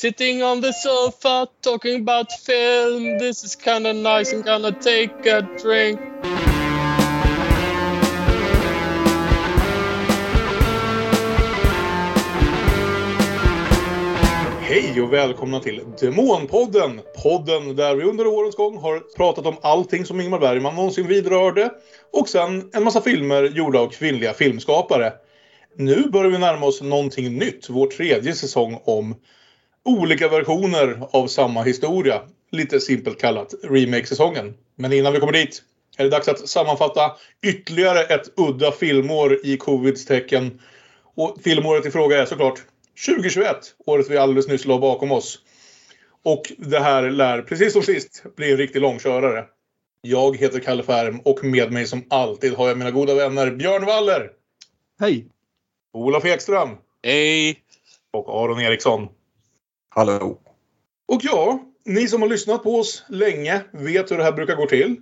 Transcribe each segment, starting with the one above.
Sitting on the sofa talking about film. This is kinda nice. I'm gonna take a drink. Hej och välkomna till Demonpodden! Podden där vi under årens gång har pratat om allting som Ingmar Bergman någonsin vidrörde. Och sen en massa filmer gjorda av kvinnliga filmskapare. Nu börjar vi närma oss någonting nytt. Vår tredje säsong om olika versioner av samma historia. Lite simpelt kallat remake-säsongen. Men innan vi kommer dit är det dags att sammanfatta ytterligare ett udda filmår i covids tecken. Och filmåret i fråga är såklart 2021, året vi alldeles nyss la bakom oss. Och det här lär, precis som sist, bli en riktig långkörare. Jag heter Kalle Färm och med mig som alltid har jag mina goda vänner Björn Waller. Hej! Olof Ekström. Hej! Och Aron Eriksson. Hallå! Och ja, ni som har lyssnat på oss länge vet hur det här brukar gå till.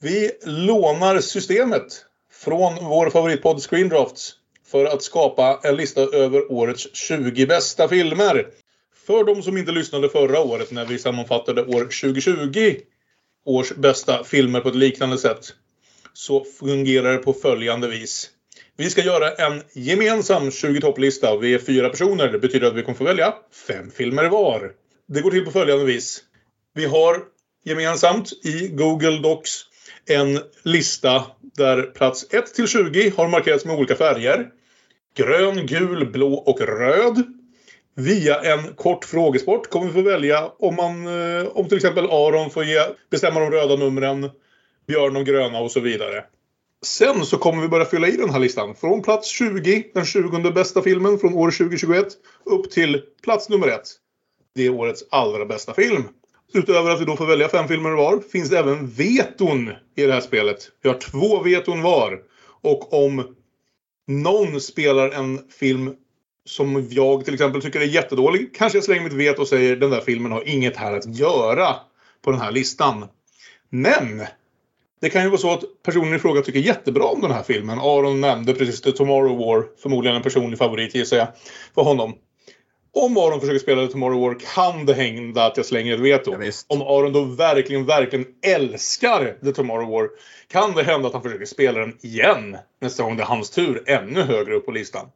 Vi lånar systemet från vår favoritpodd Screendrafts för att skapa en lista över årets 20 bästa filmer. För de som inte lyssnade förra året när vi sammanfattade år 2020 års bästa filmer på ett liknande sätt så fungerar det på följande vis. Vi ska göra en gemensam 20 topplista. Vi är fyra personer. Det betyder att vi kommer få välja fem filmer var. Det går till på följande vis. Vi har gemensamt i Google Docs en lista där plats 1 till 20 har markerats med olika färger. Grön, gul, blå och röd. Via en kort frågesport kommer vi få välja om man, eh, om till exempel Aron får ge, bestämma de röda numren, Björn de gröna och så vidare. Sen så kommer vi börja fylla i den här listan. Från plats 20, den 20 bästa filmen från år 2021, upp till plats nummer 1. Det är årets allra bästa film. Utöver att vi då får välja fem filmer var finns det även veton i det här spelet. Vi har två veton var. Och om någon spelar en film som jag till exempel tycker är jättedålig kanske jag slänger mitt veto och säger den där filmen har inget här att göra på den här listan. Men det kan ju vara så att personen i fråga tycker jättebra om den här filmen. Aron nämnde precis The Tomorrow War. Förmodligen en personlig favorit gissar jag. För honom. Om Aron försöker spela The Tomorrow War kan det hända att jag slänger ett veto. Ja, om Aron då verkligen, verkligen älskar The Tomorrow War kan det hända att han försöker spela den igen nästa gång det är hans tur, ännu högre upp på listan.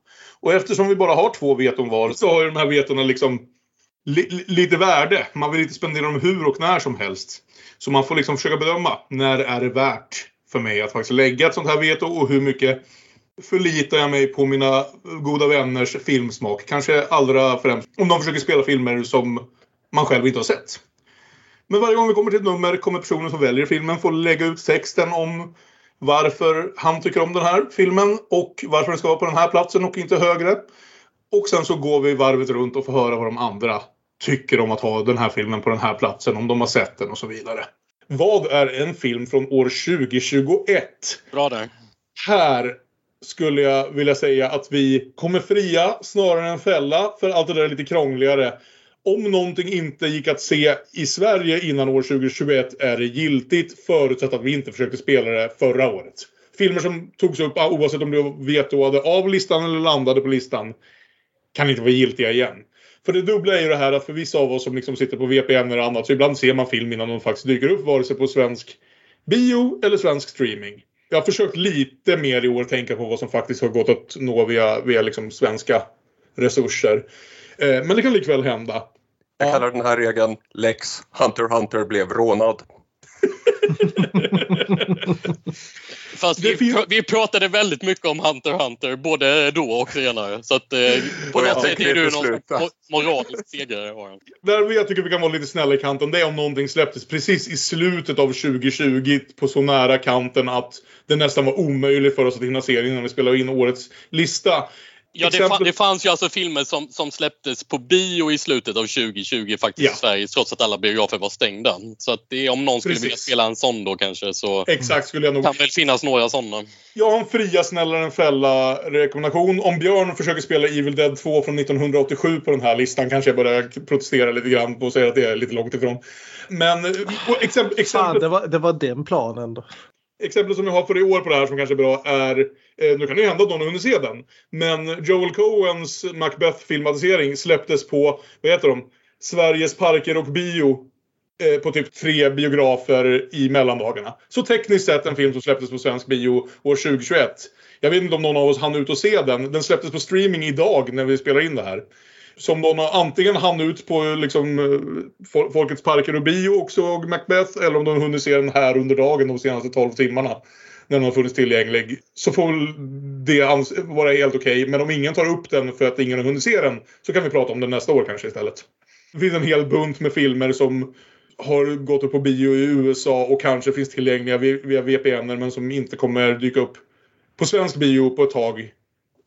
Och eftersom vi bara har två veton var så har ju de här vetona liksom li, li, lite värde. Man vill inte spendera dem hur och när som helst. Så man får liksom försöka bedöma när är det värt för mig att faktiskt lägga ett sånt här veto och hur mycket förlitar jag mig på mina goda vänners filmsmak. Kanske allra främst om de försöker spela filmer som man själv inte har sett. Men varje gång vi kommer till ett nummer kommer personen som väljer filmen få lägga ut texten om varför han tycker om den här filmen och varför den ska vara på den här platsen och inte högre. Och sen så går vi varvet runt och får höra vad de andra tycker om att ha den här filmen på den här platsen, om de har sett den och så vidare. Vad är en film från år 2021? Bra där. Här skulle jag vilja säga att vi kommer fria snarare än fälla för allt det där är lite krångligare. Om någonting inte gick att se i Sverige innan år 2021 är det giltigt förutsatt att vi inte försökte spela det förra året. Filmer som togs upp oavsett om du vetoade av listan eller landade på listan kan inte vara giltiga igen. För det dubbla är ju det här att för vissa av oss som liksom sitter på VPN eller annat så ibland ser man film innan de faktiskt dyker upp vare sig på svensk bio eller svensk streaming. Jag har försökt lite mer i år tänka på vad som faktiskt har gått att nå via, via liksom svenska resurser. Eh, men det kan likväl hända. Jag kallar den här regeln Lex Hunter Hunter blev rånad. Fast vi, finns- pr- vi pratade väldigt mycket om Hunter Hunter, både då och senare. Så att eh, på Och jag något sätt är du någon moralisk segrare. Där jag tycker vi kan vara lite snälla i kanten det är om någonting släpptes precis i slutet av 2020 på så nära kanten att det nästan var omöjligt för oss att hinna se det innan vi spelade in årets lista. Ja, det, Exempel- fa- det fanns ju alltså filmer som, som släpptes på bio i slutet av 2020 faktiskt Ja. i Sverige trots att alla biografer var stängda. Så att det, om någon skulle vilja Precis. spela en sån då kanske så Exakt skulle jag nog kan väl finnas några sådana. Jag har en fria snällare än fälla rekommendation. Om Björn försöker spela Evil Dead 2 från 1987 på den här listan kanske jag börjar protestera lite grann på och säga att det är lite långt ifrån. Men och exempel, Fan, exempel, det var, det var den planen då exempel som jag har för i år på det här som kanske är bra är, eh, nu kan det ju hända att någon hunnit se den, men Joel Coens Macbeth-filmatisering släpptes på, vad heter de? Sveriges parker och bio eh, på typ tre biografer i mellandagarna. Så tekniskt sett en film som släpptes på svensk bio år 2021. Jag vet inte om någon av oss hann ut och se den. Den släpptes på streaming idag när vi spelar in det här. Som någon har antingen hann ut på liksom, eh, Folkets parker och bio och såg Macbeth eller om de hunnit se den här under dagen de senaste 12 timmarna. När den har funnits tillgänglig. Så får väl det vara helt okej. Okay. Men om ingen tar upp den för att ingen har hunnit se den så kan vi prata om den nästa år kanske istället. Det finns en hel bunt med filmer som har gått upp på bio i USA och kanske finns tillgängliga via VPN men som inte kommer dyka upp på svensk bio på ett tag.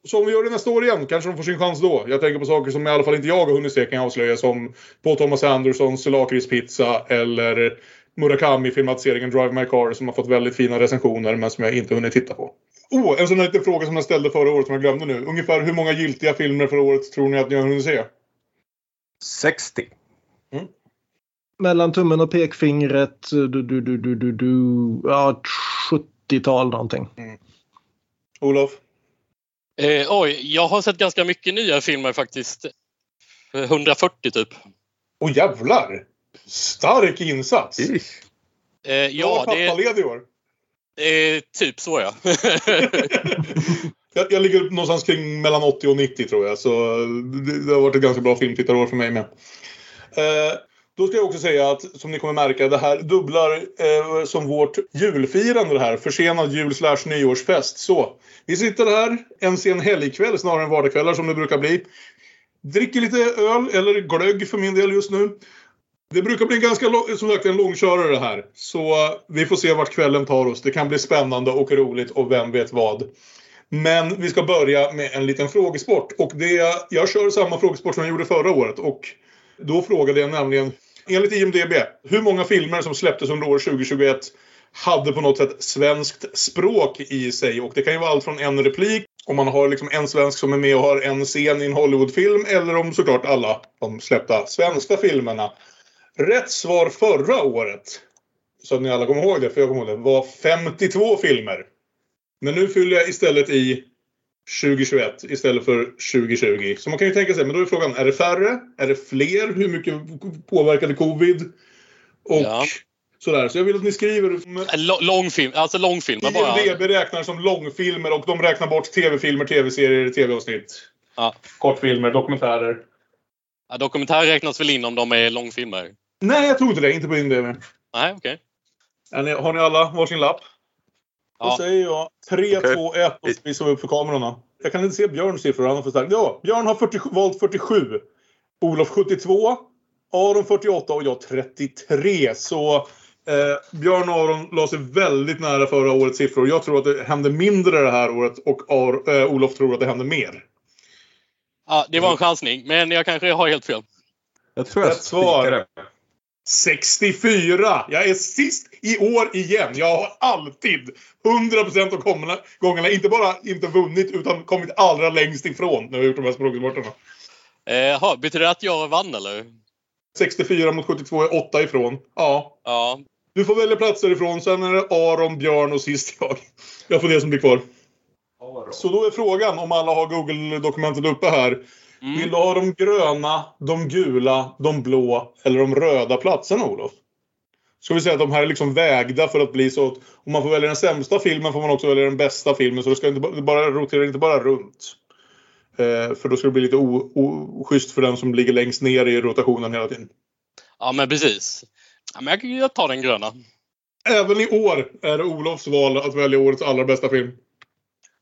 Så om vi gör det nästa år igen kanske de får sin chans då. Jag tänker på saker som i alla fall inte jag har hunnit se kan jag avslöja som Paul Thomas Andersons lakritspizza eller Murakami-filmatiseringen Drive My Car som har fått väldigt fina recensioner men som jag inte hunnit titta på. Oh, en sån här liten fråga som jag ställde förra året som jag glömde nu. Ungefär hur många giltiga filmer förra året tror ni att ni har hunnit se? 60. Mm. Mellan tummen och pekfingret, du, du, du, du, du, du, ja, 70-tal någonting. Mm. Olof? Eh, oj, jag har sett ganska mycket nya filmer faktiskt. 140 typ. Åh oh, jävlar! Stark insats! Eh, ja, det är... i år? Eh, typ så ja. jag, jag, ligger någonstans kring mellan 80 och 90 tror jag. Så det, det har varit ett ganska bra filmtittarår för mig med. Eh, då ska jag också säga att, som ni kommer märka, det här dubblar eh, som vårt julfirande det här. Försenad jul slash nyårsfest. Så, vi sitter här en sen helgkväll snarare än vardagskvällar som det brukar bli. Dricker lite öl, eller glögg för min del just nu. Det brukar bli ganska som sagt en långkörare det här. Så eh, vi får se vart kvällen tar oss. Det kan bli spännande och roligt och vem vet vad. Men vi ska börja med en liten frågesport. Och det, jag kör samma frågesport som jag gjorde förra året. Och då frågade jag nämligen, enligt IMDB, hur många filmer som släpptes under år 2021 hade på något sätt svenskt språk i sig. Och det kan ju vara allt från en replik, om man har liksom en svensk som är med och har en scen i en Hollywoodfilm, eller om såklart alla de släppta svenska filmerna. Rätt svar förra året, så att ni alla kommer ihåg det, för jag kommer ihåg det, var 52 filmer. Men nu fyller jag istället i 2021 istället för 2020. Så man kan ju tänka sig, men då är frågan, är det färre? Är det fler? Hur mycket påverkade covid? Och ja. sådär. Så jag vill att ni skriver... Långfilm, alltså långfilmer bara. IMDB räknar som långfilmer och de räknar bort tv-filmer, tv-serier, tv-avsnitt. Ja. Kortfilmer, dokumentärer. Ja, dokumentärer räknas väl in om de är långfilmer? Nej, jag tror inte det. Inte på IMDB. Nej, okej. Okay. Har ni alla varsin lapp? Ja. Då säger jag 3, okay. 2, 1 och så visar vi upp för kamerorna. Jag kan inte se Björns siffror, han har för starkt. Ja, Björn har 40, valt 47. Olof 72. Aron 48 och jag 33. Så eh, Björn och Aron la sig väldigt nära förra årets siffror. Jag tror att det hände mindre det här året och Ar, eh, Olof tror att det hände mer. Ja, det var en chansning, men jag kanske har helt fel. Jag tror jag spikade. 64! Jag är sist i år igen. Jag har alltid 100% av gångerna inte bara inte vunnit utan kommit allra längst ifrån när jag har gjort de här språksporterna. Jaha, betyder det att jag vann eller? 64 mot 72 är 8 ifrån. Ja. ja. Du får välja platser ifrån. Sen är det Aron, Björn och sist jag. Jag får det som blir kvar. Så då är frågan om alla har Google-dokumentet uppe här. Mm. Vill du ha de gröna, de gula, de blå eller de röda platserna Olof? Ska vi säga att de här är liksom vägda för att bli så att om man får välja den sämsta filmen får man också välja den bästa filmen. Så det ska inte bara rotera inte bara runt. Eh, för då ska det bli lite oschysst för den som ligger längst ner i rotationen hela tiden. Ja men precis. Ja, men jag tar den gröna. Även i år är det Olofs val att välja årets allra bästa film.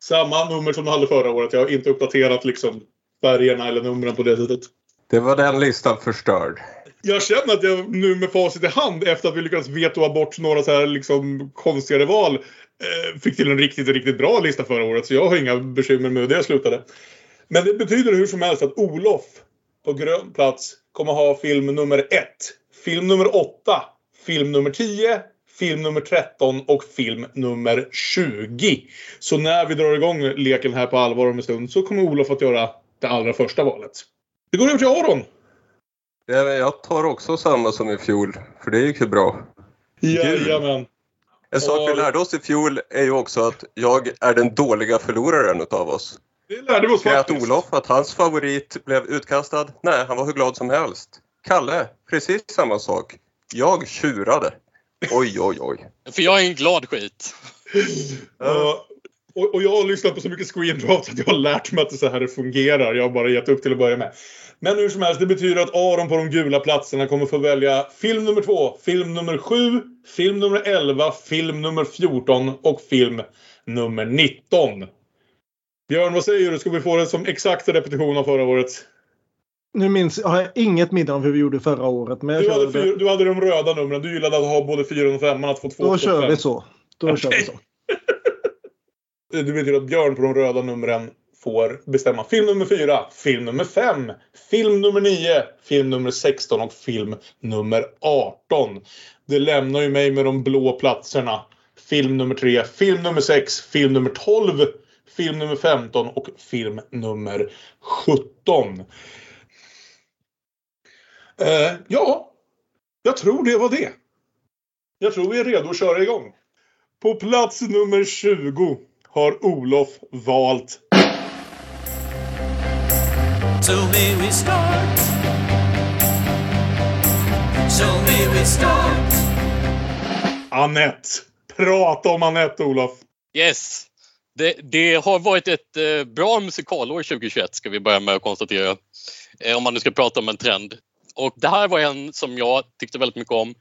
Samma nummer som du hade förra året. Jag har inte uppdaterat liksom färgerna eller numren på det sättet. Det var den listan förstörd. Jag känner att jag nu med facit i hand efter att vi lyckades vetoa bort några så här liksom konstigare val eh, fick till en riktigt, riktigt bra lista förra året. Så jag har inga bekymmer med hur det slutade. Men det betyder hur som helst att Olof på grön plats kommer ha film nummer ett, film nummer åtta, film nummer 10, film nummer 13 och film nummer 20. Så när vi drar igång leken här på allvar om en stund så kommer Olof att göra det allra första valet. Det går över till Aron. Jag tar också samma som i fjol, för det gick ju bra. Jajamän. En sak vi lärde oss i fjol är ju också att jag är den dåliga förloraren utav oss. Det lärde vi oss faktiskt. Att Olof, att hans favorit blev utkastad. Nej, han var hur glad som helst. Kalle, precis samma sak. Jag tjurade. Oj, oj, oj. För jag är en glad skit. Och, och jag har lyssnat på så mycket screendraft att jag har lärt mig att det så här det fungerar. Jag har bara gett upp till att börja med. Men hur som helst, det betyder att Aron på de gula platserna kommer få välja film nummer två, film nummer sju, film nummer 11, film nummer 14 och film nummer 19. Björn, vad säger du? Ska vi få det som exakt repetition av förra året? Nu minns har jag inget minne av hur vi gjorde förra året. Men Du hade, fyra, du hade de röda numren. Du gillade att ha både 4 och 5 att få två då kör fem. vi så. Då kör vi så. Det betyder att Björn på de röda numren får bestämma film nummer fyra, film nummer fem, film nummer nio, film nummer 16 och film nummer 18. Det lämnar ju mig med de blå platserna. Film nummer tre, film nummer sex, film nummer 12, film nummer 15 och film nummer 17. Eh, ja, jag tror det var det. Jag tror vi är redo att köra igång. På plats nummer 20 har Olof valt So may we start. So may we start. Annette. Prata om Annette, Olof. Yes. Det, det har varit ett eh, bra musikalår 2021 ska vi börja med att konstatera. Eh, om man nu ska prata om en trend. Och det här var en som jag tyckte väldigt mycket om.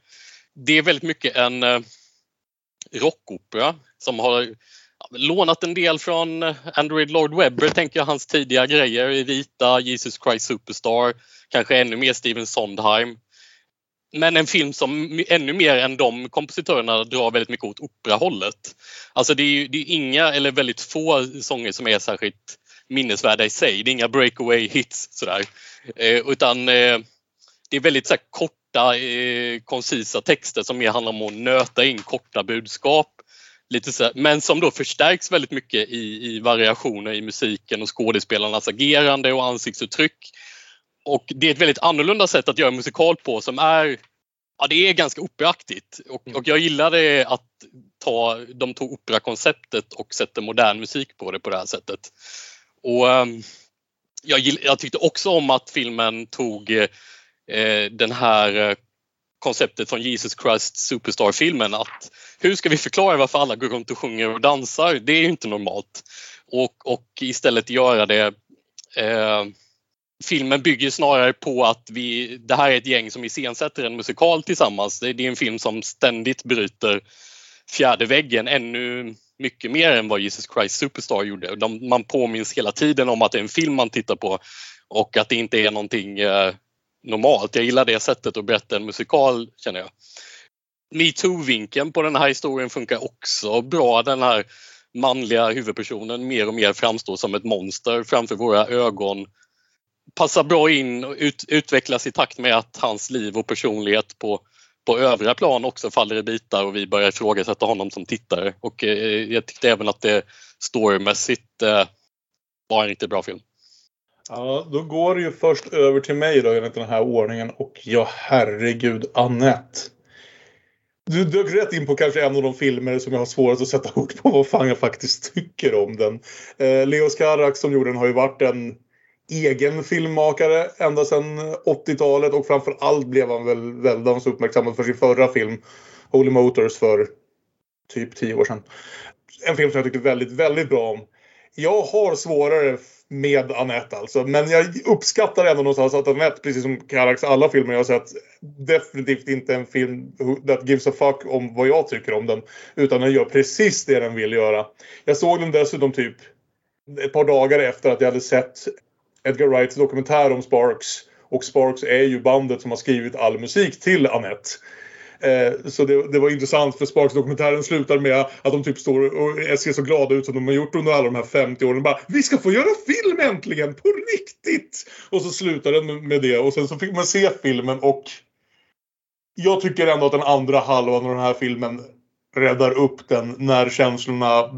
Det är väldigt mycket en eh, rockopera som har lånat en del från Android Lord Webber, tänker jag, hans tidiga grejer i Vita, Jesus Christ Superstar, kanske ännu mer Steven Sondheim. Men en film som ännu mer än de kompositörerna drar väldigt mycket åt operahållet. Alltså det är ju det är inga eller väldigt få sånger som är särskilt minnesvärda i sig. Det är inga breakaway hits sådär. Eh, utan eh, det är väldigt så här, korta, eh, koncisa texter som mer handlar om att nöta in korta budskap. Lite så men som då förstärks väldigt mycket i, i variationer i musiken och skådespelarnas agerande och ansiktsuttryck. Och det är ett väldigt annorlunda sätt att göra musikal på som är Ja, det är ganska operaaktigt och, och jag gillade att ta, de tog operakonceptet och sätter modern musik på det på det här sättet. Och ehm, jag, jag tyckte också om att filmen tog eh, den här eh, konceptet från Jesus Christ Superstar-filmen att hur ska vi förklara varför alla går runt och sjunger och dansar? Det är ju inte normalt. Och, och istället göra det eh, filmen bygger snarare på att vi, det här är ett gäng som iscensätter en musikal tillsammans. Det, det är en film som ständigt bryter fjärde väggen ännu mycket mer än vad Jesus Christ Superstar gjorde. De, man påminns hela tiden om att det är en film man tittar på och att det inte är någonting eh, normalt. Jag gillar det sättet att berätta en musikal känner jag. Metoo-vinkeln på den här historien funkar också bra. Den här manliga huvudpersonen mer och mer framstår som ett monster framför våra ögon passar bra in och ut, utvecklas i takt med att hans liv och personlighet på, på övriga plan också faller i bitar och vi börjar ifrågasätta honom som tittare. Och eh, jag tyckte även att det storymässigt eh, var en riktigt bra film. Ja, då går det ju först över till mig då enligt den här ordningen. Och ja, herregud, Annette. Du dök rätt in på kanske en av de filmer som jag har svårast att sätta ord på vad fan jag faktiskt tycker om den. Eh, Leos Carax som gjorde den har ju varit en egen filmmakare ända sedan 80-talet och framför allt blev han väl väldans uppmärksammad för sin förra film Holy Motors för typ tio år sedan. En film som jag tyckte väldigt, väldigt bra om. Jag har svårare med Annette alltså. Men jag uppskattar ändå någonstans att Annette, precis som Karaks alla filmer jag har sett, definitivt inte en film that gives a fuck om vad jag tycker om den. Utan den gör precis det den vill göra. Jag såg den dessutom typ ett par dagar efter att jag hade sett Edgar Wrights dokumentär om Sparks. Och Sparks är ju bandet som har skrivit all musik till Annette. Eh, så det, det, var intressant för Sparks dokumentären slutar med att de typ står och ser så glada ut som de har gjort under alla de här 50 åren. Bara, vi ska få göra film äntligen! På riktigt! Och så slutar den med det och sen så fick man se filmen och jag tycker ändå att den andra halvan av den här filmen räddar upp den när känslorna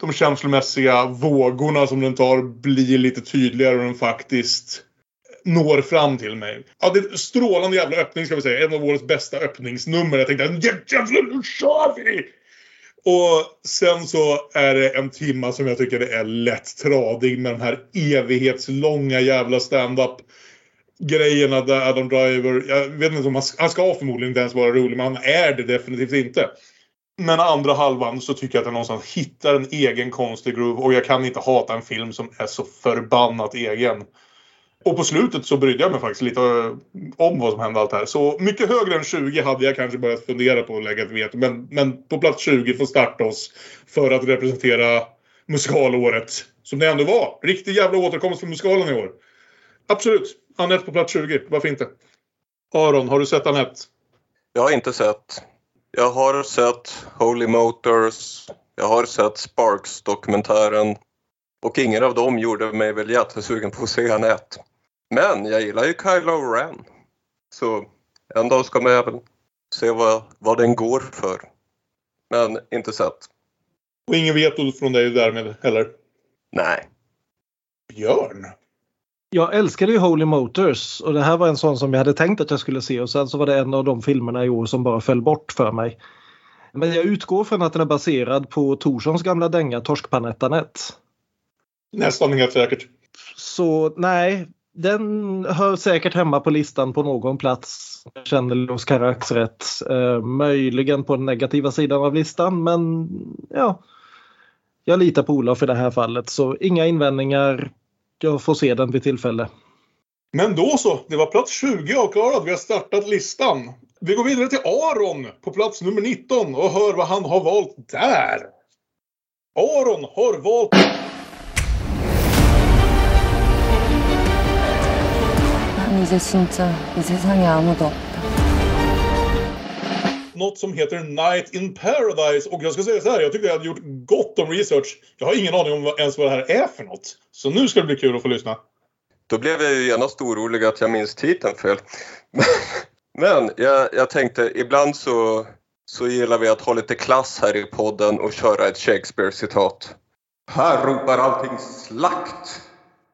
de känslomässiga vågorna som den tar blir lite tydligare och den faktiskt når fram till mig. Ja, det är en strålande jävla öppning ska vi säga. En av årets bästa öppningsnummer. Jag tänkte jävlar nu kör vi! Och sen så är det en timma som jag tycker är lätt tradig med den här evighetslånga jävla stand-up. grejerna där Adam Driver, jag vet inte om han, han ska förmodligen inte ens vara rolig, men han är det definitivt inte. Men andra halvan så tycker jag att den någonstans hittar en egen konstig groove och jag kan inte hata en film som är så förbannat egen. Och på slutet så brydde jag mig faktiskt lite eh, om vad som hände allt här. Så mycket högre än 20 hade jag kanske börjat fundera på att lägga ett veto. Men, men på plats 20 får starta oss för att representera musikalåret. Som det ändå var. Riktig jävla återkomst för musikalen i år. Absolut. Anette på plats 20. Varför inte? Aron, har du sett Anette? Jag har inte sett. Jag har sett Holy Motors. Jag har sett Sparks-dokumentären. Och ingen av dem gjorde mig väl jättesugen på att se Anette. Men jag gillar ju Kylo Ren. Så en dag ska man väl se vad, vad den går för. Men inte sett. Och ingen veto från dig därmed heller? Nej. Björn? Jag älskade ju Holy Motors och det här var en sån som jag hade tänkt att jag skulle se och sen så var det en av de filmerna i år som bara föll bort för mig. Men jag utgår från att den är baserad på Torssons gamla dänga Torskpanettanett. Nästan helt säkert. Så nej, den hör säkert hemma på listan på någon plats. Jag känner Los Carax rätt. Eh, möjligen på den negativa sidan av listan men ja. Jag litar på Olof i det här fallet så inga invändningar. Jag får se den vid tillfälle. Men då så, det var plats 20 avklarad. Vi har startat listan. Vi går vidare till Aron på plats nummer 19 och hör vad han har valt där. Aron har valt 이제 진짜 이 세상에 아무도 없다. något som heter Night in Paradise. Och jag ska säga så här, jag tycker jag hade gjort gott om research. Jag har ingen aning om vad- ens vad det här är för något. Så nu ska det bli kul att få lyssna. Då blev jag ju genast orolig att jag minns titeln fel. Men jag, jag tänkte, ibland så, så gillar vi att ha lite klass här i podden och köra ett Shakespeare-citat. Här ropar allting slakt!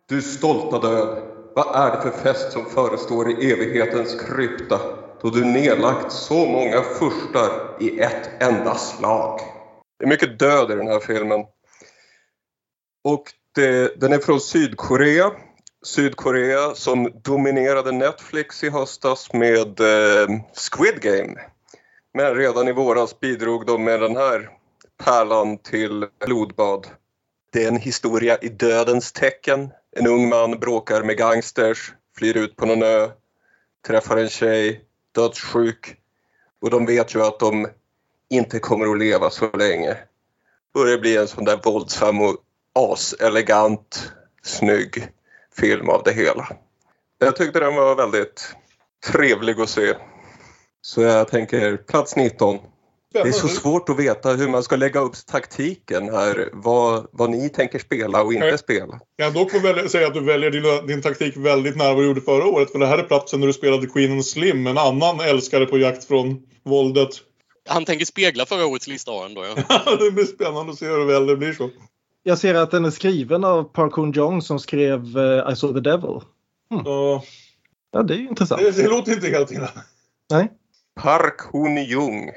Du stolta död! Vad är det för fest som förestår i evighetens krypta då du nedlagt så många furstar i ett enda slag? Det är mycket död i den här filmen. Och det, den är från Sydkorea. Sydkorea som dominerade Netflix i höstas med eh, Squid Game. Men redan i våras bidrog de med den här pärlan till blodbad. Det är en historia i dödens tecken. En ung man bråkar med gangsters, flyr ut på någon ö, träffar en tjej, dödssjuk och de vet ju att de inte kommer att leva så länge. Börjar bli en sån där våldsam och aselegant, snygg film av det hela. Jag tyckte den var väldigt trevlig att se. Så jag tänker plats 19. Det är så svårt att veta hur man ska lägga upp taktiken här. Vad, vad ni tänker spela och inte spela. Jag dock får välja, säga att du väljer din, din taktik väldigt nära vad du gjorde förra året. För det här är platsen där du spelade Queen and Slim, en annan älskare på jakt från våldet. Han tänker spegla förra årets lista Aron då ja. det blir spännande att se hur väl det blir så. Jag ser att den är skriven av Park Hoon Jong som skrev eh, I saw the devil. Så, Ja, det är ju intressant. det, det låter inte helt illa. Nej. Park Hoon Jung.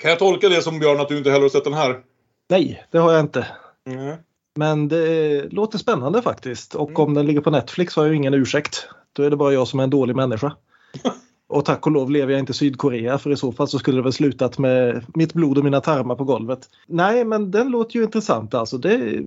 Kan jag tolka det som Björn att du inte heller har sett den här? Nej, det har jag inte. Nej. Men det låter spännande faktiskt. Och Mm. om den ligger på Netflix har jag ju ingen ursäkt. Då är det bara jag som är en dålig människa. Och tack och lov lever jag inte i Sydkorea för i så fall så skulle det väl slutat med mitt blod och mina tarmar på golvet. Nej, men den låter ju intressant alltså. Det,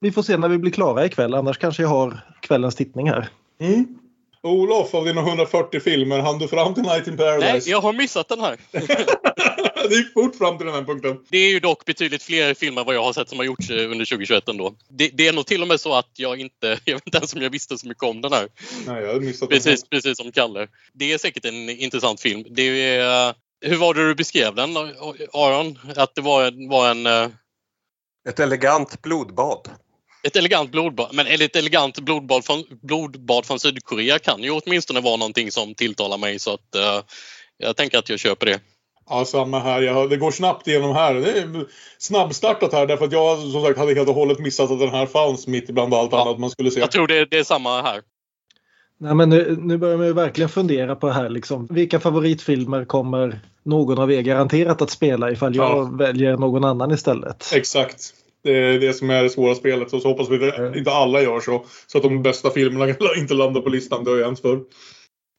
vi får se när vi blir klara ikväll annars kanske jag har kvällens tittning här. Mm. Olof, av dina 140 filmer, hann du fram till Night in Paradise? Nej, jag har missat den här. det gick fort fram till den här punkten. Det är ju dock betydligt fler filmer vad jag har sett som har gjorts eh, under 2021 ändå. Det, det är nog till och med så att jag inte, jag vet inte ens om jag visste så mycket om den här. Nej, jag hade missat den. Precis, precis som Kalle. Det är säkert en intressant film. Det är, hur var det du beskrev den Aron? Att det var, var en, eh, Ett elegant blodbad. Ett elegant blodbad. Men ett elegant blodbad från, blodbad från Sydkorea kan ju åtminstone vara någonting som tilltalar mig så att eh, jag tänker att jag köper det. Ja, samma här. Jag, det går snabbt igenom här. Det är snabbstartat här därför att jag som sagt hade helt och hållet missat att den här fanns mitt ibland allt Ja. annat man skulle se. Jag tror det, det är samma här. Nej, men nu, nu börjar man ju verkligen fundera på det här liksom. Vilka favoritfilmer kommer någon av er garanterat att spela ifall jag Ja. väljer någon annan istället? Exakt. Det är det som är det svåra spelet. Och så hoppas vi att inte alla gör så. Så att de bästa filmerna inte landar på listan. Det har ju hänt förr.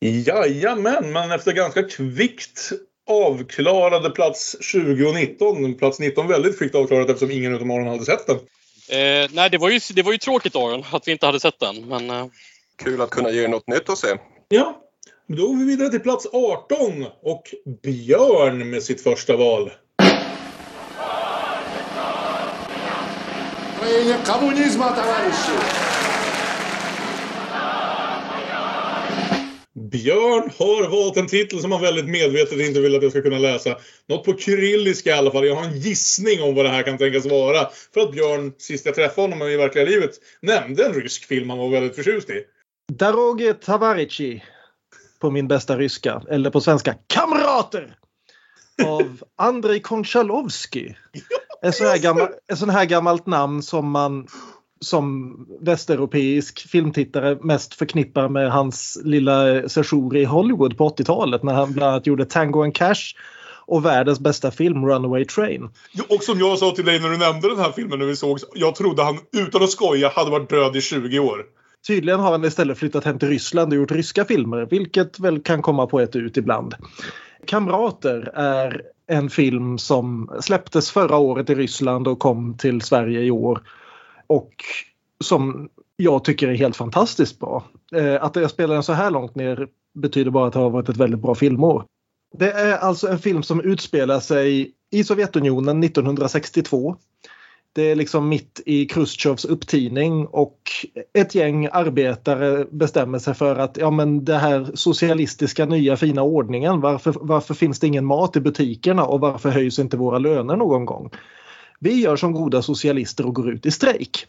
Jajamän, men efter ganska kvickt avklarade plats 20 och 19. Plats 19 väldigt kvickt avklarat eftersom ingen av Aron hade sett den. Eh, nej, det var, ju, det var ju tråkigt Aron att vi inte hade sett den. Men, eh, Kul att kunna ge något nytt att se. Ja, då går vi vidare till plats 18 och Björn med sitt första val. Ukrainie komunizmu, towarzyszy! Björn har valt en titel som han väldigt medvetet inte vill att jag ska kunna läsa. Något på kyrilliska i alla fall. Jag har en gissning om vad det här kan tänkas vara. För att Björn, sist jag träffade honom i verkliga livet, nämnde en rysk film han var väldigt förtjust i. Daroge Tavarici. På min bästa ryska. Eller på svenska, Kamrater! Av Andrei Konchalovsky. En sån här, gammal, en sån här gammalt namn som man som västeuropeisk filmtittare mest förknippar med hans lilla sejour i Hollywood på 80-talet när han bland annat gjorde Tango and Cash och världens bästa film Runaway Train. Och som jag sa till dig när du nämnde den här filmen när vi såg, jag trodde han utan att skoja hade varit död i 20 år. Tydligen har han istället flyttat hem till Ryssland och gjort ryska filmer, vilket väl kan komma på ett ut ibland. Kamrater är en film som släpptes förra året i Ryssland och kom till Sverige i år. Och som jag tycker är helt fantastiskt bra. Eh, att jag spelar den så här långt ner betyder bara att det har varit ett väldigt bra filmår. Det är alltså en film som utspelar sig i Sovjetunionen 1962. Det är liksom mitt i Khrushchevs upptining och ett gäng arbetare bestämmer sig för att ja men det här socialistiska nya fina ordningen, varför, varför finns det ingen mat i butikerna och varför höjs inte våra löner någon gång? Vi gör som goda socialister och går ut i strejk.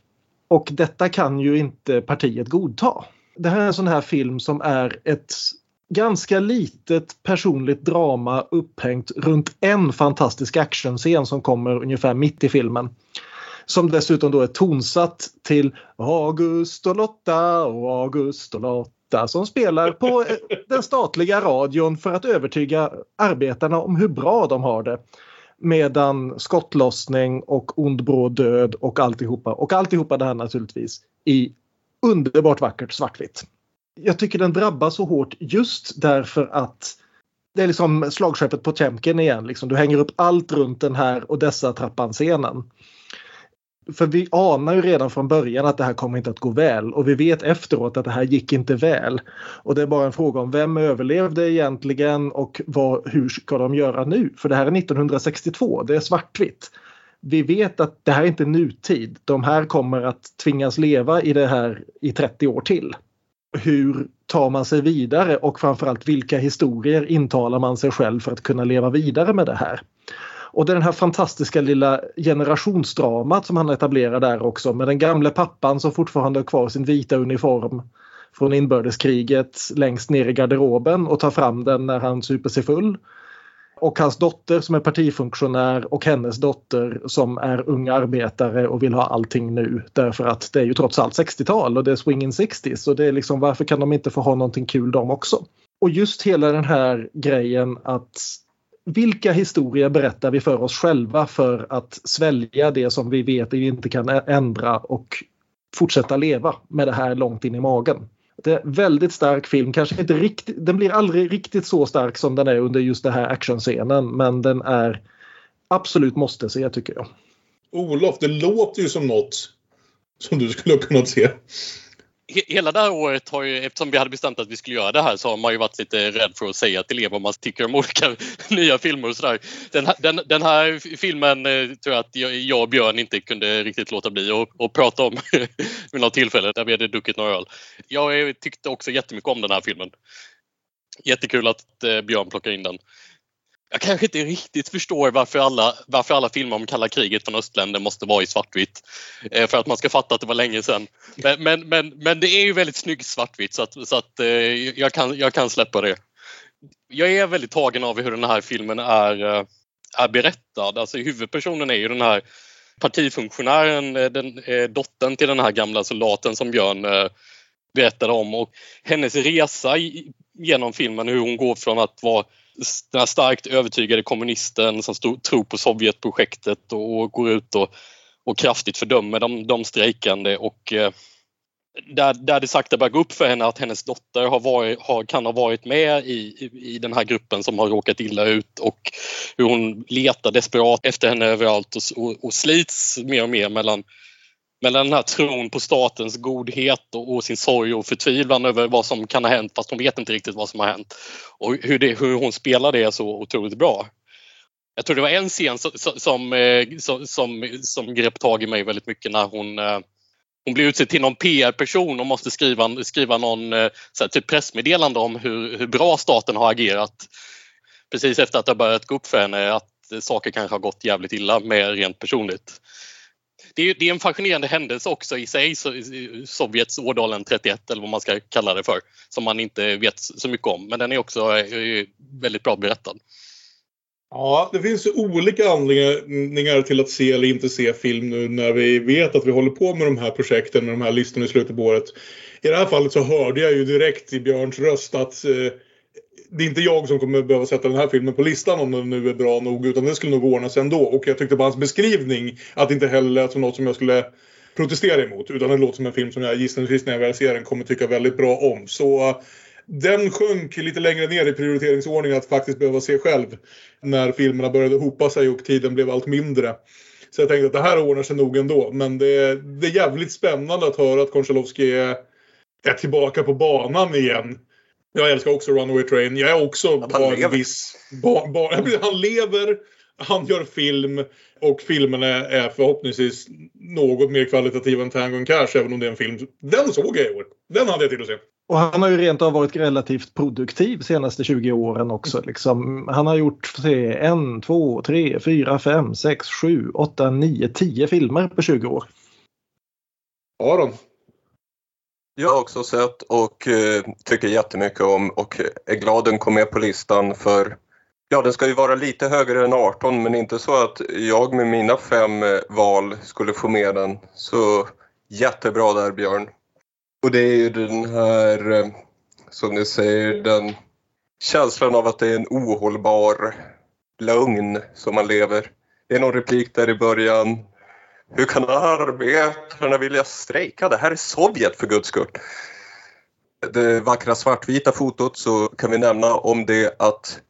Och detta kan ju inte partiet godta. Det här är en sån här film som är ett ganska litet personligt drama upphängt runt en fantastisk actionscen som kommer ungefär mitt i filmen. Som dessutom då är tonsatt till August och Lotta och August och Lotta som spelar på den statliga radion för att övertyga arbetarna om hur bra de har det. Medan skottlossning och ond bråd död och alltihopa och alltihopa det här naturligtvis i underbart vackert svartvitt. Jag tycker den drabbar så hårt just därför att det är liksom slagskeppet på Temken igen. Liksom. Du hänger upp allt runt den här och dessa trappan-scenen. För vi anar ju redan från början att det här kommer inte att gå väl och vi vet efteråt att det här gick inte väl. Och det är bara en fråga om vem överlevde egentligen och vad, hur ska de göra nu? För det här är 1962, det är svartvitt. Vi vet att det här är inte nutid. De här kommer att tvingas leva i det här i 30 år till. Hur tar man sig vidare och framförallt vilka historier intalar man sig själv för att kunna leva vidare med det här? Och det är den här fantastiska lilla generationsdramat som han etablerar där också med den gamle pappan som fortfarande har kvar sin vita uniform från inbördeskriget längst ner i garderoben och tar fram den när han super sig full. Och hans dotter som är partifunktionär och hennes dotter som är ung arbetare och vill ha allting nu därför att det är ju trots allt 60-tal och det är swinging 60s och det är liksom varför kan de inte få ha någonting kul de också? Och just hela den här grejen att vilka historier berättar vi för oss själva för att svälja det som vi vet att vi inte kan ändra och fortsätta leva med det här långt in i magen. Det är en väldigt stark film, kanske inte riktigt, den blir aldrig riktigt så stark som den är under just den här actionscenen men den är absolut måste se tycker jag. Olof, det låter ju som något som du skulle ha kunnat se hela det här året har ju, eftersom vi hade bestämt att vi skulle göra det här så har man ju varit lite rädd för att säga till elever vad man tycker om olika nya filmer och sådär. Den, här- den, den här filmen eh, tror jag att jag, och Björn inte kunde riktigt låta bli att prata om vid något tillfälle där vi hade druckit några öl. Jag tyckte också jättemycket om den här filmen. Jättekul att eh, Björn plockar in den. Jag kanske inte riktigt förstår varför alla, varför alla filmer om kalla kriget från östländer måste vara i svartvitt. Eh, för att man ska fatta att det var länge sedan. Men, men, men, men det är ju väldigt snyggt svartvitt så att, så att eh, jag, kan, jag kan släppa det. Jag är väldigt tagen av hur den här filmen är, eh, är berättad. Alltså huvudpersonen är ju den här partifunktionären, den, dottern till den här gamla soldaten som Björn berättade om och hennes resa genom filmen, hur hon går från att vara den här starkt övertygade kommunisten som stod, tror på Sovjetprojektet och, och går ut och, och kraftigt fördömer de, de strejkande och eh, där, där det sakta börjar gå upp för henne att hennes dotter har varit, har, kan ha varit med i, i, i den här gruppen som har råkat illa ut och hur hon letar desperat efter henne överallt och, och, och slits mer och mer mellan, mellan den här tron på statens godhet och, och sin sorg och förtvivlan över vad som kan ha hänt fast hon vet inte riktigt vad som har hänt. Och hur, det, hur hon spelar det så otroligt bra. Jag tror det var en scen som, eh, som, som, som, som grep tag i mig väldigt mycket när hon eh, hon blir utsedd till någon PR-person och måste skriva, skriva någon eh, så här, typ pressmeddelande om hur, hur bra staten har agerat. Precis efter att det har börjat gå upp för henne att saker kanske har gått jävligt illa med rent personligt. Det är, det är en fascinerande händelse också i sig, Sovjets Ådalen 31 eller vad man ska kalla det för, som man inte vet så mycket om. Men den är också eh, väldigt bra berättad. Ja, det finns olika anledningar till att se eller inte se film nu när vi vet att vi håller på med de här projekten med de här listorna i slutet på året. I det här fallet så hörde jag ju direkt i Björns röst att eh, det är inte jag som kommer behöva sätta den här filmen på listan om den nu är bra nog utan det skulle nog ordna sig ändå. Och jag tyckte bara hans beskrivning att det inte heller lät som något som jag skulle protestera emot utan det låter som en film som jag gissningsvis när jag väl ser den kommer tycka väldigt bra om. Så eh, den sjönk lite längre ner i prioriteringsordningen att faktiskt behöva se själv. När filmerna började hopa sig och tiden blev allt mindre. Så jag tänkte att det här ordnar sig nog ändå. Men det, det är jävligt spännande att höra att Konchalovsky är, är tillbaka på banan igen. Jag älskar också Runaway Train. Jag är också att han lever. viss... Ba, ba, han lever, han gör film och filmerna är förhoppningsvis något mer kvalitativa än Tango Cash även om det är en film. Den såg jag i år. Den hade jag till att se. Och han har ju rent av varit relativt produktiv de senaste 20 åren också. Liksom. Han har gjort se, en, två, tre, fyra, fem, sex, sju, åtta, nio, tio filmer på 20 år. Aron? Jag har också sett och eh, tycker jättemycket om och eh, är glad den kom med på listan för ja, den ska ju vara lite högre än 18 men inte så att jag med mina fem eh, val skulle få med den. Så jättebra där Björn. Och det är ju den här, eh, som ni säger, den känslan av att det är en ohållbar lögn som man lever. Det är någon replik där i början. Hur kan arbetarna vilja strejka? Det här är Sovjet för guds skull. Det vackra svartvita fotot så kan vi nämna om det att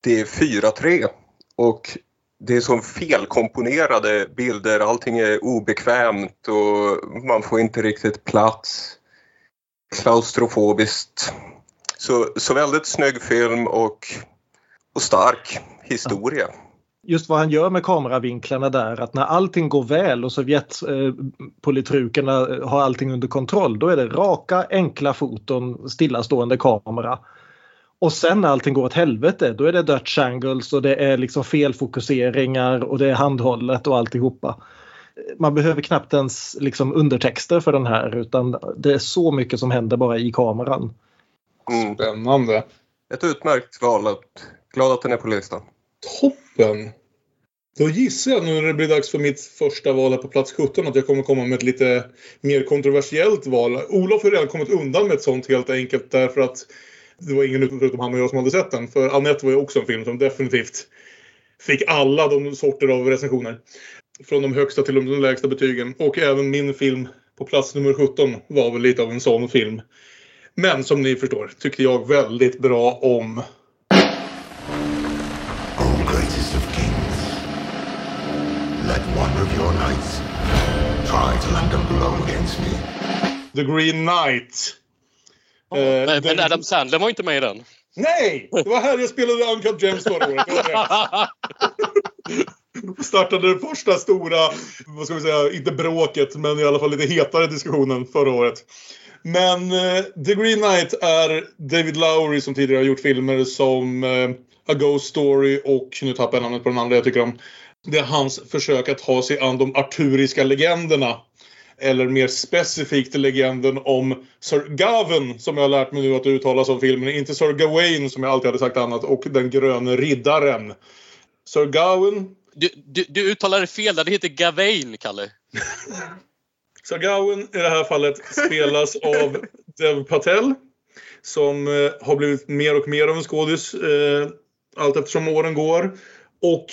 det är 4-3 och det är som felkomponerade bilder. Allting är obekvämt och man får inte riktigt plats klaustrofobiskt. Så, så väldigt snygg film och, och stark historia. Just vad han gör med kameravinklarna där, att när allting går väl och Sovjetpolitrukerna eh, har allting under kontroll, då är det raka, enkla foton, stillastående kamera. Och sen när allting går åt helvete, då är det Dutch angles och det är liksom felfokuseringar och det är handhållet och alltihopa man behöver knappt ens liksom undertexter för den här utan det är så mycket som händer bara i kameran. Mm. Spännande. Ett utmärkt val. Glad att den är på listan. Toppen! Då gissar jag nu när det blir dags för mitt första val här på plats 17 att jag kommer komma med ett lite mer kontroversiellt val. Olof har redan kommit undan med ett sånt helt enkelt därför att det var ingen förutom han och jag som hade sett den. För Annette var ju också en film som definitivt fick alla de sorter av recensioner från de högsta till de lägsta betygen. Och även min film på plats nummer 17 var väl lite av en sån film. Men som ni förstår tyckte jag väldigt bra om. Of your knights try to land a blow against me. The Green Knight. Oh, eh, men, den... Adam Sandler var inte med i den. Nej! Det var här jag spelade Uncut Gems förra året. startade den första stora, vad ska vi säga, inte bråket men i alla fall lite hetare diskussionen förra året. Men eh, The Green Knight är David Lowry som tidigare har gjort filmer som eh, A Ghost Story och, nu tappar jag namnet på den andra jag tycker om. Det är hans försök att ta sig an de arturiska legenderna. Eller mer specifikt legenden om Sir Gaven som jag har lärt mig nu att det uttalas om filmen. Inte Sir Gawain som jag alltid hade sagt annat och den gröne riddaren. Sir Gawain du, du, du uttalade fel där. Det heter Gavain, Kalle. Sagawan i det här fallet spelas av Dev Patel. Som eh, har blivit mer och mer av en skådis eh, allt eftersom åren går. Och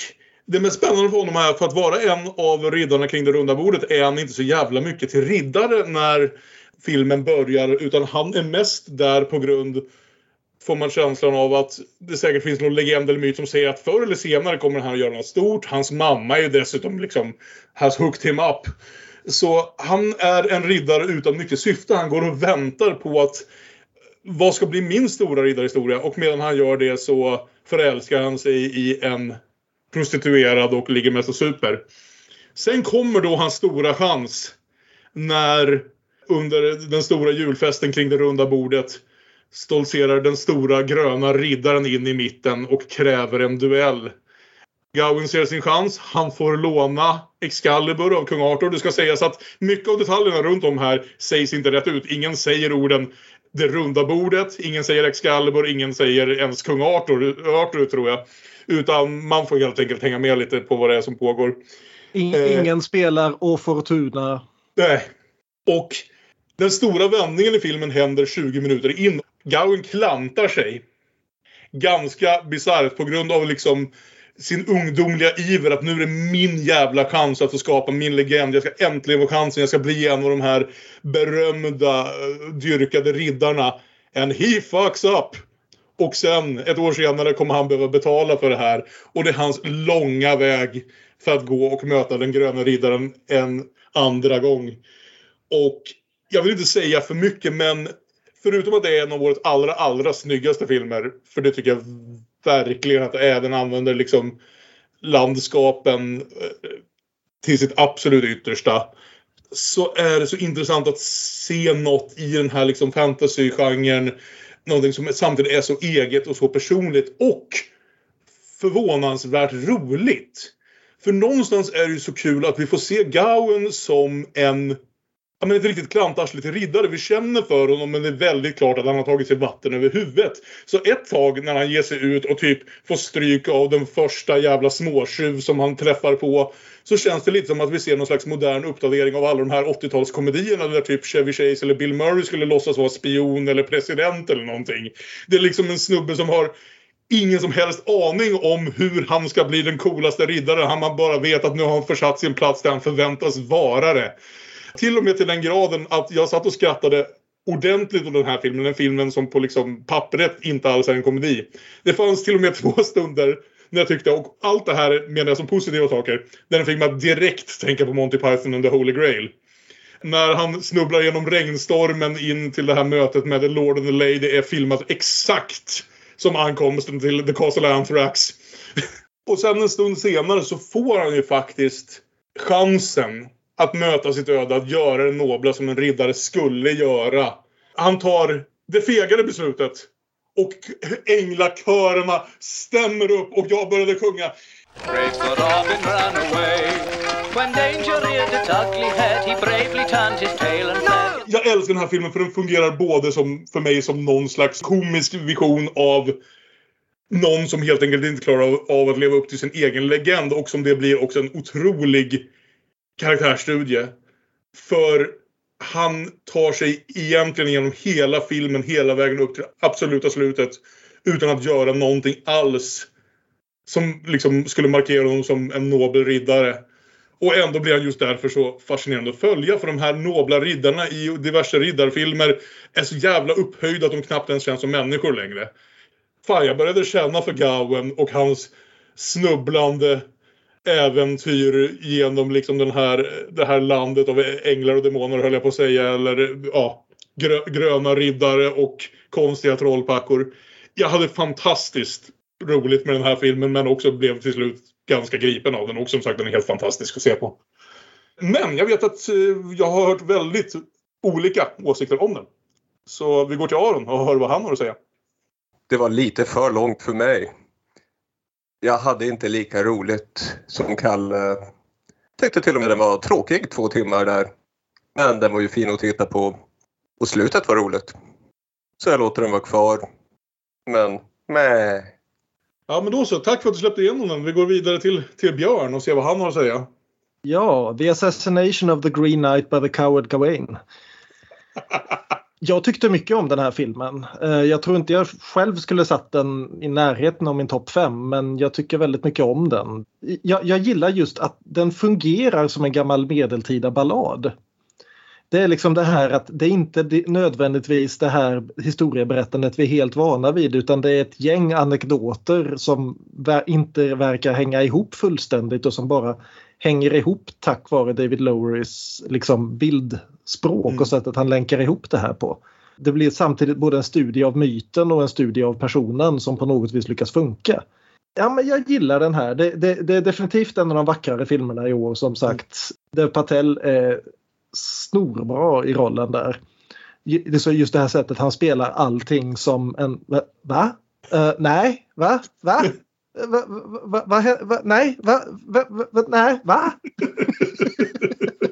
det mest spännande för honom är för att vara en av riddarna kring det runda bordet är han inte så jävla mycket till riddare när filmen börjar utan han är mest där på grund får man känslan av att det säkert finns någon legend eller myt som säger att förr eller senare kommer han att göra något stort. Hans mamma är ju dessutom liksom has hooked him up. Så han är en riddare utan mycket syfte. Han går och väntar på att eh, vad ska bli min stora riddarhistoria? Och medan han gör det så förälskar han sig i en prostituerad och ligger mest och super. Sen kommer då hans stora chans när under den stora julfesten kring det runda bordet stoltserar den stora gröna riddaren in i mitten och kräver en duell. Gawain ser sin chans. Han får låna Excalibur av kung Arthur. Det ska sägas att mycket av detaljerna runt om här sägs inte rätt ut. Ingen säger orden det runda bordet, ingen säger Excalibur, ingen säger ens kung Arthur, Arthur tror jag. Utan man får helt enkelt hänga med lite på vad det är som pågår. In, Eh. ingen spelar Å Fortuna. Nej. Och den stora vändningen i filmen händer 20 minuter in. Gawain klantar sig. Ganska bisarrt på grund av liksom sin ungdomliga iver att nu är det min jävla chans att få skapa min legend. Jag ska äntligen få chansen. Jag ska bli en av de här berömda, eh, dyrkade riddarna. And he fucks up. Och sen, ett år senare, kommer han behöva betala för det här. Och det är hans långa väg för att gå och möta den gröna riddaren en andra gång. Och jag vill inte säga för mycket, men förutom att det är en av årets allra, allra snyggaste filmer, för det tycker jag verkligen att det är. Den använder liksom landskapen eh, till sitt absolut yttersta. Så är det så intressant att se något i den här liksom fantasygenren Någonting som samtidigt är så eget och så personligt och förvånansvärt roligt. För någonstans är det ju så kul att vi får se Gawain som en han är ett riktigt klantarsle till riddare. Vi känner för honom men det är väldigt klart att han har tagit sig vatten över huvudet. Så ett tag när han ger sig ut och typ får stryk av den första jävla småtjuv som han träffar på. Så känns det lite som att vi ser någon slags modern uppdatering av alla de här 80-talskomedierna där typ Chevy Chase eller Bill Murray skulle låtsas vara spion eller president eller någonting. Det är liksom en snubbe som har ingen som helst aning om hur han ska bli den coolaste riddaren. Han bara vet att nu har han försatt sin plats där han förväntas vara det. Till och med till den graden att jag satt och skrattade ordentligt åt den här filmen. Den filmen som på liksom pappret inte alls är en komedi. Det fanns till och med två stunder när jag tyckte, och allt det här menar jag som positiva saker, där den fick mig att direkt tänka på Monty Python and the Holy Grail. När han snubblar genom regnstormen in till det här mötet med The Lord and the Lady är filmat exakt som ankomsten till The Castle Anthrax. och sen en stund senare så får han ju faktiskt chansen att möta sitt öde, att göra det nobla som en riddare skulle göra. Han tar det fegare beslutet. Och änglakörerna stämmer upp och jag började sjunga. Brave Sir Robin ran away. When danger reared its ugly head, he bravely turned his tail and fled. Jag älskar den här filmen för den fungerar både som, för mig som någon slags komisk vision av någon som helt enkelt inte klarar av, av att leva upp till sin egen legend och som det blir också en otrolig karaktärsstudie. För han tar sig egentligen genom hela filmen hela vägen upp till absoluta slutet utan att göra någonting alls som liksom skulle markera honom som en nobel riddare. Och ändå blir han just därför så fascinerande att följa. För de här nobla riddarna i diverse riddarfilmer är så jävla upphöjda att de knappt ens känns som människor längre. Fan, jag började känna för Gawen och hans snubblande äventyr genom liksom den här, det här landet av änglar och demoner höll jag på att säga. Eller ja, grö, gröna riddare och konstiga trollpackor. Jag hade fantastiskt roligt med den här filmen men också blev till slut ganska gripen av den. Och som sagt den är helt fantastisk att se på. Men jag vet att eh, jag har hört väldigt olika åsikter om den. Så vi går till Aron och hör vad han har att säga. Det var lite för långt för mig. Jag hade inte lika roligt som Kalle. Tyckte till och med den var tråkig två timmar där. Men den var ju fin att titta på. Och slutet var roligt. Så jag låter den vara kvar. Men, nej. Ja men då så, tack för att du släppte igenom den. Vi går vidare till, till Björn och ser vad han har att säga. Ja, The Assassination of the Green Knight by the Coward Gawain. Jag tyckte mycket om den här filmen. Eh, jag tror inte jag själv skulle satt den i närheten av min topp 5 men jag tycker väldigt mycket om den. Jag, jag gillar just att den fungerar som en gammal medeltida ballad. Det är liksom det här att det är inte nödvändigtvis det här historieberättandet vi är helt vana vid utan det är ett gäng anekdoter som inte verkar hänga ihop fullständigt och som bara hänger ihop tack vare David Lowerys liksom Mm. och sättet han länkar ihop det här på. Det blir samtidigt både en studie av myten och en studie av personen som på något vis lyckas funka. Ja, men jag gillar den här. Det, det, det är definitivt en av de vackrare filmerna i år som sagt. Dev Patel är snorbra i rollen där. Just det här sättet han spelar allting som en... Va? Eh, nej, va? Va? Va, va, va, va, nej, va, va, va, nej, va?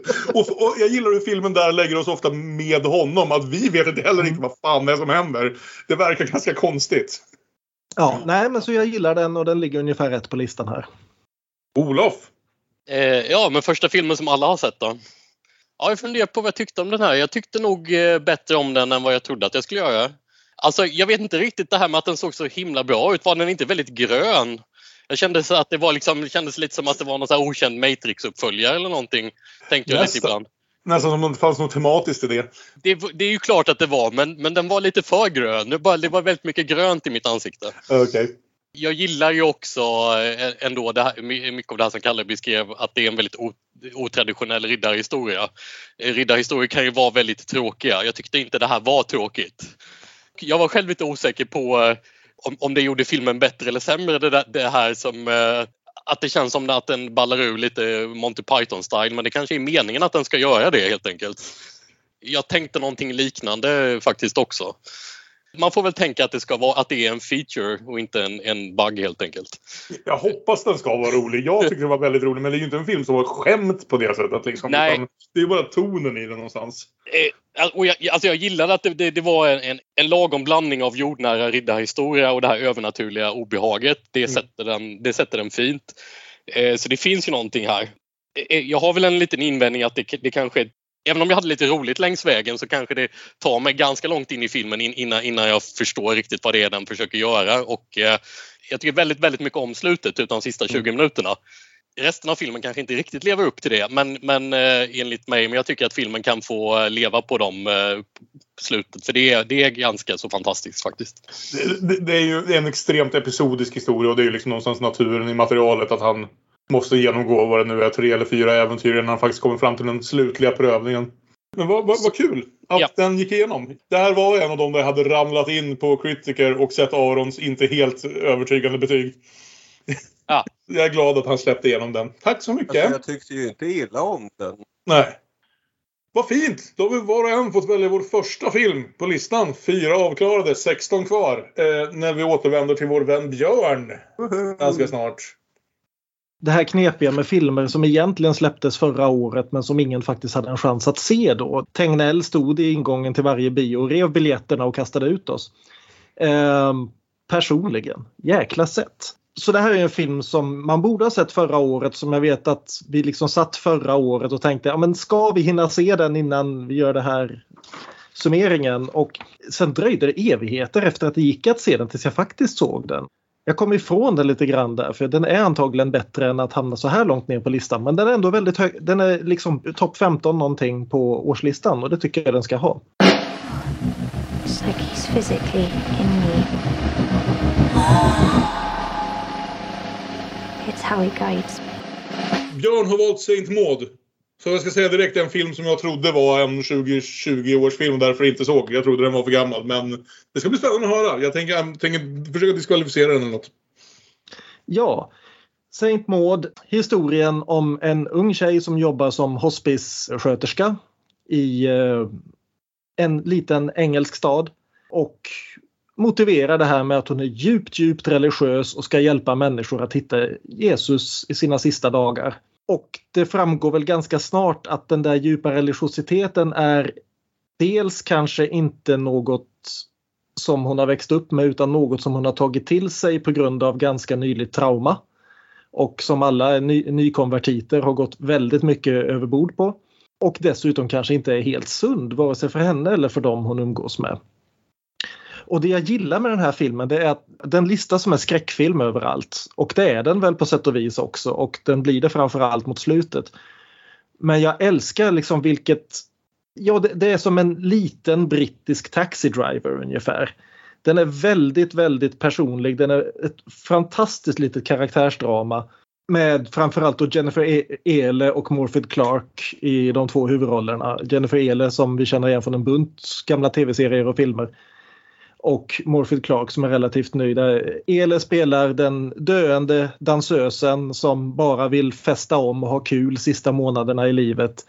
Och, och jag gillar hur filmen där lägger oss ofta med honom. Att vi vet inte heller inte vad fan det är som händer. Det verkar ganska konstigt. Ja, nej, men så jag gillar den och den ligger ungefär rätt på listan här. Olof. Eh, ja, men första filmen som alla har sett då. Ja, jag funderar på vad jag tyckte om den här. Jag tyckte nog eh, bättre om den än vad jag trodde att jag skulle göra. Alltså, jag vet inte riktigt det här med att den såg så himla bra ut. Var den inte väldigt grön? Jag kände så att det var liksom, det kändes lite som att det var någon så här okänd Matrix-uppföljare eller någonting. Tänkte jag lite ibland. Nästan som om det fanns något tematiskt i det. Det, det är ju klart att det var, men, men den var lite för grön. Det, bara, det var väldigt mycket grönt i mitt ansikte. Okej. Jag gillar ju också eh, ändå det här, my- mycket av det här som Kalle beskrev, att det är en väldigt otraditionell riddarhistoria. Riddarhistorier kan ju vara väldigt tråkiga. Jag tyckte inte det här var tråkigt. Jag var själv lite osäker på eh, om, om det gjorde filmen bättre eller sämre det, där, det här som eh, att det känns som att den ballar ur lite Monty Python-style men det kanske är meningen att den ska göra det helt enkelt. Jag tänkte någonting liknande faktiskt också. Man får väl tänka att det ska vara att det är en feature och inte en, en bug helt enkelt. Jag hoppas den ska vara rolig. Jag tyckte den var väldigt rolig. Men det är ju inte en film som var skämt på det sättet. Liksom. Nej. Utan Det är bara tonen i den någonstans. Eh, och jag, alltså jag gillade att det, det, det var en, en, lagom blandning av jordnära riddarhistoria och det här övernaturliga obehaget. Det, Mm. sätter, den, det sätter den fint. Eh, så det finns ju någonting här. Eh, jag har väl en liten invändning att det, det kanske Även om jag hade lite roligt längs vägen så kanske det tar mig ganska långt in i filmen in- innan, innan jag förstår riktigt vad det är den försöker göra. Och, eh, jag tycker väldigt, väldigt mycket om slutet utan de sista 20 minuterna. Resten av filmen kanske inte riktigt lever upp till det men, men eh, enligt mig, men jag tycker att filmen kan få eh, leva på dem eh, slutet för det är, det är ganska så fantastiskt faktiskt. Det, det, det är ju en extremt episodisk historia och det är ju liksom någonstans naturen i materialet att han måste genomgå vad det nu är, tre eller fyra äventyr innan han faktiskt kommer fram till den slutliga prövningen. Men vad, vad, vad kul att Ja. den gick igenom. Det här var en av dem där jag hade ramlat in på Critiker och sett Arons inte helt övertygande betyg. Ja. Jag är glad att han släppte igenom den. Tack så mycket. Alltså, jag tyckte ju inte illa om den. Nej. Vad fint! Då har vi var och en fått välja vår första film på listan. Fyra avklarade, 16 kvar. Eh, när vi återvänder till vår vän Björn ganska snart. Det här knepiga med filmer som egentligen släpptes förra året men som ingen faktiskt hade en chans att se då. Tegnell stod i ingången till varje bio, rev biljetterna och kastade ut oss. Ehm, personligen, jäkla sätt. Så det här är en film som man borde ha sett förra året som jag vet att vi liksom satt förra året och tänkte ja, men ska vi hinna se den innan vi gör det här summeringen och sen dröjde det evigheter efter att det gick att se den tills jag faktiskt såg den. Jag kom ifrån den lite grann där för den är antagligen bättre än att hamna så här långt ner på listan men den är ändå väldigt hög. Den är liksom topp 15 någonting på årslistan och det tycker jag den ska ha. It's like he's physically in me. It's how he guides me. Björn har valt Saint Maud. Så jag ska säga direkt en film som jag trodde var en 2020-årsfilm och därför inte såg. Jag trodde den var för gammal men det ska bli spännande att höra. Jag tänker, jag tänker försöka diskvalificera den eller något. Ja, Saint Maud, historien om en ung tjej som jobbar som hospicesköterska i eh, en liten engelsk stad och motiverar det här med att hon är djupt, djupt religiös och ska hjälpa människor att hitta Jesus i sina sista dagar. Och det framgår väl ganska snart att den där djupa religiositeten är dels kanske inte något som hon har växt upp med utan något som hon har tagit till sig på grund av ganska nyligt trauma. Och som alla ny, nykonvertiter har gått väldigt mycket överbord på. Och dessutom kanske inte är helt sund, vare sig för henne eller för dem hon umgås med. Och det jag gillar med den här filmen det är att den listas som en skräckfilm överallt. Och det är den väl på sätt och vis också och den blir det framförallt mot slutet. Men jag älskar liksom vilket... Ja, det, det är som en liten brittisk taxidriver ungefär. Den är väldigt, väldigt personlig. Den är ett fantastiskt litet karaktärsdrama med framförallt då Jennifer e-, Ehle och Morfydd Clark i de två huvudrollerna. Jennifer Ehle som vi känner igen från en bunt gamla tv-serier och filmer. Och Morfield Clark som är relativt ny. Där Ele spelar den döende dansösen som bara vill festa om och ha kul sista månaderna i livet.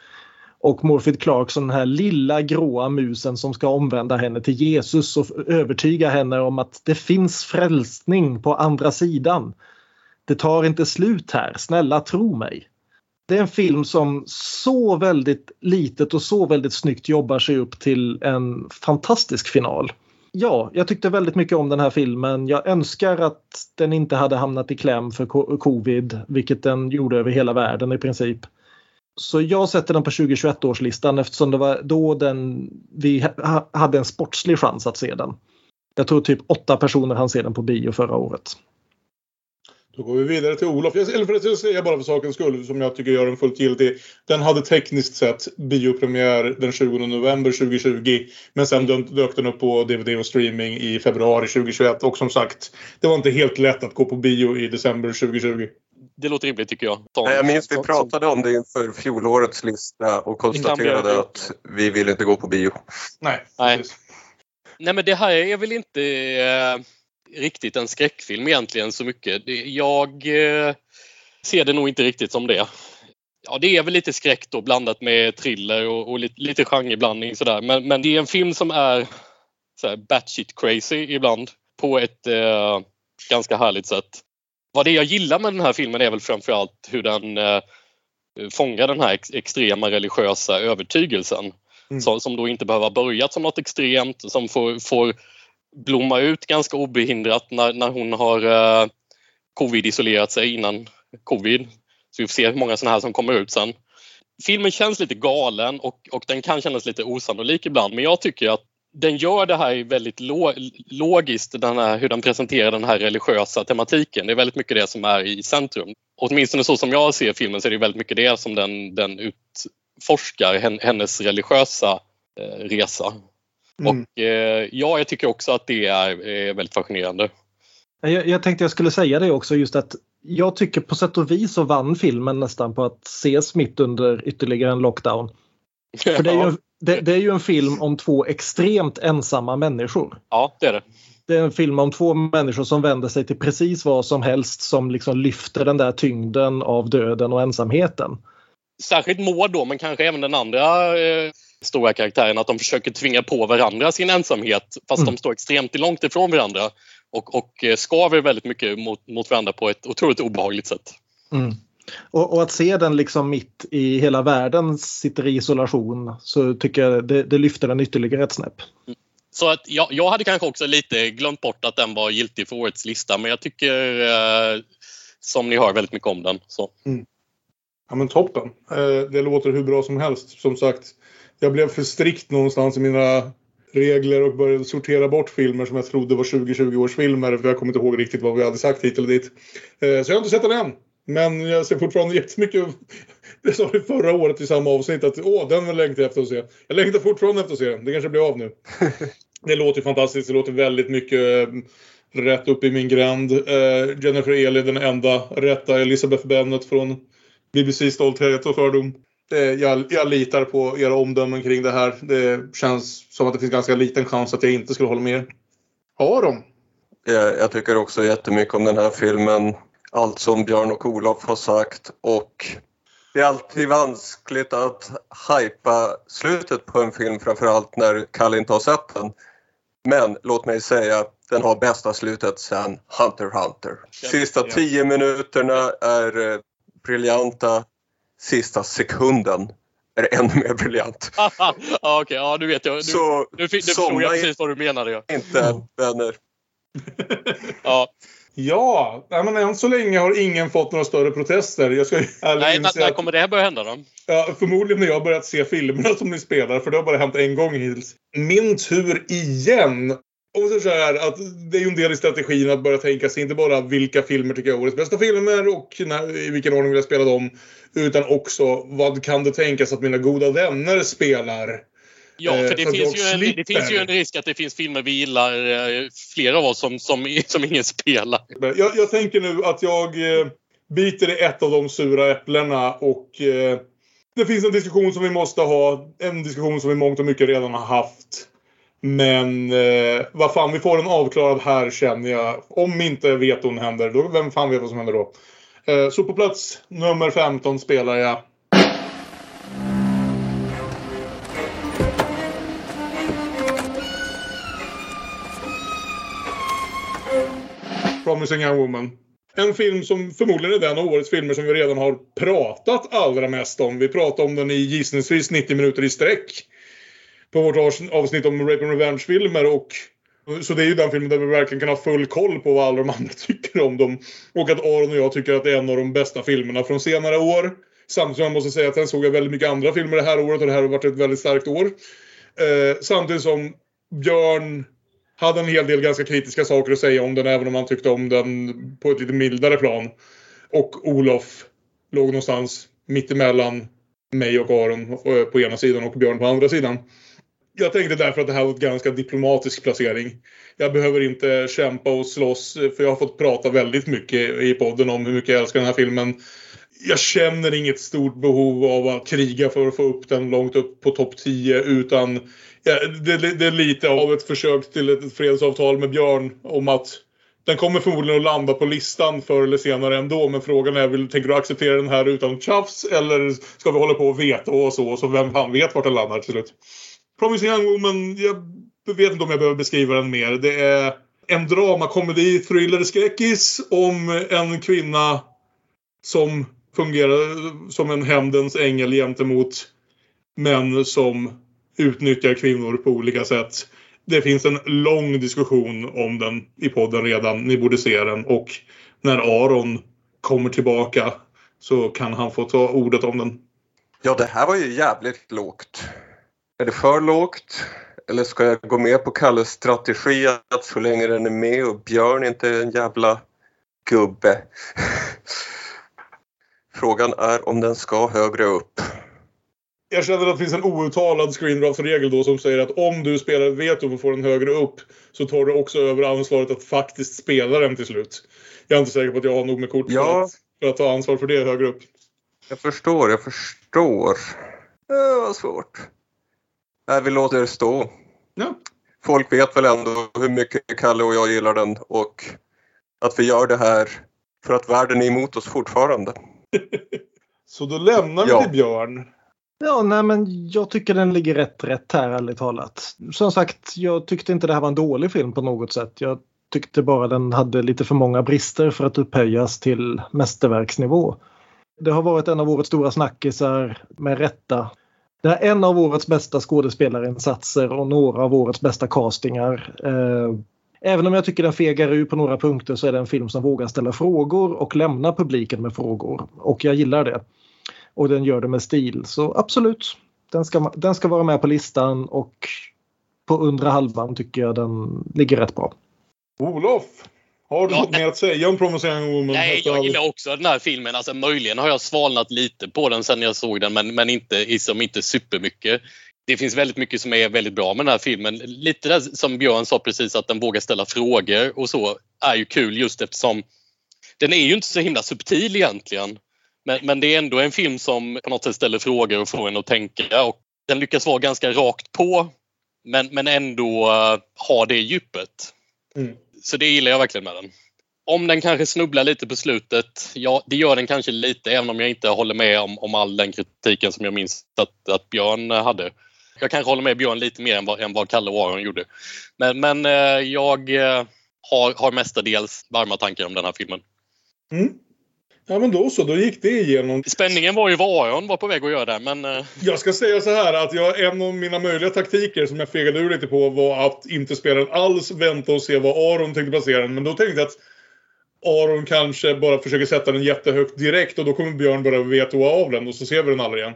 Och Morfield Clark som den här lilla gråa musen som ska omvända henne till Jesus och övertyga henne om att det finns frälsning på andra sidan. Det tar inte slut här, snälla tro mig. Det är en film som så väldigt litet och så väldigt snyggt jobbar sig upp till en fantastisk final. Ja, jag tyckte väldigt mycket om den här filmen. Jag önskar att den inte hade hamnat i kläm för covid, vilket den gjorde över hela världen i princip. Så jag sätter den på 2021-årslistan eftersom det var då den, vi hade en sportslig chans att se den. Jag tror typ åtta personer hann se den på bio förra året. Då går vi vidare till Olof. Jag, eller för att jag säga bara för sakens skull, som jag tycker gör den fullt giltig. Den hade tekniskt sett biopremiär den 20 november 2020. Men sen dök- dök den upp på DVD och streaming i februari 2021. Och som sagt, det var inte helt lätt att gå på bio i december 2020. Det låter rimligt tycker jag. Nej, Jag minns vi pratade om det inför fjolårets lista och konstaterade att vi vill inte gå på bio. Nej, Nej. precis. Nej men det här är väl inte eh, riktigt en skräckfilm egentligen så mycket. Jag eh, ser det nog inte riktigt som det. Ja, det är väl lite skräck då blandat med thriller och, och lite, lite genreblandning sådär. Men, men det är en film som är så batshit crazy ibland på ett eh, ganska härligt sätt. Vad det jag gillar med den här filmen är väl framförallt hur den eh, fångar den här ex extrema religiösa övertygelsen. Mm. Som, som då inte behöver ha börjat som något extremt, som får, får blomma ut ganska obehindrat när, när hon har eh, covid-isolerat sig innan covid. Så vi får se hur många sådana här som kommer ut sen. Filmen känns lite galen och, och den kan kännas lite osannolik ibland men jag tycker att den gör det här väldigt lo logiskt, den här, hur den presenterar den här religiösa tematiken. Det är väldigt mycket det som är i centrum. Åtminstone så som jag ser filmen så är det väldigt mycket det som den, den utforskar, hennes religiösa eh, resa. Mm. Och eh, ja, jag tycker också att det är eh, väldigt fascinerande. Jag, jag tänkte jag skulle säga det också just att jag tycker på sätt och vis så vann filmen nästan på att ses mitt under ytterligare en lockdown. För det är, ju, en- det, det är ju en film om två extremt ensamma människor. Ja, det är det. Det är en film om två människor som vänder sig till precis vad som helst som liksom lyfter den där tyngden av döden och ensamheten. Särskilt Maud då, men kanske även den andra eh, stora karaktären, att de försöker tvinga på varandra sin ensamhet fast Mm. de står extremt långt ifrån varandra och, och eh, skaver väldigt mycket mot, mot varandra på ett otroligt obehagligt sätt. Mm. Och, och att se den liksom mitt i hela världen sitter i isolation så tycker jag det, det lyfter den ytterligare ett snäpp. Så att jag, jag hade kanske också lite glömt bort att den var giltig för årets lista men jag tycker eh, som ni hör väldigt mycket om den. Så. Ja men toppen. Eh, det låter hur bra som helst. Som sagt, jag blev för strikt någonstans i mina regler och började sortera bort filmer som jag trodde var 2020 års filmer. För jag kommer inte ihåg riktigt vad vi hade sagt hit eller dit. Eh, så jag har inte sett den än. Men jag ser fortfarande jättemycket. Det sa vi förra året i samma avsnitt att åh, den längtar jag efter att se. Jag längtar fortfarande efter att se den. Det kanske blir av nu. det låter fantastiskt. Det låter väldigt mycket eh, rätt upp i min gränd. Eh, Jennifer Eli, den enda rätta Elizabeth Bennet från BBC Stolthet och fördom. Det, jag, jag litar på era omdömen kring det här. Det känns som att det finns ganska liten chans att jag inte skulle hålla med er. Aron? Jag, jag tycker också jättemycket om den här filmen. Allt som Björn och Olof har sagt och det är alltid vanskligt att hypa slutet på en film framförallt när Kalle inte har sett den. Men låt mig säga, den har bästa slutet sen Hunter Hunter. Sista tio minuterna är eh, briljanta. Sista sekunden är ännu mer briljant. ja, okej, ja, nu vet jag. Nu, Så nu, nu förstod jag precis vad du menade. Ja. inte vänner. Ja. Ja, men än så länge har ingen fått några större protester. Jag ska Nej, när, inse när att- kommer det här börja hända då? Ja, förmodligen när jag börjat se filmerna som ni spelar, för det har bara hänt en gång hittills. Min tur igen. Vi säger så här, att det är ju en del i strategin att börja tänka sig inte bara vilka filmer tycker jag är årets bästa filmer och när, i vilken ordning vill jag spela dem. Utan också vad kan det tänkas att mina goda vänner spelar. Ja, Eh, för det så att finns, ju en, det finns ju en risk att det finns filmer vi gillar, eh, flera av oss, som, som, som ingen spelar. Jag, jag tänker nu att jag eh, biter i ett av de sura äpplena och eh, det finns en diskussion som vi måste ha. En diskussion som vi mångt och mycket redan har haft. Men eh, vad fan, vi får en avklarad här känner jag. Om inte veton händer, då, vem fan vet vad som händer då? Eh, så på plats nummer 15 spelar jag Promising Young Woman. En film som förmodligen är den av årets filmer som vi redan har pratat allra mest om. Vi pratade om den i gissningsvis 90 minuter i sträck. På vårt avsnitt om Rape and Revenge-filmer och så det är ju den filmen där vi verkligen kan ha full koll på vad alla de andra tycker om dem. Och att Aron och jag tycker att det är en av de bästa filmerna från senare år. Samtidigt som jag måste säga att sen såg jag väldigt mycket andra filmer det här året och det här har varit ett väldigt starkt år. Eh, samtidigt som Björn hade en hel del ganska kritiska saker att säga om den även om han tyckte om den på ett lite mildare plan. Och Olof låg någonstans mittemellan mig och Aron eh, på ena sidan och Björn på andra sidan. Jag tänkte därför att det här var en ganska diplomatisk placering. Jag behöver inte kämpa och slåss för jag har fått prata väldigt mycket i podden om hur mycket jag älskar den här filmen. Jag känner inget stort behov av att kriga för att få upp den långt upp på topp 10 utan ja, det, det, det är lite av ett försök till ett fredsavtal med Björn om att den kommer förmodligen att landa på listan förr eller senare ändå. Men frågan är, vill, tänker du acceptera den här utan tjafs? Eller ska vi hålla på och veta och så? Så vem fan vet vart den landar till slut? Promising Young Woman, jag vet inte om jag behöver beskriva den mer. Det är en dramakomedi, thriller, skräckis om en kvinna som fungerar som en hämndens ängel gentemot män som utnyttjar kvinnor på olika sätt. Det finns en lång diskussion om den i podden redan. Ni borde se den. Och när Aron kommer tillbaka så kan han få ta ordet om den. Ja, det här var ju jävligt lågt. Är det för lågt? Eller ska jag gå med på Kalles strategi att så länge den är med och Björn inte är en jävla gubbe. Frågan är om den ska högre upp. Jag känner att det finns en outtalad screendraft-regel då som säger att om du spelar veto och får den högre upp så tar du också över ansvaret att faktiskt spela den till slut. Jag är inte säker på att jag har nog med kort för, Ja. att, för att ta ansvar för det högre upp. Jag förstår, jag förstår. Det var svårt. Nej, vi låter det stå. Ja. Folk vet väl ändå hur mycket Kalle och jag gillar den och att vi gör det här för att världen är emot oss fortfarande. Så då lämnar vi Ja. till Björn. Ja, nej men jag tycker den ligger rätt rätt här ärligt talat. Som sagt, jag tyckte inte det här var en dålig film på något sätt. Jag tyckte bara den hade lite för många brister för att upphöjas till mästerverksnivå. Det har varit en av årets stora snackisar med rätta. Det är en av årets bästa skådespelarinsatser och några av årets bästa castingar. Eh, även om jag tycker den fegar ur på några punkter så är det en film som vågar ställa frågor och lämna publiken med frågor. Och jag gillar det. Och den gör det med stil. Så absolut, den ska, den ska vara med på listan och på undre halvan tycker jag den ligger rätt bra. Olof, har du Ja, något mer att säga om Promising Woman? Nej, jag all- gillar också den här filmen. Alltså, möjligen har jag svalnat lite på den sen jag såg den, men, men inte, som inte supermycket. Det finns väldigt mycket som är väldigt bra med den här filmen. Lite där som Björn sa precis, att den vågar ställa frågor och så är ju kul just eftersom den är ju inte så himla subtil egentligen. Men, men det är ändå en film som på något sätt ställer frågor och får en att tänka. Och den lyckas vara ganska rakt på men, men ändå uh, ha det djupet. Mm. Så det gillar jag verkligen med den. Om den kanske snubblar lite på slutet, ja det gör den kanske lite även om jag inte håller med om, om all den kritiken som jag minns att, att Björn hade. Jag kanske håller med Björn lite mer än vad, än vad Kalle och Aron gjorde. Men, men eh, jag eh, har, har mestadels varma tankar om den här filmen. Mm. Ja men då så, då gick det igenom. Spänningen var ju vad Aron var på väg att göra där men eh, Jag ska säga så här att jag, en av mina möjliga taktiker som jag fegade ur lite på var att inte spela den alls, vänta och se vad Aron tänkte placera den. Men då tänkte jag att Aron kanske bara försöker sätta den jättehögt direkt och då kommer Björn bara vetoa av den och så ser vi den aldrig igen.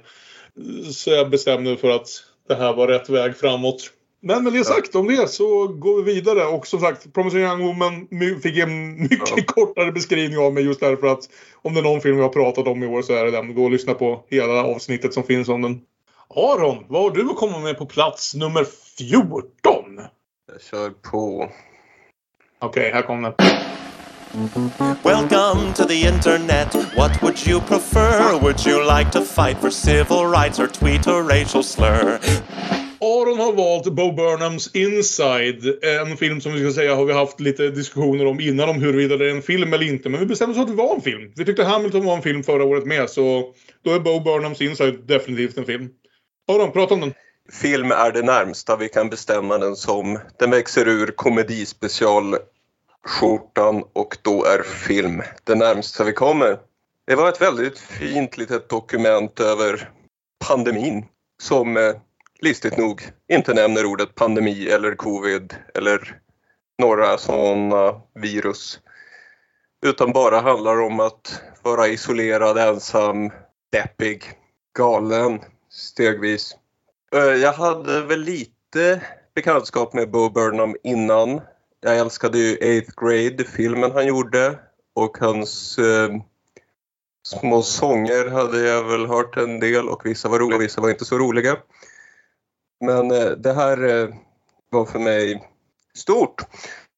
Så jag bestämde för att det här var rätt väg framåt. Men med det sagt om det så går vi vidare och som sagt Promising Young Woman fick en mycket Ja. kortare beskrivning av mig just därför att om det är någon film vi har pratat om i år så är det den. Gå och lyssna på hela avsnittet som finns om den. Aron, vad har du att komma med på plats nummer 14? Jag kör på. Okej, här kommer den. Welcome to the internet. What would you prefer? Would you like to fight for civil rights or tweet a racial slur? Aron har valt Bo Burnhams Inside. En film som vi ska säga har vi haft lite diskussioner om innan om huruvida det är en film eller inte. Men vi bestämde oss för att det var en film. Vi tyckte Hamilton var en film förra året med så då är Bo Burnhams Inside definitivt en film. Aron, prata om den. Film är det närmsta vi kan bestämma den som. Den växer ur komedispecialskjortan och då är film det närmsta vi kommer. Det var ett väldigt fint litet dokument över pandemin som eh, listigt nog inte nämner ordet pandemi eller covid eller några sådana virus. Utan bara handlar om att vara isolerad, ensam, deppig, galen stegvis. Eh, jag hade väl lite bekantskap med Bo Burnham innan. Jag älskade ju 8th Grade, filmen han gjorde och hans eh, små sånger hade jag väl hört en del och vissa var roliga vissa var inte så roliga. Men eh, det här eh, var för mig stort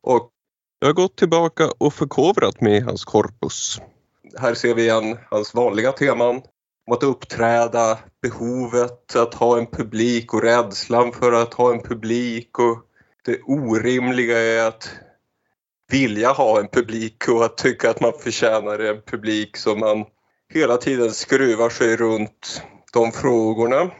och jag har gått tillbaka och förkovrat mig i hans korpus. Här ser vi igen hans vanliga teman om att uppträda, behovet att ha en publik och rädslan för att ha en publik och det orimliga är att vilja ha en publik och att tycka att man förtjänar en publik som man hela tiden skruvar sig runt de frågorna.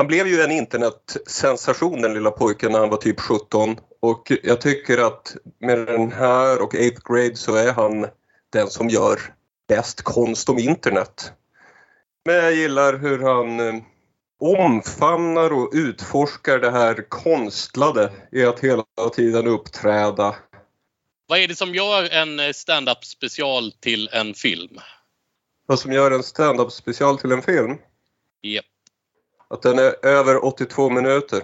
Han blev ju en internetsensation den lilla pojken när han var typ 17 och jag tycker att med den här och 8th grade så är han den som gör bäst konst om internet. Men jag gillar hur han eh, omfamnar och utforskar det här konstlade i att hela tiden uppträda. Vad är det som gör en eh, stand-up special till en film? Vad som gör en stand-up special till en film? Japp. Att den är över 82 minuter.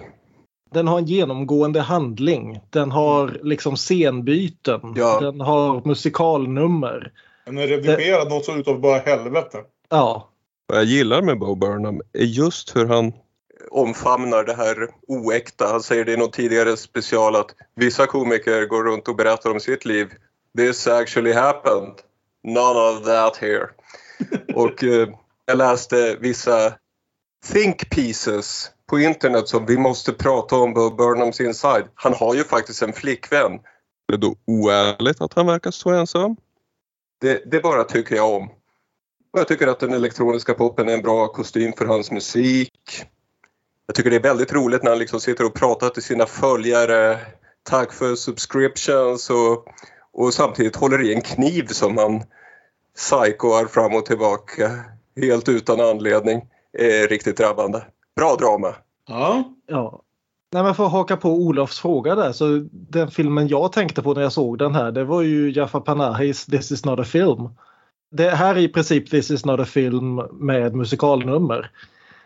Den har en genomgående handling. Den har liksom scenbyten. Ja. Den har musikalnummer. Den är redigerad något så utav bara helvete. Ja, Vad jag gillar med Bo Burnham är just hur han omfamnar det här oäkta. Han säger det i någon tidigare special att vissa komiker går runt och berättar om sitt liv. This actually happened. None of that here. och eh, jag läste vissa think pieces på internet som vi måste prata om Bo Burnhams inside. Han har ju faktiskt en flickvän. Det är då oärligt att han verkar så ensam? Det, det bara tycker jag om. Och jag tycker att den elektroniska popen är en bra kostym för hans musik. Jag tycker det är väldigt roligt när han liksom sitter och pratar till sina följare. Tack för subscriptions och, och samtidigt håller i en kniv som han psykoar fram och tillbaka helt utan anledning. Är riktigt drabbande. Bra drama. Ja. ja. Nej, men för att haka på Olofs fråga där så den filmen jag tänkte på när jag såg den här det var ju Jafar Panahis This is not a film. Det här är i princip This is not a film med musikalnummer.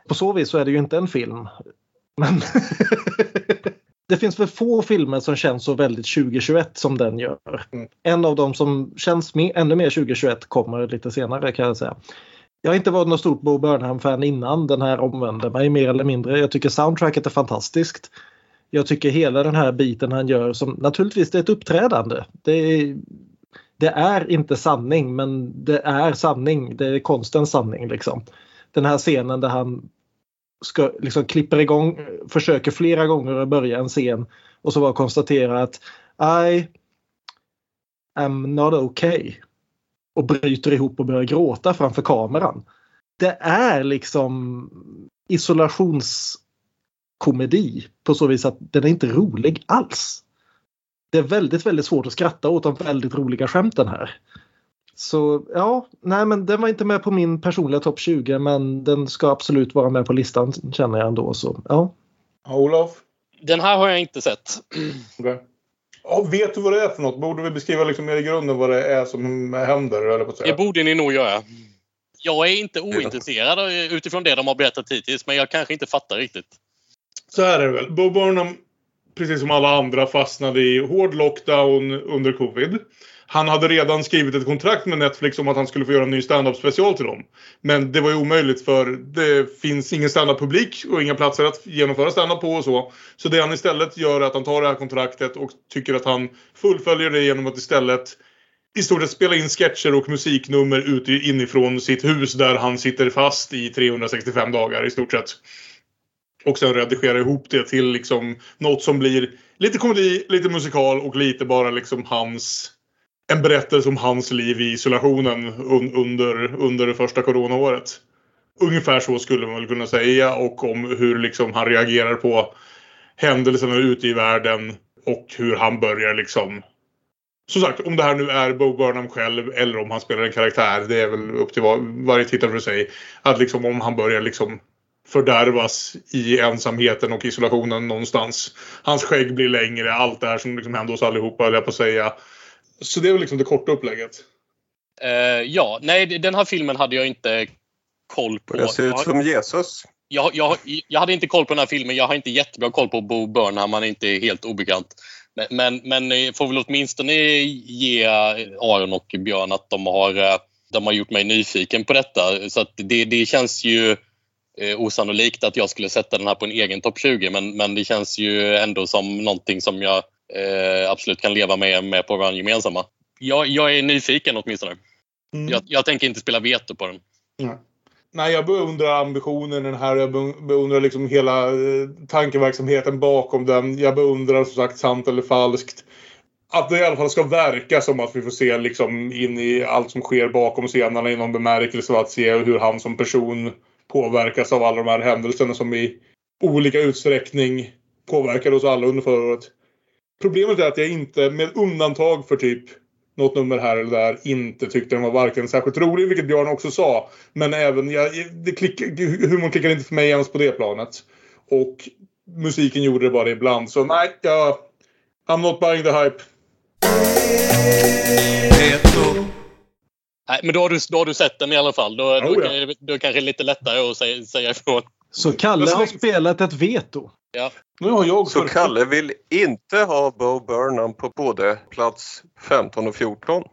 På så vis så är det ju inte en film. Men det finns väl få filmer som känns så väldigt 2021 som den gör. Mm. En av dem som känns ännu mer 2021 kommer lite senare kan jag säga. Jag har inte varit något stort Bo Burnham-fan innan den här omvände mig mer eller mindre. Jag tycker soundtracket är fantastiskt. Jag tycker hela den här biten han gör som naturligtvis det är ett uppträdande. Det är, det är inte sanning men det är sanning. Det är konstens sanning liksom. Den här scenen där han ska, liksom klipper igång, försöker flera gånger att börja en scen och så bara konstatera att I am not okay och bryter ihop och börjar gråta framför kameran. Det är liksom isolationskomedi på så vis att den är inte rolig alls. Det är väldigt, väldigt svårt att skratta åt de väldigt roliga skämten här. Så ja, nej men den var inte med på min personliga topp 20 men den ska absolut vara med på listan känner jag ändå. Så, ja. Olof? Den här har jag inte sett. Okej. Ja, vet du vad det är för något? Borde vi beskriva liksom mer i grunden vad det är som händer? Eller på Det borde ni nog göra. Jag är inte ointresserad utifrån det de har berättat hittills, men jag kanske inte fattar riktigt. Så här är det väl. Bo Burnham, precis som alla andra, fastnade i hård lockdown under covid. Han hade redan skrivit ett kontrakt med Netflix om att han skulle få göra en ny stand-up special till dem. Men det var ju omöjligt för det finns ingen stand-up-publik och inga platser att genomföra stand-up på och så. Så det han istället gör är att han tar det här kontraktet och tycker att han fullföljer det genom att istället i stort sett spela in sketcher och musiknummer ute inifrån sitt hus där han sitter fast i 365 dagar i stort sett. Och sen redigera ihop det till liksom något som blir lite komedi, lite musikal och lite bara liksom hans... En berättelse om hans liv i isolationen un, under, under det första coronaåret. Ungefär så skulle man väl kunna säga och om hur liksom han reagerar på händelserna ute i världen och hur han börjar liksom som sagt, om det här nu är Bo Burnham själv eller om han spelar en karaktär. Det är väl upp till var, varje tittare för sig. Att liksom om han börjar liksom fördärvas i ensamheten och isolationen någonstans. Hans skägg blir längre, allt det här som liksom händer oss allihopa, höll jag på att säga. Så det är väl liksom det korta upplägget. Eh, ja, nej, den här filmen hade jag inte koll på. Det ser ut som Jesus. jag, jag, jag hade inte koll på den här filmen. Jag har inte jättebra koll på Bo Burnham. Han är inte helt obekant. Men, men, men får väl åtminstone ge Aron och Björn att de har, eh, de har gjort mig nyfiken på detta. Så att det, det känns ju eh, osannolikt att jag skulle sätta den här på en egen topp 20 men, men det känns ju ändå som någonting som jag eh, absolut kan leva med, med på vår gemensamma. Jag, jag är nyfiken åtminstone. Mm. Jag, jag tänker inte spela veto på den. Nej. Nej, jag beundrar ambitionen den här. Jag be- beundrar liksom hela eh, tankeverksamheten bakom den. Jag beundrar som sagt sant eller falskt. Att det i alla fall ska verka som att vi får se liksom in i allt som sker bakom scenerna i någon bemärkelse. Att se hur han som person påverkas av alla de här händelserna som i olika utsträckning påverkade oss alla under förra året. Problemet är att jag inte, med undantag för typ något nummer här eller där, inte tyckte den var varken särskilt rolig, vilket Björn också sa. Men även, jag, det klick, humorn klickar inte för mig ens på det planet. Och musiken gjorde det bara ibland. Så nej, jag, I'm not buying the hype. Nej, men då har, du, då har du sett den i alla fall. Då, då, Oh, ja. kan det- då kanske det är lite lättare att säga, säga ifrån. Så Kalle har spelat ett veto. Ja. Nu har jag Så för- Kalle vill inte ha Bo Burnham på både plats 15 och 14.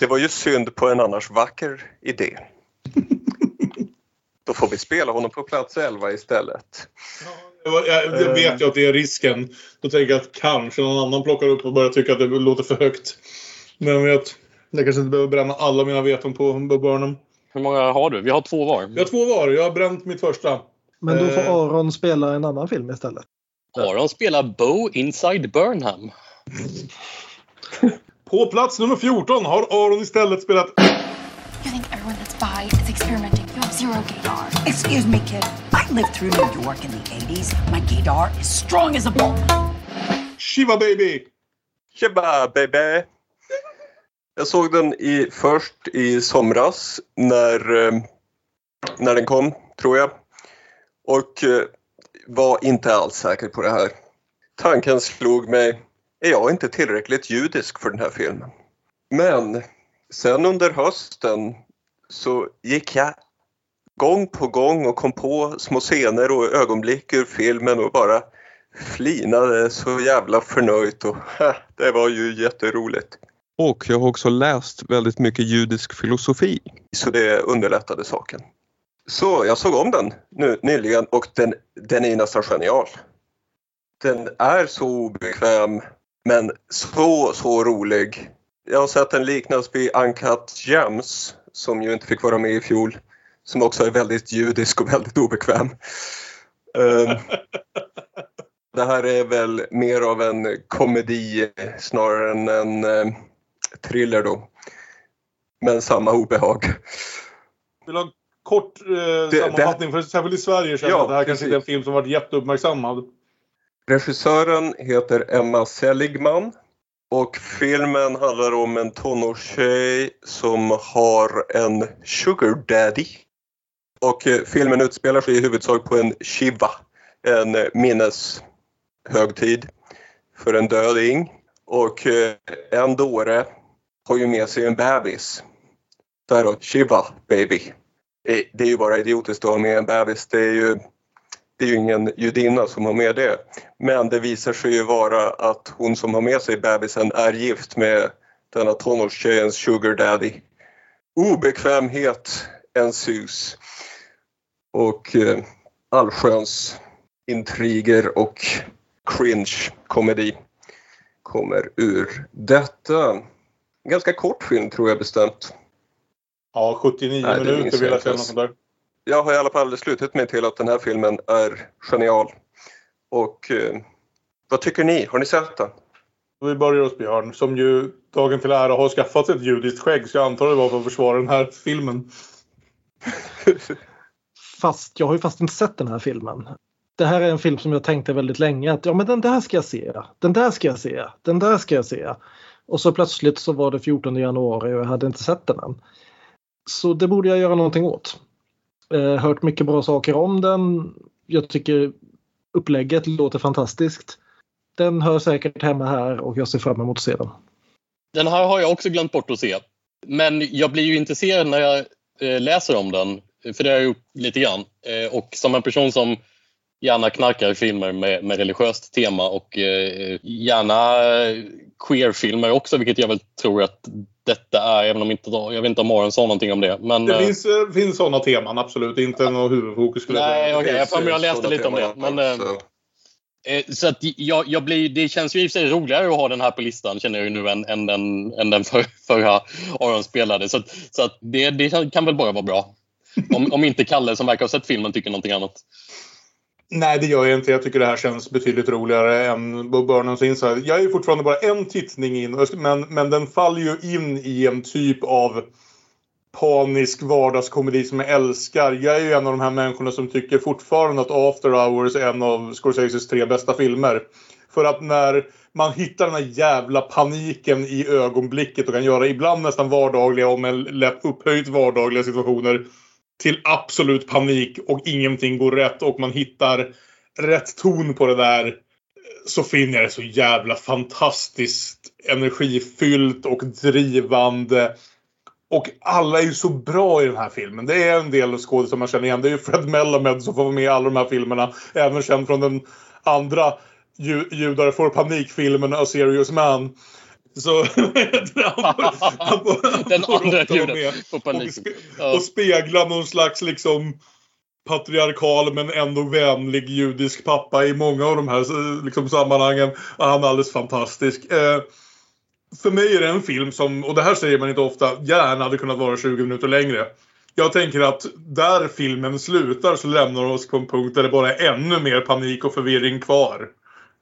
Det var ju synd på en annars vacker idé. Då får vi spela honom på plats 11 istället. Jag, jag, jag vet ju att det är risken. Då tänker jag att kanske någon annan plockar upp och börjar tycka att det låter för högt. Men jag vet, jag kanske inte behöver bränna alla mina veton på Bob Burnham. Hur många har du? Vi har två var. Jag har två var. Jag har bränt mitt första. Men då får Eh. Aron spela en annan film istället. Aron spelar Bo Inside Burnham. På plats nummer 14 har Aron istället spelat You think everyone that's bi is experimenting. You have zero gaydar. Excuse me, kid. I lived through New York in the 80s. My gaydar is strong as a bull. Shiva Baby. Tjaba baby! Jag såg den i, först i somras när, eh, när den kom, tror jag. Och eh, var inte alls säker på det här. Tanken slog mig, är jag inte tillräckligt judisk för den här filmen? Men sen under hösten så gick jag gång på gång och kom på små scener och ögonblick ur filmen och bara flinade så jävla förnöjt och det var ju jätteroligt. Och jag har också läst väldigt mycket judisk filosofi. Så det underlättade saken. Så jag såg om den nu nyligen och den, den är nästan genial. Den är så obekväm men så, så rolig. Jag har sett den liknas vid Uncut Gems som ju inte fick vara med i fjol. Som också är väldigt judisk och väldigt obekväm. Ehm, det här är väl mer av en komedi snarare än en eh, thriller då. Men samma obehag. Vill ha kort eh, sammanfattning? För särskilt i Sverige känner Ja, att det här kanske inte är en precis. film som varit jätteuppmärksammad. Regissören heter Emma Seligman och filmen handlar om en tonårstjej som har en sugar daddy. Och eh, filmen utspelar sig i huvudsak på en shiva, en eh, minneshögtid för en döding. Och eh, en dåre har ju med sig en bebis. Därav Shiva baby. Eh, det är ju bara idiotiskt att ha med en bebis. Det är ju, det är ju ingen judinna som har med det. Men det visar sig ju vara att hon som har med sig bebisen är gift med denna tonårstjejens sugar daddy. Obekvämhet ensus. Och eh, allsköns intriger och cringe komedi kommer ur detta. En ganska kort film tror jag bestämt. Ja, 79 Nej, minuter vill jag säga något sånt där. Jag har i alla fall slutit mig till att den här filmen är genial. Och eh, vad tycker ni? Har ni sett den? Vi börjar hos Björn som ju dagen till ära har skaffat ett judiskt skägg så jag antar det var för att försvara den här filmen. Fast jag har ju fast inte sett den här filmen. Det här är en film som jag tänkte väldigt länge att ja men den där ska jag se. Den där ska jag se. Den där ska jag se. Och så plötsligt så var det 14 januari och jag hade inte sett den än. Så det borde jag göra någonting åt. Eh, hört mycket bra saker om den. Jag tycker upplägget låter fantastiskt. Den hör säkert hemma här och jag ser fram emot att se den. Den här har jag också glömt bort att se. Men jag blir ju intresserad när jag eh, läser om den. För det har jag gjort lite grann. Eh, och som en person som gärna knarkar filmer med, med religiöst tema och eh, gärna eh, queerfilmer också, vilket jag väl tror att detta är, även om inte jag vet inte om Aron sa någonting om det. Men, Det eh, finns, eh, finns sådana teman, absolut. Inte något huvudfokus skulle jag Nej, okej. jag, okay, jag eh, läste lite om det. Men. Eh, Så att jag, jag blir, det känns ju i och för sig roligare att ha den här på listan känner jag ju nu än, än den, än den för, förra Aron spelade. Så, så att det, det kan väl bara vara bra. Om, om inte Kalle som verkar ha sett filmen tycker någonting annat. Nej, det gör jag inte. Jag tycker det här känns betydligt roligare än Bo Burnhams Inside. Jag är ju fortfarande bara en tittning in, men, men den faller ju in i en typ av panisk vardagskomedi som jag älskar. Jag är ju en av de här människorna som tycker fortfarande att After Hours är en av Scorseses tre bästa filmer. För att när man hittar den här jävla paniken i ögonblicket och kan göra ibland nästan vardagliga om en lätt upphöjt vardagliga situationer till absolut panik och ingenting går rätt och man hittar rätt ton på det där så finner jag det så jävla fantastiskt energifyllt och drivande. Och alla är ju så bra i den här filmen. Det är en del skådespelare som man känner igen. Det är ju Fred Melamed som får vara med i alla de här filmerna. Även känd från den andra ju, Judar får panikfilmen A Serious Man. Så? Han får- han får- Den får andra på och, spe- Ja. och spegla någon slags liksom patriarkal men ändå vänlig judisk pappa i många av de här eh, liksom, sammanhangen. Och han är alldeles fantastisk. Eh, för mig är det en film som, och det här säger man inte ofta, gärna hade kunnat vara 20 minuter längre. Jag tänker att där filmen slutar så lämnar oss på en punkt där det bara är ännu mer panik och förvirring kvar.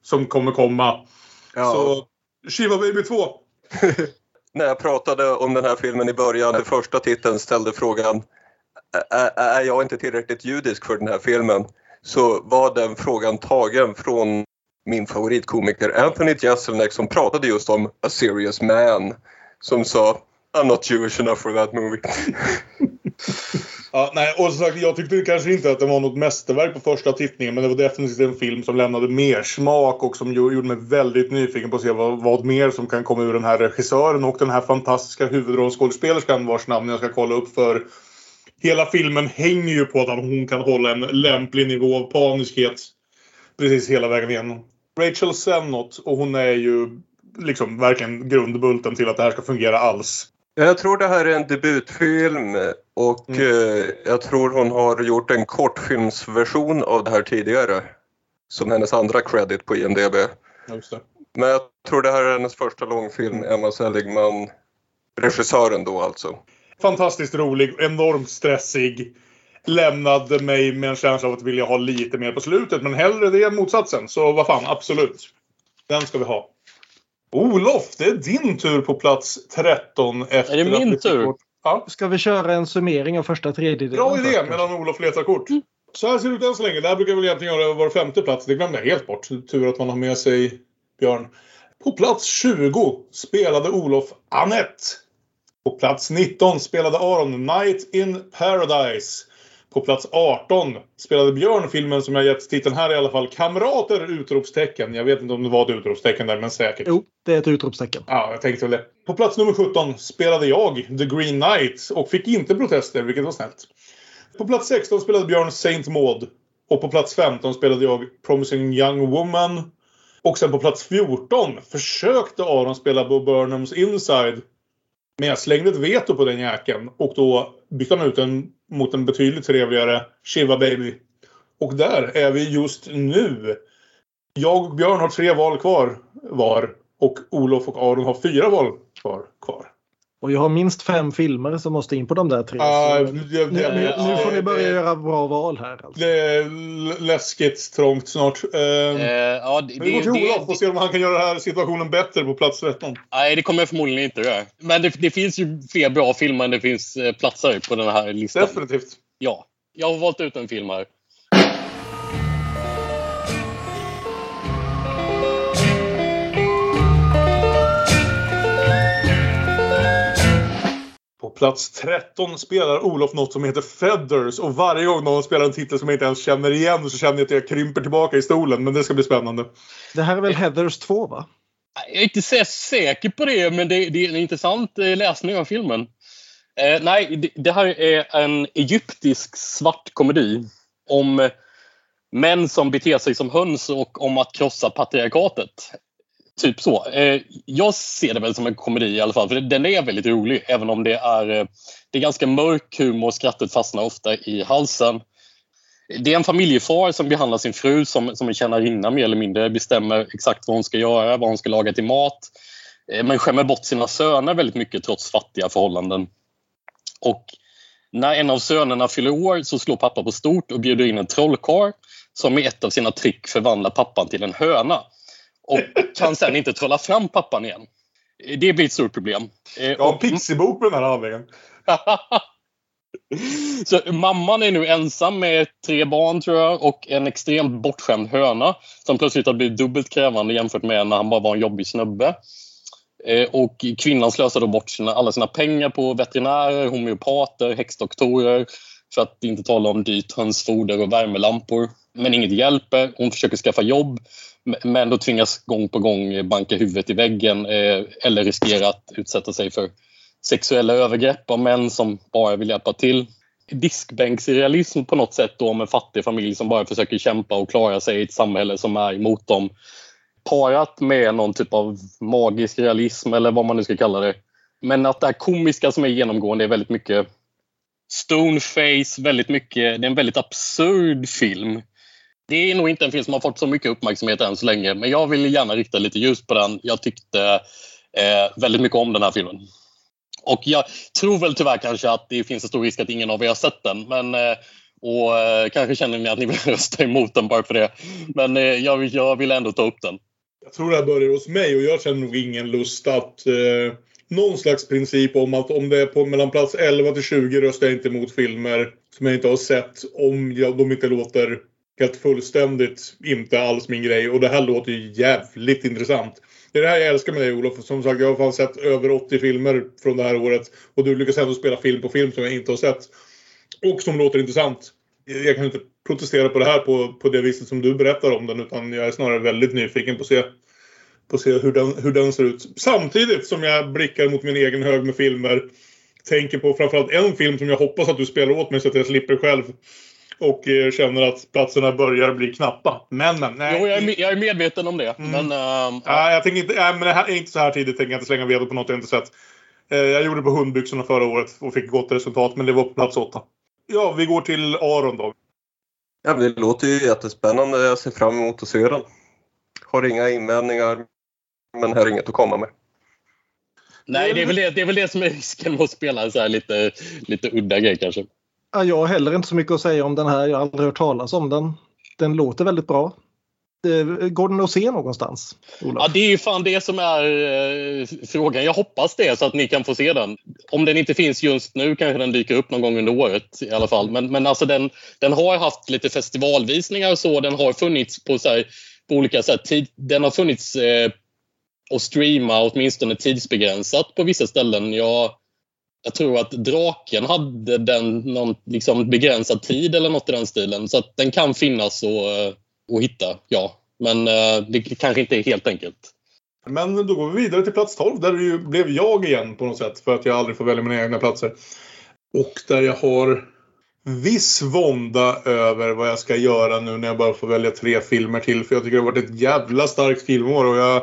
Som kommer komma. Ja. Så Shiva Baby 2. När jag pratade om den här filmen i början, den första titeln ställde frågan "Ä- är jag inte tillräckligt judisk för den här filmen? Så var den frågan tagen från min favoritkomiker Anthony Jeselnik som pratade just om A Serious Man. Som sa I'm not Jewish enough for that movie. Ja, nej, och som sagt, jag tyckte kanske inte att det var något mästerverk på första tittningen men det var definitivt en film som lämnade mer smak och som gjorde mig väldigt nyfiken på att se vad, vad mer som kan komma ur den här regissören och den här fantastiska huvudrollskådespelerskan vars namn jag ska kolla upp för hela filmen hänger ju på att hon kan hålla en lämplig nivå av paniskhet precis hela vägen igenom. Rachel Sennott och hon är ju liksom verkligen grundbulten till att det här ska fungera alls. Jag tror det här är en debutfilm och eh, jag tror hon har gjort en kortfilmsversion av det här tidigare. Som hennes andra credit på IMDB. Men jag tror det här är hennes första långfilm, Emma Seligman. Regissören då alltså. fantastiskt rolig, enormt stressig. Lämnade mig med en känsla av att vilja ha lite mer på slutet. Men hellre det än motsatsen. Så vad fan, absolut. Den ska vi ha. Olof, det är din tur på plats 13. Efter Är det min tur? Ja, Ska vi köra en summering av första tredjedelen? bra idé kanske? medan Olof letar kort. Så här ser det ut än så länge. Det här brukar jag väl egentligen göra var femte plats. Det glömde jag helt bort. Tur att man har med sig Björn. På plats 20 spelade Olof Annette. På plats 19 spelade Aron Night in Paradise. På plats 18 spelade Björn filmen som jag gett titeln här i alla fall. Kamrater! Utropstecken. Jag vet inte om det var ett utropstecken där, men säkert. Jo, det är ett utropstecken. Ja, jag tänkte väl det. På plats nummer 17 spelade jag The Green Knight och fick inte protester, vilket var snällt. På plats 16 spelade Björn Saint Maud. Och på plats 15 spelade jag Promising Young Woman. Och sen på plats 14 försökte Aron spela Bo Burnhams Inside. Men jag slängde ett veto på den jäkeln och då bytte han ut den mot en betydligt trevligare Shiva Baby. Och där är vi just nu. Jag och Björn har tre val kvar var. Och Olof och Aron har fyra val kvar. kvar. Och jag har minst fem filmer som måste in på de där tre. Ah, så det- nu, det- nu, nu får ni det- börja göra bra val här. Alltså. Det är läskigt trångt snart. Eh, ja, det, vi går till det- Olof och ser om han kan göra den här situationen bättre på plats 13. Nej, det kommer jag förmodligen inte göra. Men det, det finns ju fler bra filmer än det finns eh, platser på den här listan. Definitivt. Ja. Jag har valt ut en film här. Plats 13 spelar Olof något som heter Feathers och varje gång någon spelar en titel som jag inte ens känner igen så känner jag att jag krymper tillbaka i stolen. Men det ska bli spännande. Det här är väl Heathers 2 va? Jag är inte så säker på det, men det, det är en intressant eh, läsning av filmen. Eh, nej, det, det här är en egyptisk svart komedi om män som beter sig som höns och om att krossa patriarkatet. Typ så. Eh, jag ser det väl som en komedi i alla fall, för den är väldigt rolig även om det är, eh, det är ganska mörk humor. Skrattet fastnar ofta i halsen. Det är en familjefar som behandlar sin fru som, som en tjänarinna mer eller mindre. Bestämmer exakt vad hon ska göra, vad hon ska laga till mat. Eh, men skämmer bort sina söner väldigt mycket trots fattiga förhållanden. Och när en av sönerna fyller år så slår pappa på stort och bjuder in en trollkarl som med ett av sina trick förvandlar pappan till en höna. Och kan sen inte trolla fram pappan igen. Det blir ett stort problem. Eh, Jag har en pixibok med den här handlingen. Så mamman är nu ensam med tre barn tror jag och en extremt bortskämd höna som plötsligt har blivit dubbelt krävande jämfört med när han bara var en jobbig snubbe. Eh, och kvinnan slösar då bort sina, alla sina pengar på veterinärer, homeopater, häxdoktorer för att inte tala om dyrt hönsfoder och värmelampor. Men inget hjälper. Hon försöker skaffa jobb men då tvingas gång på gång banka huvudet i väggen eh, eller riskera att utsätta sig för sexuella övergrepp av män som bara vill hjälpa till. Diskbänksrealism på något sätt då om en fattig familj som bara försöker kämpa och klara sig i ett samhälle som är emot dem. Parat med någon typ av magisk realism eller vad man nu ska kalla det. Men att det här komiska som är genomgående är väldigt mycket stoneface, väldigt mycket, det är en väldigt absurd film. Det är nog inte en film som har fått så mycket uppmärksamhet än så länge men jag vill gärna rikta lite ljus på den. Jag tyckte eh, väldigt mycket om den här filmen. Och jag tror väl tyvärr kanske att det finns en stor risk att ingen av er har sett den. Men, eh, och eh, kanske känner ni att ni vill rösta emot den bara för det. Men eh, jag, jag vill ändå ta upp den. Jag tror det här börjar hos mig och jag känner nog ingen lust att... Eh, någon slags princip om att om det är på mellan plats 11 till 20 röstar jag inte emot filmer som jag inte har sett om jag, de inte låter helt fullständigt inte alls min grej. Och det här låter ju jävligt intressant. Det är det här jag älskar med dig Olof. Som sagt, jag har fan sett över 80 filmer från det här året. Och du lyckas ändå spela film på film som jag inte har sett. Och som låter intressant. Jag kan inte protestera på det här på, på det viset som du berättar om den. Utan jag är snarare väldigt nyfiken på att se, att se hur, den, hur den ser ut. Samtidigt som jag blickar mot min egen hög med filmer. Tänker på framförallt en film som jag hoppas att du spelar åt mig så att jag slipper själv. Och eh, känner att platserna börjar bli knappa. Men, men nej. Jo, jag, är, jag är medveten om det. Men, ehm, Ja, jag tänker inte, nej, men det här är inte så här tidigt tänker jag inte slänga veto på något jag inte sett. Eh, jag gjorde det på hundbyxorna förra året och fick gott resultat, men det var på plats åtta. Ja, vi går till Aron då. Ja, det låter ju jättespännande. Jag ser fram emot att se den. Har inga invändningar, men här är inget att komma med. nej, det är, väl det, det är väl det som är risken med att spela en så här lite, lite udda grej kanske. Ja, jag har heller inte så mycket att säga om den här. Jag har aldrig hört talas om den. Den låter väldigt bra. Går den att se någonstans? Olof? Ja, det är ju fan det som är eh, frågan. Jag hoppas det så att ni kan få se den. Om den inte finns just nu kanske den dyker upp någon gång under året i alla fall. Men, men alltså den, den har haft lite festivalvisningar och så. Den har funnits på, så här, på olika sätt. Tid, den har funnits eh, och streama åtminstone tidsbegränsat på vissa ställen. Jag jag tror att draken hade den någon liksom begränsad tid eller något i den stilen. Så att den kan finnas och, och hitta, ja. Men eh, det kanske inte är helt enkelt. Men då går vi vidare till plats 12 där det ju blev jag igen på något sätt för att jag aldrig får välja mina egna platser. Och där jag har viss vånda över vad jag ska göra nu när jag bara får välja tre filmer till. För jag tycker det har varit ett jävla starkt filmår och jag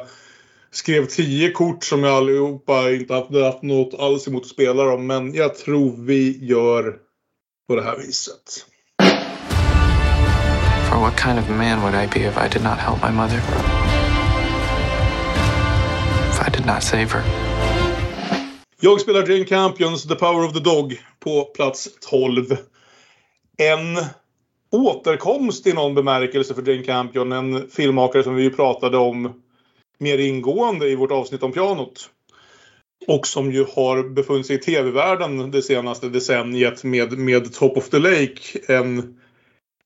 skrev tio kort som jag allihopa inte haft, haft något alls emot att spela dem. Men jag tror vi gör på det här viset. For what kind of man would I be if I did not help my mother? If I did not save her? Jag spelar Jane Campions The Power of the Dog på plats 12. En återkomst i någon bemärkelse för Jane Campion. En filmmakare som vi ju pratade om mer ingående i vårt avsnitt om pianot. Och som ju har befunnit sig i tv-världen det senaste decenniet med, med Top of the Lake. En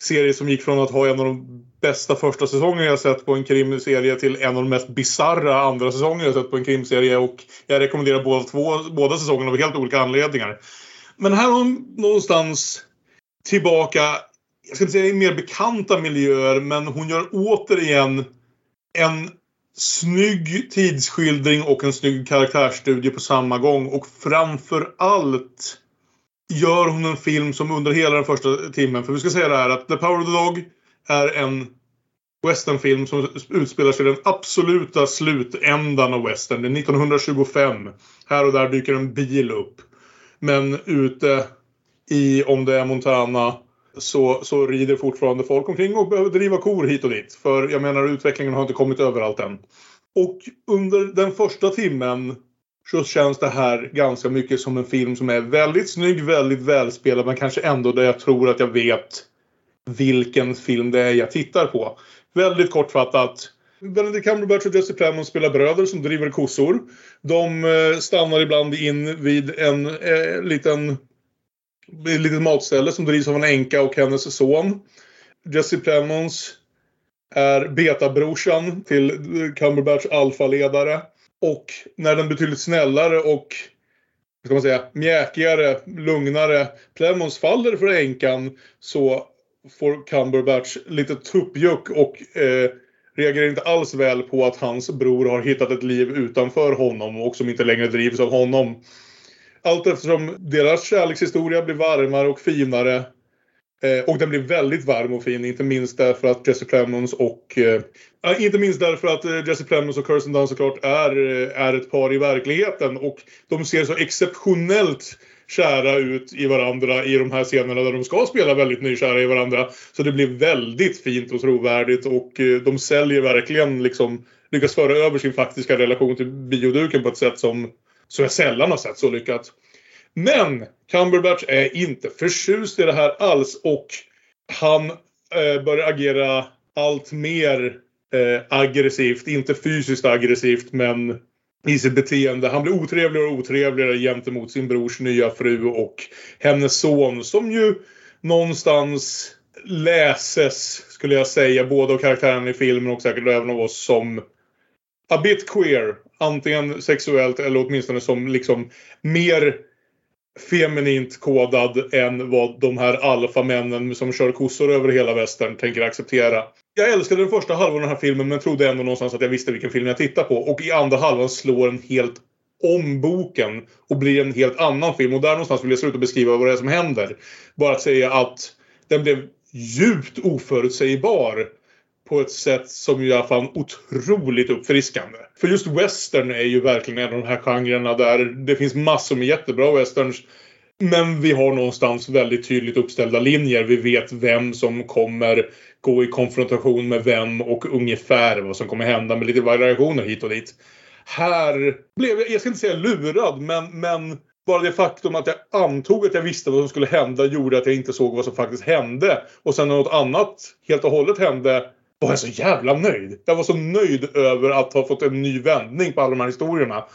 serie som gick från att ha en av de bästa första säsongerna jag sett på en krimserie till en av de mest bizarra andra säsonger jag sett på en krimserie. Och jag rekommenderar båda, två, båda säsongerna av helt olika anledningar. Men här har hon någonstans tillbaka, jag ska inte säga i mer bekanta miljöer, men hon gör återigen en snygg tidsskildring och en snygg karaktärsstudie på samma gång. Och framför allt gör hon en film som under hela den första timmen, för vi ska säga det här att The Power of the Dog är en westernfilm som utspelar sig i den absoluta slutändan av western. Det är 1925. Här och där dyker en bil upp. Men ute i, om det är Montana, så, så rider fortfarande folk omkring och behöver driva kor hit och dit. För jag menar utvecklingen har inte kommit överallt än. Och under den första timmen så känns det här ganska mycket som en film som är väldigt snygg, väldigt välspelad men kanske ändå där jag tror att jag vet vilken film det är jag tittar på. Väldigt kortfattat. Benedict Cumberbatch och Jesse Plemons spelar bröder som driver kossor. De eh, stannar ibland in vid en eh, liten ett litet matställe som drivs av en änka och hennes son. Jesse Plemons är betabrorsan till Cumberbatchs alfaledare. Och när den betydligt snällare och ska man säga, mjäkigare, lugnare Plemons faller för änkan så får Cumberbatch lite tuppjuck och eh, reagerar inte alls väl på att hans bror har hittat ett liv utanför honom och som inte längre drivs av honom. Allt eftersom deras kärlekshistoria blir varmare och finare. Eh, och den blir väldigt varm och fin, inte minst därför att Jesse Plemons och... Eh, inte minst därför att eh, Jesse Plemons och Kirsten Dunn såklart är, eh, är ett par i verkligheten. Och de ser så exceptionellt kära ut i varandra i de här scenerna där de ska spela väldigt nykära i varandra. Så det blir väldigt fint och trovärdigt och eh, de säljer verkligen liksom lyckas föra över sin faktiska relation till bioduken på ett sätt som, som jag sällan har sett så lyckat. Men Cumberbatch är inte förtjust i det här alls och han eh, börjar agera allt mer eh, aggressivt. Inte fysiskt aggressivt men i sitt beteende. Han blir otrevligare och otrevligare gentemot sin brors nya fru och hennes son som ju någonstans läses, skulle jag säga, både av karaktärerna i filmen och säkert även av oss som a bit queer. Antingen sexuellt eller åtminstone som liksom mer feminint kodad än vad de här alfamännen som kör kossor över hela västern tänker acceptera. Jag älskade den första halvan av den här filmen men trodde ändå någonstans att jag visste vilken film jag tittade på. Och i andra halvan slår den helt om boken och blir en helt annan film. Och där någonstans vill jag sluta beskriva vad det är som händer. Bara att säga att den blev djupt oförutsägbar på ett sätt som jag fann otroligt uppfriskande. För just western är ju verkligen en av de här genrerna där det finns massor med jättebra westerns. Men vi har någonstans väldigt tydligt uppställda linjer. Vi vet vem som kommer gå i konfrontation med vem och ungefär vad som kommer hända med lite variationer hit och dit. Här blev jag, jag ska inte säga lurad, men, men bara det faktum att jag antog att jag visste vad som skulle hända gjorde att jag inte såg vad som faktiskt hände. Och sen när något annat helt och hållet hände var jag så jävla nöjd. Jag var så nöjd över att ha fått en ny vändning på alla de här historierna.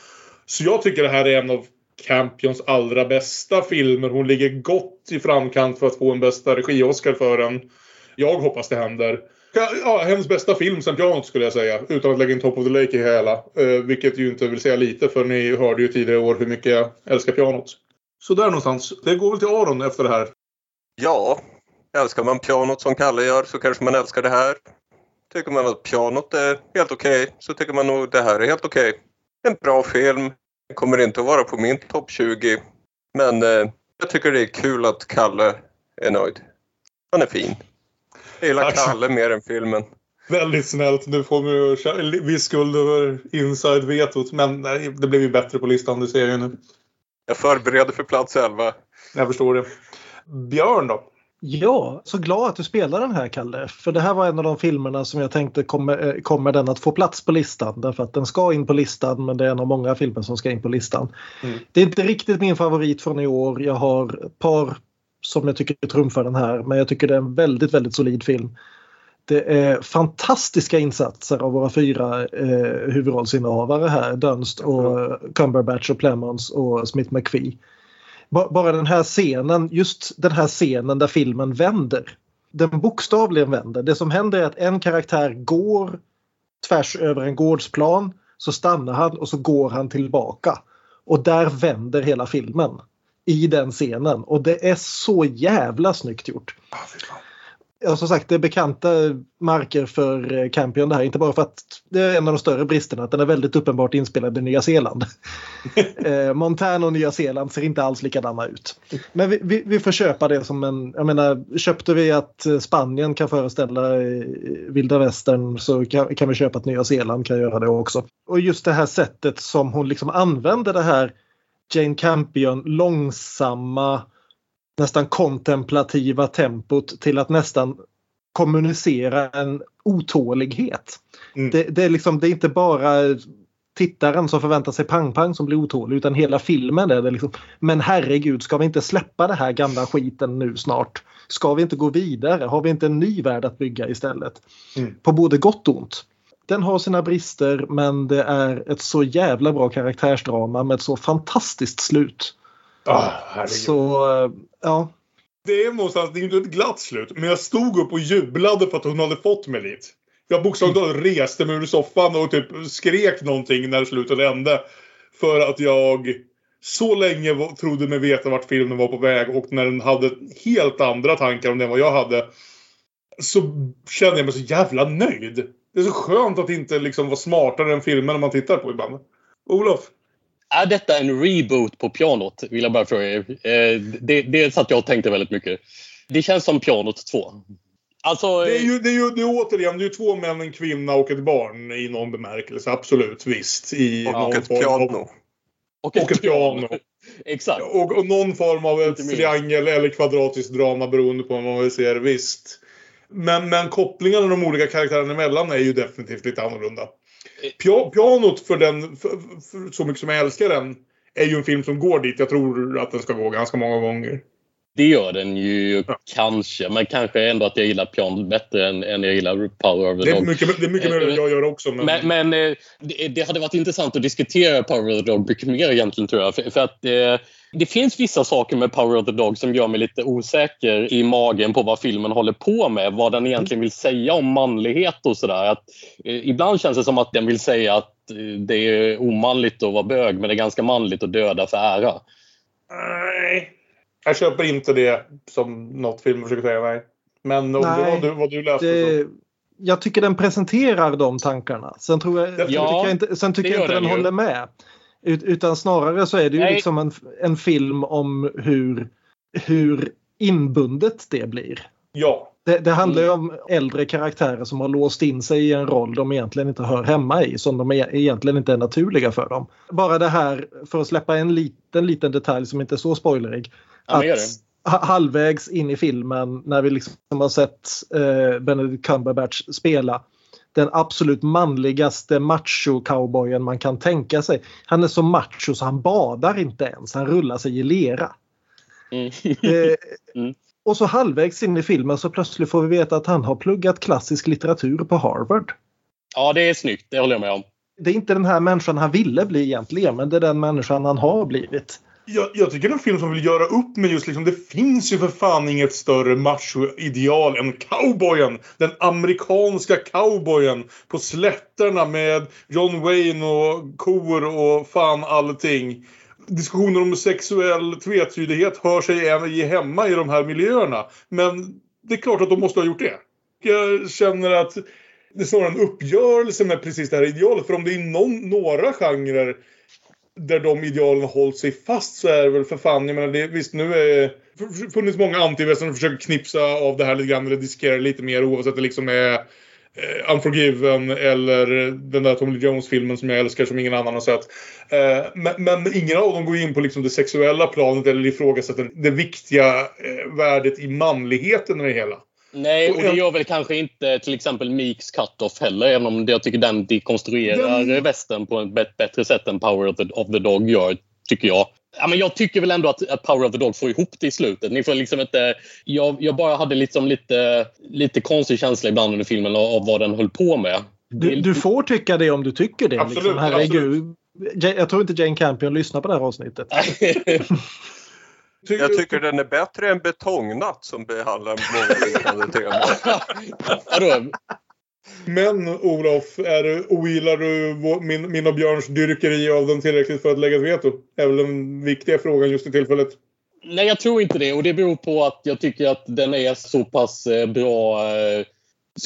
Så jag tycker det här är en av Campions allra bästa filmer. Hon ligger gott i framkant för att få en bästa regi-Oscar för den. Jag hoppas det händer. Ja, hennes bästa film sen pianot skulle jag säga. Utan att lägga in Top of the Lake i hela. Eh, vilket ju inte vill säga lite för ni hörde ju tidigare i år hur mycket jag älskar pianot. Så där någonstans. Det går väl till Aron efter det här. Ja, älskar man pianot som Kalle gör så kanske man älskar det här. Tycker man att pianot är helt okej så tycker man nog det här är helt okej. En bra film. Kommer inte att vara på min topp 20. Men eh, jag tycker det är kul att Kalle är nöjd. Han är fin. Jag gillar Tack Kalle mer än filmen. Väldigt snällt. Nu får kö- viss skuld över inside-vetot. Men nej, det blev ju bättre på listan, det ser jag ju nu. Jag förbereder för plats 11. Jag förstår det. Björn då? Ja, så glad att du spelar den här Kalle. För det här var en av de filmerna som jag tänkte kommer, eh, kommer den att få plats på listan. Därför att den ska in på listan men det är en av många filmer som ska in på listan. Mm. Det är inte riktigt min favorit från i år. Jag har ett par som jag tycker trumfar den här. Men jag tycker det är en väldigt, väldigt solid film. Det är fantastiska insatser av våra fyra eh, huvudrollsinnehavare här. Dunst och eh, Cumberbatch och Plemons och Smith McPhee. Bara den här scenen, just den här scenen där filmen vänder. Den bokstavligen vänder. Det som händer är att en karaktär går tvärs över en gårdsplan. Så stannar han och så går han tillbaka. Och där vänder hela filmen. I den scenen. Och det är så jävla snyggt gjort. Ah, Ja, som sagt, det är bekanta marker för eh, Campion det här. Inte bara för att det är en av de större bristerna, att den är väldigt uppenbart inspelad i Nya Zeeland. eh, Montana och Nya Zeeland ser inte alls likadana ut. Men vi, vi, vi får köpa det som en... Jag menar, köpte vi att eh, Spanien kan föreställa eh, vilda västern så kan, kan vi köpa att Nya Zeeland kan göra det också. Och just det här sättet som hon liksom använder det här Jane Campion långsamma nästan kontemplativa tempot till att nästan kommunicera en otålighet. Det, det, är liksom, det är inte bara tittaren som förväntar sig pang-pang som blir otålig utan hela filmen är det liksom. Men herregud, ska vi inte släppa det här gamla skiten nu snart? Ska vi inte gå vidare? Har vi inte en ny värld att bygga istället? Mm. På både gott och ont. Den har sina brister men det är ett så jävla bra karaktärsdrama med ett så fantastiskt slut. Ah. Så, eh, ja. Det är någonstans, det är inte ett glatt slut, men jag stod upp och jublade för att hon hade fått mig dit. Jag bokstavligt talat reste mig ur soffan och typ skrek någonting när slutet hände. För att jag så länge trodde mig veta vart filmen var på väg och när den hade helt andra tankar om det än vad jag hade. Så kände jag mig så jävla nöjd. Det är så skönt att inte liksom vara smartare än filmen man tittar på ibland. Olof? Är detta en reboot på pianot? Vill jag bara fråga er. Eh, Det, det satt jag och tänkte väldigt mycket. Det känns som pianot 2. Alltså, Det är ju, det är ju det är återigen det är två män, en kvinna och ett barn i någon bemärkelse. Absolut, visst. I Och någon ett form piano. Av, och ett piano. Exakt. Och, och någon form av ett triangel eller kvadratiskt drama beroende på vad man vill se. Visst. Men, men kopplingarna de olika karaktärerna emellan är ju definitivt lite annorlunda. Pia, pianot för den, för, för, så mycket som jag älskar den, är ju en film som går dit. Jag tror att den ska gå ganska många gånger. Det gör den ju kanske, men kanske ändå att jag gillar pianot bättre än, än jag gillar Power of the Det är Dog. mycket, det är mycket möjligt att jag gör också. Men, Men, men eh, det, det hade varit intressant att diskutera Power of the Dog mycket mer egentligen tror jag. För, för att eh, det finns vissa saker med Power of the Dog som gör mig lite osäker i magen på vad filmen håller på med. Vad den egentligen vill säga om manlighet och sådär. Eh, ibland känns det som att den vill säga att eh, det är omanligt att vara bög men det är ganska manligt att döda för ära. Nej. Jag köper inte det som något film försöker säga. Nej. Men om det Nej, var du, vad du läste så. Det, jag tycker den presenterar de tankarna. Sen, tror jag, sen Ja, tycker jag inte, sen tycker det jag inte den, den håller med. Ut, utan snarare så är det ju Nej. liksom en, en film om hur, hur inbundet det blir. Ja. Det, det handlar ju om äldre karaktärer som har låst in sig i en roll de egentligen inte hör hemma i. Som de e- egentligen inte är naturliga för dem. Bara det här, för att släppa en liten, liten detalj som inte är så spoilerig. Ha- halvvägs in i filmen när vi liksom har sett eh, Benedict Cumberbatch spela den absolut manligaste macho-cowboyen man kan tänka sig. Han är så macho så han badar inte ens, han rullar sig i lera. Mm. Eh, Mm. Och så halvvägs in i filmen så plötsligt får vi veta att han har pluggat klassisk litteratur på Harvard. Ja, det är snyggt. Det håller jag med om. Det är inte den här människan han ville bli egentligen men det är den människan han har blivit. Jag, jag tycker det är en film som vill göra upp med just liksom, det finns ju för fan inget större macho-ideal än cowboyen. Den amerikanska cowboyen på slätterna med John Wayne och kor och fan allting. diskussioner om sexuell tvetydighet hör sig även hemma i de här miljöerna. Men det är klart att de måste ha gjort det. Jag känner att det är snarare en uppgörelse med precis det här idealet. För om det är någon, några genrer där de idealen har hållit sig fast så är det väl för fan, jag menar det, visst nu är det funnits många antivästern som försöker knipsa av det här lite grann eller diskera lite mer oavsett det liksom är eh, Unforgiven eller den där Tommy Jones-filmen som jag älskar som ingen annan har sett. Eh, men, men ingen av dem går in på liksom det sexuella planet eller ifrågasätter det viktiga eh, värdet i manligheten i det hela. Nej, och det gör väl kanske inte till exempel Meeks Cut-Off heller, även om jag tycker den dekonstruerar Den- västern på ett bättre sätt än Power of the, of the Dog gör, tycker jag. Ja, men jag tycker väl ändå att, att Power of the Dog får ihop det i slutet. Ni får liksom inte, jag, jag bara hade liksom lite, lite konstig känsla ibland under filmen av, av vad den höll på med. Du, du får tycka det om du tycker det. Absolut, liksom. Herregud. Ja- Jag tror inte Jane Campion lyssnar på det här avsnittet. Jag tycker den är bättre än Betongnatt som behandlar många liknande teman. Men Olof, är du, ogillar du vår- min, min och Björns dyrkeri av den tillräckligt för att lägga ett veto? är väl den viktiga frågan just i tillfället. Nej, jag tror inte det. Och det beror på att jag tycker att den är så pass eh, bra eh,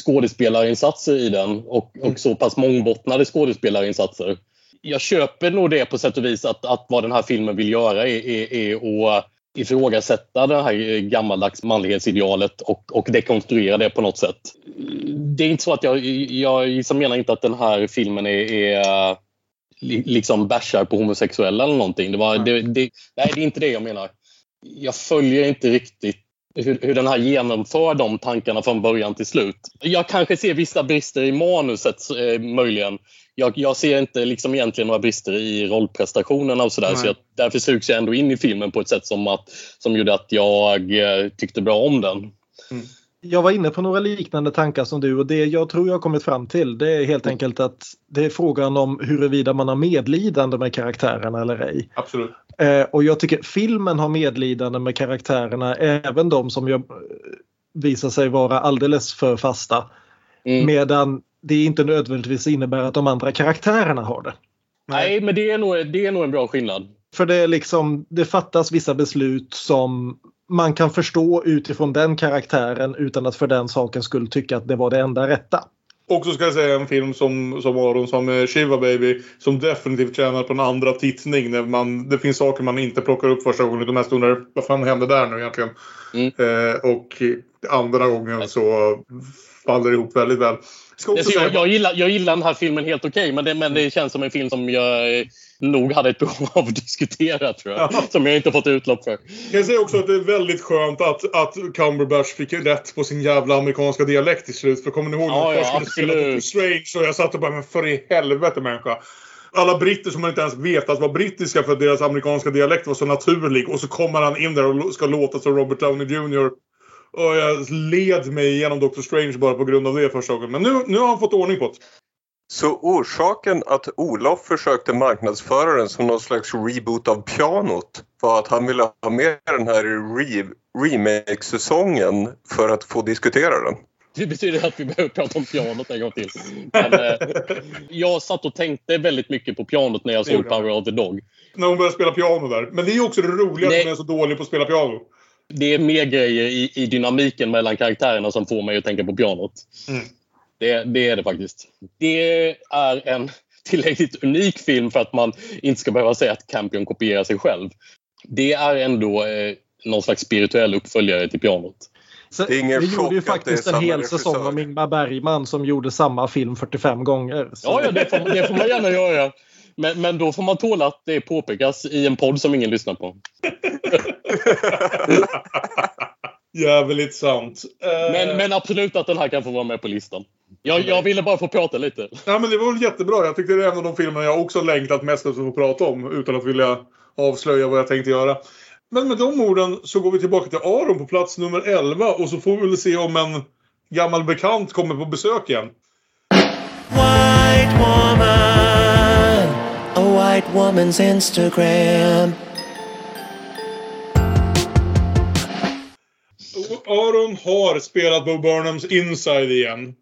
skådespelarinsatser i den och, och så pass mångbottnade skådespelarinsatser. Jag köper nog det på sätt och vis att, att vad den här filmen vill göra är, är, är att ifrågasätta det här gammaldags manlighetsidealet och, och dekonstruera det på något sätt. Det är inte så att jag, jag liksom menar inte att den här filmen är, är li- liksom bashar på homosexuella eller någonting. Det, var, det, det, nej, det är inte det jag menar. Jag följer inte riktigt hur, hur den här genomför de tankarna från början till slut. Jag kanske ser vissa brister i manuset eh, möjligen. Jag, jag ser inte liksom egentligen några brister i rollprestationerna och sådär. Så jag, därför sugs jag ändå in i filmen på ett sätt som, att, som gjorde att jag eh, tyckte bra om den. Jag var inne på några liknande tankar som du och det jag tror jag har kommit fram till det är helt enkelt att det är frågan om huruvida man har medlidande med karaktärerna eller ej. Absolut. Eh, och jag tycker filmen har medlidande med karaktärerna, även de som jag, eh, visar sig vara alldeles för fasta. Mm. Medan det inte nödvändigtvis innebär att de andra karaktärerna har det. Nej, men det är, nog, det är nog en bra skillnad. För det, är liksom, det fattas vissa beslut som man kan förstå utifrån den karaktären utan att för den saken skulle tycka att det var det enda rätta. Och så ska jag säga en film som, som Aron som eh, Shiva Baby som definitivt tjänar på en andra tittning. När man, det finns saker man inte plockar upp första gången utan mest undrar vad fan hände där nu egentligen. Mm. Eh, och andra gången så faller det ihop väldigt väl. Ska också Så jag, jag, gillar, jag gillar den här filmen helt okej, men, det, men det känns som en film som jag eh, nog hade ett behov av att diskutera, tror jag. Ja. Som jag inte fått utlopp för. kan jag säga också att det är väldigt skönt att, att Cumberbatch fick rätt på sin jävla amerikanska dialekt till slut. För kommer ni ihåg när Ja, han ja, först skulle spela. Doctor Strange? Så jag satt och bara, men för i helvete människa. Alla britter som man inte ens vetat var brittiska för att deras amerikanska dialekt var så naturlig. Och så kommer han in där och ska låta som Robert Downey Jr. Och jag led mig igenom Doctor Strange bara på grund av det första gången. Men nu, nu har han fått ordning på det. Så orsaken att Olof försökte marknadsföra den som någon slags reboot av pianot var att han ville ha med den här re remake-säsongen för att få diskutera den. Det betyder att vi behöver prata om pianot en gång till. Men, eh, jag satt och tänkte väldigt mycket på pianot när jag såg. Power of the Dog. När hon börjar spela piano där. Men det är ju också det roliga att hon är så dålig på att spela piano. Det är mer grejer i, i dynamiken mellan karaktärerna som får mig att tänka på pianot. Mm. Det, det är det faktiskt. Det är en tillräckligt unik film för att man inte ska behöva säga att Campion kopierar sig själv. Det är ändå eh, någon slags spirituell uppföljare till pianot. Så Det är vi gjorde ju det faktiskt en hel regissör. säsong om Ingmar Bergman som gjorde samma film 45 gånger. Så Ja, ja det, får, det får man gärna göra. Men, men då får man tåla att det påpekas i en podd som ingen lyssnar på. Jävligt sant. Eh, Men, men absolut att den här kan få vara med på listan. Jag, jag ville bara få prata lite. Ja, men det var väl jättebra. Jag tyckte det är en av de filmer jag också längtat mest efter att få prata om utan att vilja avslöja vad jag tänkte göra. Men med de orden så går vi tillbaka till Aron på plats nummer 11 och så får vi väl se om en gammal bekant kommer på besök igen. White woman, a white woman's Instagram. Aron har spelat Bo Burnhams Inside igen.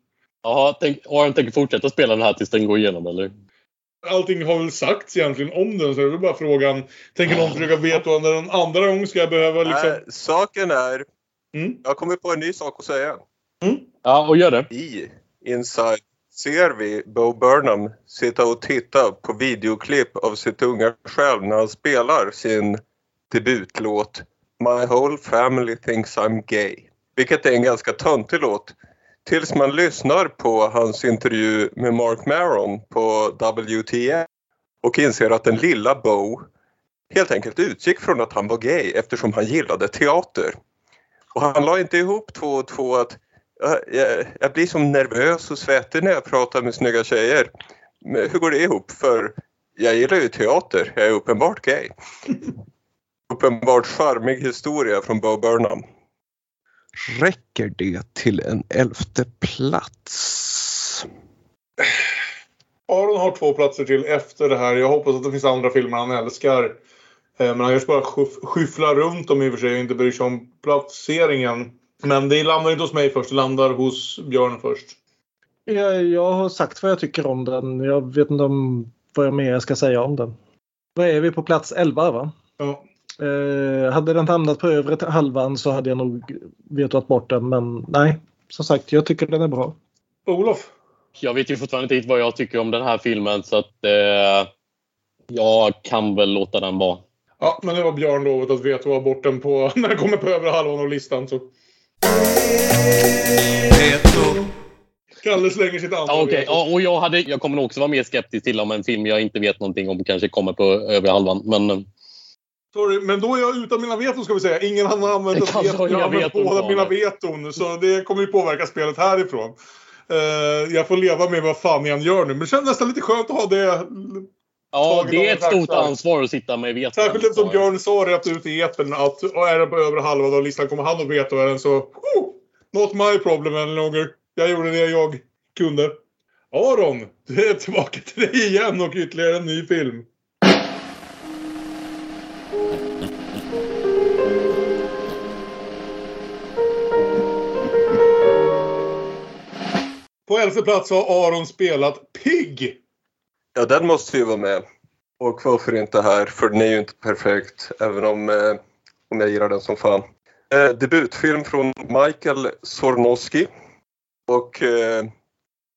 Tänk, Aron tänker fortsätta spela den här tills den går igenom, eller? Allting har väl sagts egentligen om den så det är bara frågan. Tänker någon försöka veta under en andra gång ska jag behöva liksom... Nej, saken är... Mm. Jag kommer på en ny sak att säga. Ja, och gör det. I Inside ser vi Bo Burnham sitta och titta på videoklipp av sitt unga själv när han spelar sin debutlåt My whole family thinks I'm gay. Vilket är en ganska töntig låt. Tills man lyssnar på hans intervju med Mark Maron på WTF och inser att den lilla Bo helt enkelt utgick från att han var gay eftersom han gillade teater. Och han la inte ihop två och två att jag, jag blir som nervös och svettig när jag pratar med snygga tjejer. Men hur går det ihop? För jag gillar ju teater, jag är uppenbart gay. Uppenbart charmig historia från Bo Burnham. Räcker det till en elfte plats? Aron har två platser till efter det här. Jag hoppas att det finns andra filmer han älskar. Eh, Men han just bara skyff- skyfflar runt dem i och för sig och inte bryr sig om placeringen. Men det landar inte hos mig först, det landar hos Björn först. Jag, jag har sagt vad jag tycker om den. Jag vet inte om vad jag mer ska säga om den. Vad är vi på plats 11 va? Ja. Eh, hade den hamnat på övre halvan så hade jag nog vetat bort den men nej. Som sagt, jag tycker den är bra. Olof? Jag vet ju fortfarande inte vad jag tycker om den här filmen så att eh, jag kan väl låta den vara. Ja, men det var Björn lovat att veta var bort den på när den kommer på övre halvan av listan. Så. Kalle slänger sitt andra okej. veto. ja, och jag, hade, jag kommer nog också vara mer skeptisk till om en film jag inte vet någonting om kanske kommer på övre halvan. Men eh, Sorry, men då är jag utan mina veton ska vi säga. Ingen annan har använt Det ett kan veto. Jag har använt veton båda mina veton. Så det kommer ju påverka spelet härifrån. Eh, jag får leva med vad fan jag än gör nu. Men det känns nästan lite skönt att ha det. Ja, det är ett stort axlar. ansvar att sitta med veton. Särskilt eftersom Björn sa rätt ut i etern att och är den på övre halvan av listan kommer han att veta vad den så... Oh, not my problem any longer. Jag gjorde det jag kunde. Aron, du är tillbaka till dig igen och ytterligare en ny film. På elfte plats har Aron spelat Pigg. Ja, den måste ju vara med. Och varför inte här? För den är ju inte perfekt, även om, eh, om jag gillar den som fan. Eh, debutfilm från Michael Sornoski. Och eh,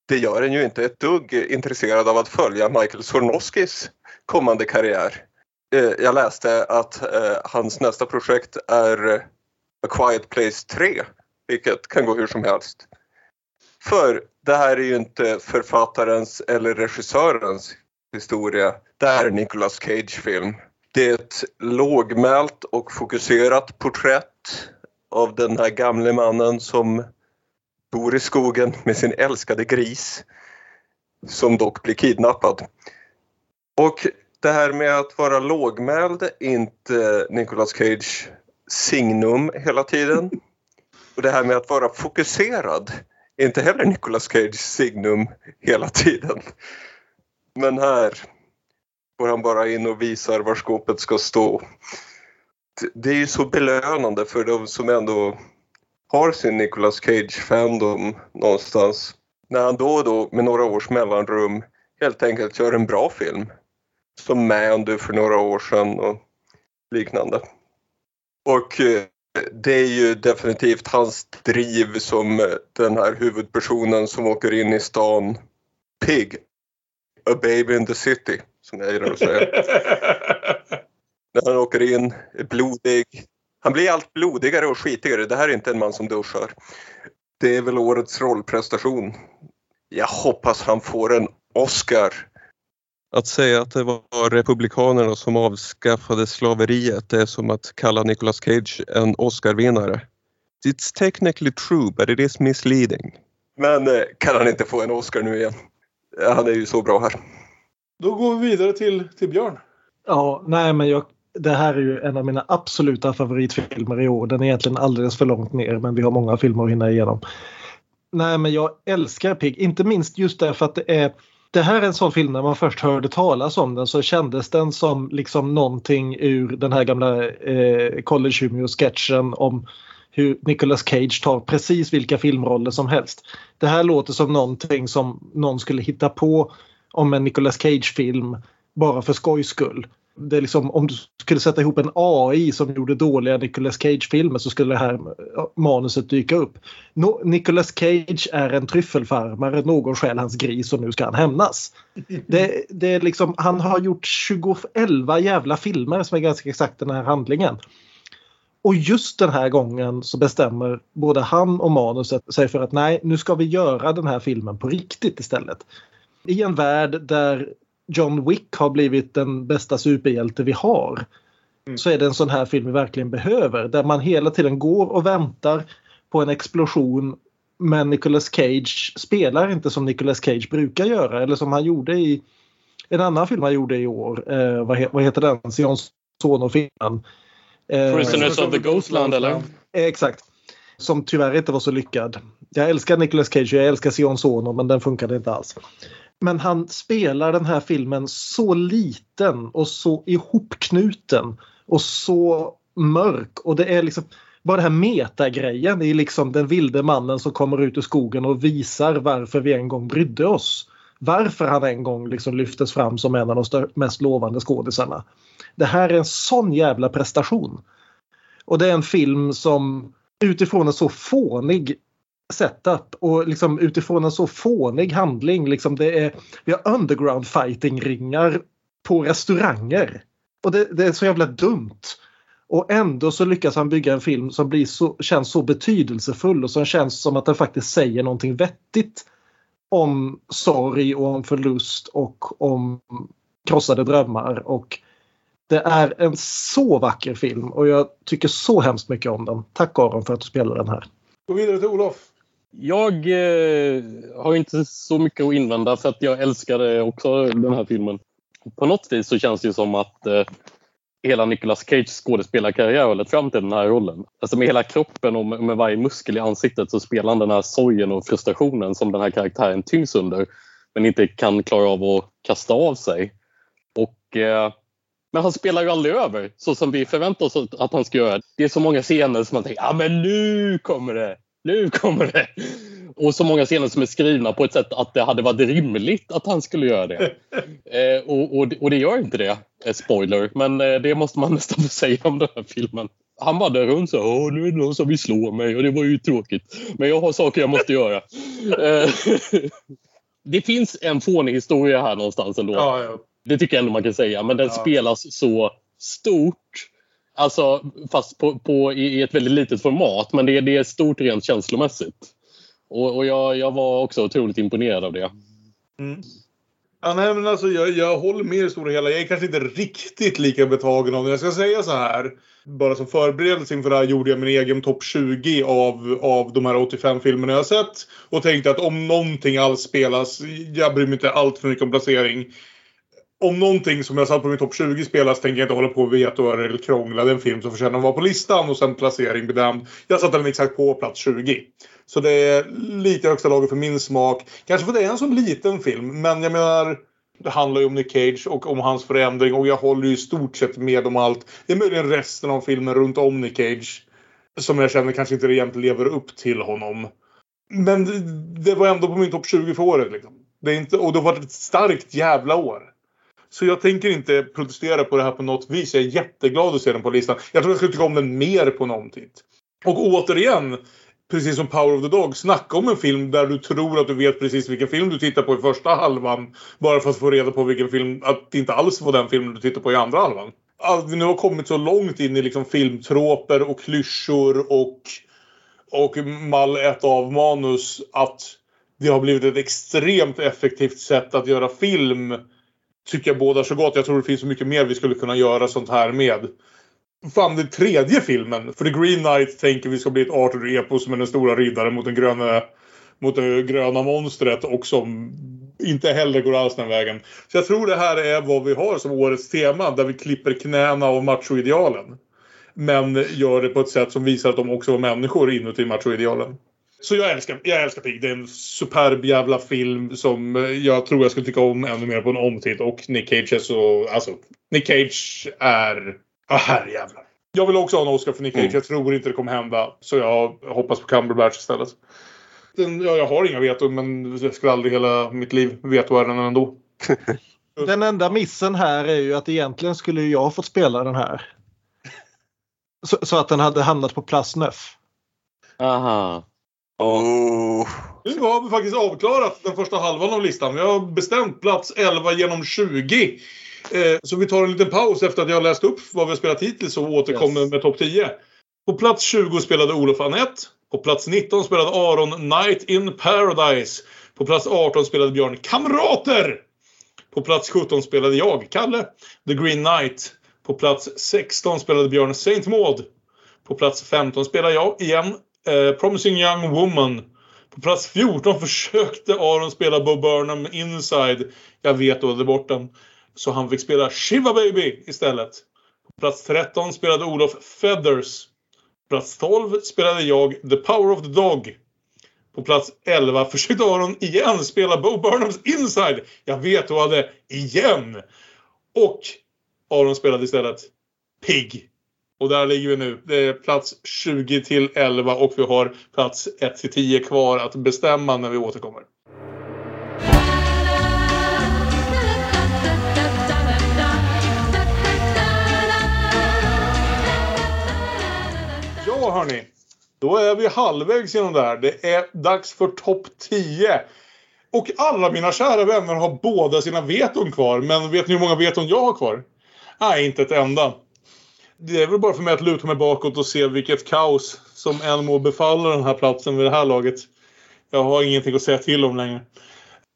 det gör en ju inte ett dugg intresserad av att följa Michael Sornoskis kommande karriär. Eh, jag läste att eh, hans nästa projekt är A Quiet Place 3, vilket kan gå hur som helst. För det här är ju inte författarens eller regissörens historia. Det här är Nicolas Cage-film. Det är ett lågmält och fokuserat porträtt av den här gamle mannen som bor i skogen med sin älskade gris som dock blir kidnappad. Och det här med att vara lågmäld är inte Nicolas Cage signum hela tiden. Och det här med att vara fokuserad inte heller Nicolas Cage signum hela tiden. Men här går han bara in och visar var skåpet ska stå. Det- är ju så belönande för de som ändå har sin Nicolas Cage-fandom någonstans. När han då och då med några års mellanrum helt enkelt gör en bra film. Som Mandy för några år sedan och liknande. Och eh, det är ju definitivt hans driv som den här huvudpersonen som åker in i stan. Pig. A baby in the city, som jag gillar att säga. När han åker in, är blodig. Han blir allt blodigare och skitigare. Det här är inte en man som duschar. Det är väl årets rollprestation. Jag hoppas han får en Oscar. Att säga att det var republikanerna som avskaffade slaveriet det är som att kalla Nicolas Cage en Oscarvinnare. It's technically true but it is misleading. Men eh, kan han inte få en Oscar nu igen? Han är ju så bra här. Då går vi vidare till, till Björn. Ja, nej men jag, det här är ju en av mina absoluta favoritfilmer i år. Den är egentligen alldeles för långt ner men vi har många filmer att hinna igenom. Nej men jag älskar Pig, inte minst just därför att det är det här är en sån film när man först hörde talas om den så kändes den som liksom någonting ur den här gamla eh, College Humor-sketchen om hur Nicolas Cage tar precis vilka filmroller som helst. Det här låter som någonting som någon skulle hitta på om en Nicolas Cage-film bara för skojs skull. Det är liksom, om du skulle sätta ihop en AI som gjorde dåliga Nicolas Cage-filmer så skulle det här manuset dyka upp. No, Nicolas Cage är en tryffelfarmare, någon stjäl hans gris och nu ska han hämnas. Det, det är liksom, han har gjort 11 jävla filmer som är ganska exakt den här handlingen. Och just den här gången så bestämmer både han och manuset sig för att nej, nu ska vi göra den här filmen på riktigt istället. I en värld där John Wick har blivit den bästa superhjälte vi har. Mm. Så är det en sån här film vi verkligen behöver. Där man hela tiden går och väntar på en explosion. Men Nicolas Cage spelar inte som Nicolas Cage brukar göra. Eller som han gjorde i en annan film han gjorde i år. Eh, vad, he vad, heter den? Sion Sono-filmen. Eh, Prisoners of the Ghostland eller? Eh, exakt. Som tyvärr inte var så lyckad. Jag älskar Nicolas Cage och jag älskar Sion Sono men den funkade inte alls. Men han spelar den här filmen så liten och så ihopknuten och så mörk. Och det är liksom bara den här metagrejen i liksom den vilde mannen som kommer ut ur skogen och visar varför vi en gång brydde oss. Varför han en gång liksom lyftes fram som en av de mest lovande skådisarna. Det här är en sån jävla prestation. Och det är en film som utifrån en så fånig setup och liksom utifrån en så fånig handling. Liksom det är, vi har underground fighting ringar på restauranger. Och det, det, är så jävla dumt. Och ändå så lyckas han bygga en film som blir så, känns så betydelsefull och som känns som att den faktiskt säger någonting vettigt om sorg och om förlust och om krossade drömmar. Och det är en så vacker film och jag tycker så hemskt mycket om den. Tack Aron för att du spelade den här. Gå vidare till Olof. Jag eh, har inte så mycket att invända för att jag älskade eh, också den här filmen. På något vis så känns det som att eh, hela Nicolas Cage skådespelarkarriär har lett fram till den här rollen. Alltså med hela kroppen och med, med varje muskel i ansiktet så spelar han den här sorgen och frustrationen som den här karaktären tyngs under men inte kan klara av att kasta av sig. Och, eh, men han spelar ju aldrig över så som vi förväntar oss att han ska göra. Det är så många scener som man tänker ah, men nu kommer det nu kommer det! Och så många scener som är skrivna på ett sätt att det hade varit rimligt att han skulle göra det. Eh, och, och, och, det gör inte det. Eh, spoiler. Men eh, det måste man nästan få säga om den här filmen. Han bara där runt så Åh, nu är det någon som vill slå mig och det var ju tråkigt. Men jag har saker jag måste göra. Eh, det finns en fånig historia här någonstans ändå. Ja, ja. Det tycker jag ändå man kan säga. Men den ja. spelas så stort Alltså fast på, på, i ett väldigt litet format men det, det är stort rent känslomässigt. Och, och jag, jag var också otroligt imponerad av det. Mm. Ja, nej, men alltså, jag, jag håller med i det stora hela. Jag är kanske inte riktigt lika betagen av det. Jag ska säga så här. Bara som förberedelse inför det här gjorde jag min egen topp 20 av, av de här 85 filmerna jag har sett. Och tänkte att om någonting alls spelas, jag bryr mig inte allt för mycket om placering om någonting som jag satt på min topp 20 spelas tänker jag inte hålla på och veta eller krångla. Det är en film som förtjänar att vara på listan och sen placering bedömd. Jag satte den exakt på plats 20. Så det är lite högsta laget för min smak. Kanske för det är en sån liten film men jag menar det handlar ju om Nick Cage och om hans förändring och jag håller ju i stort sett med om allt. Det är möjligen resten av filmen runt om Nick Cage som jag känner kanske inte egentligen lever upp till honom. Men det var ändå på min topp 20 för året. Liksom. Det är inte, och det var ett starkt jävla år. Så jag tänker inte protestera på det här på något vis. Jag är jätteglad att se den på listan. Jag tror jag skulle tycka om den mer på någon tid. Och återigen, precis som Power of the Dog, snacka om en film där du tror att du vet precis vilken film du tittar på i första halvan. Bara för att få reda på vilken film, att det inte alls var den filmen du tittar på i andra halvan. Att vi nu har kommit så långt in i liksom filmtroper och klyschor och, och mall ett av manus att det har blivit ett extremt effektivt sätt att göra film tycker jag bådar så gott. Jag tror det finns så mycket mer vi skulle kunna göra sånt här med. Fan, den tredje filmen. För The Green Knight tänker vi ska bli ett Arthur-epos med den stora riddaren mot den gröna, mot det gröna monstret och som inte heller går alls den vägen. Så jag tror det här är vad vi har som årets tema där vi klipper knäna av machoidealen. Men gör det på ett sätt som visar att de också var människor inuti machoidealen. Så jag älskar, jag älskar Pig. Det är en superb jävla film som jag tror jag skulle tycka om ännu mer på en omtitt. Och Nick Cage är så... Alltså, Nick Cage är... Ah, herrejävlar. Jag vill också ha en Oscar för Nick Cage. Mm. Jag tror inte det kommer hända. Så jag hoppas på Cumberbatch istället. Den, ja, jag har inga veton men jag skulle aldrig hela mitt liv vetoa den ändå. Den enda missen här är ju att egentligen skulle jag fått spela den här. Så, så att den hade hamnat på plats neuf. Aha. Oh. Nu har vi faktiskt avklarat den första halvan av listan. Vi har bestämt plats 11 genom 20. Eh, så vi tar en liten paus efter att jag har läst upp vad vi har spelat hittills och återkommer Yes. med topp 10. På plats 20 spelade Olof Anett. På plats 19 spelade Aron Night in Paradise. På plats 18 spelade Björn Kamrater. På plats 17 spelade jag, Kalle, The Green Knight. På plats 16 spelade Björn Saint Maud. På plats 15 spelade jag igen, eh, Promising Young Woman. På plats 14 försökte Aron spela Bo Burnham Inside. Jag vet då det bort den. Så han fick spela Shiva Baby istället. På plats 13 spelade Olof Feathers. På plats 12 spelade jag The Power of the Dog. På plats 11 försökte Aron igen spela Bo Burnhams Inside. Jag vet hon hade igen. Och Aron spelade istället Pig. Och där ligger vi nu. Det är plats 20 till 11 och vi har plats 1 till 10 kvar att bestämma när vi återkommer. Ja hörni. Då är vi halvvägs genom det här. Det är dags för topp 10. Och alla mina kära vänner har båda sina veton kvar. Men vet ni hur många veton jag har kvar? Nej, inte ett enda. Det är väl bara för mig att luta mig bakåt och se vilket kaos som än må befalla den här platsen vid det här laget. Jag har ingenting att säga till om längre.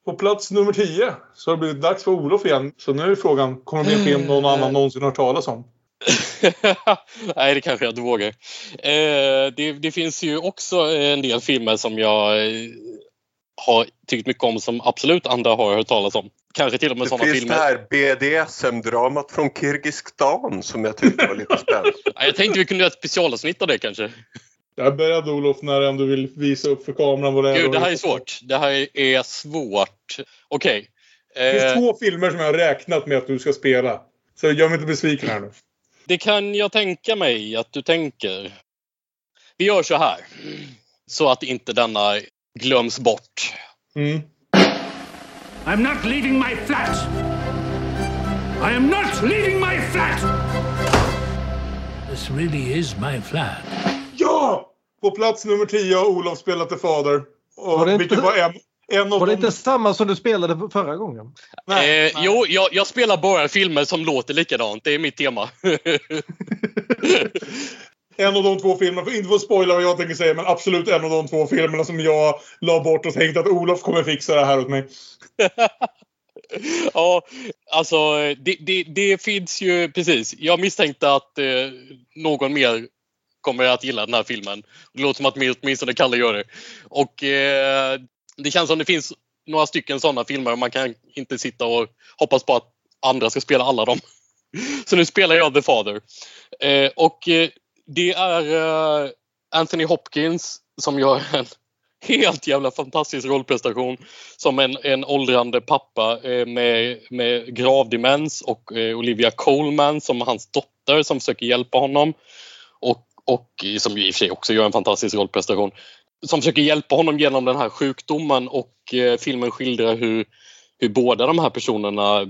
På plats nummer 10 så har det blivit dags för Olof igen. Så nu är frågan, kommer det bli en film någon annan någonsin hört talas om? Nej, det kanske jag inte vågar. Eh, det, det finns ju också en del filmer som jag eh, har tyckt mycket om som absolut andra har hört talas om. Kanske till och med Det sådana finns filmer. det här BDSM-dramat från Kirgizistan som jag tyckte var lite spännande. Ja, Jag tänkte vi kunde göra ett specialavsnitt av det kanske. Jag är beredd Olof när du ändå vill visa upp för kameran vad det är. Gud, det här är svårt. Det här är svårt. Okej. Det finns Eh, två filmer som jag har räknat med att du ska spela. Så gör mig inte besviken här nu. det kan jag tänka mig att du tänker. Vi gör så här. Så att inte denna glöms bort. Mm. I'm not leaving my flat! I am not leaving my flat! This really is my flat. Ja! På plats nummer 10 har Olof spelat The Father. Och Var det inte- var en, en Var det de... inte samma som du spelade förra gången? eh, Jo, jag, jag spelar bara filmer som låter likadant. Det är mitt tema. En av de två filmerna, inte för att spoila vad jag tänker säga, men absolut en av de två filmerna som jag la bort och tänkte att Olof kommer fixa det här åt mig. ja, alltså det, det, det finns ju precis. Jag misstänkte att eh, någon mer kommer att gilla den här filmen. Det låter som att åtminstone Kalle gör det. Och eh, det känns som det finns några stycken sådana filmer och man kan inte sitta och hoppas på att andra ska spela alla dem. Så nu spelar jag The Father. Eh, och eh, det är uh, Anthony Hopkins som gör en helt jävla fantastisk rollprestation som en, en åldrande pappa eh, med, med gravdemens och eh, Olivia Colman som hans dotter som försöker hjälpa honom. Och, och som i och för sig också gör en fantastisk rollprestation. Som försöker hjälpa honom genom den här sjukdomen och eh, filmen skildrar hur, hur båda de här personerna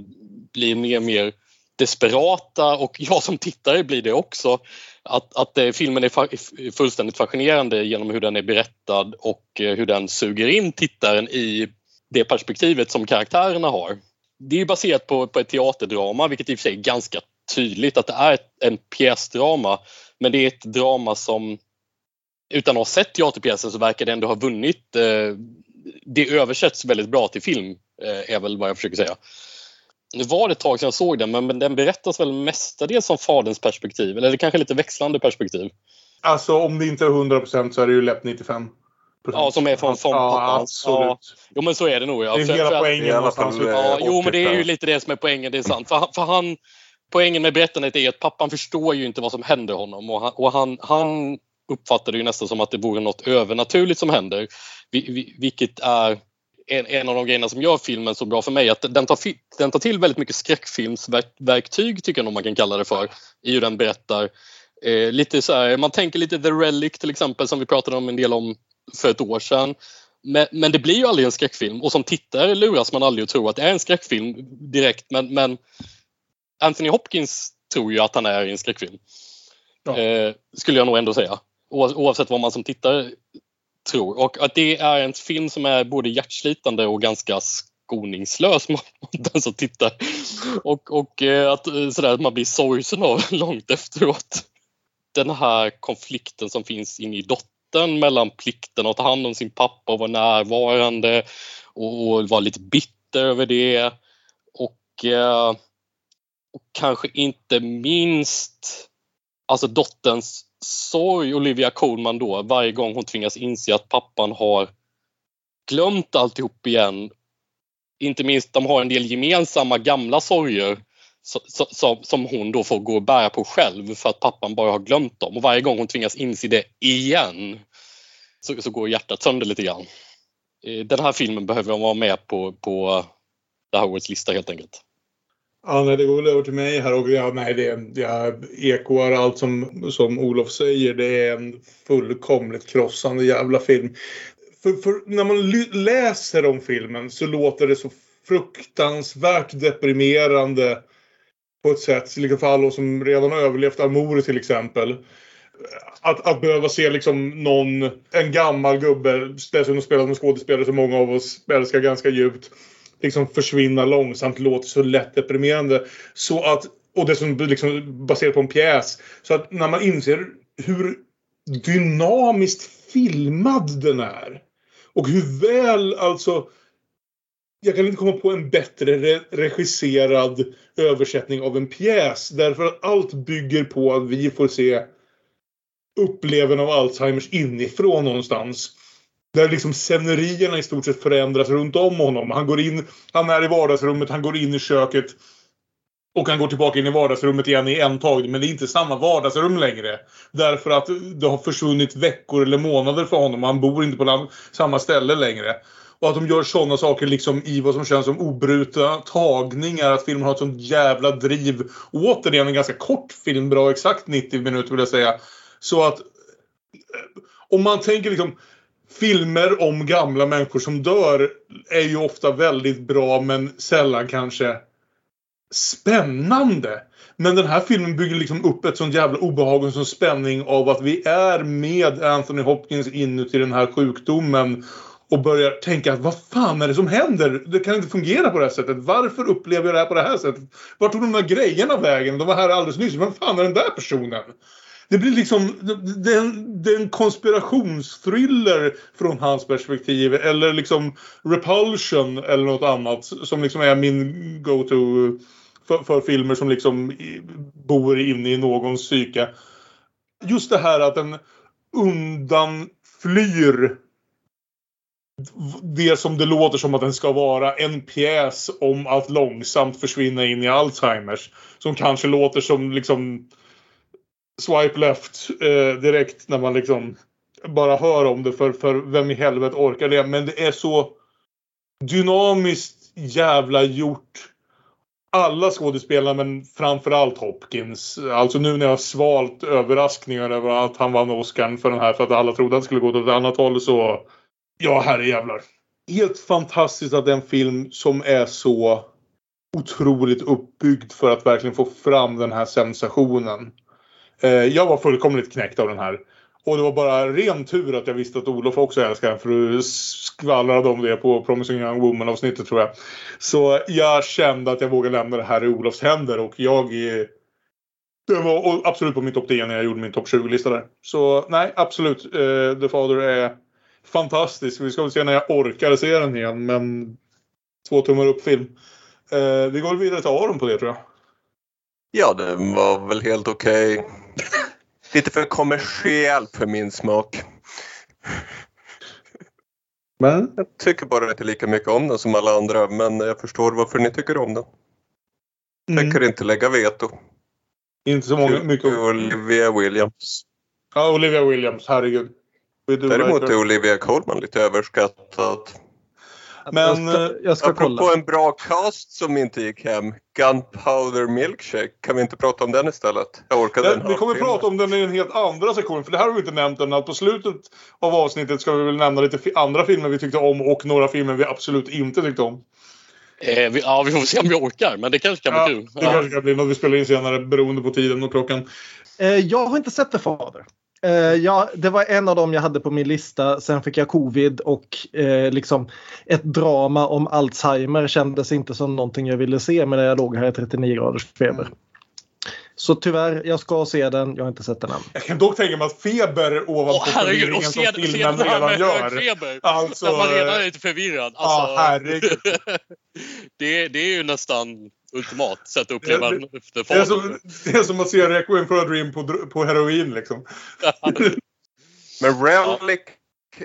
blir mer och mer desperata och jag som tittare blir det också. Att, att eh, filmen är fa- fullständigt fascinerande genom hur den är berättad och eh, hur den suger in tittaren i det perspektivet som karaktärerna har. Det är baserat på, på ett teaterdrama vilket i och för sig är ganska tydligt att det är ett, en pjäsdrama. Men det är ett drama som utan att ha sett teaterpjäsen så verkar det ändå ha vunnit. Eh, det översätts väldigt bra till film eh, är väl vad jag försöker säga. Nu var det ett tag sedan jag såg den men, men den berättas väl mestadels som faderns perspektiv eller kanske lite växlande perspektiv. Alltså om det inte är 100% så är det ju lätt 95. Ja, som är från, från Ja, pappan. absolut. Ja, jo men så är det nog. Ja. Det är För- hela för poängen någonstans. Ja, jo men det är ju 80. lite det som är poängen, det är sant. För han, för han, poängen med berättandet är att pappan förstår ju inte vad som händer honom och han, och han, han uppfattar det ju nästan som att det vore något övernaturligt som händer. Vi, vi, vilket är en, en av de grejerna som gör filmen så bra för mig. Att den tar, den tar till väldigt mycket skräckfilmsverktyg tycker jag nog man kan kalla det för. I hur den berättar. Eh, lite så här, man tänker lite The Relic till exempel som vi pratade om en del om för ett år sedan. Men, men det blir ju aldrig en skräckfilm och som tittare luras man aldrig att tro att det är en skräckfilm direkt men, men Anthony Hopkins tror ju att han är i en skräckfilm. Eh, skulle jag nog ändå säga. Oavsett vad man som tittare tror. Och att det är en film som är både hjärtslitande och ganska skoningslös mot den som tittar. Och, och eh, att, eh, sådär, att man blir sorgsen av långt efteråt. Den här konflikten som finns inne i dottern mellan plikten att ta hand om sin pappa och vara närvarande och, och vara lite bitter över det. Och, eh, och kanske inte minst alltså dotterns sorg, Olivia Colman då, varje gång hon tvingas inse att pappan har glömt alltihop igen. Inte minst, de har en del gemensamma gamla sorger som, som hon då får gå och bära på själv för att pappan bara har glömt dem. Och varje gång hon tvingas inse det igen så, så går hjärtat sönder lite grann. Eh, den här filmen behöver vara med på, på det här årets lista helt enkelt. Ja, nej, det går väl över till mig här och ja, nej, det, jag ekoar allt som, som Olof säger. Det är en fullkomligt krossande jävla film. För, för när man läser om filmen så låter det så fruktansvärt deprimerande på ett sätt. Liksom för alla som redan har överlevt Amore till exempel. Att, att behöva se liksom någon, en gammal gubbe, dessutom spelad med skådespelare som många av oss älskar ganska djupt liksom försvinna långsamt låter så lätt deprimerande. Så att, och dessutom liksom baserat på en pjäs. Så att när man inser hur dynamiskt filmad den är. Och hur väl alltså jag kan inte komma på en bättre re- regisserad översättning av en pjäs. Därför att allt bygger på att vi får se upplevelsen av Alzheimers inifrån någonstans. Där liksom scenerierna i stort sett förändras runt om honom. Han går in, han är i vardagsrummet, han går in i köket. Och han går tillbaka in i vardagsrummet igen i en tagning. Men det är inte samma vardagsrum längre. Därför att det har försvunnit veckor eller månader för honom. Han bor inte på samma ställe längre. Och att de gör sådana saker liksom i vad som känns som obrutna tagningar. Att filmen har ett sånt jävla driv. Återigen en ganska kort film. Bra exakt 90 minuter vill jag säga. Så att eh, om man tänker liksom filmer om gamla människor som dör är ju ofta väldigt bra men sällan kanske spännande. Men den här filmen bygger liksom upp ett sånt jävla obehag och en sån spänning av att vi är med Anthony Hopkins inuti den här sjukdomen och börjar tänka vad fan är det som händer? Det kan inte fungera på det här sättet. Varför upplever jag det här på det här sättet? Vart tog de där grejerna vägen? De var här alldeles nyss. Vem fan är den där personen? Det blir liksom det är en, det är en konspirationsthriller från hans perspektiv. Eller liksom Repulsion eller något annat som liksom är min go-to för, för filmer som liksom bor inne i någons psyke. Just det här att den undanflyr det som det låter som att den ska vara. En pjäs om att långsamt försvinna in i Alzheimers. Som kanske låter som liksom swipe left eh, direkt när man liksom bara hör om det. För, för vem i helvete orkar det? Men det är så dynamiskt jävla gjort. Alla skådespelare men framförallt Hopkins. Alltså nu när jag har svalt överraskningar över att han vann Oscar för den här för att alla trodde att han skulle gå åt ett annat håll så Ja, herrejävlar. Helt fantastiskt att det är en film som är så otroligt uppbyggd för att verkligen få fram den här sensationen. Eh, jag var fullkomligt knäckt av den här. Och det var bara ren tur att jag visste att Olof också älskar den för du skvallrade om det på Promising Young Woman avsnittet tror jag. Så jag kände att jag vågade lämna det här i Olofs händer och jag det var absolut på min topp 10 när jag gjorde min topp 20-lista där. Så nej, absolut. Eh, The Father är fantastisk. Vi ska väl se när jag orkar se den igen. Men två tummar upp film. Eh, vi går vidare till Aron på det tror jag. Ja, den var väl helt okej. Lite för kommersiellt för min smak. Men? Jag tycker bara inte lika mycket om den som alla andra, men jag förstår varför ni tycker om den. Tänker inte lägga veto. Inte så många, mycket. Olivia Williams. Ja, Olivia Williams, herregud. Däremot är. Olivia Colman lite överskattad. Men jag ska, jag ska Apropå kolla. en bra cast som inte gick hem, Gunpowder Milkshake, kan vi inte prata om den istället? Jag orkade en vi kommer prata om den i en helt andra sektion. För det här har vi inte nämnt än. Att på slutet av avsnittet ska vi väl nämna lite andra filmer vi tyckte om och några filmer vi absolut inte tyckte om. Eh, vi, ja, vi får se om vi orkar, men det kanske kan Ja, bli kul. det kanske kan bli något vi spelar in senare beroende på tiden och klockan. Eh, jag har inte sett The Father. Eh, ja, det var en av dem jag hade på min lista. Sen fick jag covid och eh, liksom ett drama om Alzheimer kändes inte som någonting jag ville se medan jag låg här i 39 graders feber. Så tyvärr, jag ska se den. Jag har inte sett den än. Jag kan dock tänka mig att feber ovanpå och förvirringen se, som se filmen den här redan med gör. feber. Alltså, när man redan är lite förvirrad. Alltså, herregud. det, det är ju nästan ultimat sätt att uppleva Det- en efter Det är, som, det är som att se Requiem for a Dream på, på heroin liksom. Men Relic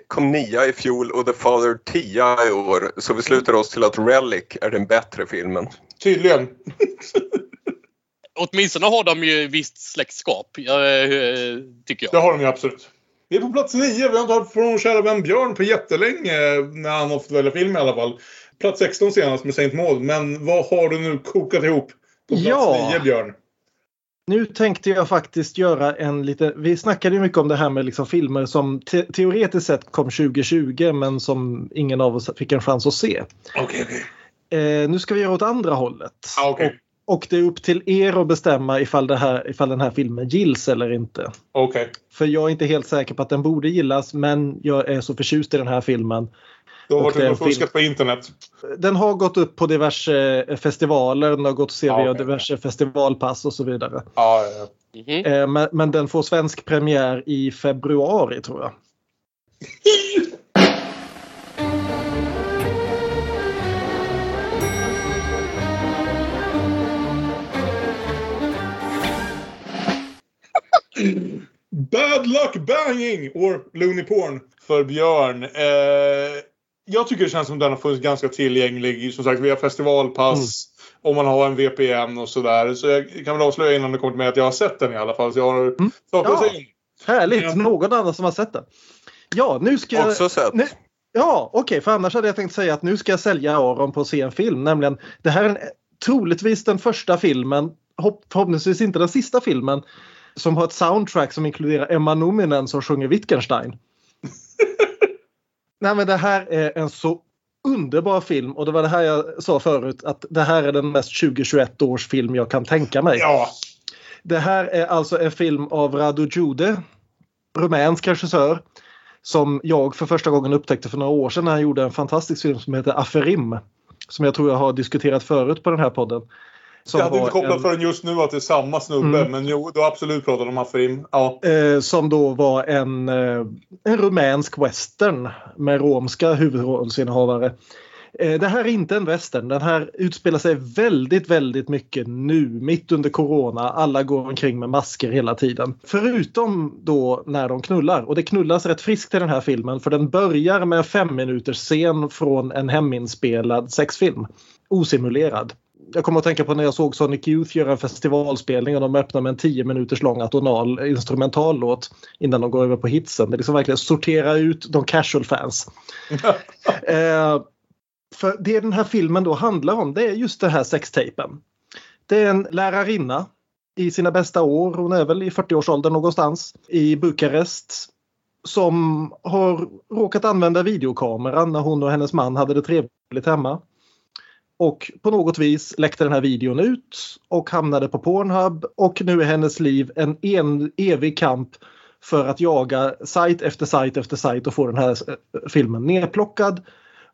kom nia i fjol och The Father tia i år. Så vi slutar oss till att Relic är den bättre filmen. Tydligen. Åtminstone har de ju visst släktskap, jag, eh, tycker Det jag. har de ju absolut. Vi är på plats nio. Vi har inte hört från kära vän Björn på jättelänge. När han har fått välja film i alla fall. Plats 16 senast med Saint Maud. Men vad har du nu kokat ihop på plats Ja. 9 Björn? Nu tänkte jag faktiskt göra en lite, vi snackade ju mycket om det här med liksom filmer som te teoretiskt sett kom 2020 men som ingen av oss fick en chans att se. Okej, okej. Eh, nu ska vi göra åt andra hållet. Ah, okej. och, och det är upp till er att bestämma ifall, det här, ifall den här filmen gills eller inte. För jag är inte helt säker på att den borde gillas men jag är så förtjust i den här filmen. Du har varit ute och fuskat på internet. Den har gått upp på diverse eh, festivaler, den har gått att se via okej. diverse festivalpass och så vidare. Ja, ja. Mhm. Eh, Men, men den får svensk premiär i februari tror jag. Bad luck banging! Or loony porn för Björn. Eh, jag tycker det känns som den har funnits ganska tillgänglig. Som sagt via festivalpass. Om man har en VPN och sådär. Så jag kan väl avslöja innan det kommer till mig att jag har sett den i alla fall. Så jag har saker att Ja. Härligt! Ja. Någon annan som har sett den. Ja, nu ska jag... Också sett. Nu, ja, okej, för annars hade jag tänkt säga att nu ska jag sälja Aron på att se en film. Nämligen, det här är en, troligtvis den första filmen, hopp, förhoppningsvis inte den sista filmen, som har ett soundtrack som inkluderar Emma Nominen som sjunger Wittgenstein. Nej men det här är en så underbar film och det var det här jag sa förut att det här är den mest 2021 års film jag kan tänka mig. Ja. Det här är alltså en film av Radu Jude, rumänsk regissör, som jag för första gången upptäckte för några år sedan när han gjorde en fantastisk film som heter Aferim. Som jag tror jag har diskuterat förut på den här podden. Som jag hade inte kopplat en- förrän just nu att det är samma snubbe. Mm. Men jo, du har absolut pratat om Aferim. Ja. Eh, som då var en, eh, en rumänsk western med romska huvudrollsinnehavare. Eh, det här är inte en western. Den här utspelar sig väldigt, väldigt mycket nu, mitt under corona. Alla går omkring med masker hela tiden. Förutom då när de knullar. Och det knullas rätt friskt i den här filmen för den börjar med en fem minuters scen från en heminspelad sexfilm. Osimulerad. Jag kommer att tänka på när jag såg Sonic Youth göra en festivalspelning och de öppnar med en 10 minuters lång atonal instrumentallåt innan de går över på hitsen. Det är liksom verkligen sortera ut de casual fans. eh, för det den här filmen då handlar om det är just den här sextapen. Det är en lärarinna i sina bästa år, hon är väl i 40-årsåldern någonstans, i Bukarest som har råkat använda videokameran när hon och hennes man hade det trevligt hemma. Och på något vis läckte den här videon ut och hamnade på Pornhub och nu är hennes liv en, en evig kamp för att jaga sajt efter sajt efter sajt och få den här eh, filmen nedplockad.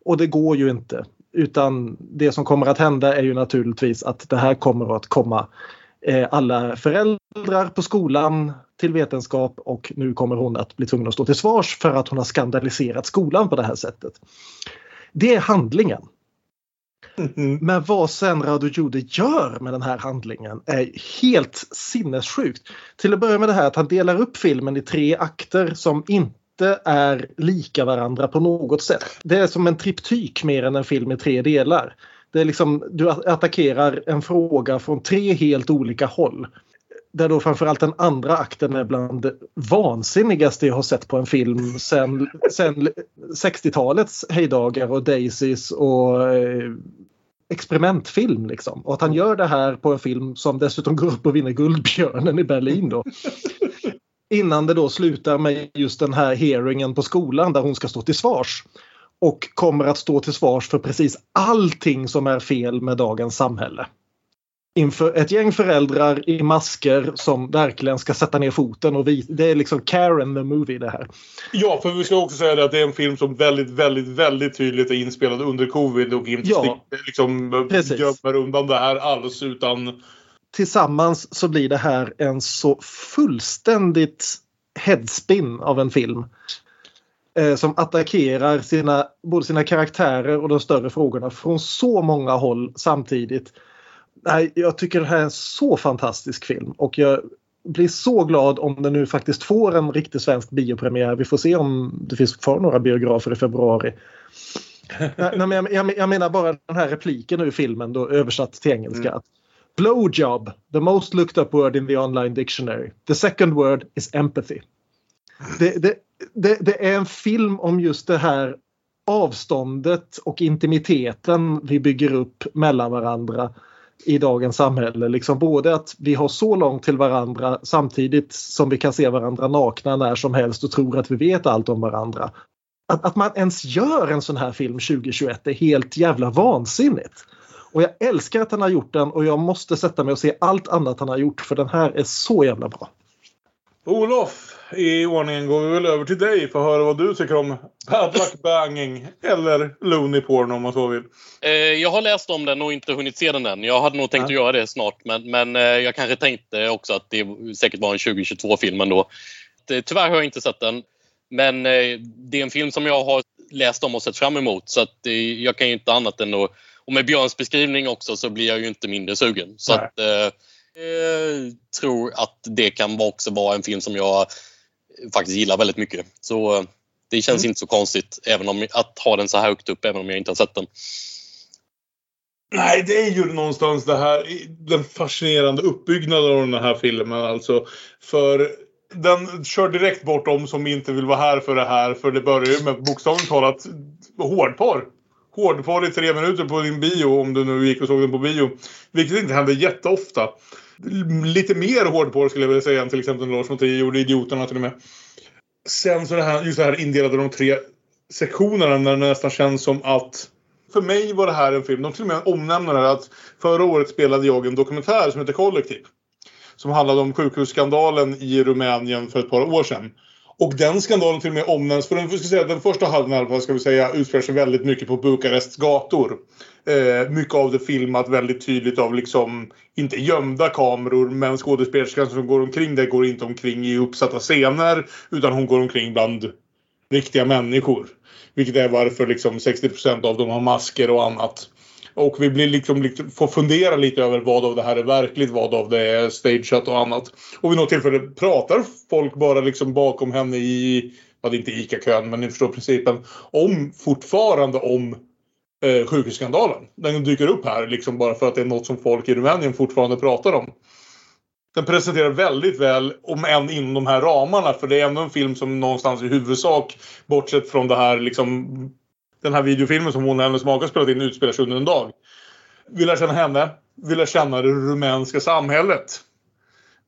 Och det går ju inte. Utan det som kommer att hända är ju naturligtvis att det här kommer att komma eh, alla föräldrar på skolan till vetenskap och nu kommer hon att bli tvungen att stå till svars för att hon har skandaliserat skolan på det här sättet. Det är handlingen. Mm. Men vad sen Radu Jude gör med den här handlingen är helt sinnessjukt. Till att börja med det här att han delar upp filmen i tre akter som inte är lika varandra på något sätt. Det är som en triptyk mer än en film i tre delar. Det är liksom, du attackerar en fråga från tre helt olika håll där då framförallt den andra akten är bland det vansinnigaste jag har sett på en film sen, sen 60-talets hejdagar och Daisies och eh, experimentfilm. Liksom. Och att han gör det här på en film som dessutom går upp och vinner Guldbjörnen i Berlin. Då. Innan det då slutar med just den här hearingen på skolan där hon ska stå till svars. Och kommer att stå till svars för precis allting som är fel med dagens samhälle inför ett gäng föräldrar i masker som verkligen ska sätta ner foten. och vi, Det är liksom Karen the movie det här. Ja, för vi ska också säga det att det är en film som väldigt, väldigt, väldigt tydligt är inspelad under covid och inte Ja. liksom Precis. gömmer undan det här alls utan Tillsammans så blir det här en så fullständigt headspin av en film. Eh, som attackerar sina, både sina karaktärer och de större frågorna från så många håll samtidigt. Nej, jag tycker det här är en så fantastisk film och jag blir så glad om den nu faktiskt får en riktig svensk biopremiär. Vi får se om det finns kvar några biografer i februari. Nej, men jag, jag, jag menar bara den här repliken ur filmen då översatt till engelska. Blowjob, the most looked up word in the online dictionary. The second word is empathy. Det, det, det, det är en film om just det här avståndet och intimiteten vi bygger upp mellan varandra i dagens samhälle. Liksom både att vi har så långt till varandra samtidigt som vi kan se varandra nakna när som helst och tror att vi vet allt om varandra. Att, att man ens gör en sån här film 2021 är helt jävla vansinnigt. Och jag älskar att han har gjort den och jag måste sätta mig och se allt annat han har gjort för den här är så jävla bra. Olof, i ordningen går vi väl över till dig för att höra vad du tycker om Bad Luck Banging eller Looney Porn om man så vill. Eh, jag har läst om den och inte hunnit se den än. Jag hade nog tänkt att göra det snart men, men eh, jag kanske tänkte också att det säkert var en 2022-film ändå. Tyvärr har jag inte sett den. Men eh, det är en film som jag har läst om och sett fram emot så att jag kan ju inte annat än att... Och med Björns beskrivning också så blir jag ju inte mindre sugen. Så Nej. att, eh, tror att det kan också vara en film som jag faktiskt gillar väldigt mycket. Så eh, det känns inte så konstigt även om, att ha den så här högt upp även om jag inte har sett den. Nej, det är ju någonstans det här, den fascinerande uppbyggnaden av den här filmen alltså. För den kör direkt bort de som inte vill vara här för det här. För det börjar ju med bokstavligt talat hårdporr. Hårdporr i tre minuter på din bio om du nu gick och såg den på bio. Vilket inte händer jätteofta. Lite mer hårdporr skulle jag vilja säga än till exempel Lars von Trier gjorde Idioterna till och med. Sen så det här, just det här indelade de tre sektionerna när det nästan känns som att för mig var det här en film, de till och med omnämner det här att förra året spelade jag en dokumentär som heter Kollektiv. Som handlade om sjukhusskandalen i Rumänien för ett par år sedan. Och den skandalen till och med omnämns, för den, ska säga, den första halvan i alla fall ska vi säga utspelar sig väldigt mycket på Bukarests gator. Eh, mycket av det filmat väldigt tydligt av liksom, inte gömda kameror, men skådespelerskan som går omkring där går inte omkring i uppsatta scener, utan hon går omkring bland riktiga människor. Vilket är varför liksom 60% av dem har masker och annat. Och vi blir liksom, liksom, får fundera lite över vad av det här är verkligt, vad av det är stageat och annat. Och vid något tillfälle pratar folk bara liksom bakom henne i, ja det är inte ICA-kön men ni förstår principen, om fortfarande om eh, sjukhusskandalen. Den dyker upp här liksom bara för att det är något som folk i Rumänien fortfarande pratar om. Den presenterar väldigt väl, om än inom de här ramarna, för det är ändå en film som någonstans i huvudsak, bortsett från det här liksom, den här videofilmen som hon och hennes make har spelat in utspelar sig under en dag. Vi lär känna henne, vi lär känna det rumänska samhället.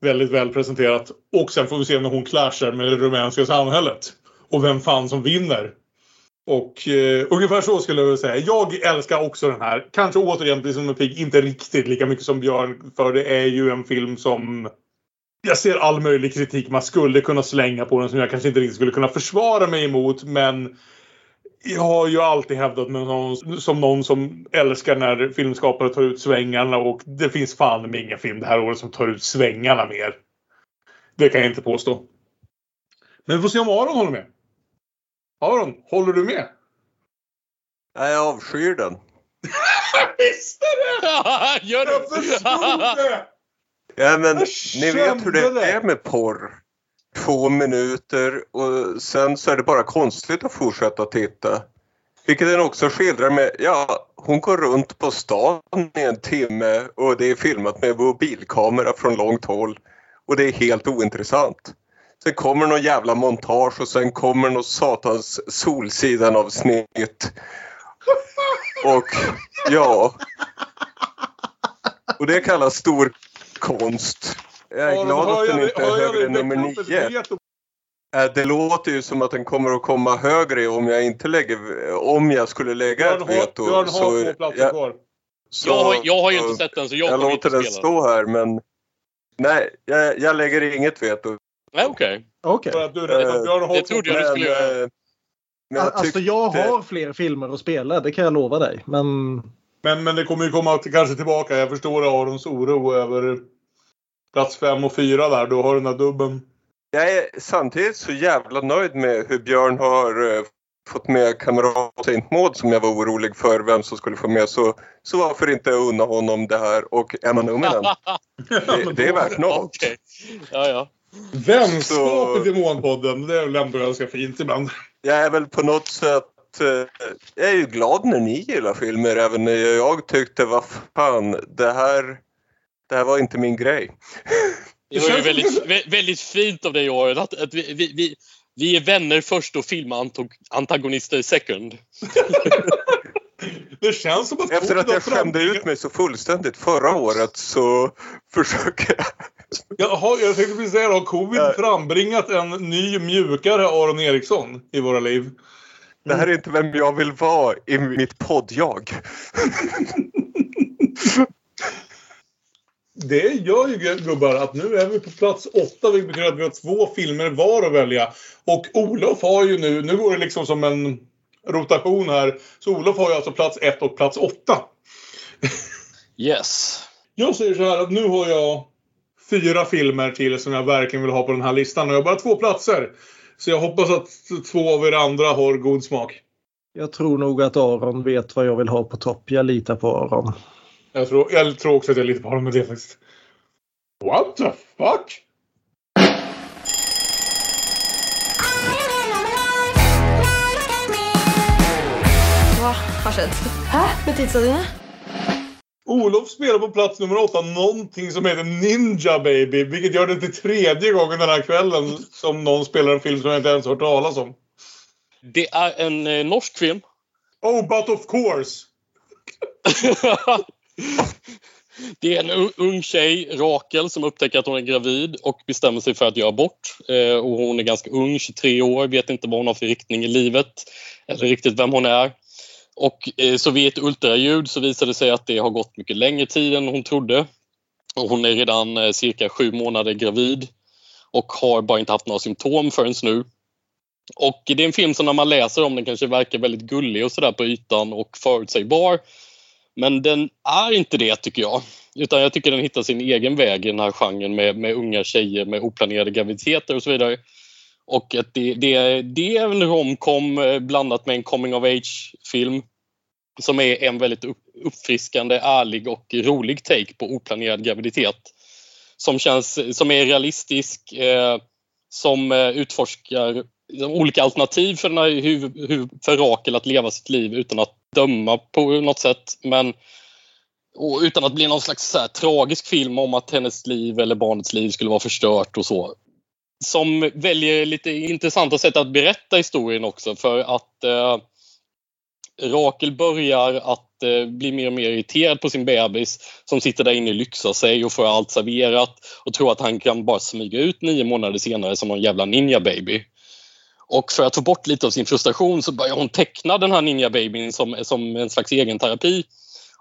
Väldigt väl presenterat. Och sen får vi se när hon clashar med det rumänska samhället. Och vem fan som vinner. Och eh, ungefär så skulle jag vilja säga. Jag älskar också den här. Kanske återigen, precis som med Pig, inte riktigt lika mycket som Björn. För det är ju en film som... Jag ser all möjlig kritik man skulle kunna slänga på den som jag kanske inte riktigt skulle kunna försvara mig emot. Men jag har ju alltid hävdat mig någon, som någon som älskar när filmskapare tar ut svängarna. Och det finns fan med ingen film det här året som tar ut svängarna mer. Det kan jag inte påstå. Men vi får se om Aron håller med. Aron, håller du med? Nej, jag avskyr den. Visste det! Gör Jag förstod det! Ja, men ni vet hur det det. är med porr. Två minuter och sen så är det bara konstigt att fortsätta titta. Vilket den också skildrar med, ja, hon går runt på stan i en timme och det är filmat med mobilkamera från långt håll. och det är helt ointressant. Sen kommer någon jävla montage och sen kommer någon satans Solsidan avsnitt. Och ja. Och det kallas stor konst. Jag är glad att den jag- inte är jag högre än det nummer nio. Äh, Det låter ju som att den kommer att komma högre om jag inte lägger, om jag skulle lägga ett veto. Björn har så två platser jag- kvar. Jag har, jag har ju inte sett den så jag, jag kommer inte låter den spela stå här men nej, jag, jag lägger inget veto. Nej, okej. Okej. För att du Det trodde jag du skulle göra. eh, men jag Alltså jag har fler filmer att spela, det kan jag lova dig. Men Men, men det kommer ju komma till, kanske tillbaka. Jag förstår Arons oro över plats fem och fyra där. Du har den där dubben. Jag är samtidigt så jävla nöjd med hur Björn har eh, fått med kamrat Saint Maud som jag var orolig för vem som skulle få med. Så, så varför inte unna honom det här och Emma Numminen. Det, det är värt något. Okej. Ja, ja. Vänskap Så- i Demonpodden. Det lämpar ganska fint ibland. Jag är väl på något sätt... eh, Jag är ju glad när ni gillar filmer även när jag tyckte vad fan det här... Det här var inte min grej. Det var ju väldigt, vä- väldigt fint av dig Aron att, att vi, vi, vi, vi är vänner först och filmantagonister second. Det känns som att Efter att jag skämde ut mig så fullständigt förra året så försöker jag... Jaha, jag tänkte precis säga, har covid frambringat en ny mjukare Aron Eriksson i våra liv? Det här är inte vem jag vill vara i mitt podd-jag. Det gör ju gubbar att nu är vi på plats åtta vilket betyder att vi har två filmer var att välja. Och Olof har ju nu, nu går det liksom som en rotation här. Så Olof har ju alltså plats ett och plats åtta. Yes. Jag säger så här att nu har jag fyra filmer till som jag verkligen vill ha på den här listan. Och jag har bara två platser. Så jag hoppas att två av er andra har god smak. jag tror nog att Aron vet vad jag vill ha på topp. Jag litar på Aron. Jag tror, jag tror också att jag lite på honom med det faktiskt. What the fuck? Hva har skjedd? Hæ? Med tidsa dine? Olof spelar på plats nummer åtta någonting som heter Ninja Baby. Vilket gör det till tredje gången den här kvällen som någon spelar en film som jag inte ens hört talas om. Det är en eh, norsk film. Oh, but of course! Det är en ung tjej, Rakel, som upptäcker att hon är gravid och bestämmer sig för att göra abort. Eh, och hon är ganska ung, 23 år, vet inte vad hon har för riktning i livet eller riktigt vem hon är. Och eh, så vid ett ultraljud så visar det sig att det har gått mycket längre tid än hon trodde. Och hon är redan eh, cirka sju månader gravid och har bara inte haft några symptom förrän nu. Och det är en film som när man läser om den kanske verkar väldigt gullig och sådär på ytan och förutsägbar. Men den är inte det tycker jag. Utan jag tycker den hittar sin egen väg i den här genren med, med unga tjejer med oplanerade graviditeter och så vidare. Och att det, det, det är en romcom eh, blandat med en coming of age-film. Som är en väldigt uppfriskande, ärlig och rolig take på oplanerad graviditet. Som, känns, som är realistisk, eh, som eh, utforskar olika alternativ för, den här, hur, hur, för Rakel att leva sitt liv utan att döma på något sätt. Men och utan att bli någon slags så här, tragisk film om att hennes liv eller barnets liv skulle vara förstört och så. Som väljer lite intressanta sätt att berätta historien också för att eh, Rakel börjar att eh, bli mer och mer irriterad på sin bebis som sitter där inne och lyxar sig och får allt serverat och tror att han kan bara smyga ut nio månader senare som någon jävla ninja baby. Och för att få bort lite av sin frustration så börjar hon teckna den här ninja babyn som, som en slags egen terapi.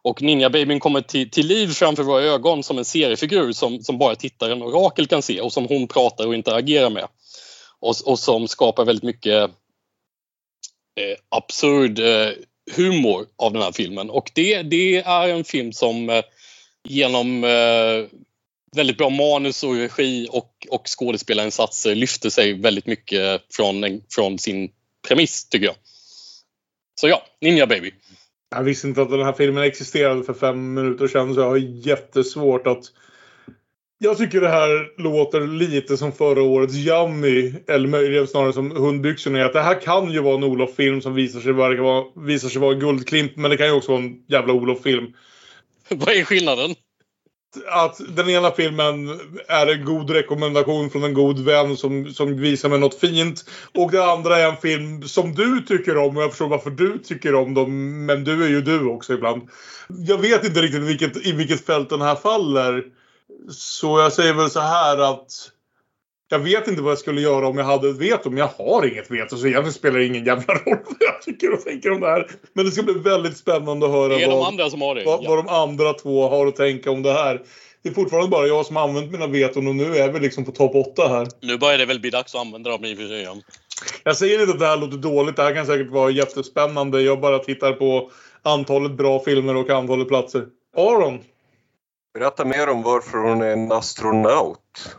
Och Ninja Babyn kommer till, till liv framför våra ögon som en seriefigur som, som bara tittaren och Rakel kan se och som hon pratar och interagerar med. Och, och som skapar väldigt mycket eh, absurd eh, humor av den här filmen. Och det, det är en film som eh, genom eh, väldigt bra manus och regi och, och skådespelarinsatser lyfter sig väldigt mycket från, en, från sin premiss tycker jag. Så ja, Ninja Baby. Jag visste inte att den här filmen existerade för fem minuter sedan så jag har jättesvårt att... Jag tycker det här låter lite som förra årets Yummy. Eller möjligen snarare som Hundbyxorna. Att det här kan ju vara en Olof-film som visar sig, vara, visar sig vara en guldklimp. Men det kan ju också vara en jävla Olof-film. Vad är skillnaden? Att den ena filmen är en god rekommendation från en god vän som, som visar mig något fint. Och det andra är en film som du tycker om och jag förstår varför du tycker om dem. Men du är ju du också ibland. Jag vet inte riktigt vilket, i vilket fält den här faller. Så jag säger väl så här att jag vet inte vad jag skulle göra om jag hade ett veto, men jag har inget veto så egentligen spelar det ingen jävla roll vad jag tycker och tänker om det här. Men det ska bli väldigt spännande att höra är de vad, andra som har det. vad, Ja. vad de andra två har att tänka om det här. Det är fortfarande bara jag som har använt mina veton och nu är vi liksom på topp 8 här. Nu börjar det väl bli dags att använda dem i och för sig. Jag säger inte att det här låter dåligt. Det här kan säkert vara jättespännande. Jag bara tittar på antalet bra filmer och antalet platser. Aron? Berätta mer om varför hon är en astronaut.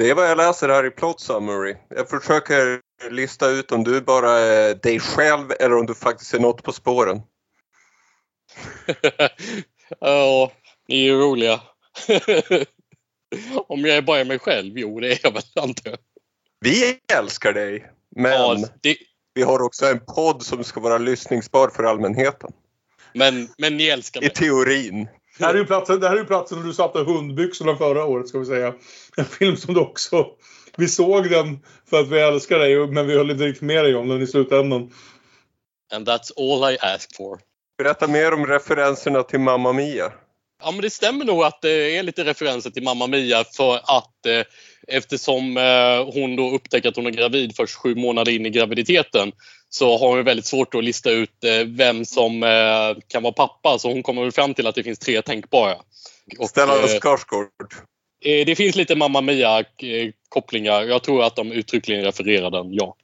Det är vad jag läser här i Plot Summary. Jag försöker lista ut om du bara är dig själv eller om du faktiskt är något på spåren. Ja, ni är ju roliga. Om jag är bara mig själv? Jo, det är jag väl antar jag. Vi älskar dig, men Ja, det, vi har också en podd som ska vara lyssningsbar för allmänheten. men, men ni älskar I mig. teorin. Det här är ju platsen, det här är platsen där du satte hundbyxorna förra året ska vi säga. En film som du också... Vi såg den för att vi älskar dig men vi höll inte riktigt med dig om den i slutändan. And that's all I ask for. Berätta mer om referenserna till Mamma Mia. Ja, men det stämmer nog att det är lite referenser till Mamma Mia för att eh, eftersom eh, hon då upptäcker att hon är gravid först sju månader in i graviditeten så har hon väldigt svårt att lista ut eh, vem som eh, kan vara pappa. Så hon kommer fram till att det finns tre tänkbara. Och, Stellan Skarsgård. eh, det finns lite Mamma Mia-kopplingar. Jag tror att de uttryckligen refererar den, ja.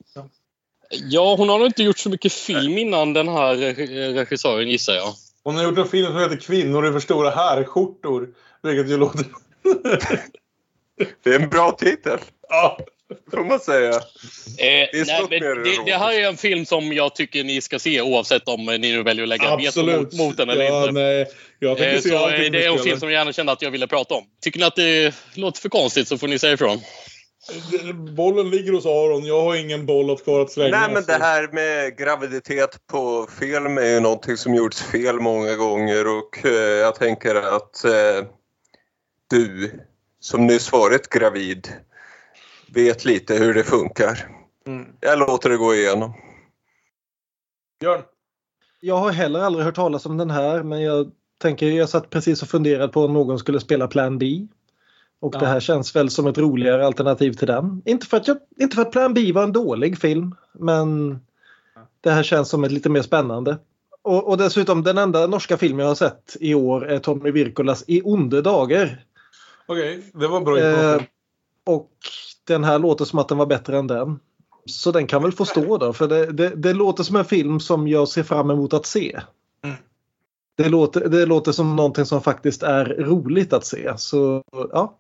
Ja, hon har nog inte gjort så mycket film innan den här reg- regissören gissar jag. Hon har gjort en film som heter Kvinnor i för stora herrskjortor. Vilket ju låter... Det är en bra titel. Ja. Får man säga. Eh, är nej, det, det, det här är en film som jag tycker ni ska se oavsett om ni nu väljer att lägga veto mot, mot den eller ja, inte. Nej. Jag Eh, se så eh, det är en film som jag gärna kände att jag ville prata om. Tycker ni att det låter för konstigt så får ni säga ifrån. Bollen ligger hos Aron. Jag har ingen boll att kvar att slänga. Nej men det här med graviditet på film är ju någonting som gjorts fel många gånger och eh, jag tänker att eh, du som nyss varit gravid vet lite hur det funkar. Mm. Jag låter det gå igenom. Björn? Jag har heller aldrig hört talas om den här men jag tänker jag satt precis och funderade på om någon skulle spela Plan B. Och Ja. det här känns väl som ett roligare alternativ till den. Inte för, att jag, inte för att Plan B var en dålig film men det här känns som ett lite mer spännande. Och, och dessutom den enda norska film jag har sett i år är Tommy Wirkolas I onde dagar. Okej, det var bra Eh, och den här låter som att den var bättre än den. Så den kan väl få stå då för det, det, det låter som en film som jag ser fram emot att se. Mm. Det låter, det låter som någonting som faktiskt är roligt att se. Så ja,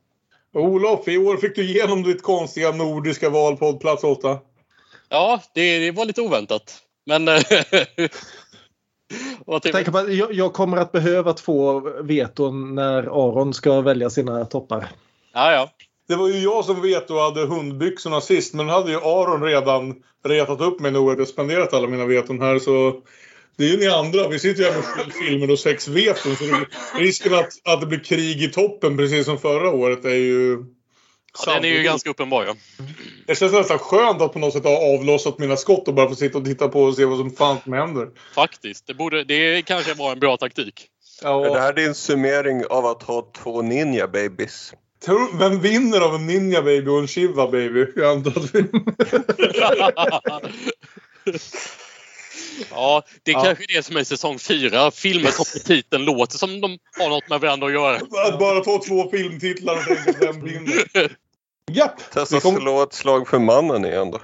Olof, i år fick du igenom ditt konstiga nordiska val på plats 8. Ja, det, det var lite oväntat. Men... tänker på att jag, jag kommer att behöva två veton när Aron ska välja sina toppar. Ja, ja. Det var ju jag som vet och hade hundbyxorna sist. Men hade ju Aron redan retat upp mig nog att jag spenderat alla mina veton här. Så det är ju ni andra. Vi sitter ju här med filmer och sex veton. Så risken att, att det blir krig i toppen precis som förra året är ju... Ja, den är ju ganska uppenbar. Ja. Det känns nästan skönt att på något sätt ha avlossat mina skott och bara få sitta och titta på och se vad som fan som händer. Faktiskt. Det, borde, det kanske var en bra taktik. Är det här din summering av att ha två ninja babies? Tror, vem vinner av en Ninja Baby och en Shiva Baby? Jag antar att vi... Ja, det är Ja. kanske är det som är säsong fyra. Filmer som på titeln låter som de har något med varandra att göra. Att bara ta två filmtitlar och tänka vem vinner. Japp! Testa kom- slå ett slag för mannen igen då.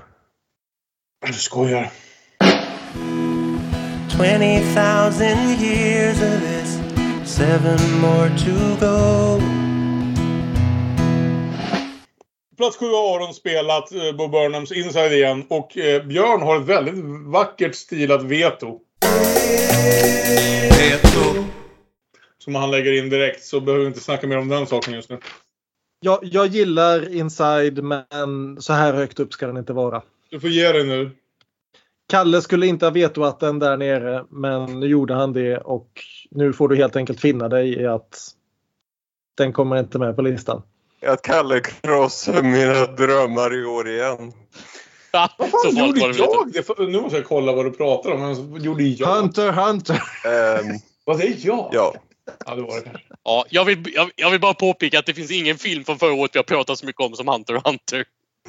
Du skojar. 20,000 years of this, seven more to go. Plats sju har Aron spelat eh, Bo Burnhams Inside igen och eh, Björn har ett väldigt vackert stilat veto. Veto. Som han lägger in direkt så behöver vi inte snacka mer om den saken just nu. Jag, jag gillar Inside men så här högt upp ska den inte vara. Du får ge dig nu. Kalle skulle inte ha vetoat den där nere men nu gjorde han det och nu får du helt enkelt finna dig i att Den kommer inte med på listan. Att Kalle krossar mina drömmar i år igen. Ja, Vad fan gjorde jag? Det, nu måste jag kolla vad du pratar om. Men vad gjorde jag? Hunter, Hunter! Ehm, Var det jag? ja. Ja, det var det kanske. Ja, jag, vill, jag, jag vill bara påpeka att det finns ingen film från förra året vi har pratat så mycket om som Hunter x Hunter.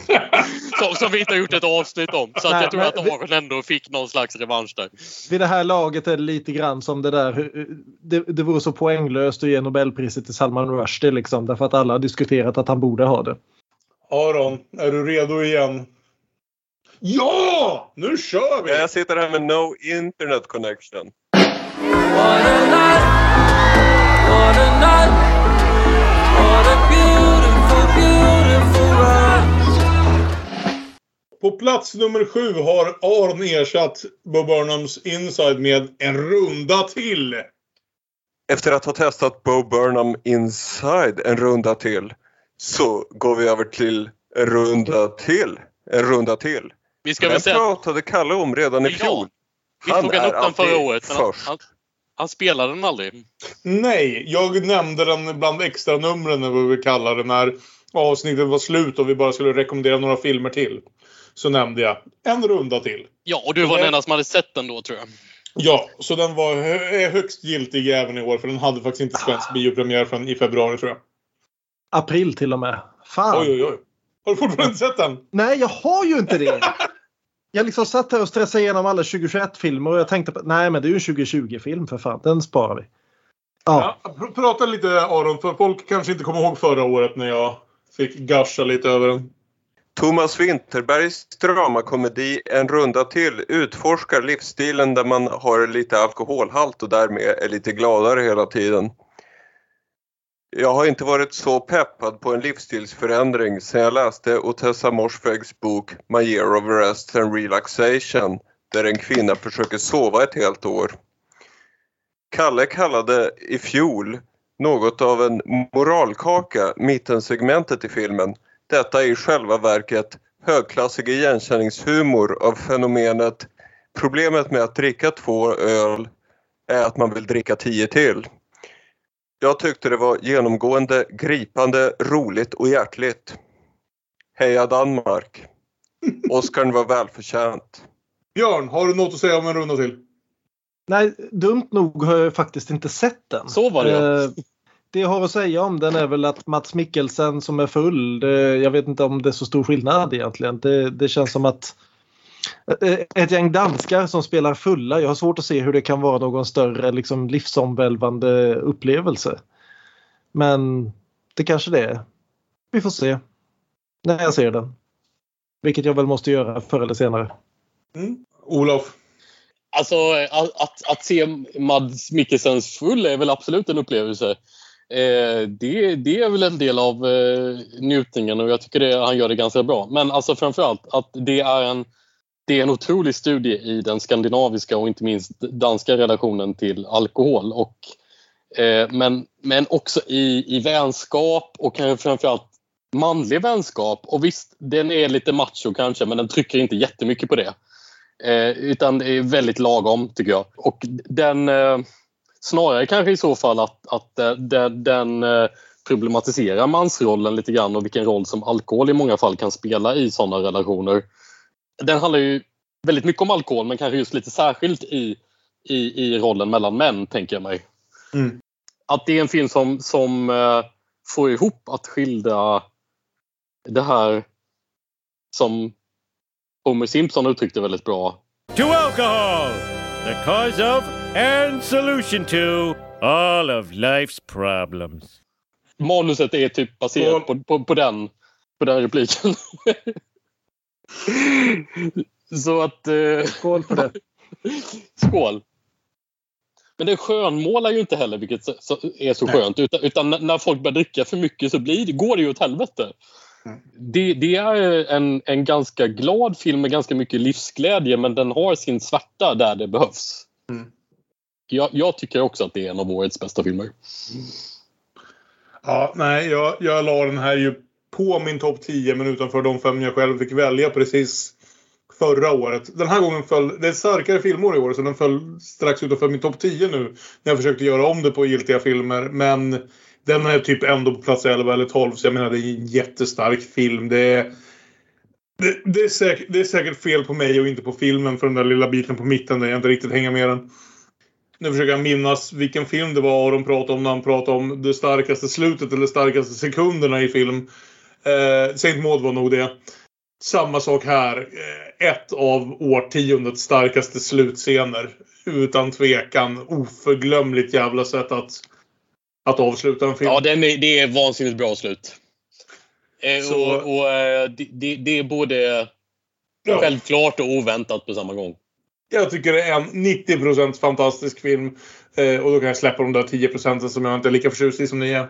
som, som vi inte har gjort ett avsnitt om. Så att Nej, jag tror men att Aron ändå fick någon slags revansch där. Vid det här laget är det lite grann som det där. hur- Det, det vore så poänglöst att ge Nobelpriset till Salman Rushdie liksom. Därför att alla har diskuterat att han borde ha det. Aron, är du redo igen? Ja! Nu kör vi! Jag sitter här med no internet connection. På plats nummer sju har Aron ersatt Bob Burnhams Inside med en runda till. Efter att ha testat Bo Burnham Inside en runda till så går vi över till en runda till. En runda till. Vi ska Den väl säga... pratade Kalle om redan i Ja, fjol. Vi tog han upp den förra året. Men han, först. han, han spelade den aldrig. Nej, jag nämnde den bland extra numren eller vad vi kallar det när avsnittet var slut och vi bara skulle rekommendera några filmer till. Så nämnde jag en runda till. Ja, och du var den enda som hade sett den då tror jag. Ja, så den var hö- är högst giltig även i år för den hade faktiskt inte svensk biopremiär förrän i februari tror jag. April till och med. Fan! Oj, oj, oj. Har du fortfarande inte sett den? Nej, jag har ju inte det! Jag liksom satt här och stressade igenom alla 2021-filmer och jag tänkte på nej men det är ju en 2020-film för fan. Den sparar vi. Ja. Ja, pr- prata lite Aron, för folk kanske inte kommer ihåg förra året när jag fick gasha lite över den. Thomas Winterbergs dramakomedi En runda till utforskar livsstilen där man har lite alkoholhalt och därmed är lite gladare hela tiden. Jag har inte varit så peppad på en livsstilsförändring sedan jag läste Otessa Morsfegs bok My year of rest and relaxation där en kvinna försöker sova ett helt år. Kalle kallade i fjol något av en moralkaka mittensegmentet i filmen. Detta är i själva verket högklassig igenkänningshumor av fenomenet Problemet med att dricka två öl är att man vill dricka tio till. Jag tyckte det var genomgående gripande, roligt och hjärtligt. Heja Danmark! Oscarn var välförtjänt. Björn, har du något att säga om en runda till? Nej, dumt nog har jag faktiskt inte sett den. Så var det, ja. Eh, Det jag har att säga om den är väl att Mats Mikkelsen som är full, det, jag vet inte om det är så stor skillnad egentligen. Det, det känns som att eh, ett gäng danskar som spelar fulla, jag har svårt att se hur det kan vara någon större liksom, livsomvälvande upplevelse. Men det kanske det är. Vi får se. När jag ser den. Vilket jag väl måste göra förr eller senare. Mm. Olof? Alltså att, att, att se Mads Mikkelsens full är väl absolut en upplevelse. Eh, det, det är väl en del av eh, njutningen och jag tycker det, han gör det ganska bra. Men alltså framförallt att det är en det är en otrolig studie i den skandinaviska och inte minst danska relationen till alkohol. Och, eh, men, men också i, i vänskap och kanske framförallt manlig vänskap. Och visst, den är lite macho kanske men den trycker inte jättemycket på det. Eh, utan det är väldigt lagom tycker jag. Och den eh, snarare kanske i så fall att, att eh, den, den eh, problematiserar mansrollen lite grann och vilken roll som alkohol i många fall kan spela i sådana relationer. Den handlar ju väldigt mycket om alkohol men kanske just lite särskilt i, i, i rollen mellan män tänker jag mig. Mm. Att det är en film som, som eh, får ihop att skildra det här som Homer Simpson uttryckte väldigt bra. To alcohol, the cause of and solution to all of life's problems. Manuset är typ baserat på, på, på, den, på den repliken. Så att... Eh, Skål för det. Skål. Men det skönmålar ju inte heller, vilket så- är så skönt. Utan, utan när- folk börjar dricka för mycket så blir, går det ju åt helvete. Det, det är en, en ganska glad film med ganska mycket livsglädje men den har sin svarta där det behövs. Mm. Jag, jag tycker också att det är en av årets bästa filmer. Ja, nej, jag, jag la den här ju på min topp 10 men utanför de fem jag själv fick välja precis förra året. Den här gången föll, det är starkare filmår i år så den föll strax utanför min topp 10 nu. När jag försökte göra om det på giltiga filmer. Men Den är typ ändå på plats 11 eller 12 så jag menar det är en jättestark film. Det är, det, det, är säkert, det är säkert fel på mig och inte på filmen för den där lilla biten på mitten där jag inte riktigt hänger med den. Nu försöker jag minnas vilken film det var de pratade om när han pratade om det starkaste slutet eller starkaste sekunderna i film. Eh, Saint Maud var nog det. Samma sak här. Eh, Ett av årtiondets starkaste slutscener. Utan tvekan. Oförglömligt jävla sätt att, att avsluta en film. Ja, den är, det är vansinnigt bra slut. Eh, Så- Och, och eh, det, det, är både Ja. självklart och oväntat på samma gång. Jag tycker det är en 90% fantastisk film. Och då kan jag släppa de där 10% som jag inte är lika förtjust i som ni är.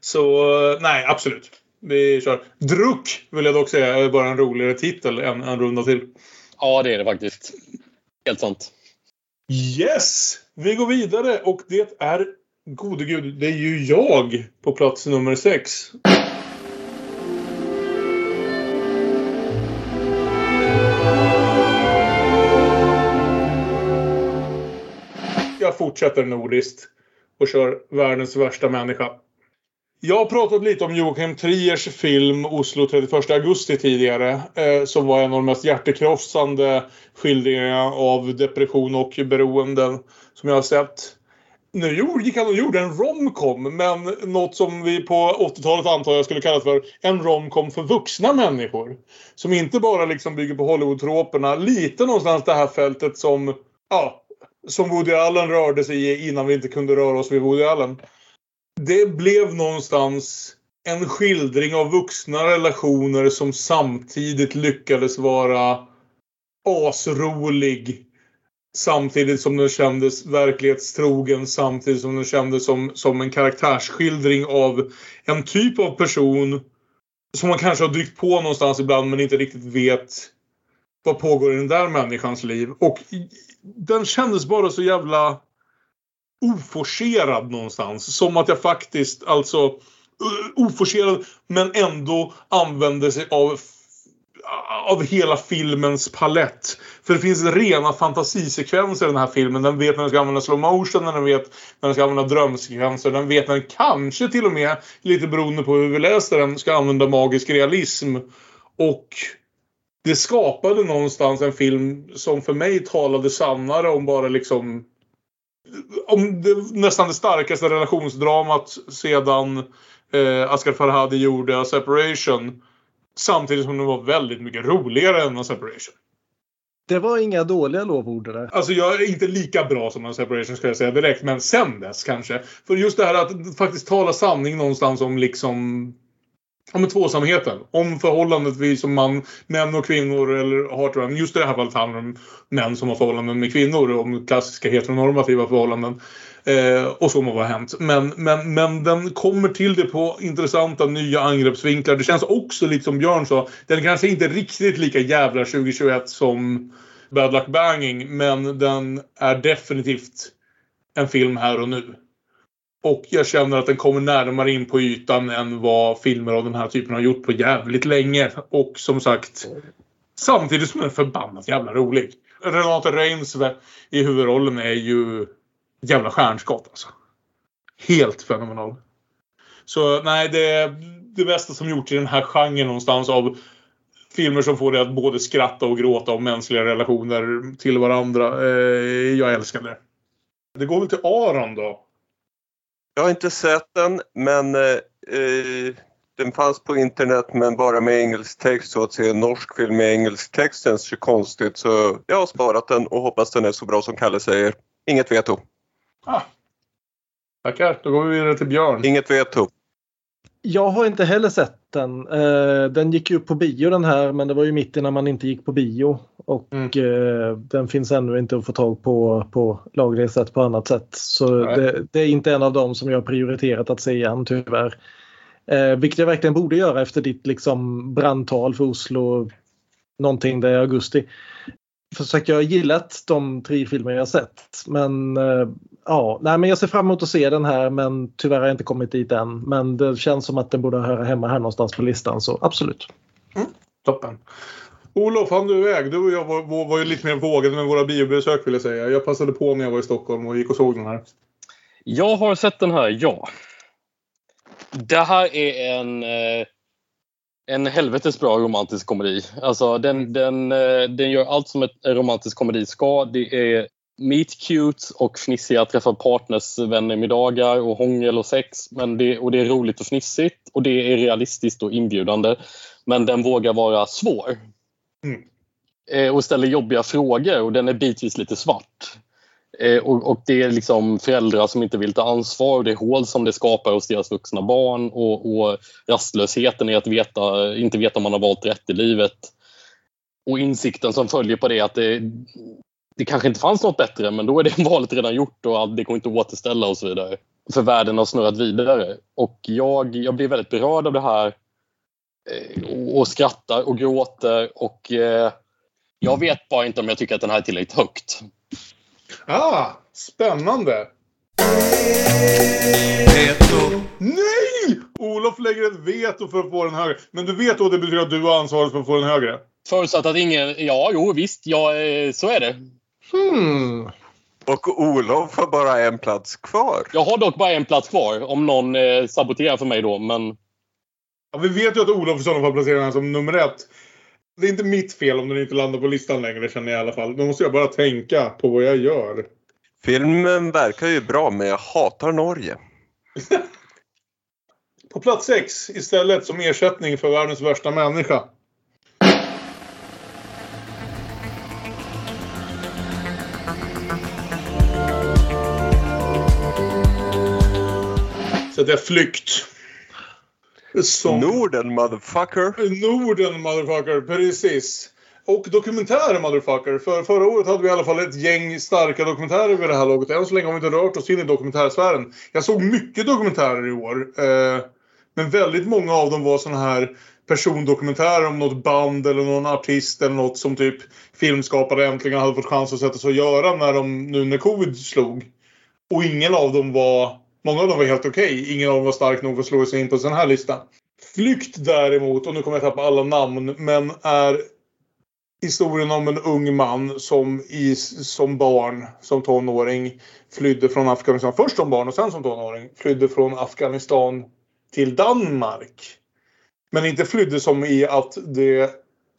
Så nej, absolut. Vi kör. Druck vill jag dock säga är bara en roligare titel än en runda till. Ja, det är det faktiskt. Helt sant. Yes! Vi går vidare och det är, gode gud, det är ju jag på plats nummer sex. Jag fortsätter nordiskt och kör världens värsta människa. Jag har pratat lite om Joakim Triers film Oslo 31 augusti tidigare. Eh, som var en av de mest hjärtekrossande skildringarna av depression och beroenden som jag har sett. Nu gick han och gjorde en romcom, men något som vi på 80-talet antar jag skulle kalla för en romcom för vuxna människor. Som inte bara liksom bygger på Hollywood-troperna. Lite någonstans det här fältet som, ja, som Woody Allen rörde sig i innan vi inte kunde röra oss vid Woody Allen. Det blev någonstans en skildring av vuxna relationer som samtidigt lyckades vara asrolig. Samtidigt som den kändes verklighetstrogen. Samtidigt som den kändes som, som en karaktärsskildring av en typ av person som man kanske har dykt på någonstans ibland men inte riktigt vet vad pågår i den där människans liv. Och den kändes bara så jävla oforcerad någonstans. Som att jag faktiskt, alltså eh, oforcerad men ändå använde sig av av hela filmens palett. För det finns rena fantasisekvenser i den här filmen. Den vet när den ska använda slow motion, den vet när den ska använda drömsekvenser. Den vet när den kanske till och med, lite beroende på hur vi läser den, ska använda magisk realism. Och det skapade någonstans en film som för mig talade sannare om bara liksom om det, nästan det starkaste relationsdramat sedan eh, Asghar Farhadi gjorde Separation. Samtidigt som det var väldigt mycket roligare än A Separation. Det var inga dåliga lovord det där. Alltså jag är inte lika bra som A Separation ska jag säga direkt. Men sen dess kanske. För just det här att faktiskt tala sanning någonstans om liksom Ja men tvåsamheten. Om förhållandet vi som man, män och kvinnor eller har till varandra. Just i det här fallet handlar det om män som har förhållanden med kvinnor. Om klassiska heteronormativa förhållanden. Eh, och så må vara hänt. Men, men, men den kommer till det på intressanta nya angreppsvinklar. Det känns också lite som Björn sa. Den kanske inte riktigt lika jävla 2021 som Bad Luck Banging. Men den är definitivt en film här och nu. Och jag känner att den kommer närmare in på ytan än vad filmer av den här typen har gjort på jävligt länge. Och som sagt, samtidigt som den är förbannat jävla rolig. Renate Reinsve i huvudrollen är ju jävla stjärnskott alltså. Helt fenomenal. Så nej, det är det bästa som gjorts i den här genren någonstans av filmer som får dig att både skratta och gråta om mänskliga relationer till varandra. Eh, jag älskar det. Det går väl till Aron då. Jag har inte sett den, men eh, eh, den fanns på internet men bara med engelsk text. Så att se en norsk film med engelsk text känns ju konstigt. Så jag har sparat den och hoppas den är så bra som Kalle säger. Inget veto. Tackar. Då går vi vidare till Björn. Inget veto. Jag har inte heller sett den. Eh, den gick ju på bio den här men det var ju mitt innan man inte gick på bio. Och eh, den finns ännu inte att få tag på på lagligt sätt på annat sätt. Så det, det är inte en av dem som jag har prioriterat att se igen tyvärr. Eh, vilket jag verkligen borde göra efter ditt liksom brandtal för Oslo någonting där i augusti. För sagt, jag har gillat de tre filmer jag har sett. Men eh, ja, nej, men jag ser fram emot att se den här men tyvärr har jag inte kommit dit än. Men det känns som att den borde höra hemma här någonstans på listan så absolut. Toppen. Olof, han du iväg. Du och jag var, var, var ju lite mer vågade med våra biobesök vill jag säga. Jag passade på när jag var i Stockholm och gick och såg den här. Jag har sett den här, ja. Det här är en, eh, en helvetes bra romantisk komedi. Alltså, den, den, eh, den gör allt som en romantisk komedi ska. Det är meet cute och fnissiga träffa partners, vänner, middagar och hångel och sex. Men det, och det är roligt och fnissigt och det är realistiskt och inbjudande. Men den vågar vara svår. Mm. Eh, och ställer jobbiga frågor och den är bitvis lite svart. Eh, och, och det är liksom föräldrar som inte vill ta ansvar och det är hål som det skapar hos deras vuxna barn och, och rastlösheten i att veta, inte veta om man har valt rätt i livet. Och insikten som följer på det att det, det kanske inte fanns något bättre men då är det valet redan gjort och allt- det går inte att återställa och så vidare. För världen har snurrat vidare. Och jag, jag blir väldigt berörd av det här eh, och, och skrattar och gråter och eh, jag vet bara inte om jag tycker att den här är tillräckligt högt. Ah, spännande! Nej! Olof lägger ett veto för att få den högre. Men du vet då det betyder att du har ansvaret för att få den högre? Förutsatt att ingen... Ja, jo visst. Ja, eh, så är det. Hmm. Och Olof har bara en plats kvar. Jag har dock bara en plats kvar om någon eh, saboterar för mig då, men... Ja, vi vet ju att Olof i sådana fall placerar den här som nummer ett. Det är inte mitt fel om den inte landar på listan längre känner jag i alla fall. Då måste jag bara tänka på vad jag gör. Filmen verkar ju bra men jag hatar Norge. På plats sex istället som ersättning för världens värsta människa. Så det är flykt. Som... Norden motherfucker. Norden motherfucker, precis. Och dokumentärer motherfucker. För förra året hade vi i alla fall ett gäng starka dokumentärer vid det här laget. Än så länge har vi inte rört oss in i dokumentärsfären. Jag såg mycket dokumentärer i år. Eh, men väldigt många av dem var såna här persondokumentärer om något band eller någon artist eller något som typ filmskapare äntligen hade fått chans att sätta sig och göra när de, nu när covid slog. Och ingen av dem var Många av dem var helt okej. Ingen av dem var stark nog att slå sig in på en sån här lista. Flykt däremot, och nu kommer jag tappa alla namn, men är historien om en ung man som i, som barn, som tonåring, flydde från Afghanistan. Först som barn och sen som tonåring. Flydde från Afghanistan till Danmark. Men inte flydde som i att det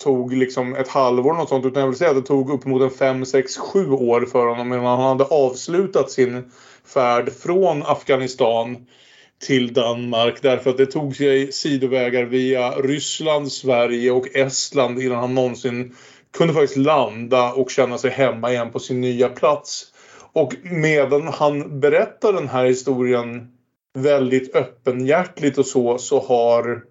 tog liksom ett halvår något sånt. Utan jag vill säga att det tog uppemot en 5, 6, 7 år för honom innan han hade avslutat sin färd från Afghanistan till Danmark. Därför att det tog sig sidovägar via Ryssland, Sverige och Estland innan han någonsin kunde faktiskt landa och känna sig hemma igen på sin nya plats. Och medan han berättar den här historien väldigt öppenhjärtligt och så, så har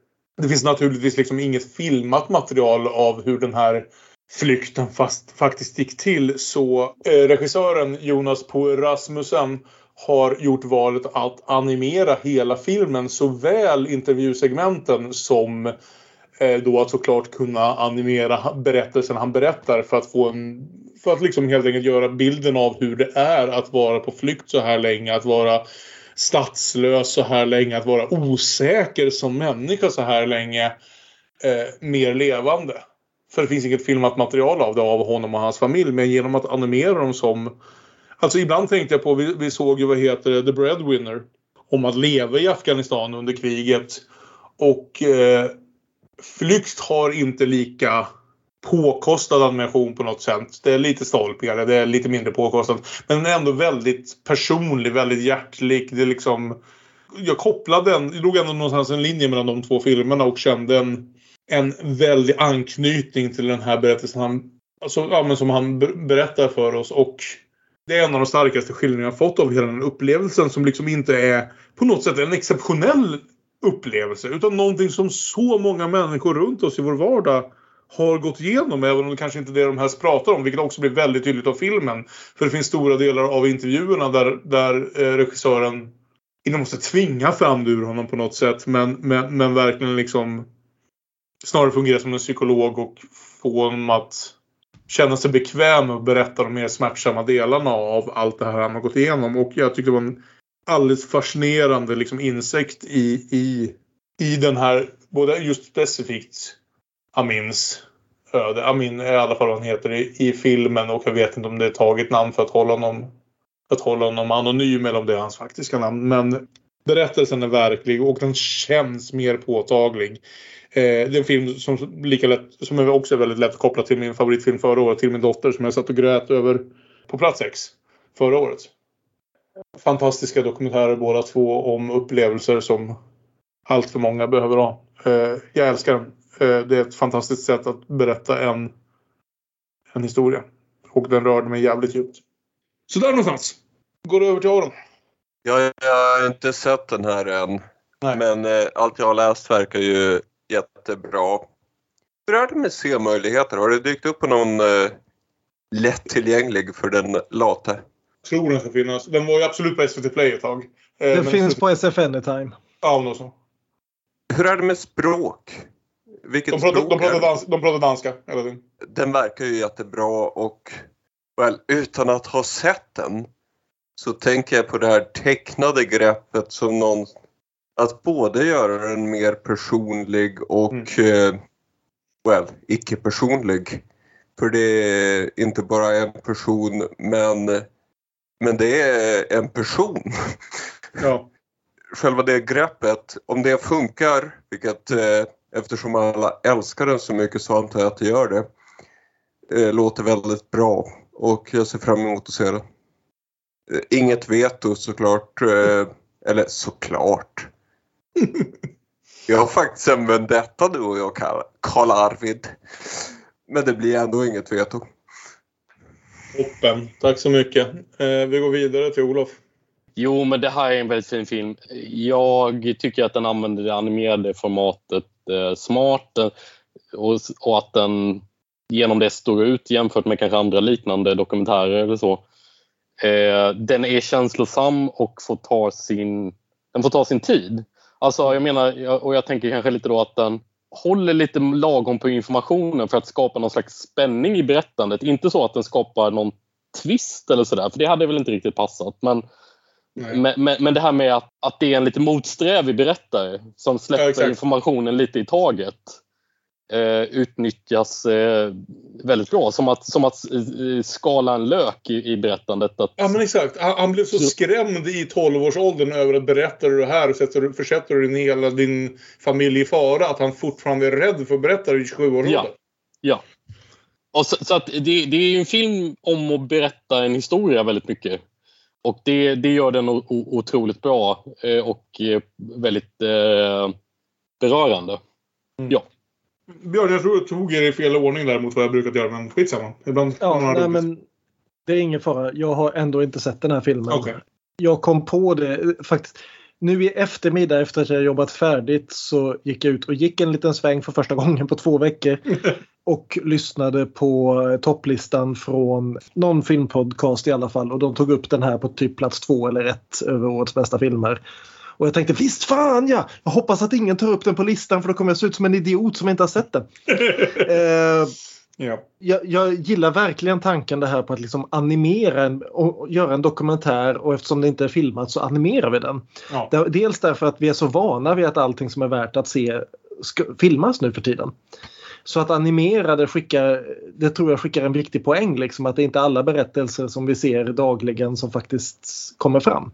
det finns naturligtvis liksom inget filmat material av hur den här flykten fast, faktiskt gick till. Så eh, regissören Jonas Poe Rasmussen har gjort valet att animera hela filmen. Såväl intervjusegmenten som eh, då att såklart kunna animera berättelsen han berättar för att få en för att liksom helt enkelt göra bilden av hur det är att vara på flykt så här länge. Att vara statslös så här länge. Att vara osäker som människa så här länge. Eh, mer levande. För det finns inget filmat material av det av honom och hans familj. Men genom att animera dem som... Alltså ibland tänkte jag på, vi, vi såg ju vad heter det, The Breadwinner. Om att leva i Afghanistan under kriget. Och eh, flykt har inte lika påkostad animation på något sätt. Det är lite stolpigare, det är lite mindre påkostat. Men den är ändå väldigt personlig, väldigt hjärtlig. Det är liksom... Jag kopplade den, det låg ändå någonstans en linje mellan de två filmerna och kände en, en väldig anknytning till den här berättelsen han, alltså, ja, men som han berättar för oss. Och det är en av de starkaste skildringarna jag fått av hela den upplevelsen som liksom inte är på något sätt en exceptionell upplevelse utan någonting som så många människor runt oss i vår vardag har gått igenom även om det kanske inte är det de helst pratar om vilket också blir väldigt tydligt av filmen. För det finns stora delar av intervjuerna där, där eh, regissören inte måste tvinga fram det ur honom på något sätt men, men, men verkligen liksom snarare fungerar som en psykolog och få honom att känna sig bekväm med att berätta de mer smärtsamma delarna av allt det här han har gått igenom. Och jag tyckte det var en alldeles fascinerande liksom insikt i, i, i den här, både just specifikt Amins öde. Amin är i alla fall vad han heter i, i filmen och jag vet inte om det är taget namn för att hålla honom, för att hålla honom anonym eller om det är hans faktiska namn. Men Berättelsen är verklig och den känns mer påtaglig. Eh, det är en film som, lika lätt, som är också väldigt lätt kopplad till min favoritfilm förra året, till min dotter som jag satt och grät över på plats 6 förra året. Fantastiska dokumentärer båda två om upplevelser som allt för många behöver ha. Eh, jag älskar den. Eh, det är ett fantastiskt sätt att berätta en, en historia. Och den rörde mig jävligt djupt. Så där någonstans. Går över till Aron. Jag, jag har inte sett den här än. Men eh, allt jag har läst verkar ju jättebra. Hur är det med se-möjligheter? Har det dykt upp på någon eh, lättillgänglig för den late? Tror den ska finnas. Den var ju absolut på SVT Play ett tag. Eh, Det men- finns på SF Anytime. Ja, något så. Hur är det med språk? Vilket De pratar, språk de, pratar dans, de pratar danska hela tiden. Den verkar ju jättebra och väl, utan att ha sett den så tänker jag på det här tecknade greppet som någon att både göra den mer personlig och eh, well, icke-personlig. För det är inte bara en person men, men det är en person. Ja. Själva det greppet, om det funkar, vilket eh, eftersom alla älskar den så mycket så antar jag att det gör det, eh, låter väldigt bra och jag ser fram emot att se det. Inget veto såklart, eller såklart. Jag har faktiskt en vendetta du och jag Karl- Karl Arvid. Men det blir ändå inget veto. Toppen. Tack så mycket. Eh, vi går vidare till Olof. Jo, men det här är en väldigt fin film. Jag tycker att den använder det animerade formatet eh, smart eh, och, och att den genom det står ut jämfört med kanske andra liknande dokumentärer eller så. Eh, den är känslosam och får ta sin, den får ta sin tid. Alltså, jag menar, och jag tänker kanske lite då att den håller lite lagom på informationen för att skapa någon slags spänning i berättandet. Inte så att den skapar någon twist eller sådär, för det hade väl inte riktigt passat. Men, men, men, men det här med att, att det är en lite motsträvig berättare som Ja, släpper exakt. informationen lite i taget eh, utnyttjas eh, väldigt bra. Som att, som att eh, skala en lök i, i berättandet. Att, Ja men exakt. Han, han blev så skrämd i 12-årsåldern över att berättar du det här och sätter, försätter du din, hela din familj i fara att han fortfarande är rädd för att berätta det i 27-årsåldern. Ja. ja. Och så, så att det, det är ju en film om att berätta en historia väldigt mycket. Och det, det gör den o, o, otroligt bra eh, och eh, väldigt eh, berörande. Ja. Björn, jag tror jag tog er i fel ordning där mot vad jag brukat göra, men skitsamma. Ibland Ja, nej, roligt. men det är ingen fara. Jag har ändå inte sett den här filmen. Okej. Jag kom på det eh, faktiskt. Nu i eftermiddag efter att jag jobbat färdigt så gick jag ut och gick en liten sväng för första gången på två veckor. och lyssnade på eh, topplistan från någon filmpodcast i alla fall. Och de tog upp den här på typ plats två eller ett över årets bästa filmer. Och jag tänkte visst fan ja! Jag hoppas att ingen tar upp den på listan för då kommer jag se ut som en idiot som inte har sett den. eh, Ja. jag, jag gillar verkligen tanken det här på att liksom animera en, och göra en dokumentär och eftersom det inte är filmat så animerar vi den. Ja. Dels därför att vi är så vana vid att allting som är värt att se ska, filmas nu för tiden. Så att animera det, skickar, det tror jag skickar en viktig poäng. Liksom, att det är inte alla berättelser som vi ser dagligen som faktiskt kommer fram.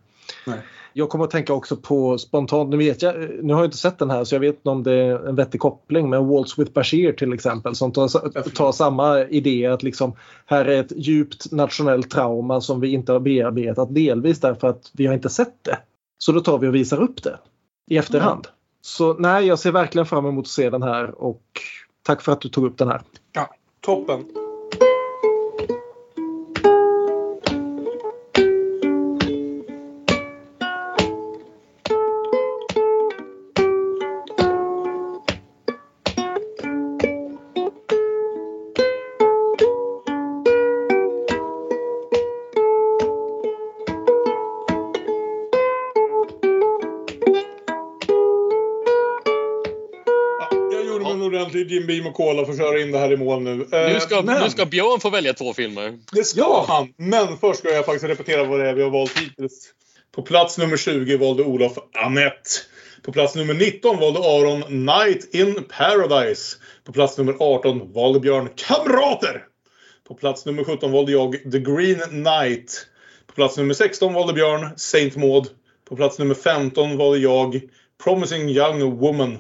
Nej. Jag kommer att tänka också på spontant, nu vet jag, nu har jag inte sett den här så jag vet inte om det är en vettig koppling men Waltz with Bashir till exempel som tar, tar samma idé att liksom här är ett djupt nationellt trauma som vi inte har bearbetat delvis därför att vi har inte sett det. Så då tar vi och visar upp det i efterhand. Så nej, jag ser verkligen fram emot att se den här och tack för att du tog upp den här. Ja, toppen. Ordentlig Jim Beam och Cola för att köra in det här i mål nu. Eh, Nu ska, men- nu ska Björn få välja två filmer. Det ska han! Men först ska jag faktiskt repetera vad det är vi har valt hittills. På plats nummer 20 valde Olof Annette. På plats nummer 19 valde Aron Night in Paradise. På plats nummer 18 valde Björn Kamrater. På plats nummer 17 valde jag The Green Knight. På plats nummer 16 valde Björn Saint Maud. På plats nummer 15 valde jag Promising Young Woman.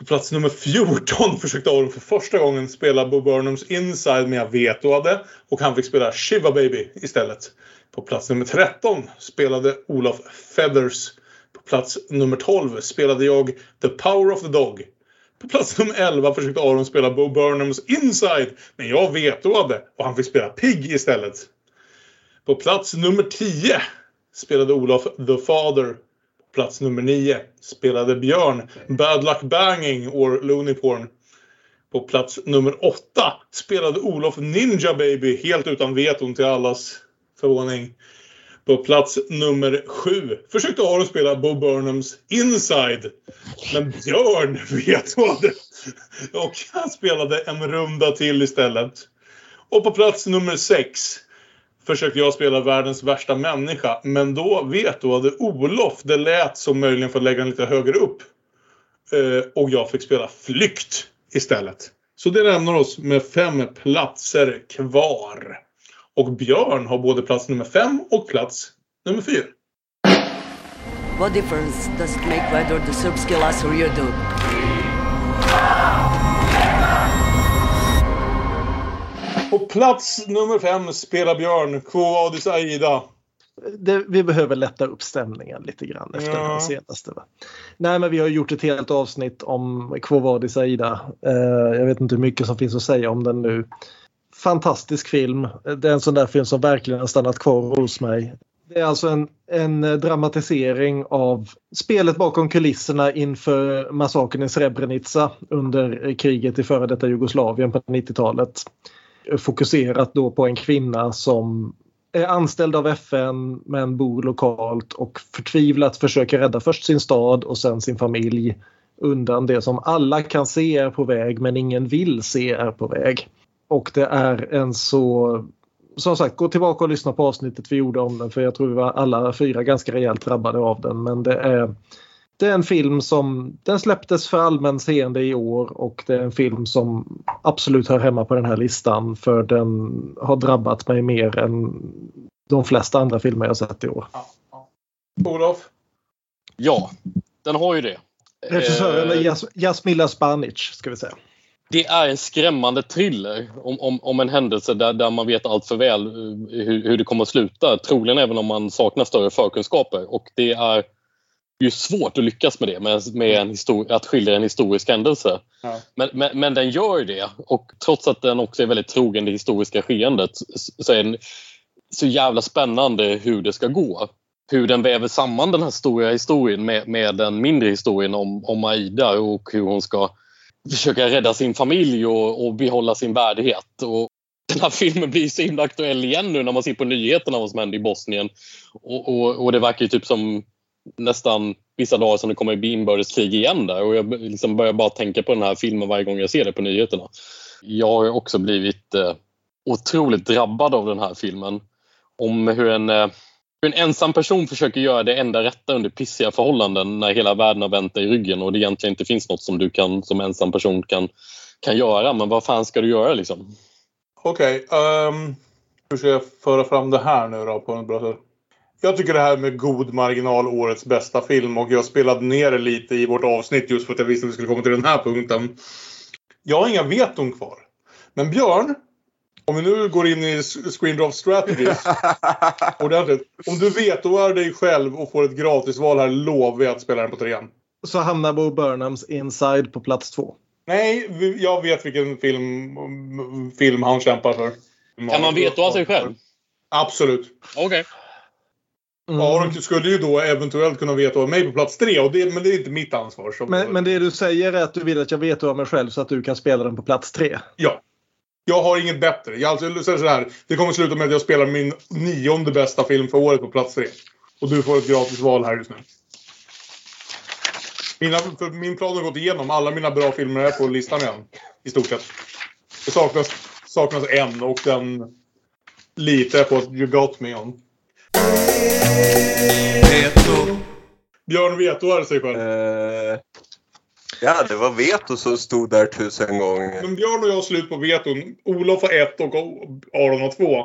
På plats nummer 14 försökte Aron för första gången spela Bo Burnhams Inside men jag vetoade och han fick spela Shiva Baby istället. På plats nummer 13 spelade Olof Feathers. På plats nummer 12 spelade jag The Power of the Dog. På plats nummer 11 försökte Aron spela Bo Burnhams Inside men jag vetoade och han fick spela Pig istället. På plats nummer 10 spelade Olof The Father. Plats nummer 9 spelade Björn Bad Luck Banging or Looney Porn. På plats nummer 8 spelade Olof Ninja Baby helt utan veton till allas förvåning. På plats nummer 7 försökte Aron spela Bo Burnhams Inside. Men Björn vetoade. Och han spelade en runda till istället. Och på plats nummer 6 försökte jag spela världens värsta människa. Men då vet du vetoade Olof. Det lät som möjligen för att lägga den lite högre upp. Eh, och jag fick spela Flykt istället. Så det lämnar oss med fem platser kvar. Och Björn har både plats nummer fem och plats nummer fyra. What difference does it make whether the Serbs kill us or you do? På plats nummer fem spelar Björn Quo Vadis Aida. Det, vi behöver lätta upp stämningen lite grann efter Ja. den senaste. Va? Nej, men vi har gjort ett helt avsnitt om Quo Vadis Aida. Eh, jag vet inte hur mycket som finns att säga om den nu. Fantastisk film. Det är en sån där film som verkligen har stannat kvar hos mig. Det är alltså en, en dramatisering av spelet bakom kulisserna inför massakern i Srebrenica under kriget i före detta Jugoslavien på 90-talet. Fokuserat då på en kvinna som är anställd av FN men bor lokalt och förtvivlat försöker rädda först sin stad och sen sin familj undan det som alla kan se är på väg men ingen vill se är på väg. Och det är en så... Som sagt, gå tillbaka och lyssna på avsnittet vi gjorde om den för jag tror vi var alla fyra ganska rejält drabbade av den. Men det är, det är en film som den släpptes för allmän seende i år och det är en film som absolut hör hemma på den här listan för den har drabbat mig mer än de flesta andra filmer jag sett i år. Olof? Ja, den har ju det. Regissören är Eh, Jas- Jasmila Spanic ska vi säga. Det är en skrämmande thriller om, om, om en händelse där, där man vet allt för väl eh, hur, hur det kommer att sluta. Troligen även om man saknar större förkunskaper. Och det är ju svårt att lyckas med det, med, med en att skildra en historisk händelse. Ja. Men, men, men den gör det. Och trots att den också är väldigt trogen det historiska skeendet så så är den så jävla spännande hur det ska gå. Hur den väver samman den här stora historien med, med den mindre historien om, om Aida och hur hon ska försöka rädda sin familj och, och behålla sin värdighet. Och den här filmen blir så himla aktuell igen nu när man ser på nyheterna vad som händer i Bosnien. Och, och, och det verkar ju typ som nästan vissa dagar som det kommer bli inbördeskrig igen där. Och jag liksom börjar bara tänka på den här filmen varje gång jag ser det på nyheterna. Jag har också blivit eh, otroligt drabbad av den här filmen. Om hur en, eh, hur en ensam person försöker göra det enda rätta under pissiga förhållanden när hela världen har vänt dig i ryggen och det egentligen inte finns något som du kan som ensam person kan, kan göra. Men vad fan ska du göra liksom? Okej. ehm, hur ska jag föra fram det här nu då på ett bra sätt? Jag tycker det här med god marginal årets bästa film och jag spelade ner det lite i vårt avsnitt just för att jag visste att vi skulle komma till den här punkten. Jag har inga veton kvar. Men Björn, om vi nu går in i Screen Draft Strategies ordentligt. Om du vetoar dig själv och får ett gratisval här lovar jag att spela den på trean. Så hamnar Bo Burnhams Inside på plats två. Nej, jag vet vilken film, film han kämpar för. Kan man vetoa sig själv? Absolut. Okej. Mm. Aron skulle ju då eventuellt kunna vetoa mig på plats tre, och det, men det är inte mitt ansvar. Men, men det du säger är att du vill att jag vet av mig själv så att du kan spela den på plats tre. Ja. Jag har inget bättre. Jag alltså, säger så här, det kommer sluta med att jag spelar min nionde bästa film för året på plats tre. Och du får ett gratis val här just nu. Mina, för min plan har gått igenom. Alla mina bra filmer är på listan igen. I stort sett. Det saknas, saknas en och den litar jag på att you got me on. Björn vetoar sig själv. Eh, ja, det var veto som stod där tusen gånger. Men Björn och jag har slut på veton. Olof har ett och Aron har två.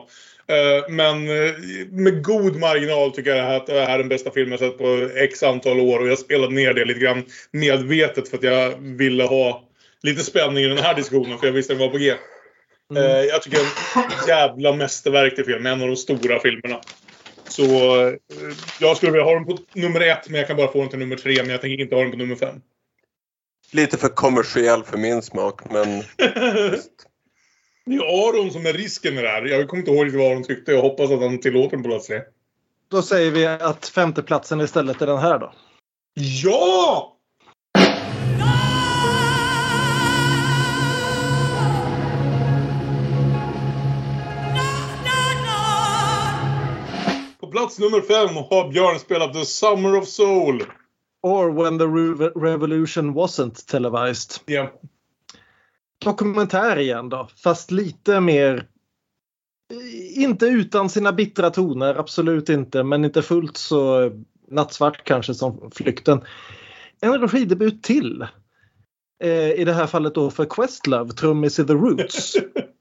Eh, Men eh, med god marginal tycker jag att det här är den bästa filmen jag sett på x antal år. Och jag spelade ner det lite grann medvetet för att jag ville ha lite spänning i den här diskussionen. För jag visste att den var på G. Mm. Jag tycker det är en jävla mästerverk till film. En av de stora filmerna. Så eh, jag skulle vilja ha den på nummer ett, men jag kan bara få den till nummer tre. Men jag tänker inte ha den på nummer fem. Lite för kommersiell för min smak, men Det är Aron som är risken med det här. Jag kommer inte ihåg vad Aron tyckte. Jag hoppas att han tillåter den på plats tre. Då säger vi att femteplatsen istället är den här då. Ja! Plats nummer fem har Björn spelat The Summer of Soul. Or when the Re- revolution wasn't televised. Ja. Dokumentär igen då, fast lite mer inte utan sina bittra toner, absolut inte, men inte fullt så nattsvart kanske som Flykten. En regidebut till. Eh, I det här fallet då för Questlove, trummis i The Roots.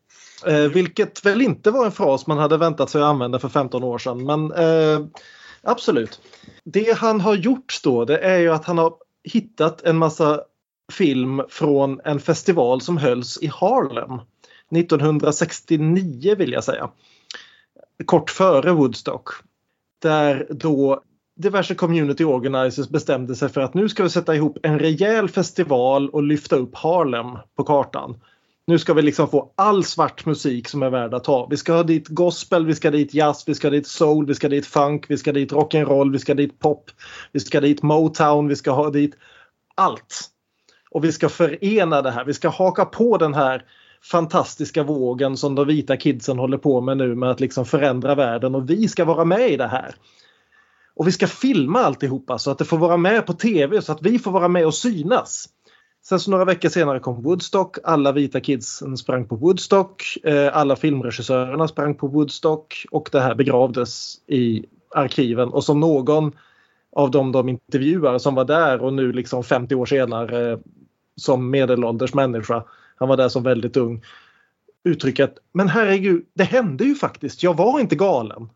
Eh, vilket väl inte var en fras man hade väntat sig att använda för 15 år sedan, men eh, absolut. Det han har gjort då, det är ju att han har hittat en massa film från en festival som hölls i Harlem 1969 vill jag säga. Kort före Woodstock. Där då diverse community organizers bestämde sig för att nu ska vi sätta ihop en rejäl festival och lyfta upp Harlem på kartan. Nu ska vi liksom få all svart musik som är värd att ha. Vi ska ha dit gospel, vi ska dit jazz, vi ska dit soul, vi ska dit funk, vi ska dit rock'n'roll, vi ska dit pop, vi ska dit motown, vi ska ha dit allt. Och vi ska förena det här. Vi ska haka på den här fantastiska vågen som de vita kidsen håller på med nu med att liksom förändra världen och vi ska vara med i det här. Och vi ska filma alltihopa så att det får vara med på tv så att vi får vara med och synas. Sen så några veckor senare kom Woodstock. Alla vita kidsen sprang på Woodstock. Eh, alla filmregissörerna sprang på Woodstock och det här begravdes i arkiven. Och som någon av dem de intervjuar som var där och nu liksom 50 år senare eh, som medelålders människa, han var där som väldigt ung, uttrycker att men herregud, det hände ju faktiskt. Jag var inte galen.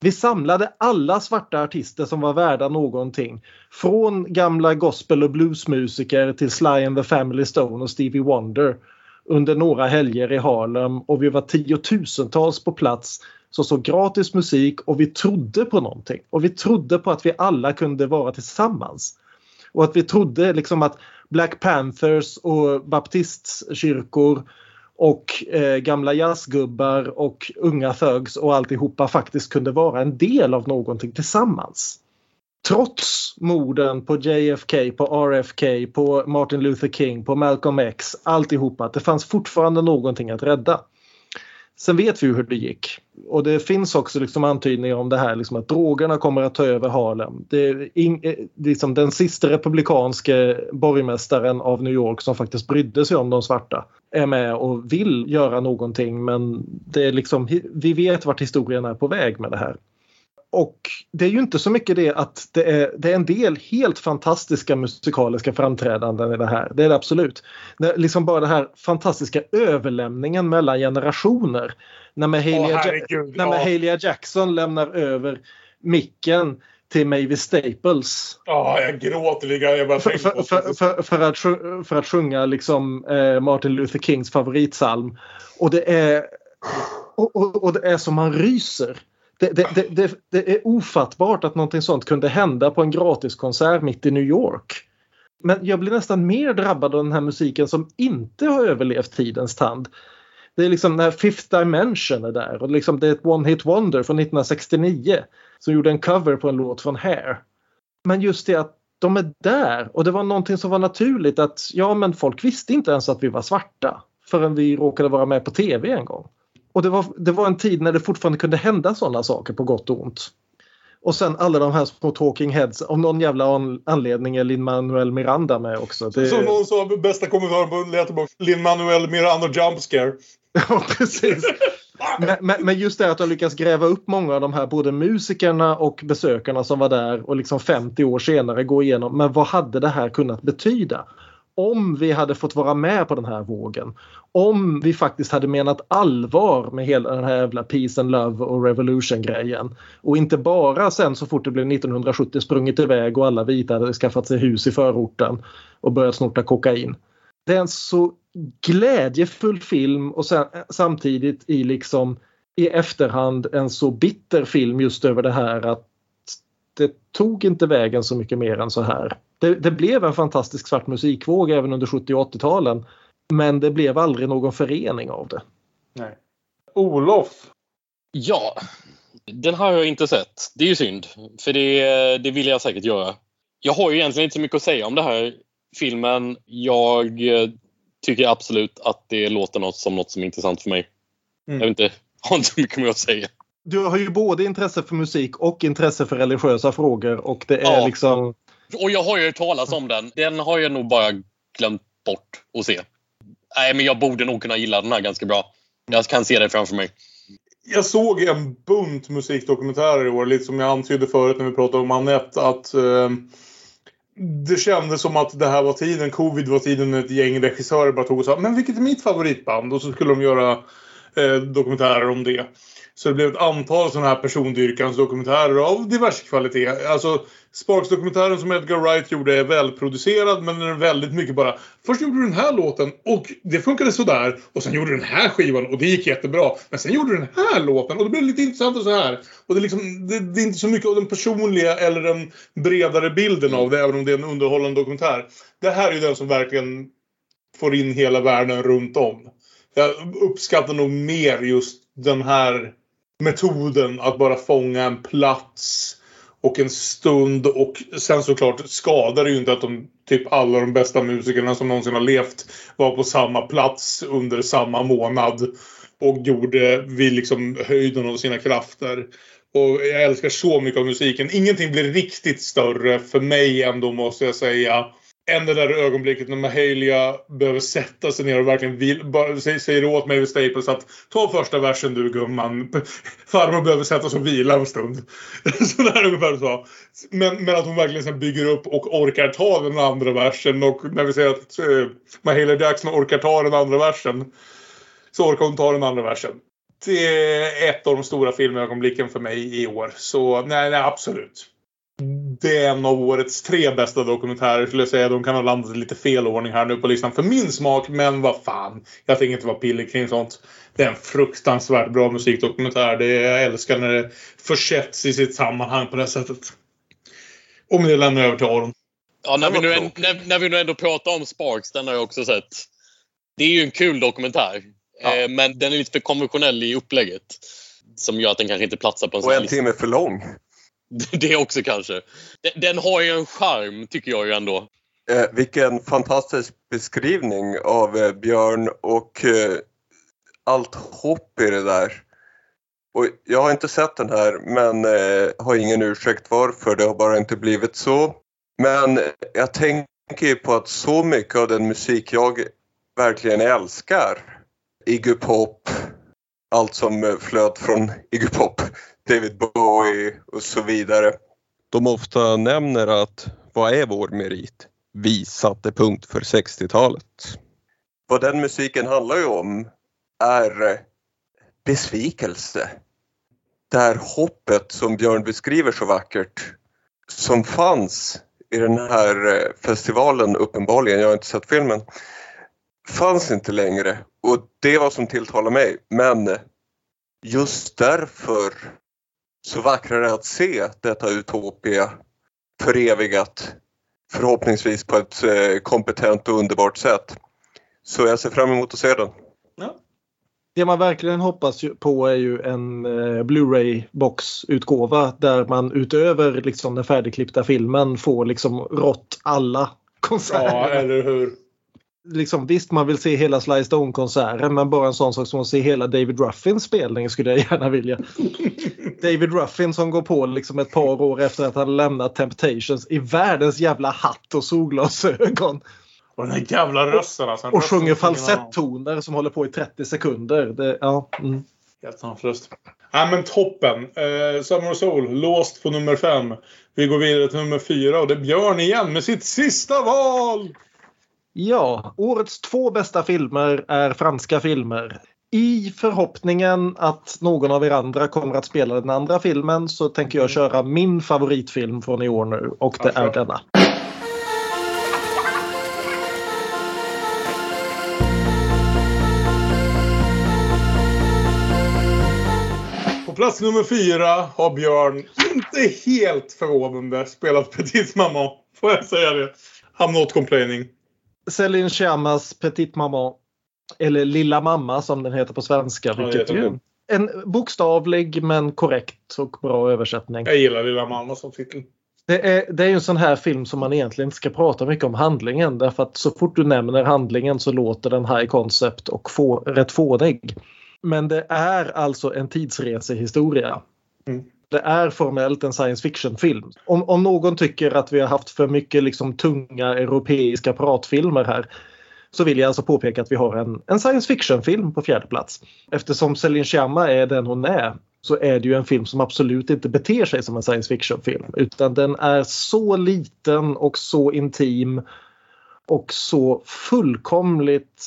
Vi samlade alla svarta artister som var värda någonting. Från gamla gospel och bluesmusiker till Sly and the Family Stone och Stevie Wonder under några helger i Harlem och vi var tiotusentals på plats som såg gratis musik och vi trodde på någonting. Och vi trodde på att vi alla kunde vara tillsammans. Och att vi trodde liksom att Black Panthers och baptistkyrkor och eh, gamla jazzgubbar och unga thugs och alltihopa faktiskt kunde vara en del av någonting tillsammans. Trots morden på JFK, på RFK, på Martin Luther King, på Malcolm X, alltihopa, att det fanns fortfarande någonting att rädda. Sen vet vi ju hur det gick. Och det finns också liksom antydningar om det här liksom att drogerna kommer att ta över Harlem. Det är in, eh, liksom den sista republikanske borgmästaren av New York som faktiskt brydde sig om de svarta är med och vill göra någonting men det är liksom, vi vet vart historien är på väg med det här. Och det är ju inte så mycket det att det är, det är en del helt fantastiska musikaliska framträdanden i det här. Det är det absolut. Det, liksom bara den här fantastiska överlämningen mellan generationer. När Mahalia, herregud, när. Mahalia Jackson lämnar över micken till Mavis Staples. Ja, jag gråter lika. Jag bara För, för, för, för, att, för att sjunga liksom, eh, Martin Luther Kings favoritsalm. Och det är, och, och, och det är som man ryser. Det, det, det, det, är ofattbart att någonting sånt kunde hända på en gratiskonsert mitt i New York. Men jag blir nästan mer drabbad av den här musiken som inte har överlevt tidens tand. Det är liksom när Fifth Dimension är där och liksom det är ett One Hit Wonder från 1969 som gjorde en cover på en låt från Hair. Men just det att de är där och det var någonting som var naturligt att ja men folk visste inte ens att vi var svarta förrän vi råkade vara med på tv en gång. Och det var, det var en tid när det fortfarande kunde hända sådana saker på gott och ont. Och sen alla de här små talking heads. Av någon jävla an- anledning är Lin-Manuel Miranda med också. Det, Som någon sa, bästa kommentaren på Letterboxd. Lin-Manuel Miranda Jump Scare. Ja, precis. Men, men, men just det att de lyckas gräva upp många av de här både musikerna och besökarna som var där och liksom 50 år senare gå igenom. Men vad hade det här kunnat betyda? Om vi hade fått vara med på den här vågen. Om vi faktiskt hade menat allvar med hela den här jävla peace and love och revolution grejen. Och inte bara sen så fort det blev 1970 sprungit iväg och alla vita hade skaffat sig hus i förorten och börjat snorta kokain. Det är en så glädjefull film och sen, samtidigt i liksom i efterhand en så bitter film just över det här att det tog inte vägen så mycket mer än så här. Det, det blev en fantastisk svart musikvåg även under 70 och 80-talen. Men det blev aldrig någon förening av det. Nej. Olof? Ja, den har jag inte sett. Det är ju synd, för det, det vill jag säkert göra. Jag har ju egentligen inte så mycket att säga om den här filmen. Jag tycker absolut att det låter något som något som är intressant för mig. Mm. Jag vet inte, har inte så mycket mer att säga. Du har ju både intresse för musik och intresse för religiösa frågor och det är Ja. liksom... Och jag har ju hört talas om den. Den har jag nog bara glömt bort att se. Nej, men jag borde nog kunna gilla den här ganska bra. Jag kan se det framför mig. Jag såg en bunt musikdokumentärer i år, lite som jag antydde förut när vi pratade om Anette. Att eh, det kändes som att det här var tiden, covid var tiden när ett gäng regissörer bara tog och sa Men vilket är mitt favoritband? Och så skulle de göra eh, dokumentärer om det. Så det blev ett antal sådana här persondyrkans dokumentärer av diverse kvalitet. Alltså Sparks-dokumentären som Edgar Wright gjorde är välproducerad men den är väldigt mycket bara Först gjorde du den här låten och det funkade sådär och sen gjorde du den här skivan och det gick jättebra. Men sen gjorde du den här låten och det blev lite intressant och så här. Och det är, liksom, det, det är inte så mycket av den personliga eller den bredare bilden av det även om det är en underhållande dokumentär. Det här är ju den som verkligen får in hela världen runt om. Jag uppskattar nog mer just den här metoden att bara fånga en plats och en stund och sen såklart skadar det ju inte att de typ alla de bästa musikerna som någonsin har levt var på samma plats under samma månad och gjorde vid liksom höjden av sina krafter. Och jag älskar så mycket av musiken. Ingenting blir riktigt större för mig ändå måste jag säga än det där ögonblicket när Mahalia behöver sätta sig ner och verkligen vill, bara, säger, åt mig vid Staples att ta första versen du gumman. Farmor behöver sätta sig och vila en stund. Sådär ungefär så. Men, men att hon verkligen sen bygger upp och orkar ta den andra versen och när vi säger att eh, Mahalia Jackson orkar ta den andra versen så orkar hon ta den andra versen. Det är ett av de stora filmögonblicken för mig i år. Så nej, nej absolut det är en av årets tre bästa dokumentärer skulle jag säga. De kan ha landat i lite fel ordning här nu på listan för min smak. Men vad fan. Jag tänker inte vara pillig kring sånt. Det är en fruktansvärt bra musikdokumentär. Det är, jag älskar när det försätts i sitt sammanhang på det här sättet. Och med det lämnar jag över till Aron. Ja, när, vi nu, en, när, när vi nu ändå pratar om Sparks, den har jag också sett. Det är ju en kul dokumentär. Eh, men den är lite för konventionell i upplägget. Som gör att den kanske inte platsar på en sån Och en timme för lång. Det också kanske. Den, den har ju en charm, tycker jag ju ändå. Eh, vilken fantastisk beskrivning av eh, Björn och eh, allt hopp i det där. Och jag har inte sett den här men eh, har ingen ursäkt varför, det har bara inte blivit så. Men jag tänker ju på att så mycket av den musik jag verkligen älskar, Iggy Pop, allt som eh, flöt från Iggy Pop, David Bowie och så vidare. De ofta nämner att vad är vår merit? Vi satte punkt för 60-talet. Vad den musiken handlar ju om är eh, besvikelse. Det här hoppet som Björn beskriver så vackert som fanns i den här eh, festivalen uppenbarligen, jag har inte sett filmen, fanns inte längre och det var som tilltalar mig. Men just därför så vackrare att se detta Utopia förevigat förhoppningsvis på ett eh, kompetent och underbart sätt. Så jag ser fram emot att se den. Det man verkligen hoppas på är ju en eh, Blu-ray boxutgåva där man utöver liksom den färdigklippta filmen får liksom rått alla konserter. Ja, eller hur? Liksom, visst, man vill se hela Sly Stone-konserten men bara en sån sak som att se hela David Ruffins spelning skulle jag gärna vilja. David Ruffin som går på liksom ett par år efter att han lämnat Temptations i världens jävla hatt och solglasögon. Och den här jävla rösten alltså. Och sjunger falsettoner som håller på i 30 sekunder. Det, ja, mm. Helt sanslöst. Ja men toppen. Eh, Summer Soul, låst på nummer fem. Vi går vidare till nummer fyra och det är Björn igen med sitt sista val! Ja, årets två bästa filmer är franska filmer. I förhoppningen att någon av er andra kommer att spela den andra filmen så tänker jag köra min favoritfilm från i år nu och det är denna. På plats nummer fyra har Björn, inte helt förvånande, spelat Petit Maman. Får jag säga det? I'm not complaining. Céline Sciammas Petite Maman. Eller Lilla Mamma som den heter på svenska. Ja, Vilket ju jättebra. en bokstavlig men korrekt och bra översättning. Jag gillar Lilla Mamma som titel. Det är, det är ju en sån här film som man egentligen inte ska prata mycket om handlingen därför att så fort du nämner handlingen så låter den high concept och få, rätt fånig. Men det är alltså en tidsresehistoria. Mm. Det är formellt en science fiction-film. Om, om någon tycker att vi har haft för mycket liksom tunga europeiska pratfilmer här så vill jag alltså påpeka att vi har en, en science fiction-film på fjärde plats. Eftersom Céline Sciamma är den hon är så är det ju en film som absolut inte beter sig som en science fiction-film. Utan den är så liten och så intim och så fullkomligt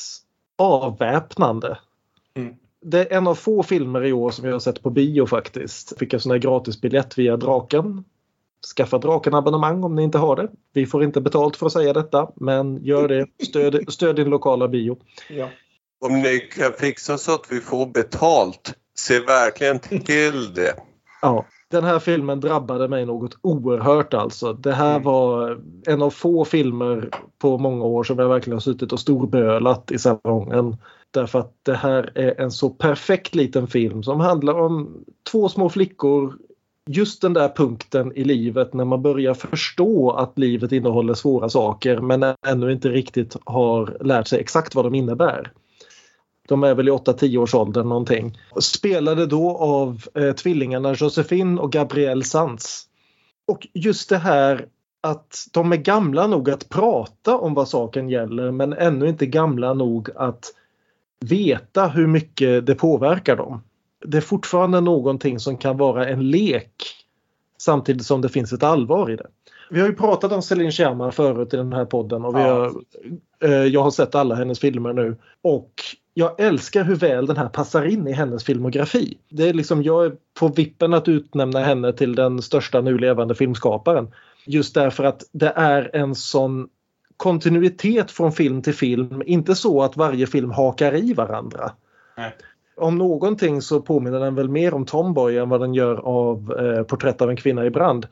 avväpnande. Mm. Det är en av få filmer i år som jag har sett på bio faktiskt. Fick en sån här gratisbiljett via Draken. Skaffa Draken-abonnemang om ni inte har det. Vi får inte betalt för att säga detta, men gör det. Stöd, stöd din lokala bio. Ja. Om ni kan fixa så att vi får betalt, se verkligen till det. Ja, den här filmen drabbade mig något oerhört alltså. Det här var en av få filmer på många år som jag verkligen har suttit och storbölat i salongen. Därför att det här är en så perfekt liten film som handlar om två små flickor. Just den där punkten i livet när man börjar förstå att livet innehåller svåra saker men ännu inte riktigt har lärt sig exakt vad de innebär. De är väl i 8-10 års ålder någonting. Spelade då av eh, tvillingarna Josefin och Gabrielle Sanz. Och just det här att de är gamla nog att prata om vad saken gäller men ännu inte gamla nog att veta hur mycket det påverkar dem. Det är fortfarande någonting som kan vara en lek samtidigt som det finns ett allvar i det. Vi har ju pratat om Céline Sciamma förut i den här podden och vi har, eh, jag har sett alla hennes filmer nu. Och jag älskar hur väl den här passar in i hennes filmografi. Det är liksom, jag är på vippen att utnämna henne till den största nu levande filmskaparen. Just därför att det är en sån kontinuitet från film till film. Inte så att varje film hakar i varandra. Nej. Om någonting så påminner den väl mer om Tomboy än vad den gör av eh, Porträtt av en kvinna i brand.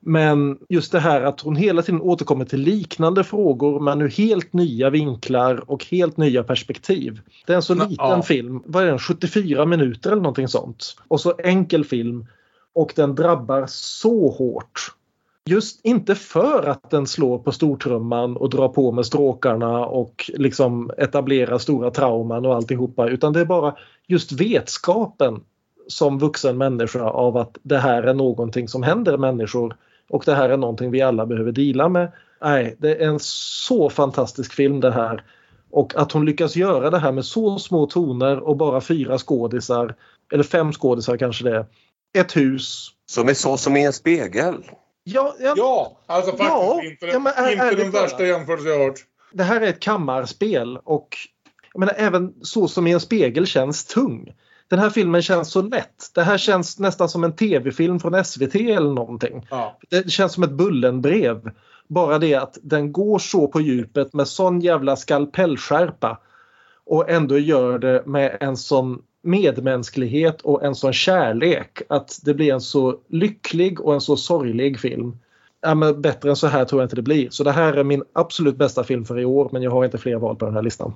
Men just det här att hon hela tiden återkommer till liknande frågor men ur helt nya vinklar och helt nya perspektiv. Det är en så liten ja. film, vad är den, 74 minuter eller någonting sånt. Och så enkel film och den drabbar så hårt. Just inte för att den slår på stortrumman och drar på med stråkarna och liksom etablerar stora trauman och alltihopa utan det är bara just vetskapen som vuxen människa av att det här är någonting som händer människor och det här är någonting vi alla behöver dela med. Nej, det är en så fantastisk film det här. Och att hon lyckas göra det här med så små toner och bara fyra skådisar, eller fem skådisar kanske det är. Ett hus. Som är så som i en spegel. Ja, ja, Ja, alltså faktiskt Ja, inte, ja, men är- inte ärligt den värsta jämförelse jag har hört. det här är ett kammarspel och jag menar, även så som i en spegel känns tung. Den här filmen känns så lätt. Det här känns nästan som en tv-film från SVT eller någonting. Ja. Det känns som ett Bullenbrev. Bara det att den går så på djupet med sån jävla skalpellskärpa och ändå gör det med en sån medmänsklighet och en sån kärlek att det blir en så lycklig och en så sorglig film. Ja, men bättre än så här tror jag inte det blir. Så det här är min absolut bästa film för i år men jag har inte fler val på den här listan.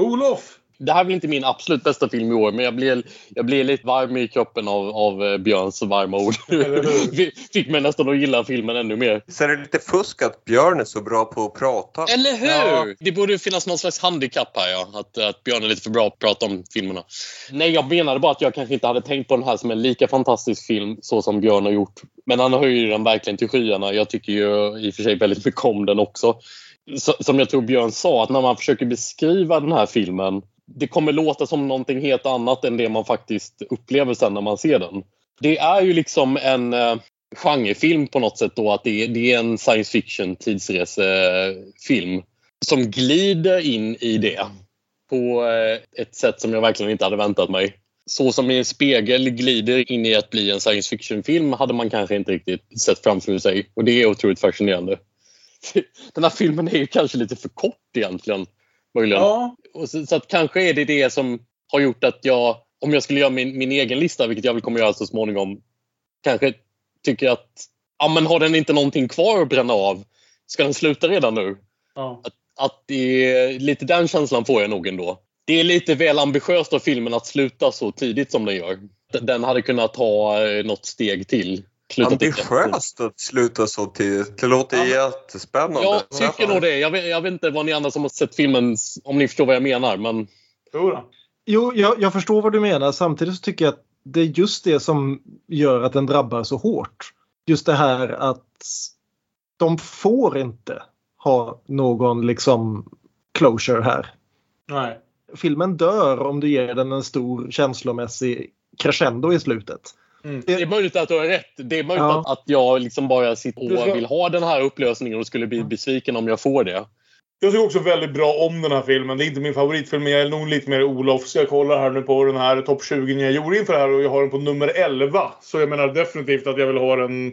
Olof! Det här är väl inte min absolut bästa film i år, men jag blev, jag blev lite varm i kroppen av, av eh, Björns varma ord. Fick mig nästan att gilla filmen ännu mer. Så är det lite fusk att Björn är så bra på att prata. Eller hur? Det borde finnas någon slags handikapp här, ja. Att, att Björn är lite för bra på att prata om filmerna. Nej, jag menade bara att jag kanske inte hade tänkt på den här som en lika fantastisk film så som Björn har gjort. Men han höjer den verkligen till skyarna. Jag tycker ju i och för sig väldigt mycket om den också. Så, som jag tror Björn sa, att när man försöker beskriva den här filmen det kommer låta som någonting helt annat än det man faktiskt upplever sen när man ser den. Det är ju liksom en eh, genrefilm på något sätt då att det, det är en science fiction tidsresefilm. som glider in i det på eh, ett sätt som jag verkligen inte hade väntat mig. Så som en spegel glider in i att bli en science fiction-film hade man kanske inte riktigt sett framför sig. Och det är otroligt fascinerande. Den här filmen är ju kanske lite för kort egentligen. Möjligen. Ja. Och så, så att kanske är det det som har gjort att jag, om jag skulle göra min, min egen lista, vilket jag väl kommer göra så småningom, kanske tycker att ja, men har den inte någonting kvar att bränna av? Ska den sluta redan nu? Ja. Att, att det är, lite den känslan får jag nog ändå. Det är lite väl ambitiöst av filmen att sluta så tidigt som den gör. Den hade kunnat ta eh, något steg till. Ambitiöst att sluta så tidigt. Det låter jättespännande. Jag tycker nog det. Jag vet, jag vet inte vad ni andra som har sett filmen, om ni förstår vad jag menar. Men... Jo, jag, jag förstår vad du menar. Samtidigt så tycker jag att det är just det som gör att den drabbar så hårt. Just det här att de får inte ha någon liksom closure här. Nej. Filmen dör om du ger den en stor känslomässig crescendo i slutet. Mm. Det är möjligt att du har rätt. Det är möjligt Ja. att, att jag liksom bara sitter och vill ha den här upplösningen och skulle bli besviken om jag får det. Jag tycker också väldigt bra om den här filmen. Det är inte min favoritfilm, men jag är nog lite mer Olof. Så jag kollar här nu på den här topp 20 jag gjorde inför det här och jag har den på nummer 11. Så jag menar definitivt att jag vill ha den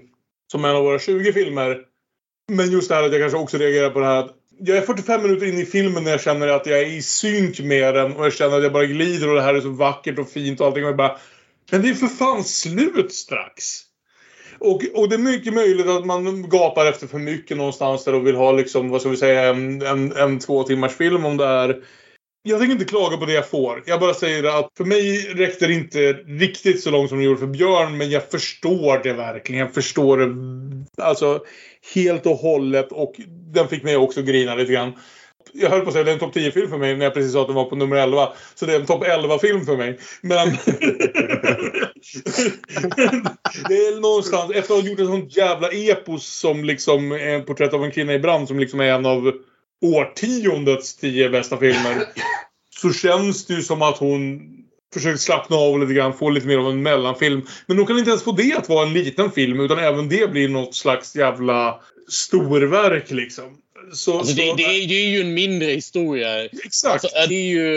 som en av våra 20 filmer. Men just det här att jag kanske också reagerar på det här att jag är 45 minuter in i filmen när jag känner att jag är i synk med den och jag känner att jag bara glider och det här är så vackert och fint och allting. Och jag bara, men det är för fan slut strax! Och, och det är mycket möjligt att man gapar efter för mycket någonstans där och vill ha liksom, vad ska vi säga, en, en, en två timmars film om det är. Jag tänker inte klaga på det jag får. Jag bara säger att för mig räckte det inte riktigt så långt som det gjorde för Björn. Men jag förstår det verkligen. Jag förstår det alltså helt och hållet. Och den fick mig också grina lite grann. Jag höll på att säga det är en topp 10-film för mig när jag precis sa att den var på nummer 11. Så det är en topp 11-film för mig. Men... det är någonstans, efter att ha gjort en sån jävla epos som liksom är en porträtt av en kvinna i brand som liksom är en av årtiondets tio bästa filmer. Så känns det ju som att hon försökt slappna av lite grann, få lite mer av en mellanfilm. Men hon kan inte ens få det att vara en liten film utan även det blir något slags jävla storverk liksom. Så, Alltså det, så- det, är, det är ju en mindre historia. Exakt. Alltså, det är ju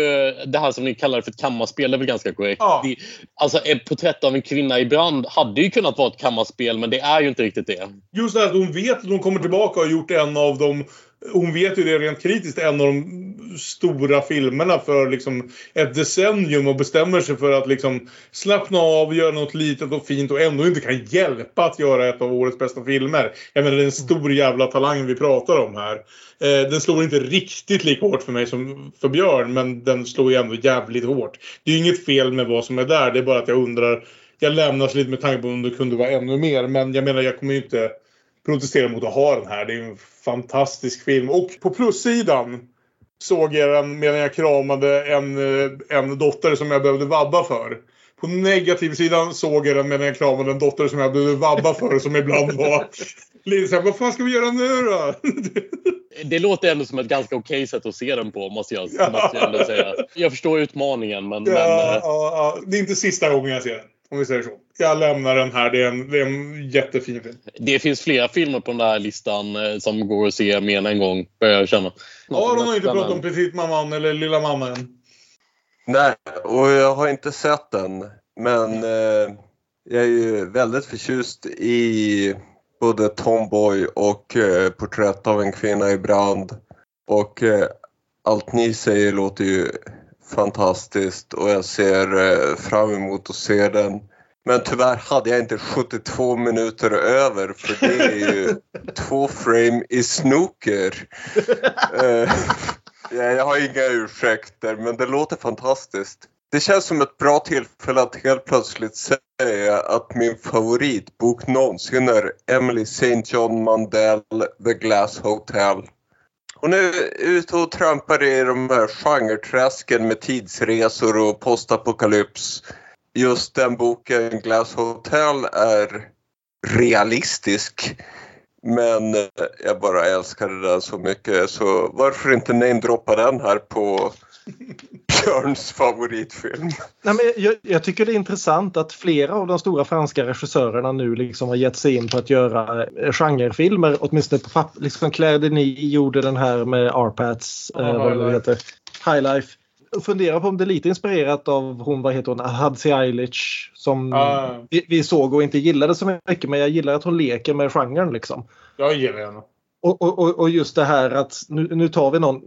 det här som ni kallar för ett kammarspel, det är väl ganska korrekt. Ja. Det, alltså ett porträtt av en kvinna i brand hade ju kunnat vara ett kammarspel, men det är ju inte riktigt det. Just det här att hon vet att hon kommer tillbaka och har gjort en av de hon vet ju det rent kritiskt, en av de stora filmerna för liksom ett decennium och bestämmer sig för att liksom slappna av, göra något litet och fint och ändå inte kan hjälpa att göra ett av årets bästa filmer. Jag menar det är en stor jävla talang vi pratar om här. Eh, den slår inte riktigt lika hårt för mig som för Björn men den slår ju ändå jävligt hårt. Det är ju inget fel med vad som är där, det är bara att jag undrar jag lämnas lite med tanke på om det kunde vara ännu mer men jag menar jag kommer ju inte protestera mot att ha den här. Det är en fantastisk film. Och på plussidan såg jag den medan jag kramade en, eh, en dotter som jag behövde vabba för. På negativsidan såg jag den medan jag kramade en dotter som jag behövde vabba för som ibland var lite såhär, vad fan ska vi göra nu då? Det låter ändå som ett ganska okej sätt att se den på, måste jag, måste jag säga. Jag förstår utmaningen, men... Ja, men ja, ja, det är inte sista gången jag ser den. Om vi säger så. Jag lämnar den här. Det är en, det är en jättefin film. det finns flera filmer på den här listan eh, som går att se mer än en gång, börjar jag känna. Aron har inte pratat om Petit Mamman eller Lilla Mamma än. Nej, och jag har inte sett den. Men eh, jag är ju väldigt förtjust i både Tomboy och eh, Porträtt av en kvinna i brand. Och eh, allt ni säger låter ju fantastiskt och jag ser eh, fram emot att se den. Men tyvärr hade jag inte 72 minuter över för det är ju två frame i snooker. Eh, Ja, jag har inga ursäkter, men det låter fantastiskt. Det känns som ett bra tillfälle att helt plötsligt säga att min favoritbok någonsin är Emily St. John Mandel, The Glass Hotel. Hon är ute och trampar i de här genreträsken med tidsresor och postapokalyps. Just den boken, Glass Hotel, är realistisk. Men jag bara älskade den så mycket så varför inte namedroppa den här på Björns favoritfilm. Nej, men jag, jag tycker det är intressant att flera av de stora franska regissörerna nu liksom har gett sig in på att göra eh, genrefilmer, åtminstone på papper. Liksom Claire Denis gjorde den här med Arpats, Ja, eh, vad High det Life. heter, High Life. Jag funderar på om det är lite inspirerat av hon, vad heter hon, Hadzi Eilish som Ah. vi, vi såg och inte gillade så mycket men jag gillar att hon leker med genren liksom. Jag gillar henne. Och, och, och- och just det här att nu, nu tar vi någon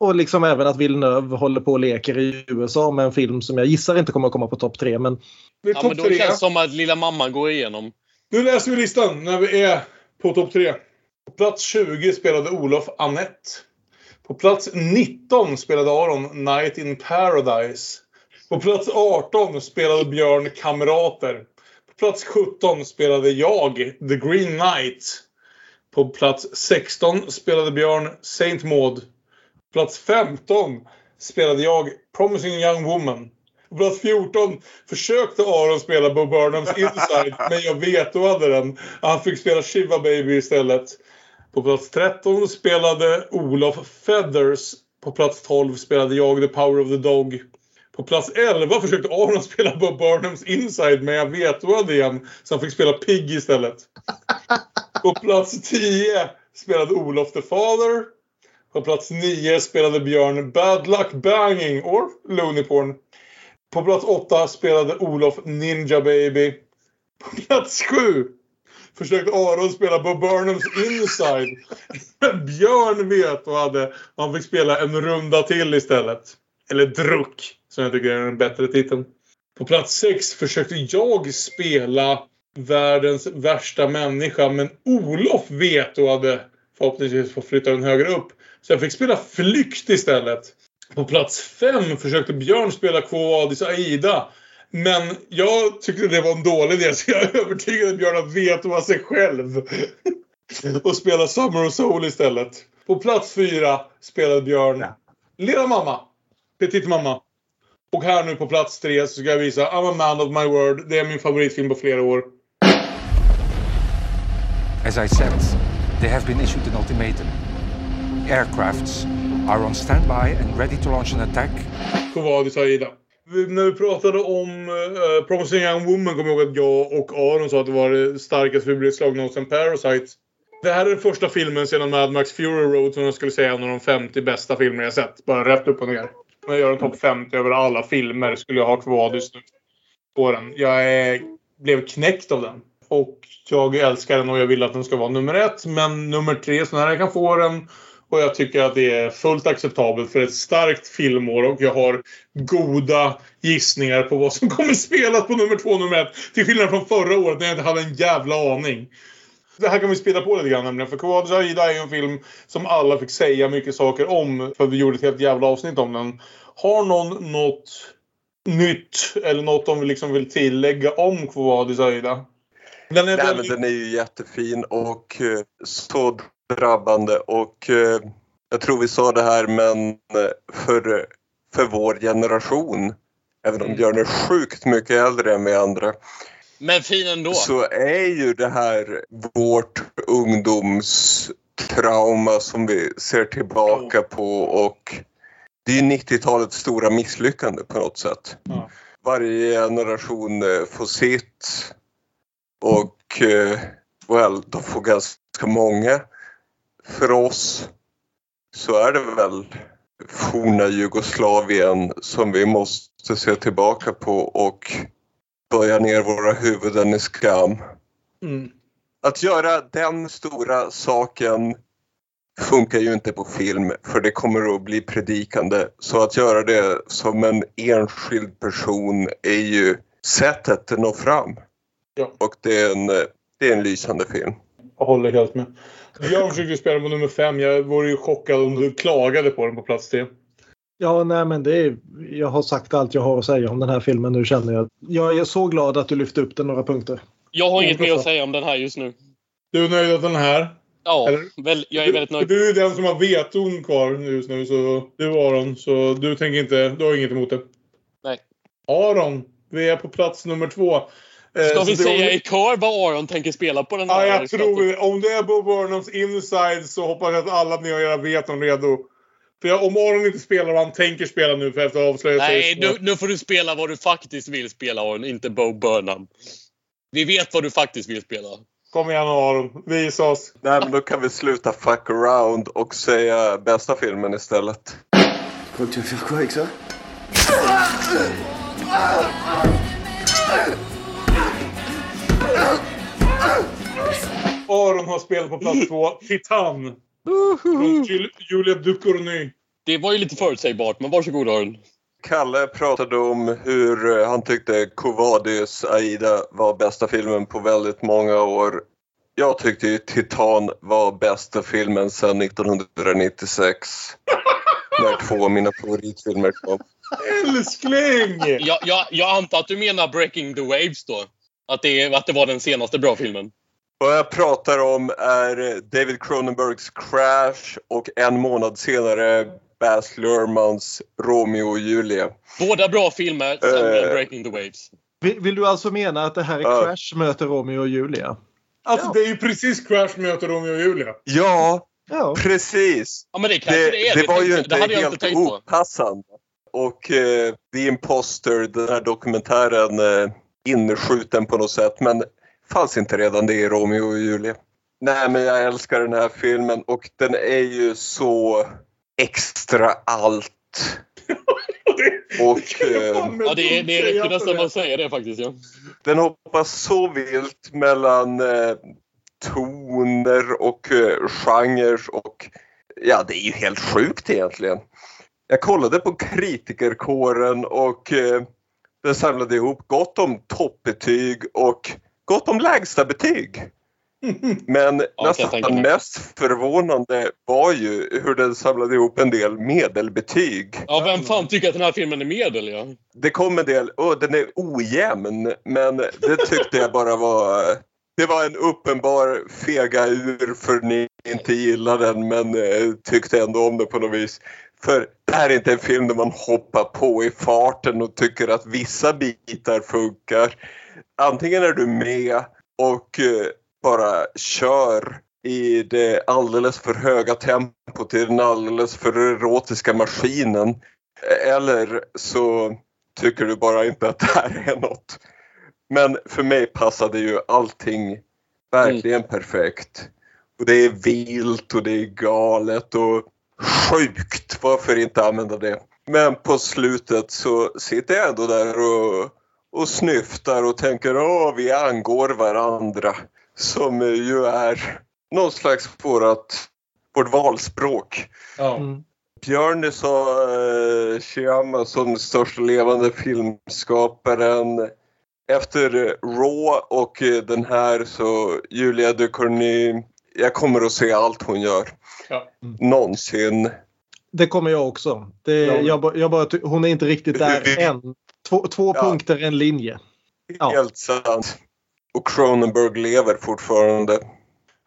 och, liksom även att Villeneuve håller på och leker i USA med en film som jag gissar inte kommer att komma på topp tre men Ja, men då tre. känns det som att lilla mamman går igenom. Nu läser vi listan när vi är på topp tre. På plats 20 spelade Olof Annette. På plats 19 spelade Aron Night in Paradise. På plats 18 spelade Björn Kamrater. På plats 17 spelade jag The Green Knight. På plats 16 spelade Björn Saint Maud. Plats 15 spelade jag Promising Young Woman. På plats 14 försökte Aron spela Bo Burnhams Inside, men jag vetoade den. Han fick spela Shiva Baby istället. På plats 13 spelade Olof Feathers. På plats 12 spelade jag The Power of the Dog. På plats 11 försökte Aron spela Bob Burnhams Inside, men jag vetoade igen. Så han fick spela Pig istället. På plats 10 spelade Olof the Father. På plats 9 spelade Björn Bad Luck Banging or Looney Porn. På plats 8 spelade Olof Ninja Baby. På plats 7 försökte Aron spela Bob Burnhams Inside. Björn vet och hade. Han fick spela en runda till istället. Eller Druck, som jag tycker är den bättre titeln. På plats 6 försökte jag spela världens värsta människa. Men Olof vet och hade förhoppningsvis fått flytta den högre upp. Så jag fick spela Flykt istället. På plats 5 försökte Björn spela Quo Vadis Aida. Men jag tyckte det var en dålig idé så jag övertygade Björn att vetoa sig själv. Och spela Summer of Soul istället. På plats 4 spelade Björn Lilla mamma. Petit mamma. Och här nu på plats 3 så ska jag visa I'm a man of my word. Det är min favoritfilm på flera år. As I said, they have been issued an ultimatum. Aircrafts are on standby and ready to launch an attack. Quo Aida. När vi pratade om uh, Promising Young Woman kommer jag ihåg att jag och Aron sa att det var det starkaste vi blivit slagna hos en Parasite. Det här är den första filmen sedan Mad Max Fury Road som jag skulle säga är en av de 50 bästa filmer jag sett. Bara rätt upp och ner. Om jag gör en topp 50 över alla filmer skulle jag ha Kvadis nu på den. Jag är, blev knäckt av den. Och jag älskar den och jag vill att den ska vara nummer ett. Men nummer tre, så när jag kan få den. Och jag tycker att det är fullt acceptabelt för ett starkt filmår och jag har goda gissningar på vad som kommer spelas på nummer två och nummer ett. Till skillnad från förra året när jag inte hade en jävla aning. Det här kan vi spela på lite grann nämligen. För Quadus Aida är ju en film som alla fick säga mycket saker om. För vi gjorde ett helt jävla avsnitt om den. Har någon något nytt eller något de liksom vill tillägga om Quadus Aida? Den är Nej, men väldigt... den är ju jättefin och eh, så drabbande och eh, jag tror vi sa det här men eh, för, för vår generation, även om Björn är sjukt mycket äldre än vi andra, Men fin ändå. så är ju det här vårt ungdomstrauma som vi ser tillbaka på och det är ju 90-talets stora misslyckande på något sätt. Varje generation eh, får sitt och well, de får ganska många. För oss så är det väl forna Jugoslavien som vi måste se tillbaka på och böja ner våra huvuden i skam. Mm. Att göra den stora saken funkar ju inte på film för det kommer att bli predikande. Så att göra det som en enskild person är ju sättet att nå fram. Ja. Och det är, en, det är en lysande film. Jag håller helt med. Jag försökte spela på nummer fem. Jag vore ju chockad om du klagade på den på plats tre. Ja, nej men det är, jag har sagt allt jag har att säga om den här filmen nu känner jag. Jag är så glad att du lyfte upp den några punkter. Jag har inget mer att säga om den här just nu. Du är nöjd att den är här? Ja, väl, jag är väldigt nöjd. Du är den som har veton kvar just nu. Så du Aron, så du tänker inte, du har inget emot det? Nej. Aron, vi är på plats nummer två. Eh, Ska vi säga i kör vad Aron tänker spela på den Ja, här? jag tror det. Om det är Bob Burnhams inside så hoppas jag att alla ni har era veton redo. För jag, om Aron inte spelar vad han tänker spela nu för efter avslöjat Nej, nu, nu får du spela vad du faktiskt vill spela Aron, inte Bo Burnham. Vi vet vad du faktiskt vill spela. Kom igen Aron, visa oss. Nej, men då kan vi sluta fuck around och säga bästa filmen istället. Vas faire Aron har spelat på plats två. Titan. Från Jul- Julia Ducournau. Det var ju lite förutsägbart, men varsågod Aron. Kalle pratade om hur eh, han tyckte Kovadis Aida var bästa filmen på väldigt många år. Jag tyckte ju Titan var bästa filmen sedan 1996. när två av mina favoritfilmer kom. Älskling! Jag, jag, jag antar att du menar Breaking the Waves då? Att det, att det var den senaste bra filmen? Vad jag pratar om är David Cronenbergs Crash och en månad senare Baz Luhrmanns Romeo och Julia. Båda bra filmer, Eh. Breaking the Waves. Vill, vill du alltså mena att det här är Ja. Crash möter Romeo och Julia? Alltså det är ju precis Crash möter Romeo och Julia. Ja, Ja. precis. Ja, men det kanske Det, det är. det Det var ju inte det hade jag inte helt på. opassande. Och eh, The Imposter, den här dokumentären, eh, inskjuten på något sätt. Men fanns inte redan det i Romeo och Julia? Nej, men jag älskar den här filmen och den är ju så extra allt. och eh, Ja, det, är- det räcker nästan med att säga det faktiskt. Ja. den hoppar så vilt mellan eh, toner och eh, genrer och ja, det är ju helt sjukt egentligen. Jag kollade på kritikerkåren och eh, den samlade ihop gott om toppbetyg och gott om lägsta betyg. Men tänka nästan mest förvånande var ju hur den samlade ihop en del medelbetyg. ja, vem fan tycker att den här filmen är medel? Ja? Det kom en del, oh, den är ojämn, men det tyckte jag bara var... Det var en uppenbar fega ur för ni inte gillar den men eh, tyckte ändå om det på något vis. För det här är inte en film där man hoppar på i farten och tycker att vissa bitar funkar. Antingen är du med och eh, bara kör i det alldeles för höga tempot i den alldeles för erotiska maskinen. Eller så tycker du bara inte att det här är något. Men för mig passade ju allting verkligen perfekt. Och det är vilt och det är galet och sjukt. Varför inte använda det? Men på slutet så sitter jag ändå där och, och snyftar och tänker åh, vi angår varandra. Som ju är någon slags vårat, vårt valspråk. Ja. Björn sa eh, Shyamalan som den största levande filmskaparen. Efter Raw och eh, den här så Julia Ducournau. Jag kommer att se allt hon gör. Ja. Någonsin. Det kommer jag också. Det, Ja. jag, jag bara, hon är inte riktigt där än. Två, två Ja. punkter, en linje. Ja. Helt sant. Och Cronenberg lever fortfarande.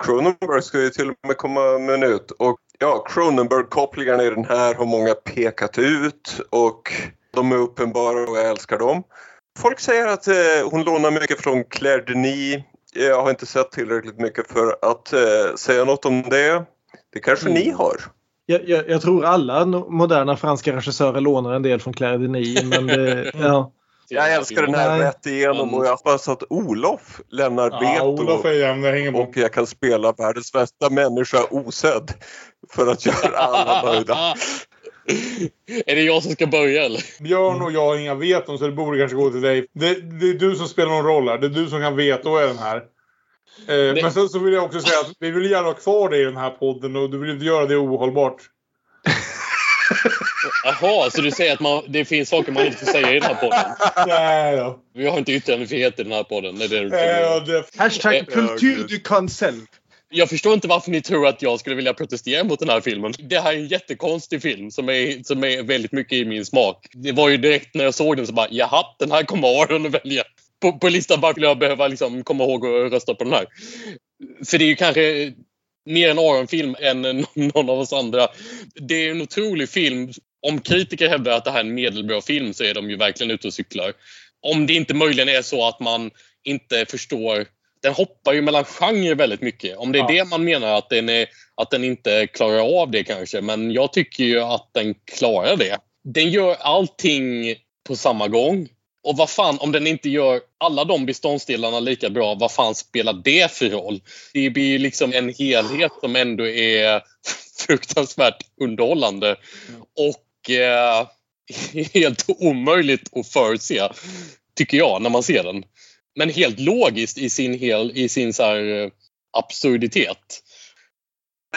Cronenberg ska ju till och med komma med nytt. Och ja, Cronenberg-kopplingarna i den här har många pekat ut och de är uppenbara och jag älskar dem. Folk säger att eh, hon lånar mycket från Claire Denis. Jag har inte sett tillräckligt mycket för att eh, säga något om det. Det kanske ni har. Jag, jag, jag tror alla moderna franska regissörer lånar en del från Claire Denis. Men det, ja. Jag älskar den här Nej. rätt igenom och jag hoppas att Olof lämnar Ja, veto. Olof är jämn, det hänger på. och jag kan spela världens bästa människa osedd för att göra alla nöjda. är det jag som ska börja eller? Björn och jag har inga veton så det borde kanske gå till dig. Det, det är du som spelar någon roll här. Det är du som kan vetoa i den här. Eh, Men sen så vill jag också säga att vi vill gärna ha kvar dig i den här podden och du vill inte göra det ohållbart. Jaha, så du säger att man, det finns saker man inte får säga i den här podden? Nej då. Vi har inte yttrandefrihet i den här podden. Det är det du det, Hashtag Eh, kultur du cancel. Jag förstår inte varför ni tror att jag skulle vilja protestera mot den här filmen. Det här är en jättekonstig film som är, som är väldigt mycket i min smak. Det var ju direkt när jag såg den så bara jaha, den här kommer Aron att välja. På, på listan varför jag behöva liksom komma ihåg att rösta på den här. För det är ju kanske mer en Aron-film än någon av oss andra. Det är en otrolig film. Om kritiker hävdar att det här är en medelbra film så är de ju verkligen ute och cyklar. Om det inte möjligen är så att man inte förstår den hoppar ju mellan genrer väldigt mycket. Om det är Ja. det man menar att den, är, att den inte klarar av det kanske. Men jag tycker ju att den klarar det. Den gör allting på samma gång. Och vad fan, om den inte gör alla de beståndsdelarna lika bra, vad fan spelar det för roll? Det blir ju liksom en helhet som ändå är fruktansvärt underhållande. Och eh, helt omöjligt att förutse, tycker jag, när man ser den. Men helt logiskt i sin, hel, i sin så här, eh, absurditet.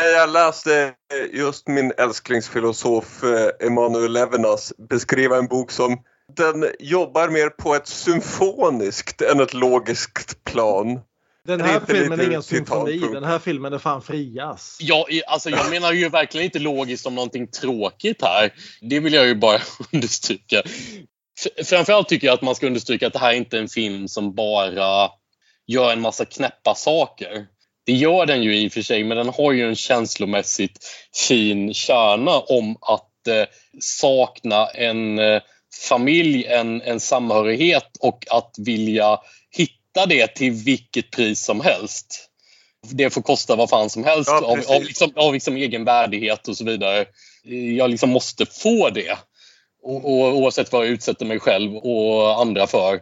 Jag läste just min älsklingsfilosof eh, Emanuel Levinas beskriva en bok som den jobbar mer på ett symfoniskt än ett logiskt plan. Den här är filmen är ingen symfoni. Den här filmen är fan frias. Ja, alltså jag menar ju verkligen inte logiskt om någonting tråkigt här. Det vill jag ju bara understryka. Framförallt tycker jag att man ska understryka att det här är inte är en film som bara gör en massa knäppa saker. Det gör den ju i och för sig, men den har ju en känslomässigt fin kärna om att eh, sakna en eh, familj, en, en samhörighet och att vilja hitta det till vilket pris som helst. Det får kosta vad fan som helst Ja, av, av, liksom, av liksom egen värdighet och så vidare. Jag liksom måste få det. Och, och, oavsett vad jag utsätter mig själv och andra för.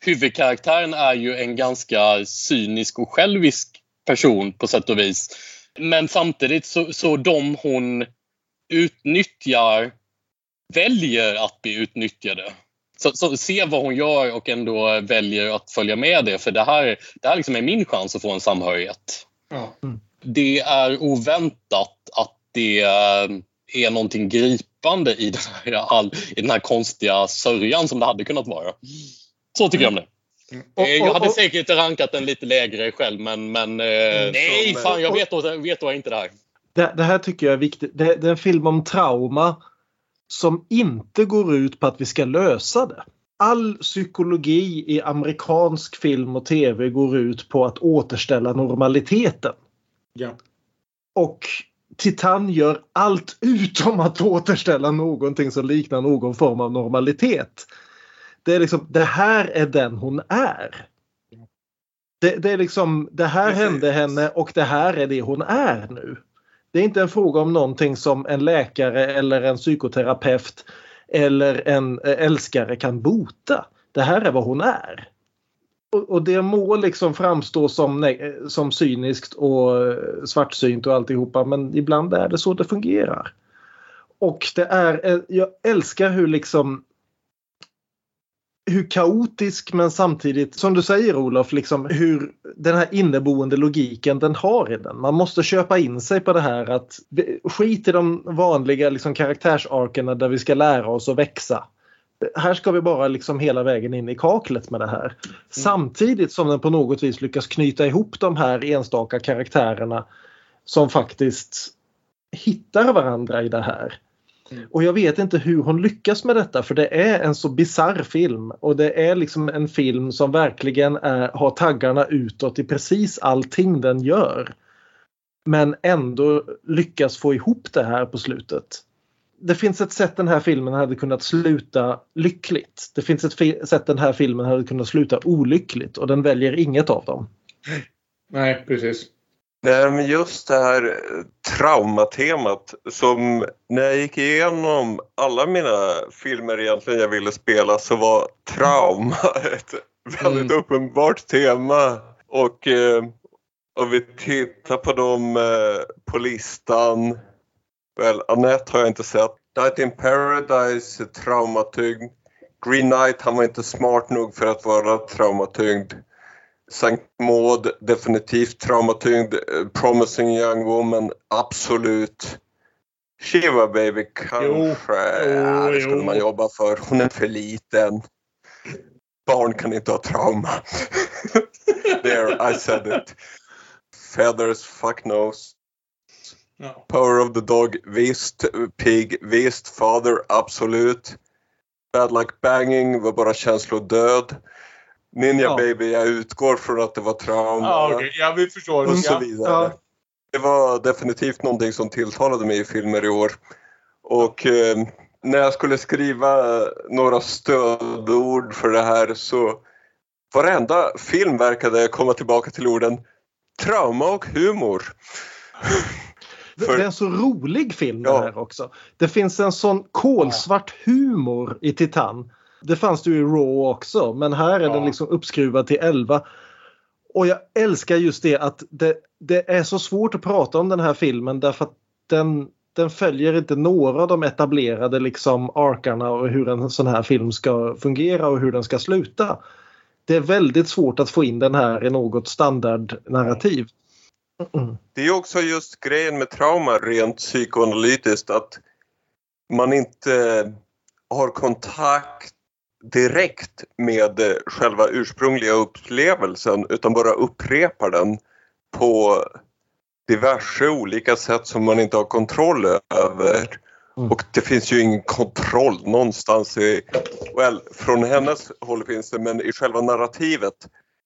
Huvudkaraktären är ju en ganska cynisk och självisk person på sätt och vis. Men samtidigt så, så de hon utnyttjar väljer att bli utnyttjade. Så, så se vad hon gör och ändå väljer att följa med det. För det här, det här liksom är min chans att få en samhörighet. Ja. Det är oväntat att det eh, är någonting gripande i den här, all, i den här konstiga sörjan som det hade kunnat vara. Så tycker jag om det. Och- Eh, Jag hade säkert rankat den lite lägre själv men, men eh, nej som, fan jag vet, vet då inte det här. Det, det här tycker jag är viktigt. Det, det är en film om trauma som inte går ut på att vi ska lösa det. All psykologi i amerikansk film och tv går ut på att återställa normaliteten. Ja. Och Titan gör allt utom att återställa någonting som liknar någon form av normalitet. Det är liksom, det här är den hon är. Det, det är liksom, det här Precis. hände henne och det här är det hon är nu. Det är inte en fråga om någonting som en läkare eller en psykoterapeut eller en eh, älskare kan bota. Det här är vad hon är. Och, och det må liksom framstå som, eh, som cyniskt och eh, svartsynt och alltihopa men ibland är det så det fungerar. Och det är, jag älskar hur liksom hur kaotisk men samtidigt, som du säger Olof, liksom hur den här inneboende logiken den har i den. Man måste köpa in sig på det här att skit i de vanliga liksom, karaktärsarkerna där vi ska lära oss att växa. Här ska vi bara liksom hela vägen in i kaklet med det här. Samtidigt som den på något vis lyckas knyta ihop de här enstaka karaktärerna som faktiskt hittar varandra i det här. Mm. Och jag vet inte hur hon lyckas med detta för det är en så bizarr film och det är liksom en film som verkligen är, har taggarna utåt i precis allting den gör. Men ändå lyckas få ihop det här på slutet. Det finns ett sätt den här filmen hade kunnat sluta lyckligt. Det finns ett sätt den här filmen hade kunnat sluta olyckligt och den väljer inget av dem. Nej, precis. Nej, men just det här eh, traumatemat som när jag gick igenom alla mina filmer egentligen jag ville spela så var trauma ett väldigt uppenbart tema. Och eh, om vi tittar på dem eh, på listan. Väl, Annette har jag inte sett. Night in Paradise är traumatyngd. Green Knight, han var inte smart nog för att vara traumatyngd. Sankt Maud, definitivt traumatyngd. Eh, Promising Young Woman, absolut. Shiva Baby kanske, ja, det skulle jo. man jobba för. Hon är för liten. Barn kan inte ha trauma. There, I said it. Feathers, fuck knows. Ja. Power of the Dog, visst. Pig, visst. Father, absolut. Bad Luck Banging var bara känslodöd. Ninja Ja. Baby, jag utgår från att det var trauma. Ja, okej. ja, vi förstår. Och så Ja. vidare. Ja. Det var definitivt någonting som tilltalade mig i filmer i år. Och eh, när jag skulle skriva några stödord för det här så varenda film verkade komma tillbaka till orden trauma och humor. Det är en så rolig film det här också. Det finns en sån kolsvart humor i Titan. Det fanns det ju i Raw också men här är den liksom uppskruvad till 11. Och jag älskar just det att det, det är så svårt att prata om den här filmen därför att den, den följer inte några av de etablerade liksom arkarna och hur en sån här film ska fungera och hur den ska sluta. Det är väldigt svårt att få in den här i något standardnarrativ. Mm. Det är också just grejen med trauma rent psykoanalytiskt att man inte har kontakt direkt med själva ursprungliga upplevelsen utan bara upprepar den på diverse olika sätt som man inte har kontroll över. Och det finns ju ingen kontroll någonstans. I, well, från hennes håll finns det men i själva narrativet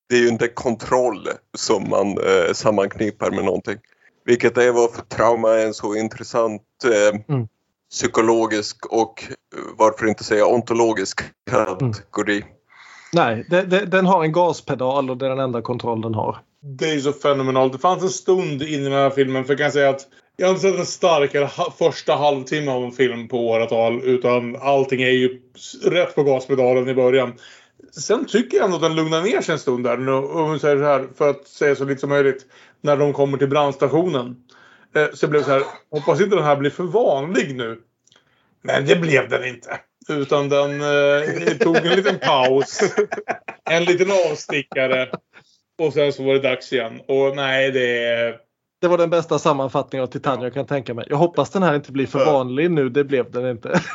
det är ju inte kontroll som man eh, sammanknippar med någonting. Vilket är varför trauma är en så intressant eh, Mm. Psykologisk och eh, varför inte säga ontologisk kategori. Nej, det, det, den har en gaspedal och det är den enda kontroll den har. Det är så fenomenalt. Det fanns en stund in i den här filmen för jag kan säga att jag har inte sett en starkare första halvtimme av en film på åratal. Utan allting är ju rätt på gaspedalen i början. Sen tycker jag ändå att den lugnar ner sig en stund där. Nu, Om vi säger så här, för att säga så lite som möjligt. När de kommer till brandstationen. Eh, Så jag blev så här, hoppas inte den här blir för vanlig nu. Men det blev den inte. Utan den eh, tog en liten paus. En liten avstickare. Och sen så var det dags igen. Och nej, det. Det var den bästa sammanfattningen av Titan jag kan tänka mig. Jag hoppas den här inte blir för vanlig nu. Det blev den inte.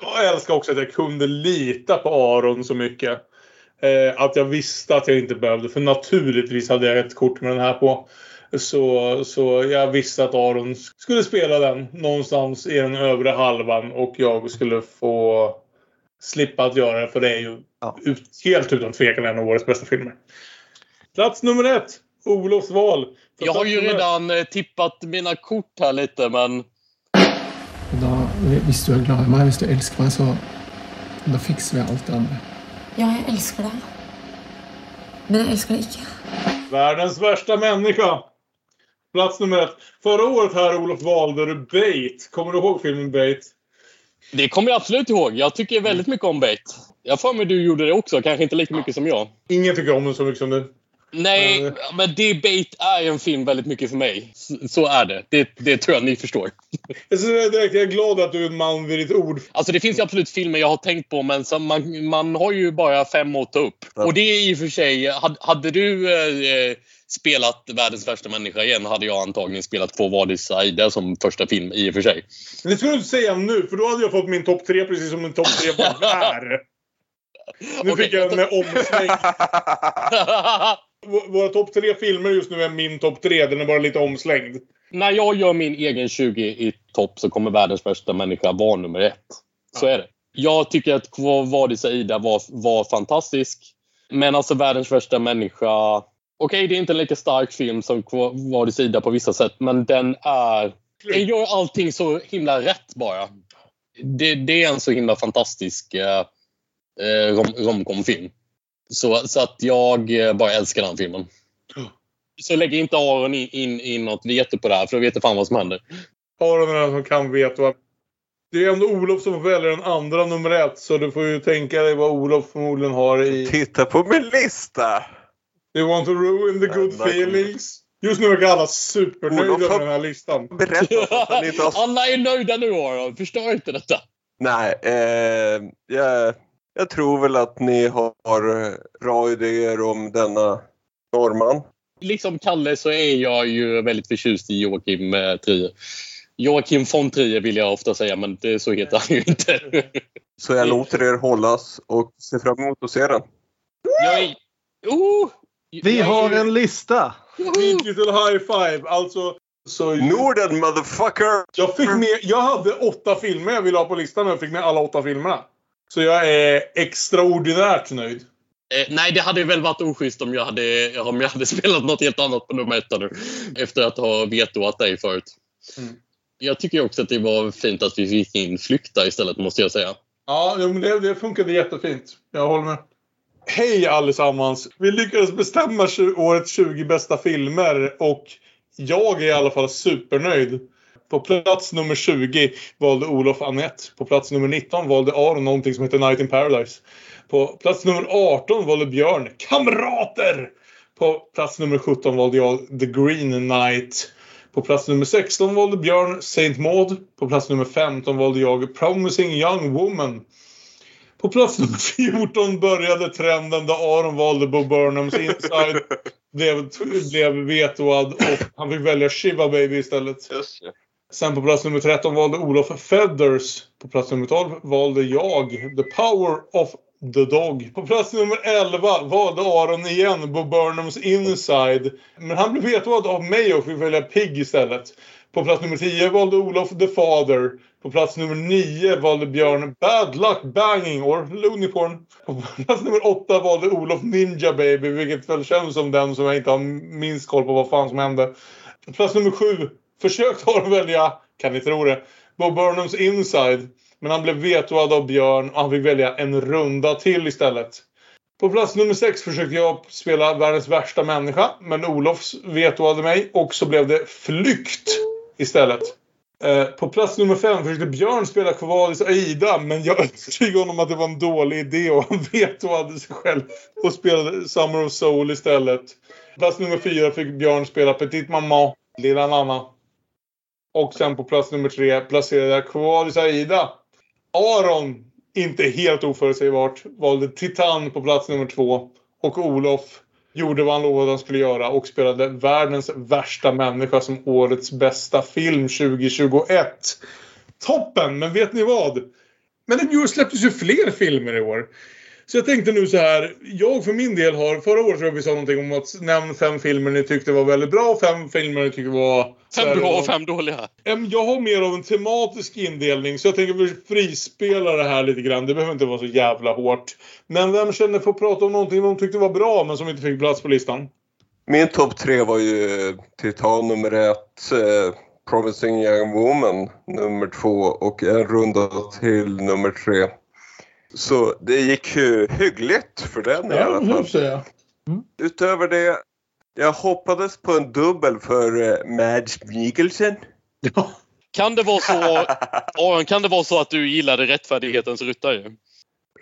Jag älskar också att jag kunde lita på Aron så mycket. Eh, att jag visste att jag inte behövde. För naturligtvis hade jag ett kort med den här på. Så, så jag visste att Aron skulle spela den någonstans i den övre halvan. Och jag skulle få slippa att göra det. För det är ju ut, helt utan tvekan en av årets bästa filmer. Plats nummer ett. Olofs val. För Jag har ju ett- redan eh, tippat mina kort här lite men Da, hvis du er glad i meg, hvis du elsker meg, så da fikser vi alt det andre. Ja, jeg elsker deg. Men jeg elsker deg ikke. Världens värsta människa. Plats nummer ett. Förra året här Olof valde du Bait. Kommer du ihåg filmen Bait? det kommer jag absolut ihåg. Jag tycker väldigt mycket om Bait. Jag för mig du gjorde det också, kanske inte lika mycket som jag. Ingen tycker om den så mycket som du. Nej, men det Bait är en film väldigt mycket för mig. Så, så är det. det. Det tror jag ni förstår. Jag, säger direkt, jag är glad att du är en man vid ditt ord. Alltså det finns ju absolut filmer jag har tänkt på men som man, man har ju bara fem att ta upp. Och det är i och för sig, hade, hade du eh, spelat Världens värsta människa igen hade jag antagligen spelat Två Vadis Aida som första film i och för sig. Det ska du inte säga nu, för då hade jag fått min topp tre precis som en topp tre var är. Nu fick jag en. V- Våra topp tre filmer just nu är min topp tre. Den är bara lite omslängd. När jag gör min egen 20 i topp så kommer Världens värsta människa vara nummer ett. Så är det. Jag tycker att Quo Vadis Aida var, var fantastisk. Men alltså Världens värsta människa... Okej, det är inte en lika stark film som Quo Vadis Aida på vissa sätt, men den är... Den gör allting så himla rätt bara. Det, det är en så himla fantastisk eh, eh, rom, romcom-film. Så, så att jag eh, bara älskar den filmen. Så lägg inte Aron in, in, in något veto på det här, för då vet jag fan vad som händer. Aron är den som kan veta. Det är ändå Olof som väljer den andra nummer ett. Så du får ju tänka dig vad Olof förmodligen har i... Titta på min lista! You want to ruin the good Jävlar. feelings? Just nu verkar alla supernöjda Olof med den här listan. Berätta inte har... Alla är nöjda nu Aron, förstör inte detta. Nej, eh, jag, jag tror väl att ni har eh, bra idéer om denna norrman. Liksom Kalle så är jag ju väldigt förtjust i Joakim eh, Trier. Joakim von Trier vill jag ofta säga, men det, så heter han ju inte. Så jag låter er hållas och ser fram emot att se den. Jag är... Oh! Vi har en lista. Digital high five. Alltså... Så Norden motherfucker! jag, fick med, jag hade åtta filmer jag ville ha på listan och jag fick med alla åtta filmerna. Så jag är extraordinärt nöjd. Eh, nej, det hade väl varit oschysst om jag hade, om jag hade spelat något helt annat på nummer ett nu. Efter att ha vetoat dig förut. Mm. Jag tycker också att det var fint att vi fick in Flykta istället, måste jag säga. Ja, det, det funkade jättefint. Jag håller med. Hej allesammans! Vi lyckades bestämma årets 20 bästa filmer och jag är i alla fall supernöjd. På plats nummer 20 valde Olof Annette. På plats nummer 19 valde Aron någonting som heter Night in Paradise. På plats nummer 18 valde Björn Kamrater! På plats nummer 17 valde jag The Green Knight. På plats nummer 16 valde Björn Saint Maud. På plats nummer 15 valde jag Promising Young Woman. På plats nummer 14 började trenden där Aron valde Bo Burnhams Inside. blev, blev vetoad och han fick välja Shiva Baby istället. Sen på plats nummer 13 valde Olof Feathers. På plats nummer 12 valde jag The Power of the Dog. På plats nummer 11 valde Aron igen Bo Burnhams Inside. Men han blev vetoad av mig och fick välja Pig istället. På plats nummer 10 valde Olof The Father. På plats nummer 9 valde Björn Bad Luck Banging or Looney Porn. På plats nummer 8 valde Olof Ninja Baby, vilket väl känns som den som jag inte har minst koll på vad fan som hände. På plats nummer 7 försökte Aron välja, kan ni tro det, Bob Burnhams Inside. Men han blev vetoad av Björn och han fick välja en runda till istället. På plats nummer 6 försökte jag spela världens värsta människa, men Olofs vetoade mig och så blev det Flykt istället. Eh, på plats nummer 5 försökte Björn spela Kovalis Aida, men jag övertygade honom att det var en dålig idé och han vetoade sig själv och spelade Summer of Soul istället. Plats nummer 4 fick Björn spela Petit Maman, Lilla Nanna. Och sen på plats nummer 3 placerade jag Kovalis Aida. Aron, inte helt oförutsägbart, valde Titan på plats nummer 2. Och Olof gjorde vad han lovade att han skulle göra och spelade världens värsta människa som årets bästa film 2021. Toppen! Men vet ni vad? Men i släpptes ju fler filmer i år. Så jag tänkte nu så här. Jag för min del har, förra året tror jag vi sa någonting om att nämn fem filmer ni tyckte var väldigt bra och fem filmer ni tyckte var... Fem bra och fem dåliga. Jag har mer av en tematisk indelning så jag tänker vi frispela det här lite grann. Det behöver inte vara så jävla hårt. Men vem känner för att prata om någonting de tyckte var bra men som inte fick plats på listan? Min topp tre var ju Titan nummer ett, eh, Promising Young Woman nummer två och en runda till nummer tre. Så det gick ju hyggligt för den i Ja, alla det får fall. jag säga. Utöver det, jag hoppades på en dubbel för eh, Mads Mikkelsen. Kan det vara så, Aron, kan det vara så att du gillade Rättfärdighetens ryttare?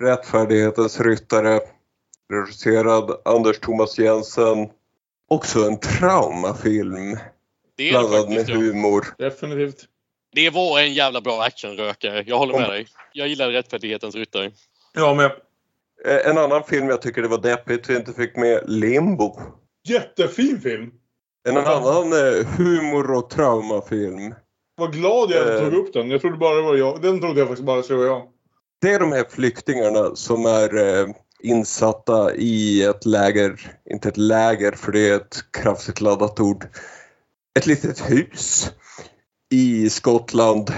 Rättfärdighetens ryttare, regisserad Anders Thomas Jensen. Också en traumafilm. Det är det Blandad faktiskt, med ja. humor. Definitivt. Det var en jävla bra actionrökare. Jag håller med dig. Jag gillar Rättfärdighetens ryttare. Jag med. Eh, En annan film jag tycker det var deppigt vi inte fick med, Limbo. Jättefin film. En annan eh, humor och traumafilm. Vad glad jag Eh. tog upp den. Jag trodde bara det var jag. Den trodde jag faktiskt bara skulle vara jag. Det är de här flyktingarna som är eh, insatta i ett läger, inte ett läger för det är ett kraftigt laddat ord, ett litet hus i Skottland.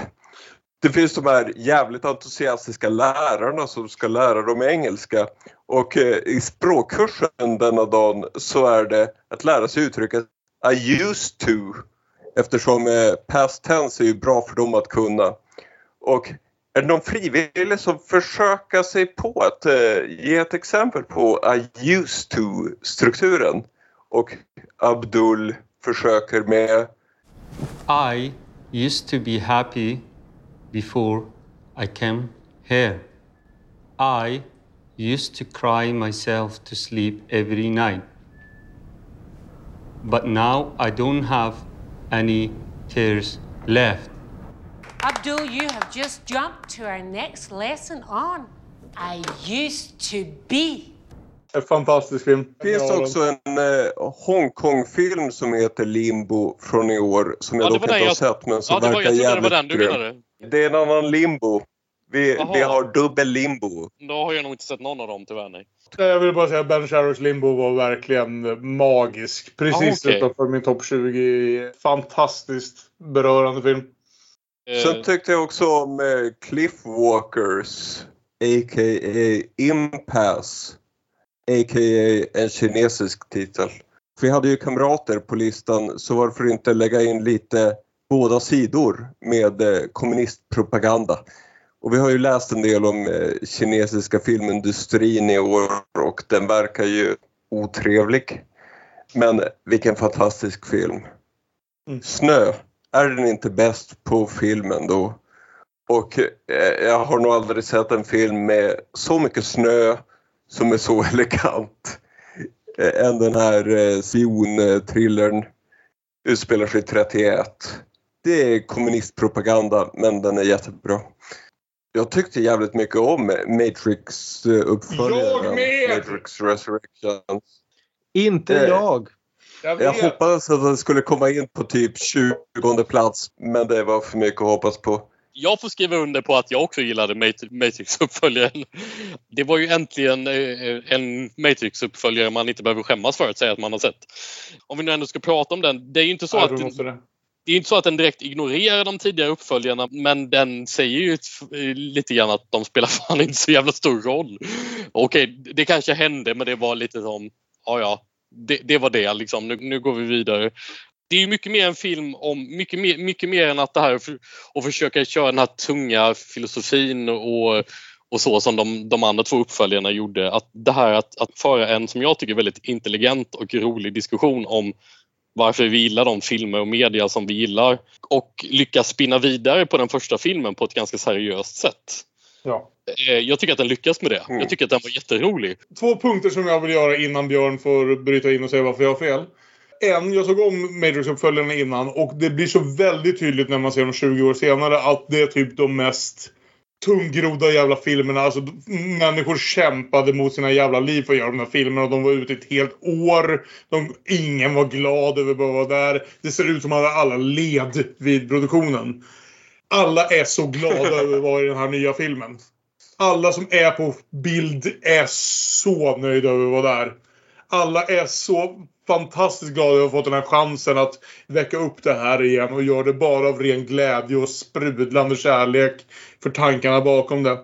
Det finns de här jävligt entusiastiska lärarna som ska lära dem engelska och eh, i språkkursen denna dagen så är det att lära sig uttrycket I used to eftersom eh, past tense är ju bra för dem att kunna. Och är det någon frivillig som försöker sig på att eh, ge ett exempel på I used to-strukturen? Och Abdul försöker med I used to be happy before I came here. I used to cry myself to sleep every night. But now I don't have any tears left. Abdul, you have just jumped to our next lesson on I used to be. En fantastisk film. Det finns också en eh, Hongkong-film som heter Limbo från i år som jag Ja, dock inte har jag- sett men som Ja, det var- verkar jag trodde det jävligt var den du menade. Det är en annan Limbo. Vi, vi har dubbel Limbo. Då har jag nog inte sett någon av dem tyvärr. Nej. Jag vill bara säga att Ben Sharrows Limbo var verkligen magisk. Precis Ah, okej. utanför min topp 20. Fantastiskt berörande film. Sen tyckte jag också om eh, Cliffwalkers, a.k.a. Impasse, a.k.a. en kinesisk titel. Vi hade ju kamrater på listan så varför inte lägga in lite båda sidor med eh, kommunistpropaganda. Och vi har ju läst en del om eh, kinesiska filmindustrin i år och den verkar ju otrevlig. Men vilken fantastisk film. Mm. Snö, är den inte bäst på filmen då? Och eh, jag har nog aldrig sett en film med så mycket snö som är så elegant. Eh, än den här eh, spionthrillern utspelar sig 31. Det är kommunistpropaganda men den är jättebra. Jag tyckte jävligt mycket om Matrix eh, uppföljaren. Jag med! Matrix Resurrections. Inte Eh, jag. Jag Jag hoppades att den skulle komma in på typ 20 plats men det var för mycket att hoppas på. Jag får skriva under på att jag också gillade Mat- Matrix-uppföljaren. Det var ju äntligen eh, en Matrix-uppföljare man inte behöver skämmas för att säga att man har sett. Om vi nu ändå ska prata om den. Det är ju inte så Ja, att det. det är inte så att den direkt ignorerar de tidigare uppföljarna men den säger ju eh, lite grann att de spelar fan inte så jävla stor roll. Okej, det kanske hände men det var lite som, ja ja, det, det var det liksom. Nu, nu går vi vidare. Det är ju mycket mer en film om, mycket mer, mycket mer än att det här att försöka köra den här tunga filosofin och, och så som de, de andra två uppföljarna gjorde. Att det här att, att föra en, som jag tycker, väldigt intelligent och rolig diskussion om varför vi gillar de filmer och media som vi gillar och lyckas spinna vidare på den första filmen på ett ganska seriöst sätt. Ja. Eh, Jag tycker att den lyckas med det. Mm. Jag tycker att den var jätterolig. Två punkter som jag vill göra innan Björn får bryta in och säga varför jag har fel. En, jag såg om Matrix-uppföljarna innan och det blir så väldigt tydligt när man ser dem 20 år senare att det är typ de mest tungrodda jävla filmerna. Alltså människor kämpade mot sina jävla liv för att göra de här filmerna. De var ute ett helt år. De, ingen var glad över att vara där. Det ser ut som att alla led vid produktionen. Alla är så glada över att vara i den här nya filmen. Alla som är på bild är så nöjda över att vara där. Alla är så fantastiskt glada över att ha fått den här chansen att väcka upp det här igen och gör det bara av ren glädje och sprudlande kärlek för tankarna bakom det.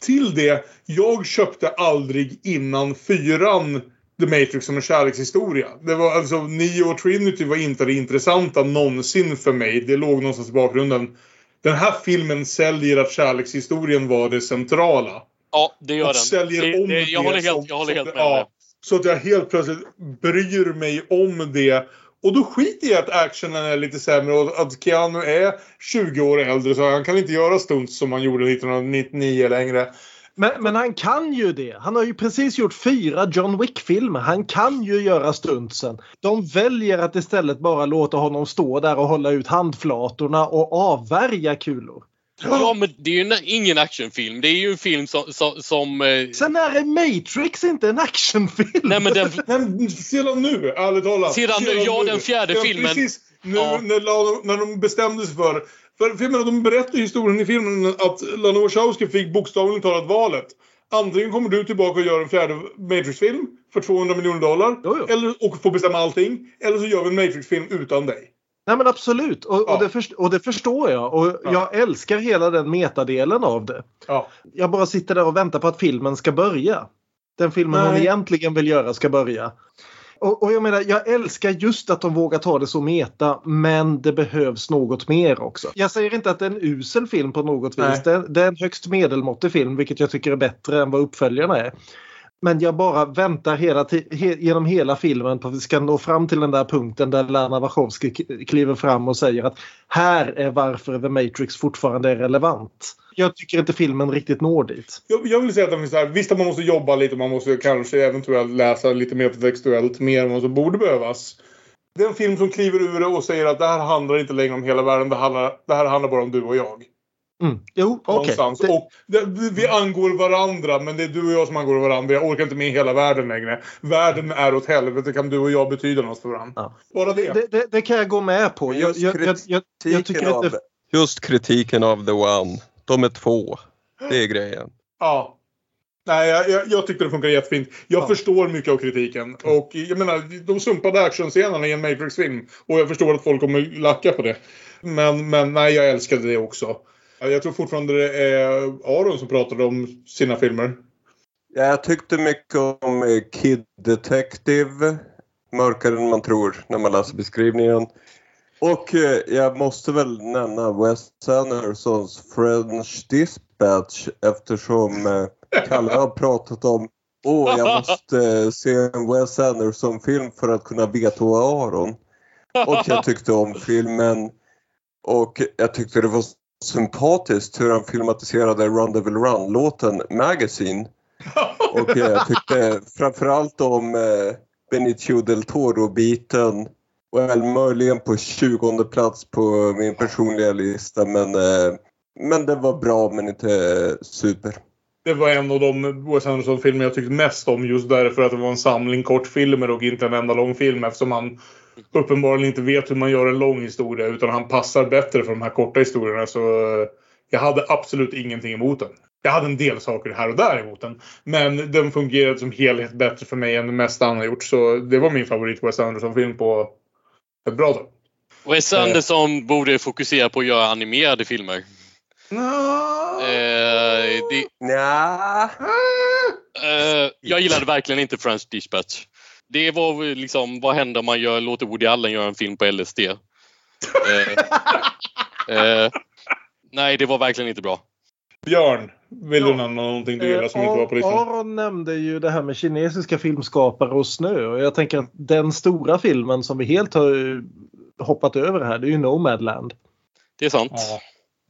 Till det, jag köpte aldrig innan fyran The Matrix som en kärlekshistoria. Det var alltså, Neo och Trinity var inte det intressanta någonsin för mig. Det låg någonstans i bakgrunden. Den här filmen säljer att kärlekshistorien var det centrala. Ja, det gör den. säljer det, om det, jag det håller helt, jag håller helt med. ja. Så att jag helt plötsligt bryr mig om det. Och då skiter jag i att actionen är lite sämre och att Keanu är 20 år äldre så han kan inte göra stunts som han gjorde 1999 längre. Men, men han kan ju det. Han har ju precis gjort fyra John Wick-filmer. Han kan ju göra stuntsen. De väljer att istället bara låta honom stå där och hålla ut handflatorna och avvärja kulor. Ja, men det är ju en- ingen actionfilm. Det är ju en film som... som, som eh, Sen är Matrix inte en actionfilm. nej, men den, Men sedan nu, ärligt talat. Sedan nu, ja, den fjärde Sedan filmen. Precis nu Ja. när, när de bestämde sig för... För filmen, de berättar historien i filmen att Lana Wachowski fick bokstavligen talat valet. Antingen kommer du tillbaka och gör en fjärde Matrix-film för 200 miljoner dollar. Eller, och får bestämma allting. Eller så gör vi en Matrix-film utan dig. Nej men absolut och, Ja. och, det, först, och det förstår jag och jag älskar hela den metadelen av det. Ja. Jag bara sitter där och väntar på att filmen ska börja. Den filmen hon Nej. egentligen vill göra ska börja. Och, och jag menar, jag älskar just att de vågar ta det så meta men det behövs något mer också. Jag säger inte att det är en usel film på något vis. Det, det är en högst medelmåttig film vilket jag tycker är bättre än vad uppföljarna är. Men jag bara väntar hela he, genom hela filmen på att vi ska nå fram till den där punkten där Lana Wachowski kliver fram och säger att här är varför The Matrix fortfarande är relevant. Jag tycker inte filmen riktigt når dit. Jag, jag vill säga att den finns där. visst att man måste jobba lite, man måste kanske eventuellt läsa lite mer textuellt mer än vad som borde behövas. Det är en film som kliver ur det och säger att det här handlar inte längre om hela världen, det, handlar, det här handlar bara om du och jag. Mm. Jo, okej. Det- Och det, vi angår varandra, men det är du och jag som angår varandra. Jag orkar inte med hela världen längre. Världen är åt helvete, kan du och jag betyda något för varandra. Bara det. Det, det, det kan jag gå med på. Jag, jag, jag, Kritiken inte... av, just kritiken av The One. De är två. Det är grejen. Ja. Nej, jag, jag, jag tyckte det funkar jättefint. Jag förstår mycket av kritiken. Och jag menar, de sumpade actionscenerna i en Matrix-film. Och jag förstår att folk kommer lacka på det. Men, men nej, jag älskade det också. Jag tror fortfarande det är Aron som pratade om sina filmer. Ja, jag tyckte mycket om eh, Kid Detective. Mörkare än man tror när man läser beskrivningen. Och eh, jag måste väl nämna Wes Andersons French Dispatch eftersom eh, Kalle har pratat om Åh, jag måste eh, se en Wes Anderson-film för att kunna veta Aron. Och jag tyckte om filmen. Och jag tyckte det var sympatiskt hur han filmatiserade Run Devil Run-låten Magazine. Och eh, jag tyckte framförallt om eh, Benicio del Toro-biten. Well, möjligen på 20 plats på min personliga lista men, eh, men det var bra men inte super. Det var en av de Wes Anderson-filmer jag tyckte mest om just därför att det var en samling kortfilmer och inte en enda lång film eftersom han uppenbarligen inte vet hur man gör en lång historia utan han passar bättre för de här korta historierna så eh, jag hade absolut ingenting emot den. Jag hade en del saker här och där emot den. Men den fungerade som helhet bättre för mig än det mesta han har gjort. Så det var min favorit Wes Anderson-film på ett bra tag. Wes Anderson borde fokusera på att göra animerade filmer. Eh, det, Nja. eh, jag gillade verkligen inte French Dispatch. Det var liksom, vad händer om man gör, låter Woody Allen göra en film på LSD? Eh, eh, nej, det var verkligen inte bra. Björn, vill du nämna någonting du gillar som inte var på listan? Aron nämnde ju det här med kinesiska filmskapare och snö. Och jag tänker att den stora filmen som vi helt har hoppat över här, det är ju Nomadland. Det är sant.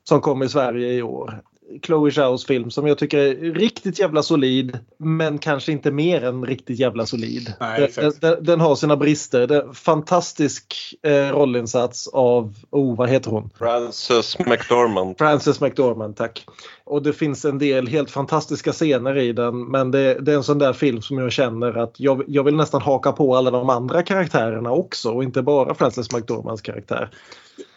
Som kom i Sverige i år. Chloe Zhaos film som jag tycker är riktigt jävla solid men kanske inte mer än riktigt jävla solid. Nej, den, den, den har sina brister. Det är fantastisk eh, rollinsats av, oh vad heter hon? Frances McDormand. Frances McDormand, tack. Och det finns en del helt fantastiska scener i den men det, det är en sån där film som jag känner att jag, jag vill nästan haka på alla de andra karaktärerna också och inte bara Frances McDormands karaktär.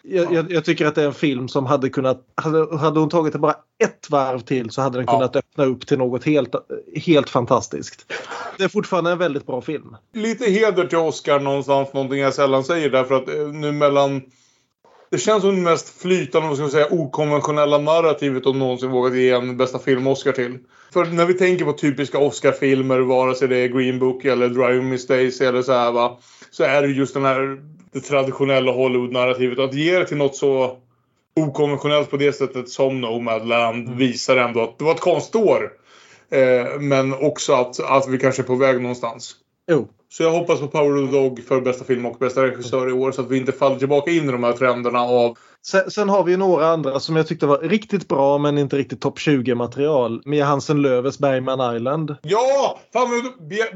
Jag, jag, jag tycker att det är en film som hade kunnat, hade, hade hon tagit det bara ett varv till så hade den Ja. kunnat öppna upp till något helt, helt fantastiskt. Det är fortfarande en väldigt bra film. Lite heder till Oscar någonstans, någonting jag sällan säger därför att eh, nu mellan det känns som det mest flytande, och ska säga, okonventionella narrativet de någonsin vågat ge en bästa film-Oscar till. För när vi tänker på typiska Oscar-filmer, vare sig det är Green Book eller Driving Miss Daisy eller så här va. Så är det just den här, det traditionella Hollywood-narrativet. Att ge det till något så okonventionellt på det sättet som Nomadland visar ändå att det var ett konstår. Eh, men också att, att vi kanske är på väg någonstans. Jo. Så jag hoppas på Power of the Dog för bästa film och bästa regissör i år så att vi inte faller tillbaka in i de här trenderna av Sen, sen har vi ju några andra som jag tyckte var riktigt bra men inte riktigt topp 20 material. Mia Hansen Löves Bergman Island. Ja! Fan,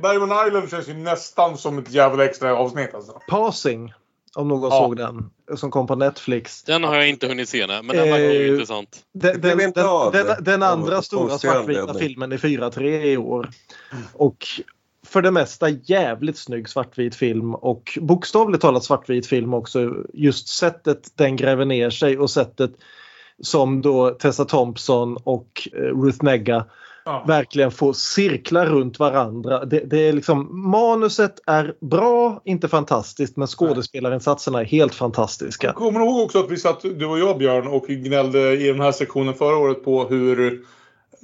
Bergman Island känns ju nästan som ett jävla extra avsnitt alltså. Passing. Om någon Ja. såg den. Som kom på Netflix. Den har jag inte hunnit se, nej, men den verkar ju Eh, intressant. Den, den, den, den, andra stora svartvita filmen är 4-3 i år. Och för det mesta jävligt snygg svartvit film och bokstavligt talat svartvit film också. Just sättet den gräver ner sig och sättet som då Tessa Thompson och eh, Ruth Negga verkligen får cirkla runt varandra. Det, det är liksom, manuset är bra, inte fantastiskt, men skådespelarinsatserna är helt fantastiska. Kommer du ihåg också att vi satt, du och jag Björn, och gnällde i den här sektionen förra året på hur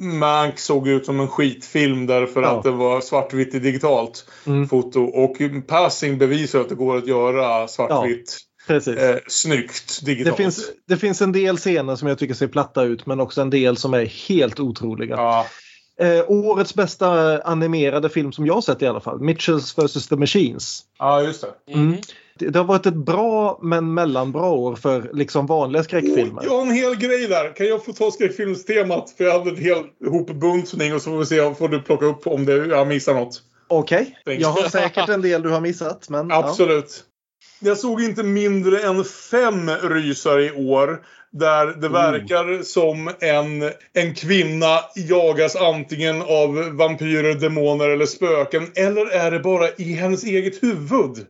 Mank såg ut som en skitfilm därför Ja. att det var svartvitt i digitalt Mm. foto. Och Passing bevisar att det går att göra svartvitt Precis. eh, snyggt Det digitalt. finns, det finns en del scener som jag tycker ser platta ut men också en del som är helt otroliga. Ja. Eh, årets bästa animerade film som jag sett i alla fall, Mitchells vs. The Machines. ja, just det. Mm. Det, har varit ett bra men mellanbra år för liksom vanliga skräckfilmer. Jag har en hel grej där. Kan jag få ta skräckfilmstemat? För jag hade en hel hopbuntning och så får vi se om får du plocka upp om det, jag missar något. Okej, Thanks. jag har säkert en del du har missat. Men, ja. Absolut. Jag såg inte mindre än fem rysare i år. Där det verkar som en, en kvinna jagas antingen av vampyrer, demoner eller spöken. Eller är det bara i hennes eget huvud?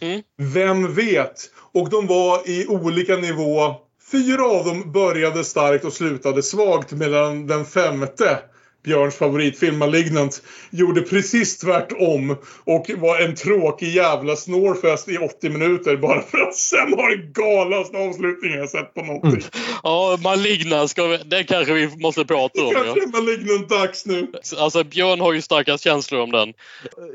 Mhm. Vem vet? Och de var i olika nivå. Fyra av dem började starkt och slutade svagt medan den femte Björns favoritfilm Malignant gjorde precis tvärtom och var en tråkig jävla snårfest i 80 minuter bara för att sen ha den galnaste avslutningen jag sett på någonting. Ja, Maligna, ska vi, det kanske vi måste prata om. Ja. Kanske är Malignant dags nu. Alltså Björn har ju starka känslor om den.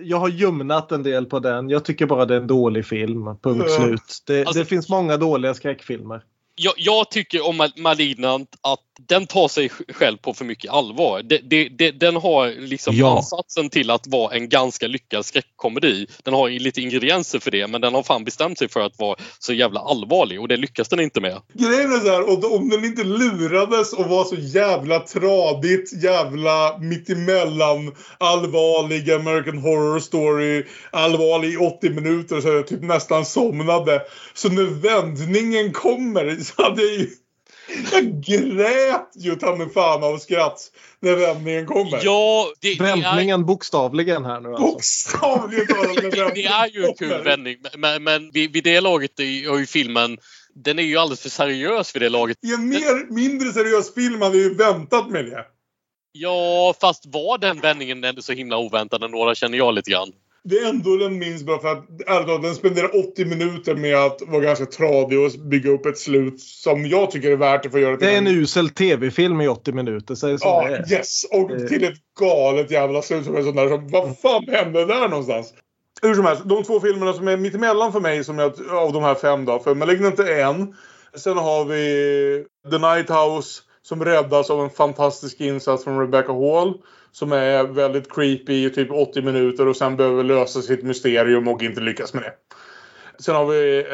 Jag har ljumnat en del på den. Jag tycker bara det är en dålig film. Punkt Ja. slut. Det, Alltså- det finns många dåliga skräckfilmer. jag, jag tycker om Mal- Malignant att den tar sig själv på för mycket allvar. Det, det, det, den har liksom Ja. ansatsen till att vara en ganska lyckad skräckkomedi. Den har ju lite ingredienser för det men den har fan bestämt sig för att vara så jävla allvarlig och det lyckas den inte med. Grejen är så här, och om den inte lurades och var så jävla tradigt, jävla mittemellan allvarlig American Horror Story, allvarlig i 80 minuter så jag typ nästan somnade. Så när vändningen kommer så hade jag ju... Jag grät ju ta mig fan av skratt när vändningen kommer. Ja, det, Vändningen bokstavligen här nu alltså. Bokstavligen talat det, det är ju en kul vändning men, men vid, vid det laget i, och i filmen den är ju alldeles för seriös vid det laget. I en mer, mindre seriös film hade jag ju väntat med det. Ja, fast var den vändningen ändå så himla oväntad ändå? känner jag lite grann. Det är ändå den minst bra för att ärligt den spenderar 80 minuter med att vara ganska tradig och bygga upp ett slut som jag tycker är värt att göra till Det är en usel tv-film i 80 minuter. Säg som Ja, det yes! Och Eh. till ett galet jävla slut som är sån där som, vad fan hände där någonstans? Hur som helst, de två filmerna som är mittemellan för mig som jag, av de här fem då, för Malignant är en. Sen har vi The Night House som räddas av en fantastisk insats från Rebecca Hall. Som är väldigt creepy i typ 80 minuter och sen behöver lösa sitt mysterium och inte lyckas med det. Sen har vi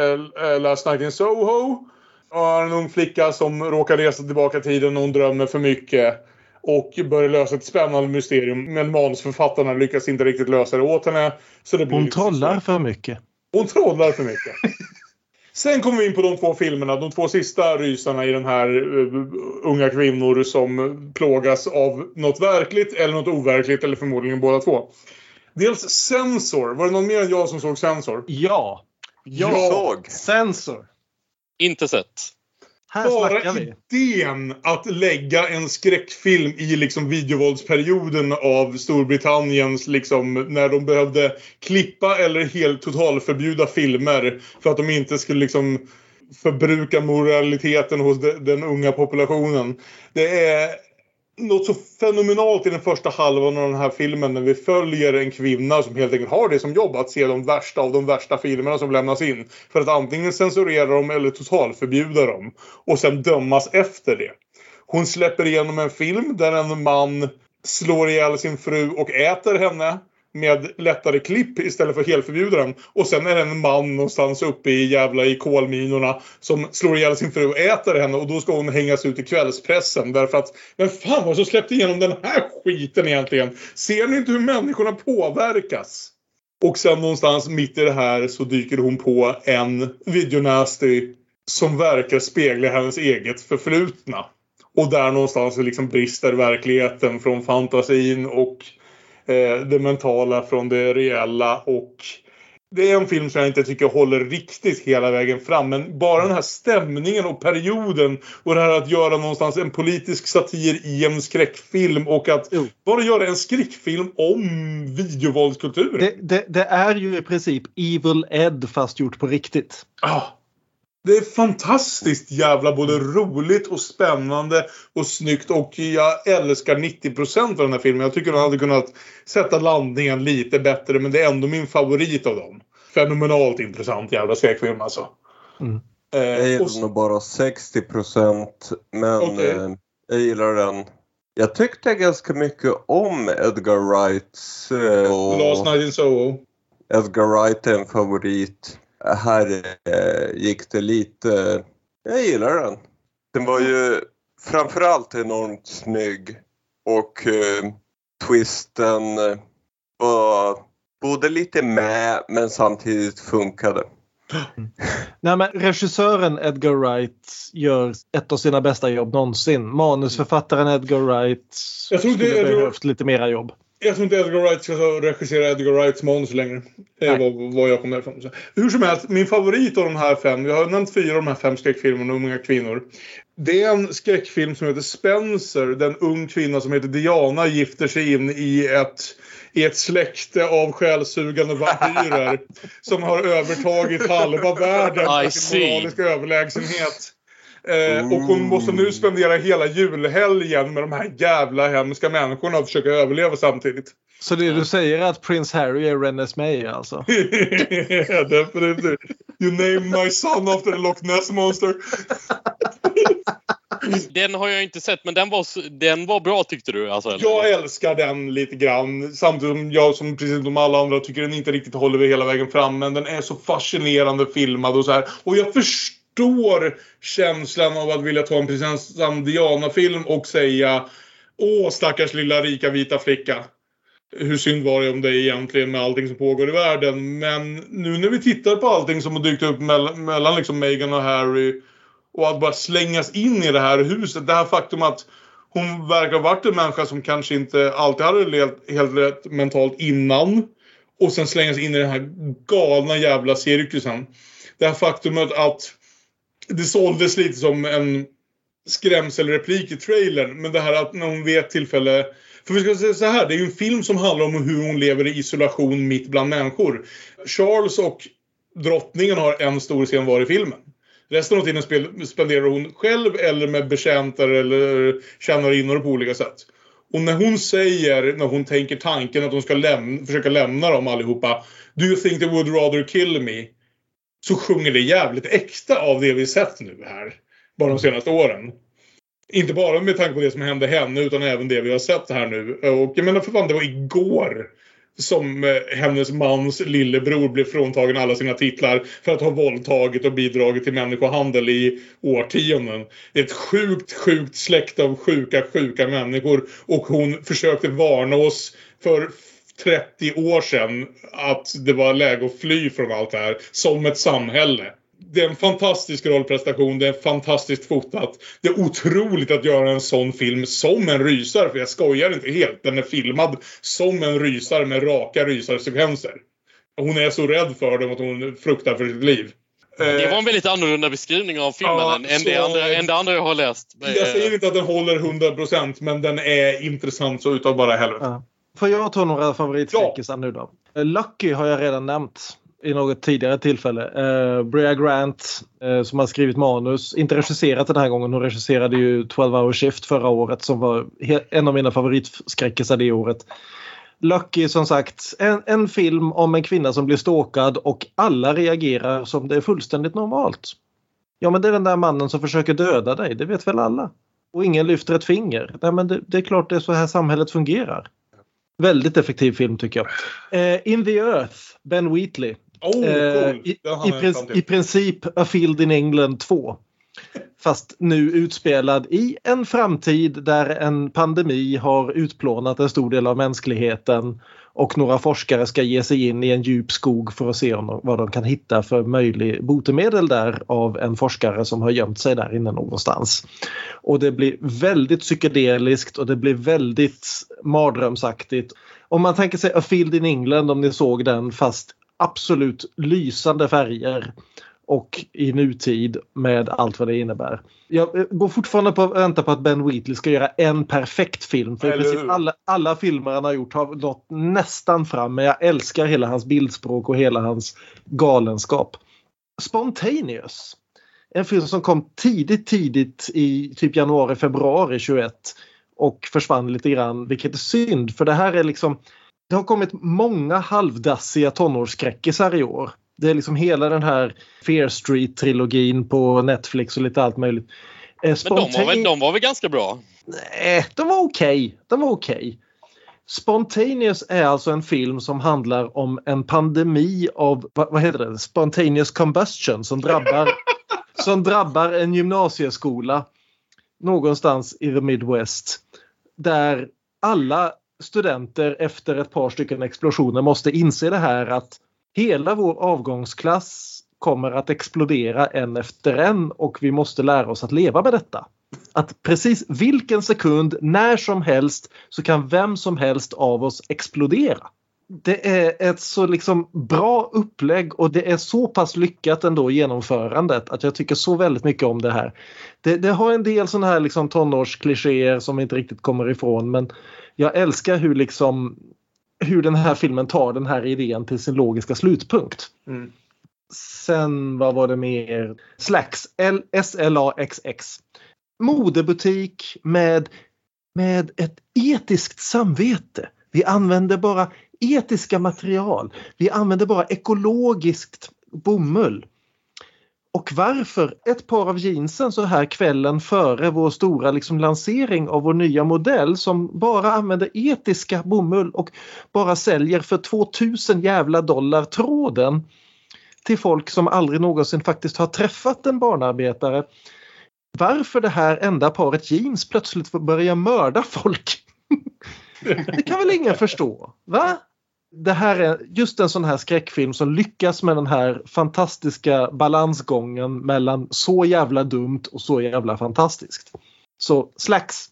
eh, Last Night in Soho. Och en ung flicka som råkar resa tillbaka i tiden när hon drömmer för mycket. Och börjar lösa ett spännande mysterium. Men manusförfattarna lyckas inte riktigt lösa det åt henne. Så det blir Hon trollar för mycket. hon trollar för mycket. Sen kommer vi in på de två filmerna, de två sista rysarna i den här uh, unga kvinnor som plågas av något verkligt eller något overkligt eller förmodligen båda två. Dels Sensor. Var det någon mer än jag som såg Sensor? Ja. Jag såg. Sensor. Inte sett. Här Bara idén att lägga en skräckfilm i liksom videovåldsperioden av Storbritanniens liksom när de behövde klippa eller helt totalförbjuda filmer för att de inte skulle liksom förbruka moraliteten hos de, den unga populationen. Det är något så fenomenalt i den första halvan av den här filmen när vi följer en kvinna som helt enkelt har det som jobb att se de värsta av de värsta filmerna som lämnas in. För att antingen censurera dem eller totalförbjuda dem. Och sen dömas efter det. Hon släpper igenom en film där en man slår ihjäl sin fru och äter henne med lättare klipp istället för helförbjudaren. den. Och sen är det en man någonstans uppe i jävla i kolminorna som slår ihjäl sin fru och äter henne och då ska hon hängas ut i kvällspressen därför att men fan vad som släppte igenom den här skiten egentligen? Ser ni inte hur människorna påverkas? Och sen någonstans mitt i det här så dyker hon på en videonasty som verkar spegla hennes eget förflutna. Och där någonstans så liksom brister verkligheten från fantasin och det mentala från det reella. Och det är en film som jag inte tycker håller riktigt hela vägen fram. Men bara den här stämningen och perioden och det här att göra någonstans en politisk satir i en skräckfilm och att bara göra en skräckfilm om videovåldskulturen. Det, det, det är ju i princip Evil Ed fast gjort på riktigt. Ah, det är fantastiskt jävla både roligt och spännande och snyggt och jag älskar 90% av den här filmen. Jag tycker de hade kunnat sätta landningen lite bättre men det är ändå min favorit av dem. Fenomenalt intressant jävla skräckfilm alltså. Mm. Eh, Jag gillar och- nog bara 60 procent men Okej. eh, jag gillar den. Jag tyckte ganska mycket om Edgar Wrights. Eh, och Last Night in Soho. Edgar Wright är en favorit. Här eh, gick det lite... Jag gillar den. Den var ju framförallt enormt snygg och eh, twisten eh, var både lite med men samtidigt funkade. Nej, men regissören Edgar Wright gör ett av sina bästa jobb någonsin. Manusförfattaren Edgar Wright Jag tror det skulle är- behövt lite mera jobb. Jag tror inte Edgar Wright ska regissera Edgar Wrights manus längre. Det är vad, vad jag kommer ifrån. Så, Hur som helst, min favorit av de här fem, jag har nämnt fyra av de här fem skräckfilmerna om unga kvinnor. Det är en skräckfilm som heter Spencer. Den ung kvinna som heter Diana gifter sig in i ett, i ett släkte av själsugande vampyrer. som har övertagit halva världen I sin moraliska överlägsenhet. Eh, och hon måste nu spendera hela julhelgen med de här jävla hemska människorna och försöka överleva samtidigt. Så det du säger är att Prince Harry är Rennes May alltså? Ja, Definitivt. You name my son after the Loch Ness monster. Den har jag inte sett, men den var, den var bra tyckte du? Alltså, Jag älskar den lite grann. Samtidigt som jag, som precis som alla andra, tycker den inte riktigt håller hela vägen fram. Men den är så fascinerande filmad och så här. Och jag förstår känslan av att vilja ta en prinsessan Diana-film och säga Åh, stackars lilla rika vita flicka. Hur synd var det om dig egentligen med allting som pågår i världen. Men nu när vi tittar på allting som har dykt upp mellan, mellan liksom Meghan och Harry och att bara slängas in i det här huset. Det här faktum att hon verkar ha varit en människa som kanske inte alltid hade levt helt rätt mentalt innan. Och sen slängas in i den här galna jävla cirkusen. Det här faktumet att det såldes lite som en skrämselreplik i trailern. Men det här att när hon vid ett tillfälle... För vi ska säga så här, det är ju en film som handlar om hur hon lever i isolation mitt bland människor. Charles och drottningen har en stor scen var i filmen. Resten av tiden spel, spenderar hon själv eller med betjänter eller tjänarinnor på olika sätt. Och när hon säger, när hon tänker tanken att hon ska läm försöka lämna dem allihopa. Do you think they would rather kill me? Så sjunger det jävligt äkta av det vi sett nu här. Bara de senaste åren. Inte bara med tanke på det som hände henne utan även det vi har sett här nu. Och jag menar för fan det var igår som eh, hennes mans lillebror blev fråntagen alla sina titlar för att ha våldtagit och bidragit till människohandel i årtionden. Det är ett sjukt, sjukt släkt av sjuka, sjuka människor och hon försökte varna oss för 30 år sedan att det var läge att fly från allt det här som ett samhälle. Det är en fantastisk rollprestation, det är fantastiskt fotat. Det är otroligt att göra en sån film som en rysare, för jag skojar inte helt. Den är filmad som en rysare med raka rysarsekvenser. Hon är så rädd för dem att hon fruktar för sitt liv. Det var en väldigt annorlunda beskrivning av filmen Ja, än, än, så- det andra, än det andra jag har läst. Jag säger inte att den håller 100% men den är intressant så utav bara helvete. Ja. Får jag ta några favoritskräckisar nu då? Eh, Lucky har jag redan nämnt i något tidigare tillfälle. Uh, Brea Grant eh, som har skrivit manus, inte regisserat den här gången, hon regisserade ju 12 hour shift förra året som var en av mina favoritskräckisar det året. Lucky som sagt, en, en film om en kvinna som blir stalkad och alla reagerar som det är fullständigt normalt. Ja men det är den där mannen som försöker döda dig, det vet väl alla. Och ingen lyfter ett finger. Nej, men det, det är klart det är så här samhället fungerar. Väldigt effektiv film tycker jag. Eh, In the Earth, Ben Wheatley. Oh, Eh, cool. i, hann i, till. I princip A Field in England 2. Fast nu utspelad i en framtid där en pandemi har utplånat en stor del av mänskligheten och några forskare ska ge sig in i en djup skog för att se om vad de kan hitta för möjlig botemedel där av en forskare som har gömt sig där inne någonstans. Och det blir väldigt psykedeliskt och det blir väldigt mardrömsaktigt. Om man tänker sig A Field in England om ni såg den fast absolut lysande färger och i nutid med allt vad det innebär. Jag eh, går fortfarande på att vänta på att Ben Wheatley ska göra en perfekt film. För hur? alla, alla filmer han har gjort har nått nästan fram. Men jag älskar hela hans bildspråk och hela hans galenskap. Spontaneous. En film som kom tidigt, tidigt i typ januari, februari 21 och försvann lite grann, vilket är synd för det här är liksom det har kommit många halvdassiga tonårsskräckisar i år. Det är liksom hela den här Fear Street-trilogin på Netflix och lite allt möjligt. Eh, Men de var, väl, de var väl ganska bra? Nej, de var okej. De var okej. Spontaneous är alltså en film som handlar om en pandemi av, vad heter det, spontaneous combustion som drabbar, som drabbar en gymnasieskola någonstans i the Midwest. Där alla studenter efter ett par stycken explosioner måste inse det här att hela vår avgångsklass kommer att explodera en efter en och vi måste lära oss att leva med detta. Att precis vilken sekund, när som helst, så kan vem som helst av oss explodera. Det är ett så liksom bra upplägg och det är så pass lyckat ändå genomförandet att jag tycker så väldigt mycket om det här. Det, det har en del sådana här liksom tonårsklichéer som vi inte riktigt kommer ifrån men jag älskar hur liksom hur den här filmen tar den här idén till sin logiska slutpunkt. Mm. Sen vad var det mer? Slacks, S-L-A-X-X. Modebutik med, med ett etiskt samvete. Vi använder bara etiska material. Vi använder bara ekologiskt bomull. Och varför ett par av jeansen så här kvällen före vår stora liksom lansering av vår nya modell som bara använder etiska bomull och bara säljer för 2000 jävla dollar tråden till folk som aldrig någonsin faktiskt har träffat en barnarbetare. Varför det här enda paret jeans plötsligt börjar mörda folk. det kan väl ingen förstå? Va? Det här är just en sån här skräckfilm som lyckas med den här fantastiska balansgången mellan så jävla dumt och så jävla fantastiskt. Så Slacks.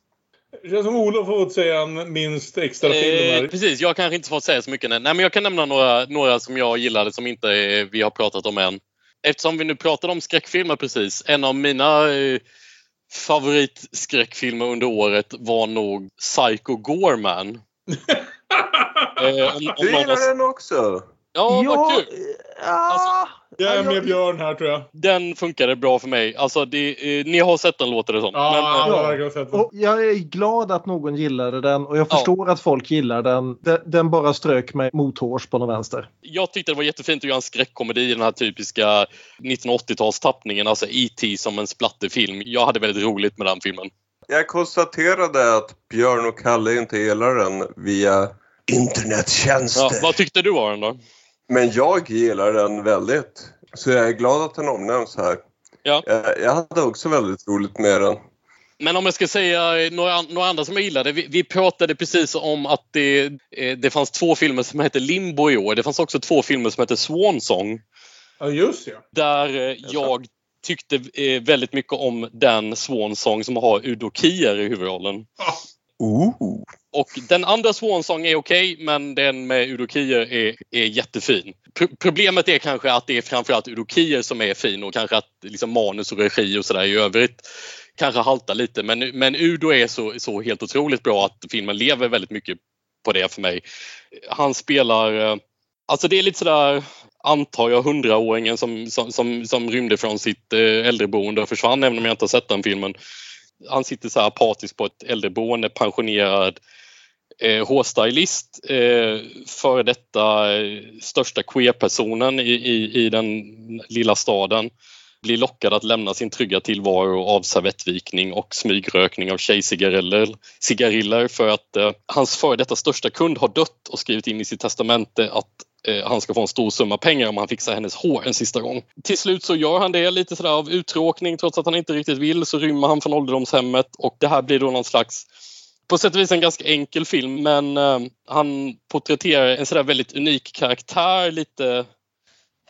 Det känns som Olof har fått säga en minst extra film här. Eh, precis, jag kanske inte fått säga så mycket. Nej, men jag kan nämna några, några som jag gillade som inte eh, vi har pratat om än. Eftersom vi nu pratade om skräckfilmer precis. En av mina eh, favoritskräckfilmer under året var nog Psycho Gorman. eh, om, om du gillar den också? Ja, ja vad kul! Alltså, jag är med Björn här tror jag. Den funkade bra för mig. Alltså, det, eh, ni har sett den låter det som. Ja, Men, jag har verkligen sett den. Och jag är glad att någon gillade den och jag förstår ja. att folk gillar den. den. Den bara strök mig mothårs på den vänster. Jag tyckte det var jättefint att göra en skräckkomedi i den här typiska 1980-talstappningen. Alltså E.T. som en splatterfilm. Jag hade väldigt roligt med den filmen. Jag konstaterade att Björn och Kalle inte gillar den via internettjänster. Ja, vad tyckte du om den då? Men jag gillar den väldigt. Så jag är glad att den omnämns här. Ja. Jag, jag hade också väldigt roligt med den. Men om jag ska säga några, några andra som jag gillade. Vi, vi pratade precis om att det, eh, det fanns två filmer som hette Limbo i år. Det fanns också två filmer som hette Swan Song. Ja, just ja. Där eh, jag tyckte eh, väldigt mycket om den Swan Song som har Udo Kier i huvudrollen. Ooh. Och den andra Swansong är okej, okay, men den med Udo Kier är, är jättefin. Pro problemet är kanske att det är framförallt Udo Kier som är fin och kanske att liksom manus och regi och sådär i övrigt kanske haltar lite. Men, men Udo är så, så helt otroligt bra att filmen lever väldigt mycket på det för mig. Han spelar... Eh, alltså det är lite sådär, antar jag, hundraåringen som, som, som, som rymde från sitt eh, äldreboende och försvann, även om jag inte har sett den filmen. Han sitter så här apatiskt på ett äldreboende, pensionerad eh, hårstylist, eh, före detta eh, största queerpersonen i, i, i den lilla staden blir lockad att lämna sin trygga tillvaro av servettvikning och smygrökning av tjejcigariller för att eh, hans före detta största kund har dött och skrivit in i sitt testamente att eh, han ska få en stor summa pengar om han fixar hennes hår en sista gång. Till slut så gör han det lite sådär av uttråkning trots att han inte riktigt vill så rymmer han från ålderdomshemmet och det här blir då någon slags på sätt och vis en ganska enkel film men eh, han porträtterar en sådär väldigt unik karaktär lite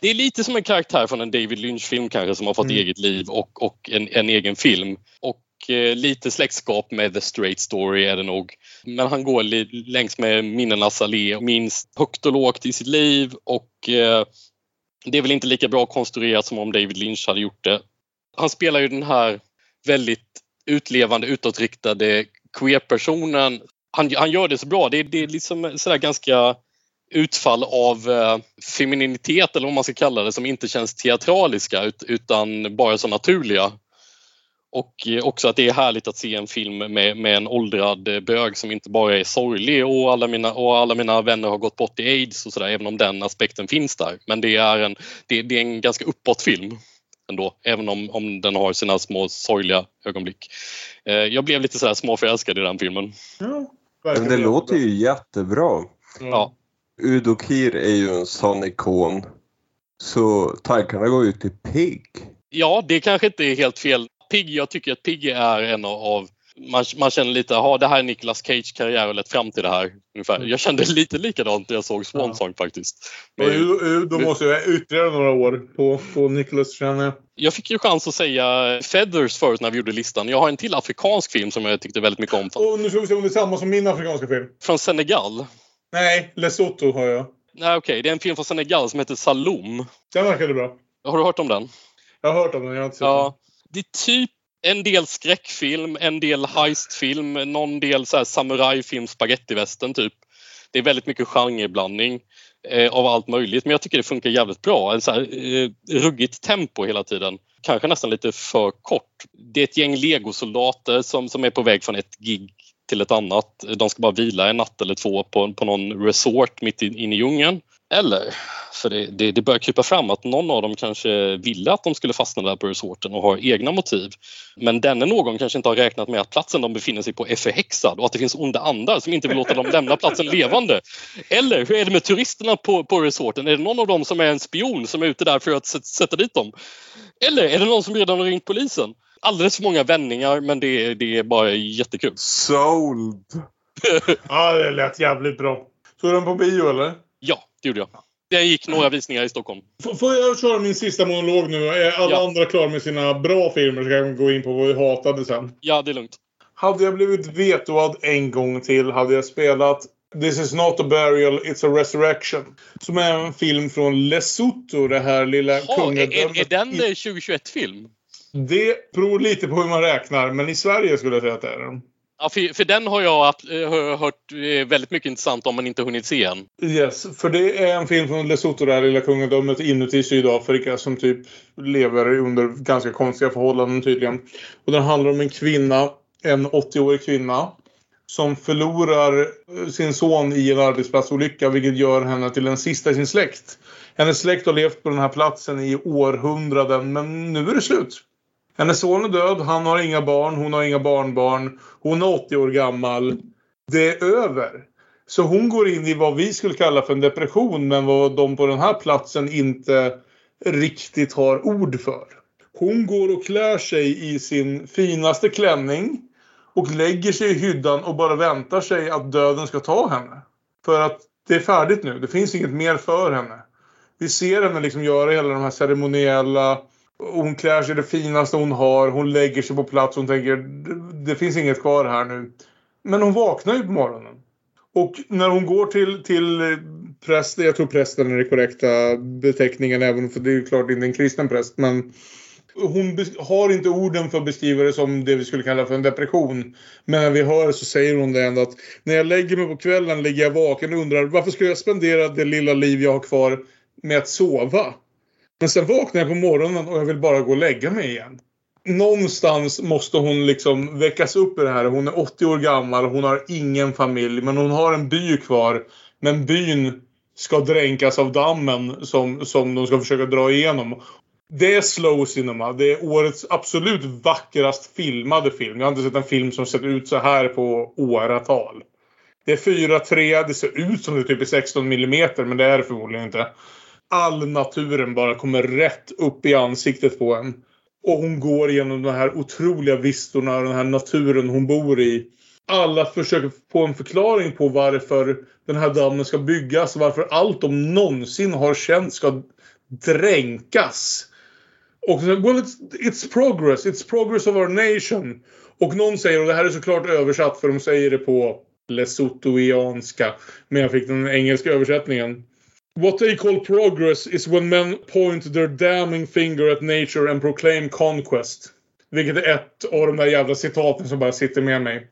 det är lite som en karaktär från en David Lynch-film kanske som har fått Mm. eget liv och, och en, en egen film. Och eh, lite släktskap med The Straight Story är det nog. Men han går längs med minnenas allé och minns högt och lågt i sitt liv och eh, det är väl inte lika bra konstruerat som om David Lynch hade gjort det. Han spelar ju den här väldigt utlevande, utåtriktade queer-personen. Han, han gör det så bra. Det, det är liksom sådär ganska utfall av eh, femininitet eller vad man ska kalla det som inte känns teatraliska ut, utan bara så naturliga. Och eh, också att det är härligt att se en film med, med en åldrad eh, bög som inte bara är sorglig och alla mina, och alla mina vänner har gått bort i aids och sådär även om den aspekten finns där. Men det är en, det, det är en ganska uppåt film ändå, även om, om den har sina små sorgliga ögonblick. Eh, jag blev lite sådär småförälskad i den filmen. Ja, Men det låter ju jättebra. Ja. Udo Kier är ju en sån ikon. Så tankarna går ju till Pig. Ja, det kanske inte är helt fel. Pigg, jag tycker att Pigg är en av man, man känner lite, ja det här är Nicolas Cage karriär och lett fram till det här. Ungefär. Jag kände lite likadant när jag såg Swan Song faktiskt. Och Udo- Udo måste ha ytterligare några år på, på Nicholas känner jag. Jag fick ju chans att säga Feathers förut när vi gjorde listan. Jag har en till afrikansk film som jag tyckte väldigt mycket om. Och nu ska vi se om det är samma som min afrikanska film. Från Senegal. Nej, Lesotho har jag. Nej okej, det är en film från Senegal som heter Saloum. Den verkade bra. Har du hört om den? Jag har hört om den, jag har inte sett Ja. Det är typ en del skräckfilm, en del heistfilm, någon del så här samurajfilm, spagettivästern typ. Det är väldigt mycket genreblandning eh, av allt möjligt men jag tycker det funkar jävligt bra. En så här, eh, ruggigt tempo hela tiden. Kanske nästan lite för kort. Det är ett gäng legosoldater som, som är på väg från ett gig till ett annat. De ska bara vila en natt eller två på, på någon resort mitt in, inne i djungeln. Eller, för det, det, det börjar krypa fram att någon av dem kanske ville att de skulle fastna där på resorten och har egna motiv. Men denne någon kanske inte har räknat med att platsen de befinner sig på är förhäxad och att det finns onda andar som inte vill låta dem lämna platsen levande. Eller hur är det med turisterna på, på resorten? Är det någon av dem som är en spion som är ute där för att sätta, sätta dit dem? Eller är det någon som redan har ringt polisen? Alldeles för många vändningar men det, det är bara jättekul. Sold! ja, det lät jävligt bra. Såg du den på bio eller? Ja, det gjorde jag. Det gick några visningar i Stockholm. F- Får jag köra min sista monolog nu? Är alla Ja. andra klara med sina bra filmer så kan jag gå in på vad vi hatade sen. Ja, det är lugnt. Hade jag blivit vetoad en gång till hade jag spelat This is not a burial, it's a resurrection. Som är en film från Lesotho, det här lilla är, kungadömet. är, är den eh, 2021-film? Det beror lite på hur man räknar, men i Sverige skulle jag säga att det är den. Ja, för, för den har jag eh, hört eh, väldigt mycket intressant om men inte hunnit se än. Yes, för det är en film från Lesotho, det här lilla kungadömet inuti Sydafrika som typ lever under ganska konstiga förhållanden tydligen. Och den handlar om en kvinna, en 80-årig kvinna, som förlorar eh, sin son i en arbetsplatsolycka vilket gör henne till den sista i sin släkt. Hennes släkt har levt på den här platsen i århundraden men nu är det slut. Hennes son är död, han har inga barn, hon har inga barnbarn. Hon är 80 år gammal. Det är över. Så hon går in i vad vi skulle kalla för en depression men vad de på den här platsen inte riktigt har ord för. Hon går och klär sig i sin finaste klänning och lägger sig i hyddan och bara väntar sig att döden ska ta henne. För att det är färdigt nu. Det finns inget mer för henne. Vi ser henne liksom göra hela de här ceremoniella hon klär sig det finaste hon har. Hon lägger sig på plats. Hon tänker "Det- det finns inget kvar här nu. Men hon vaknar ju på morgonen. Och när hon går till, till prästen, jag tror prästen är den korrekta beteckningen även för det är ju klart inte en kristen präst. Men hon har inte orden för att beskriva det som det vi skulle kalla för en depression. Men när vi hör så säger hon det ändå att när jag lägger mig på kvällen ligger jag vaken och undrar varför skulle jag spendera det lilla liv jag har kvar med att sova? Men sen vaknar jag på morgonen och jag vill bara gå och lägga mig igen. Någonstans måste hon liksom väckas upp i det här. Hon är 80 år gammal, hon har ingen familj men hon har en by kvar. Men byn ska dränkas av dammen som, som de ska försöka dra igenom. Det är slow cinema. Det är årets absolut vackrast filmade film. Jag har inte sett en film som sett ut så här på åratal. Det är 4-3. Det ser ut som det typ är 16 mm men det är det förmodligen inte. All naturen bara kommer rätt upp i ansiktet på en. Och hon går genom de här otroliga vistorna och den här naturen hon bor i. Alla försöker få en förklaring på varför den här dammen ska byggas. Varför allt de någonsin har känt ska dränkas. Och så, well, it's, it's progress. It's progress of our nation. Och någon säger, och det här är såklart översatt för de säger det på lesothoianska. Men jag fick den engelska översättningen. What they call progress is when men point their damning finger at nature and proclaim conquest. Vilket är ett av de där jävla citaten som bara sitter med mig.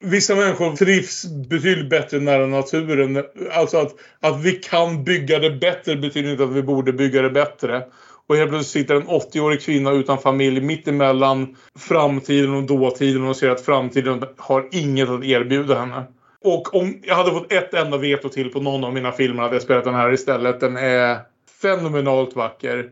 Vissa människor trivs betydligt bättre nära naturen. Alltså att, att vi kan bygga det bättre betyder inte att vi borde bygga det bättre. Och helt plötsligt sitter en 80-årig kvinna utan familj mittemellan framtiden och dåtiden och ser att framtiden har inget att erbjuda henne. Och om jag hade fått ett enda veto till på någon av mina filmer hade jag spelat den här istället. Den är fenomenalt vacker.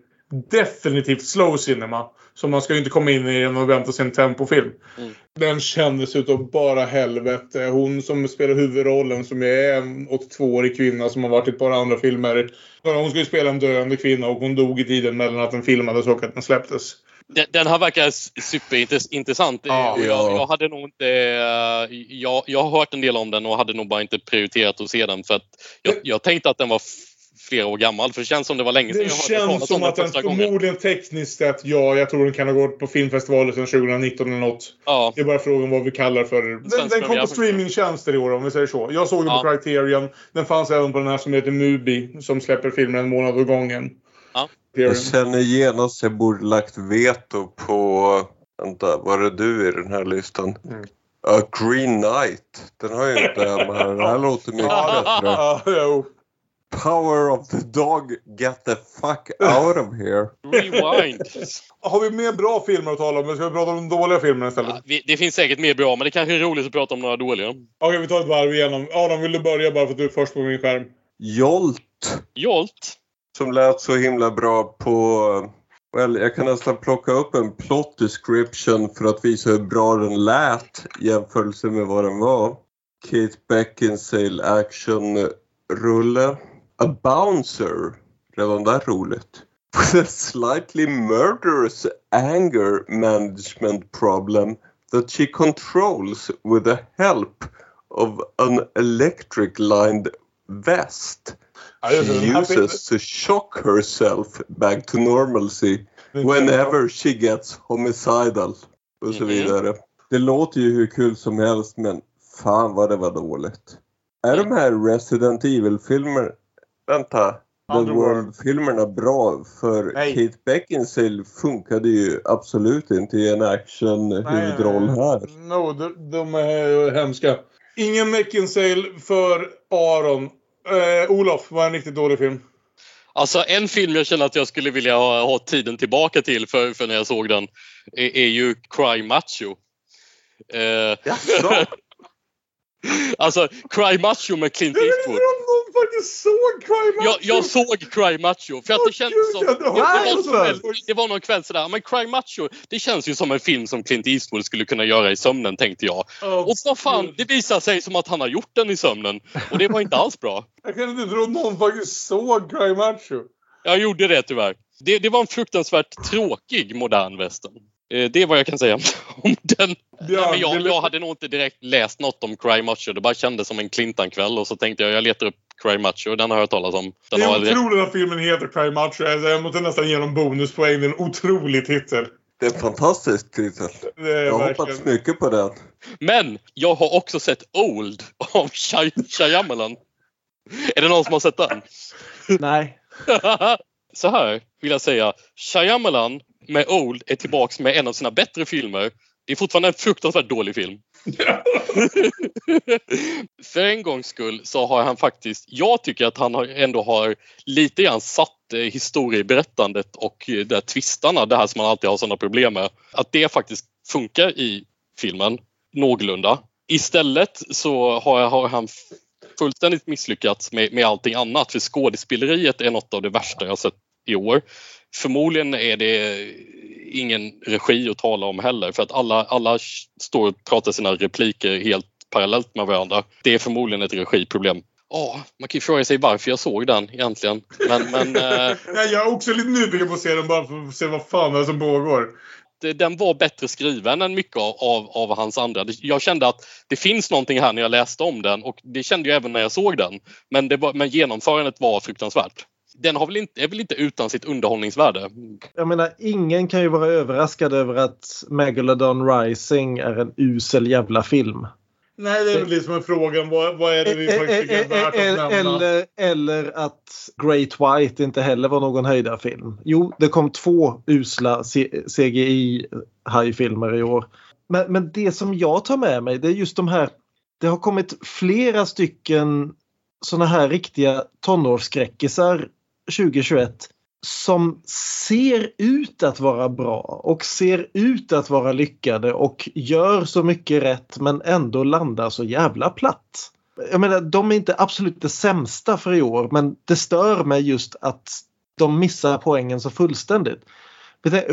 Definitivt slow cinema. Så man ska ju inte komma in i den och vänta sig en tempofilm. Mm. Den kändes utav bara helvete. Hon som spelar huvudrollen som är en 82-årig kvinna som har varit i ett par andra filmer. Hon skulle spela en döende kvinna och hon dog i tiden mellan att den filmades och att den släpptes. Den, den här verkar superintressant. Ja. Jag, jag hade nog inte... eh, Jag, jag har hört en del om den och hade nog bara inte prioriterat att se den för att jag, jag tänkte att den var flera år gammal för det känns som det var länge sedan Det jag hörde känns som att den gången. förmodligen tekniskt sett, ja, jag tror den kan ha gått på filmfestivaler sedan 2019 eller något. Ja. Det är bara frågan vad vi kallar för... Den, den kom på streamingtjänster i år om vi säger så. Jag såg den Ja. på Criterion. Den fanns även på den här som heter Mubi som släpper filmer en månad åt gången. Ja. Jag känner genast jag borde lagt veto på... Vänta, var det du i den här listan? Ja, Green Knight. Den har jag inte med. Den här låter mycket bättre. Ja. Power of the dog, get the fuck out of here. Rewind. Har vi mer bra filmer att tala om? Eller ska vi prata om de dåliga filmerna istället? Vi- Det finns säkert mer bra men det kanske är roligt att prata om några dåliga. Okej, vi tar ett varv igenom. Adam, vill du börja bara för att du är först på min skärm? Jolt. Jolt? Som lät så himla bra på... Well, jag kan nästan plocka upp en plot description för att visa hur bra den lät i jämförelse med vad den var. Kate Beckinsale action-rulle. A bouncer. Redan där roligt. With a slightly murderous anger management problem that she controls with the help of an electric lined vest. She uses to shock herself back to normalcy whenever she gets homicidal och så vidare. Det låter ju hur kul som helst men fan vad det var dåligt. Är de här Resident Evil-filmer... Vänta. The. World-filmerna bra? För Nej. Kate Beckinsale funkade ju absolut inte i en action-huvudroll här. No, de, de är hemska. Ingen Beckinsale för Aron. Eh, Olof var en riktigt dålig film. Alltså en film jag känner att jag skulle vilja ha, ha tiden tillbaka till för, för när jag såg den är, är ju Cry Macho. Eh, alltså Cry Macho med Clint Eastwood. någon faktiskt såg Cry Jag, jag såg Cry Macho för att det känns som... Det, var jag en, det var någon kväll sådär, men Cry Macho det känns ju som en film som Clint Eastwood skulle kunna göra i sömnen tänkte jag. och vad fan, det visar sig som att han har gjort den i sömnen. Och det var inte alls bra. Jag kan inte tro att någon faktiskt såg Cry Macho. Jag gjorde det tyvärr. Det, det var en fruktansvärt tråkig modern western. Eh, Det är vad jag kan säga om den. Nej, men jag, jag hade nog inte direkt läst något om Cry Macho. Det bara kändes som en Clintan-kväll och så tänkte jag jag letar upp Cry Macho. Den har jag hört talas om. Den Det är aldrig- otroligt att filmen heter Cry Macho. Jag måste nästan ge dem bonuspoäng. Det är en otrolig titel. Det är en fantastisk titel. Jag har verkligen- hoppats mycket på den. Men jag har också sett Old av Shy- Shyamalan. Är det någon som har sett den? Nej. Så här vill jag säga. Shyamalan med Old är tillbaks med en av sina bättre filmer. Det är fortfarande en fruktansvärt dålig film. För en gångs skull så har han faktiskt, jag tycker att han har, ändå har lite grann satt eh, historieberättandet och eh, de här twistarna, det här som man alltid har sådana problem med, att det faktiskt funkar i filmen någorlunda. Istället så har, har han fullständigt misslyckats med, med allting annat för skådespeleriet är något av det värsta jag sett i år. Förmodligen är det ingen regi att tala om heller för att alla, alla står och pratar sina repliker helt parallellt med varandra. Det är förmodligen ett regiproblem. Ja, man kan ju fråga sig varför jag såg den egentligen. Men, men eh, jag är också lite nyfiken på att se den bara för att se vad fan det är som pågår. den var bättre skriven än mycket av, av, av hans andra. Jag kände att det finns någonting här när jag läste om den och det kände jag även när jag såg den. Men, var, men genomförandet var fruktansvärt. Den har väl inte, är väl inte utan sitt underhållningsvärde. Jag menar, ingen kan ju vara överraskad över att Megalodon Rising är en usel jävla film. Nej, det är väl det som är frågan. Vad, vad är det vi faktiskt tycker är värt att nämna? Eller, eller att Great White inte heller var någon höjdarfilm. Jo, det kom två usla CGI-hajfilmer i år. Men, men det som jag tar med mig det är just de här. Det har kommit flera stycken såna här riktiga tonårsskräckisar 2021 som ser ut att vara bra och ser ut att vara lyckade och gör så mycket rätt men ändå landar så jävla platt. Jag menar, de är inte absolut det sämsta för i år men det stör mig just att de missar poängen så fullständigt.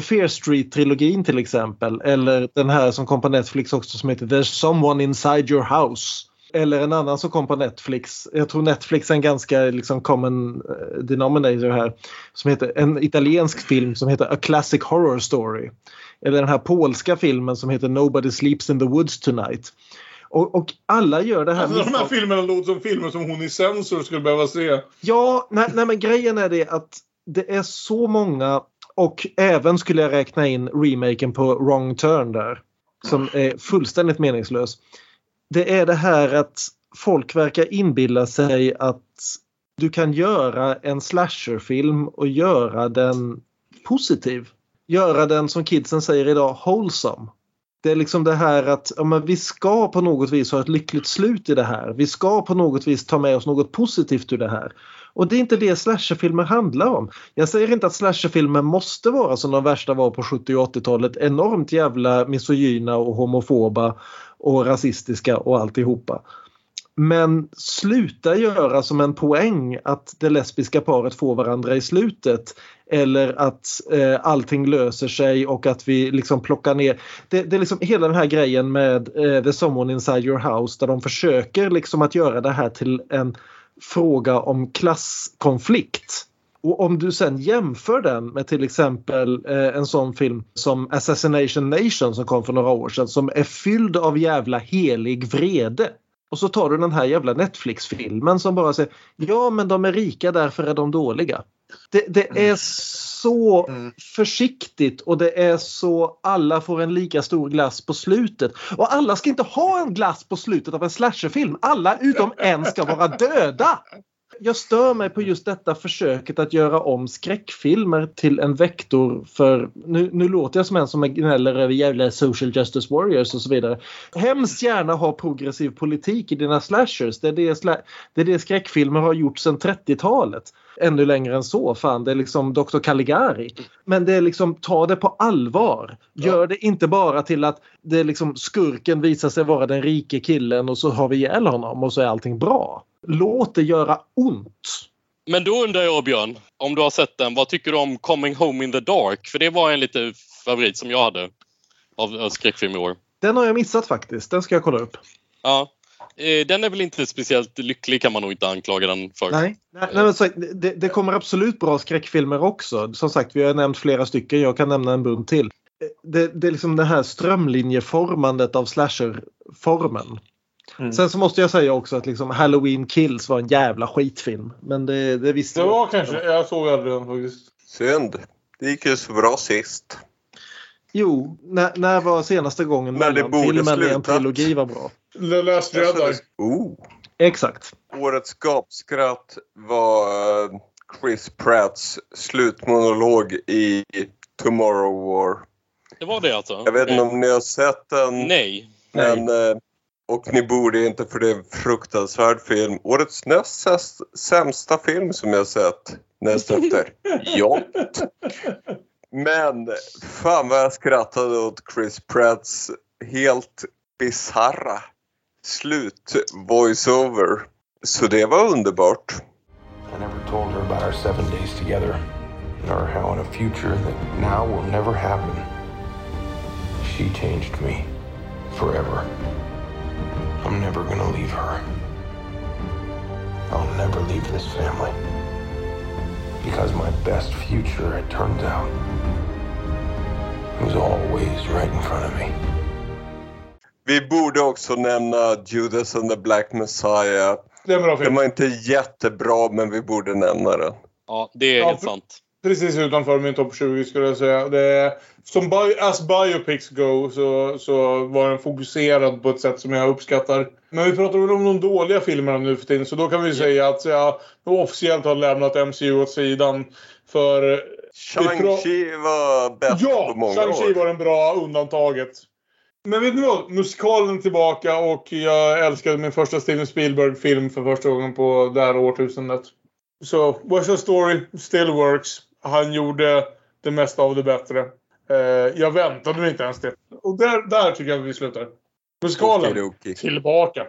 Fear Street-trilogin till exempel eller den här som kom på Netflix också som heter There's someone inside your house. Eller en annan som kom på Netflix. Jag tror Netflix är en ganska liksom common eh, denominator här. Som heter en italiensk film som heter A Classic Horror Story. Eller den här polska filmen som heter Nobody Sleeps in the Woods Tonight. Och, och alla gör det här. Alltså, de här filmerna låter som filmer som hon i Censor skulle behöva se. Ja, nej, nej men grejen är det att det är så många och även skulle jag räkna in remaken på Wrong Turn där. Som är fullständigt meningslös. Det är det här att folk verkar inbilla sig att du kan göra en slasherfilm och göra den positiv. Göra den som kidsen säger idag wholesome. Det är liksom det här att ja, men vi ska på något vis ha ett lyckligt slut i det här. Vi ska på något vis ta med oss något positivt ur det här. Och det är inte det slasherfilmer handlar om. Jag säger inte att slasherfilmer måste vara som de värsta var på 70 och 80-talet. Enormt jävla misogyna och homofoba och rasistiska och alltihopa. Men sluta göra som en poäng att det lesbiska paret får varandra i slutet. Eller att eh, allting löser sig och att vi liksom plockar ner. Det, det är liksom hela den här grejen med eh, The Someone Inside Your House där de försöker liksom att göra det här till en fråga om klasskonflikt. Och om du sen jämför den med till exempel eh, en sån film som Assassination Nation som kom för några år sedan som är fylld av jävla helig vrede. Och så tar du den här jävla Netflix-filmen som bara säger ja men de är rika därför är de dåliga. Det, det är så försiktigt och det är så alla får en lika stor glass på slutet. Och alla ska inte ha en glass på slutet av en slasherfilm. Alla utom en ska vara döda. Jag stör mig på just detta försöket att göra om skräckfilmer till en vektor för, nu, nu låter jag som en som gnäller över jävla social justice warriors och så vidare. Hemskt gärna ha progressiv politik i dina slashers. Det är det, sla, det, är det skräckfilmer har gjort sedan 30-talet. Ännu längre än så, fan det är liksom Dr. Caligari. Men det är liksom, ta det på allvar. Gör det inte bara till att det är liksom skurken visar sig vara den rike killen och så har vi ihjäl honom och så är allting bra. Låt det göra ont. Men då undrar jag Björn, om du har sett den, vad tycker du om Coming Home in the Dark? För det var en lite favorit som jag hade av, av skräckfilm i år. Den har jag missat faktiskt. Den ska jag kolla upp. Ja. Eh, Den är väl inte speciellt lycklig kan man nog inte anklaga den för. Nej, nej, nej men så, det, det kommer absolut bra skräckfilmer också. Som sagt, vi har nämnt flera stycken. Jag kan nämna en bunt till. Det, det är liksom det här strömlinjeformandet av slasherformen. Mm. Sen så måste jag säga också att liksom Halloween Kills var en jävla skitfilm. Men det, det visste Det jag. var kanske, jag såg aldrig den faktiskt. Synd. Det gick ju så bra sist. Jo, när, när var senaste gången Men det borde filmen i en trilogi var bra? The Last Jedi. Oh. Exakt. Årets gapskratt var eh, Chris Pratts slutmonolog i Tomorrow War. Det var det alltså? Jag vet inte om ni har sett den. Nej. Men, eh, och ni borde inte för det är en fruktansvärd film. Årets näst sämsta film som jag sett. Näst efter Jont. Men fan vad jag skrattade åt Chris Pratts helt bizarra slut voiceover. Så det var underbart. I never told her about our seven days together, nor how in a future that now will never happen. She changed me forever. I'm never gonna leave her. I'll never leave this family. Because my best future, it turns out, was always right in front of me. Vi borde också nämna Judas and the Black Messiah. Den var inte jättebra men vi borde nämna den. Ja, det är Ja, helt sant. Precis utanför min topp 20 skulle jag säga. Det som bi- as biopics go så, så var den fokuserad på ett sätt som jag uppskattar. Men vi pratar väl om de dåliga filmerna nu för tiden så då kan vi säga att jag officiellt har lämnat MCU åt sidan. För... Shang-Chi var bäst Ja, på många Shang-Chi år. var den bra undantaget. Men vet ni vad? Musikalen är tillbaka och jag älskade min första Steven Spielberg-film för första gången på det här årtusendet. Så West Side Story still works. Han gjorde det mesta av det bättre. Eh, jag väntade mig inte ens det. Och där, där tycker jag att vi slutar. Musikalen, Okidoki. tillbaka.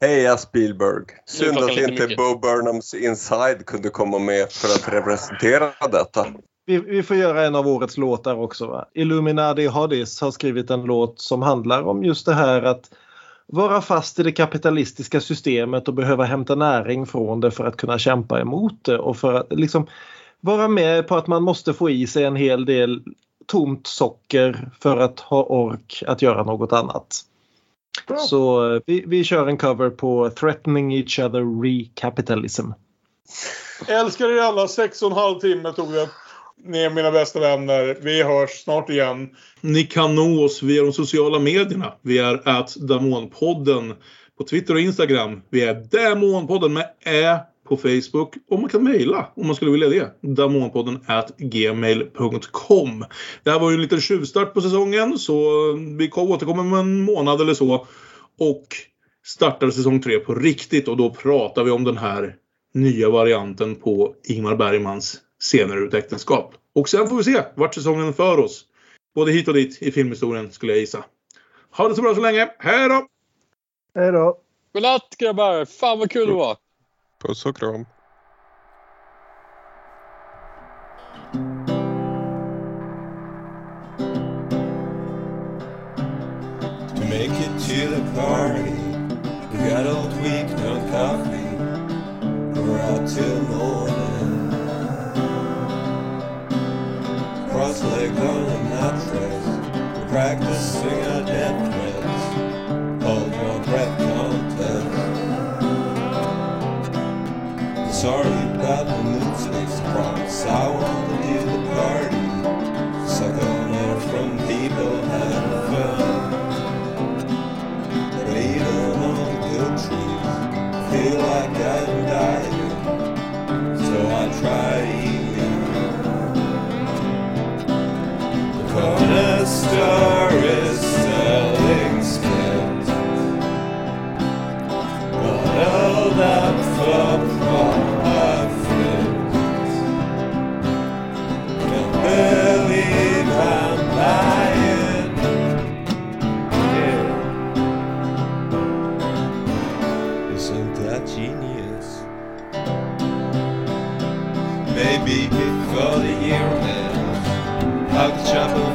Heja Spielberg! Synd att inte mycket. Bo Burnhams Inside kunde komma med för att representera detta. Vi, vi får göra en av årets låtar också. Va? Illuminati Hadis har skrivit en låt som handlar om just det här att vara fast i det kapitalistiska systemet och behöva hämta näring från det för att kunna kämpa emot det och för att liksom vara med på att man måste få i sig en hel del tomt socker för att ha ork att göra något annat. Så eh, vi, vi kör en cover på Threatening Each Other Recapitalism. Älskar er alla. Sex och en halv timme tog det. Ni är mina bästa vänner. Vi hörs snart igen. Ni kan nå oss via de sociala medierna. Vi är at Damonpodden på Twitter och Instagram. Vi är Damonpodden med Ä på Facebook. Och man kan mejla om man skulle vilja det. Damonpodden at gmail.com. Det här var ju en liten tjuvstart på säsongen så vi kommer återkomma om en månad eller så. Och startar säsong tre på riktigt och då pratar vi om den här nya varianten på Ingmar Bergmans Scener ett äktenskap. Och sen får vi se vart säsongen för oss. Både hit och dit i filmhistorien skulle jag gissa. Ha det så bra så länge. Hej då! Hej då! Godnatt grabbar! Fan vad kul det var! Puss och to make it to the party. We got old week, no coffee. We're out till morning. Cross legged on the mattress. Practicing our death Sorry about the swings. Promise I wanna do the party. Suck on air from people having fun. But even on the good trees, feel like I'm dying. So I try eating. The corner store I'll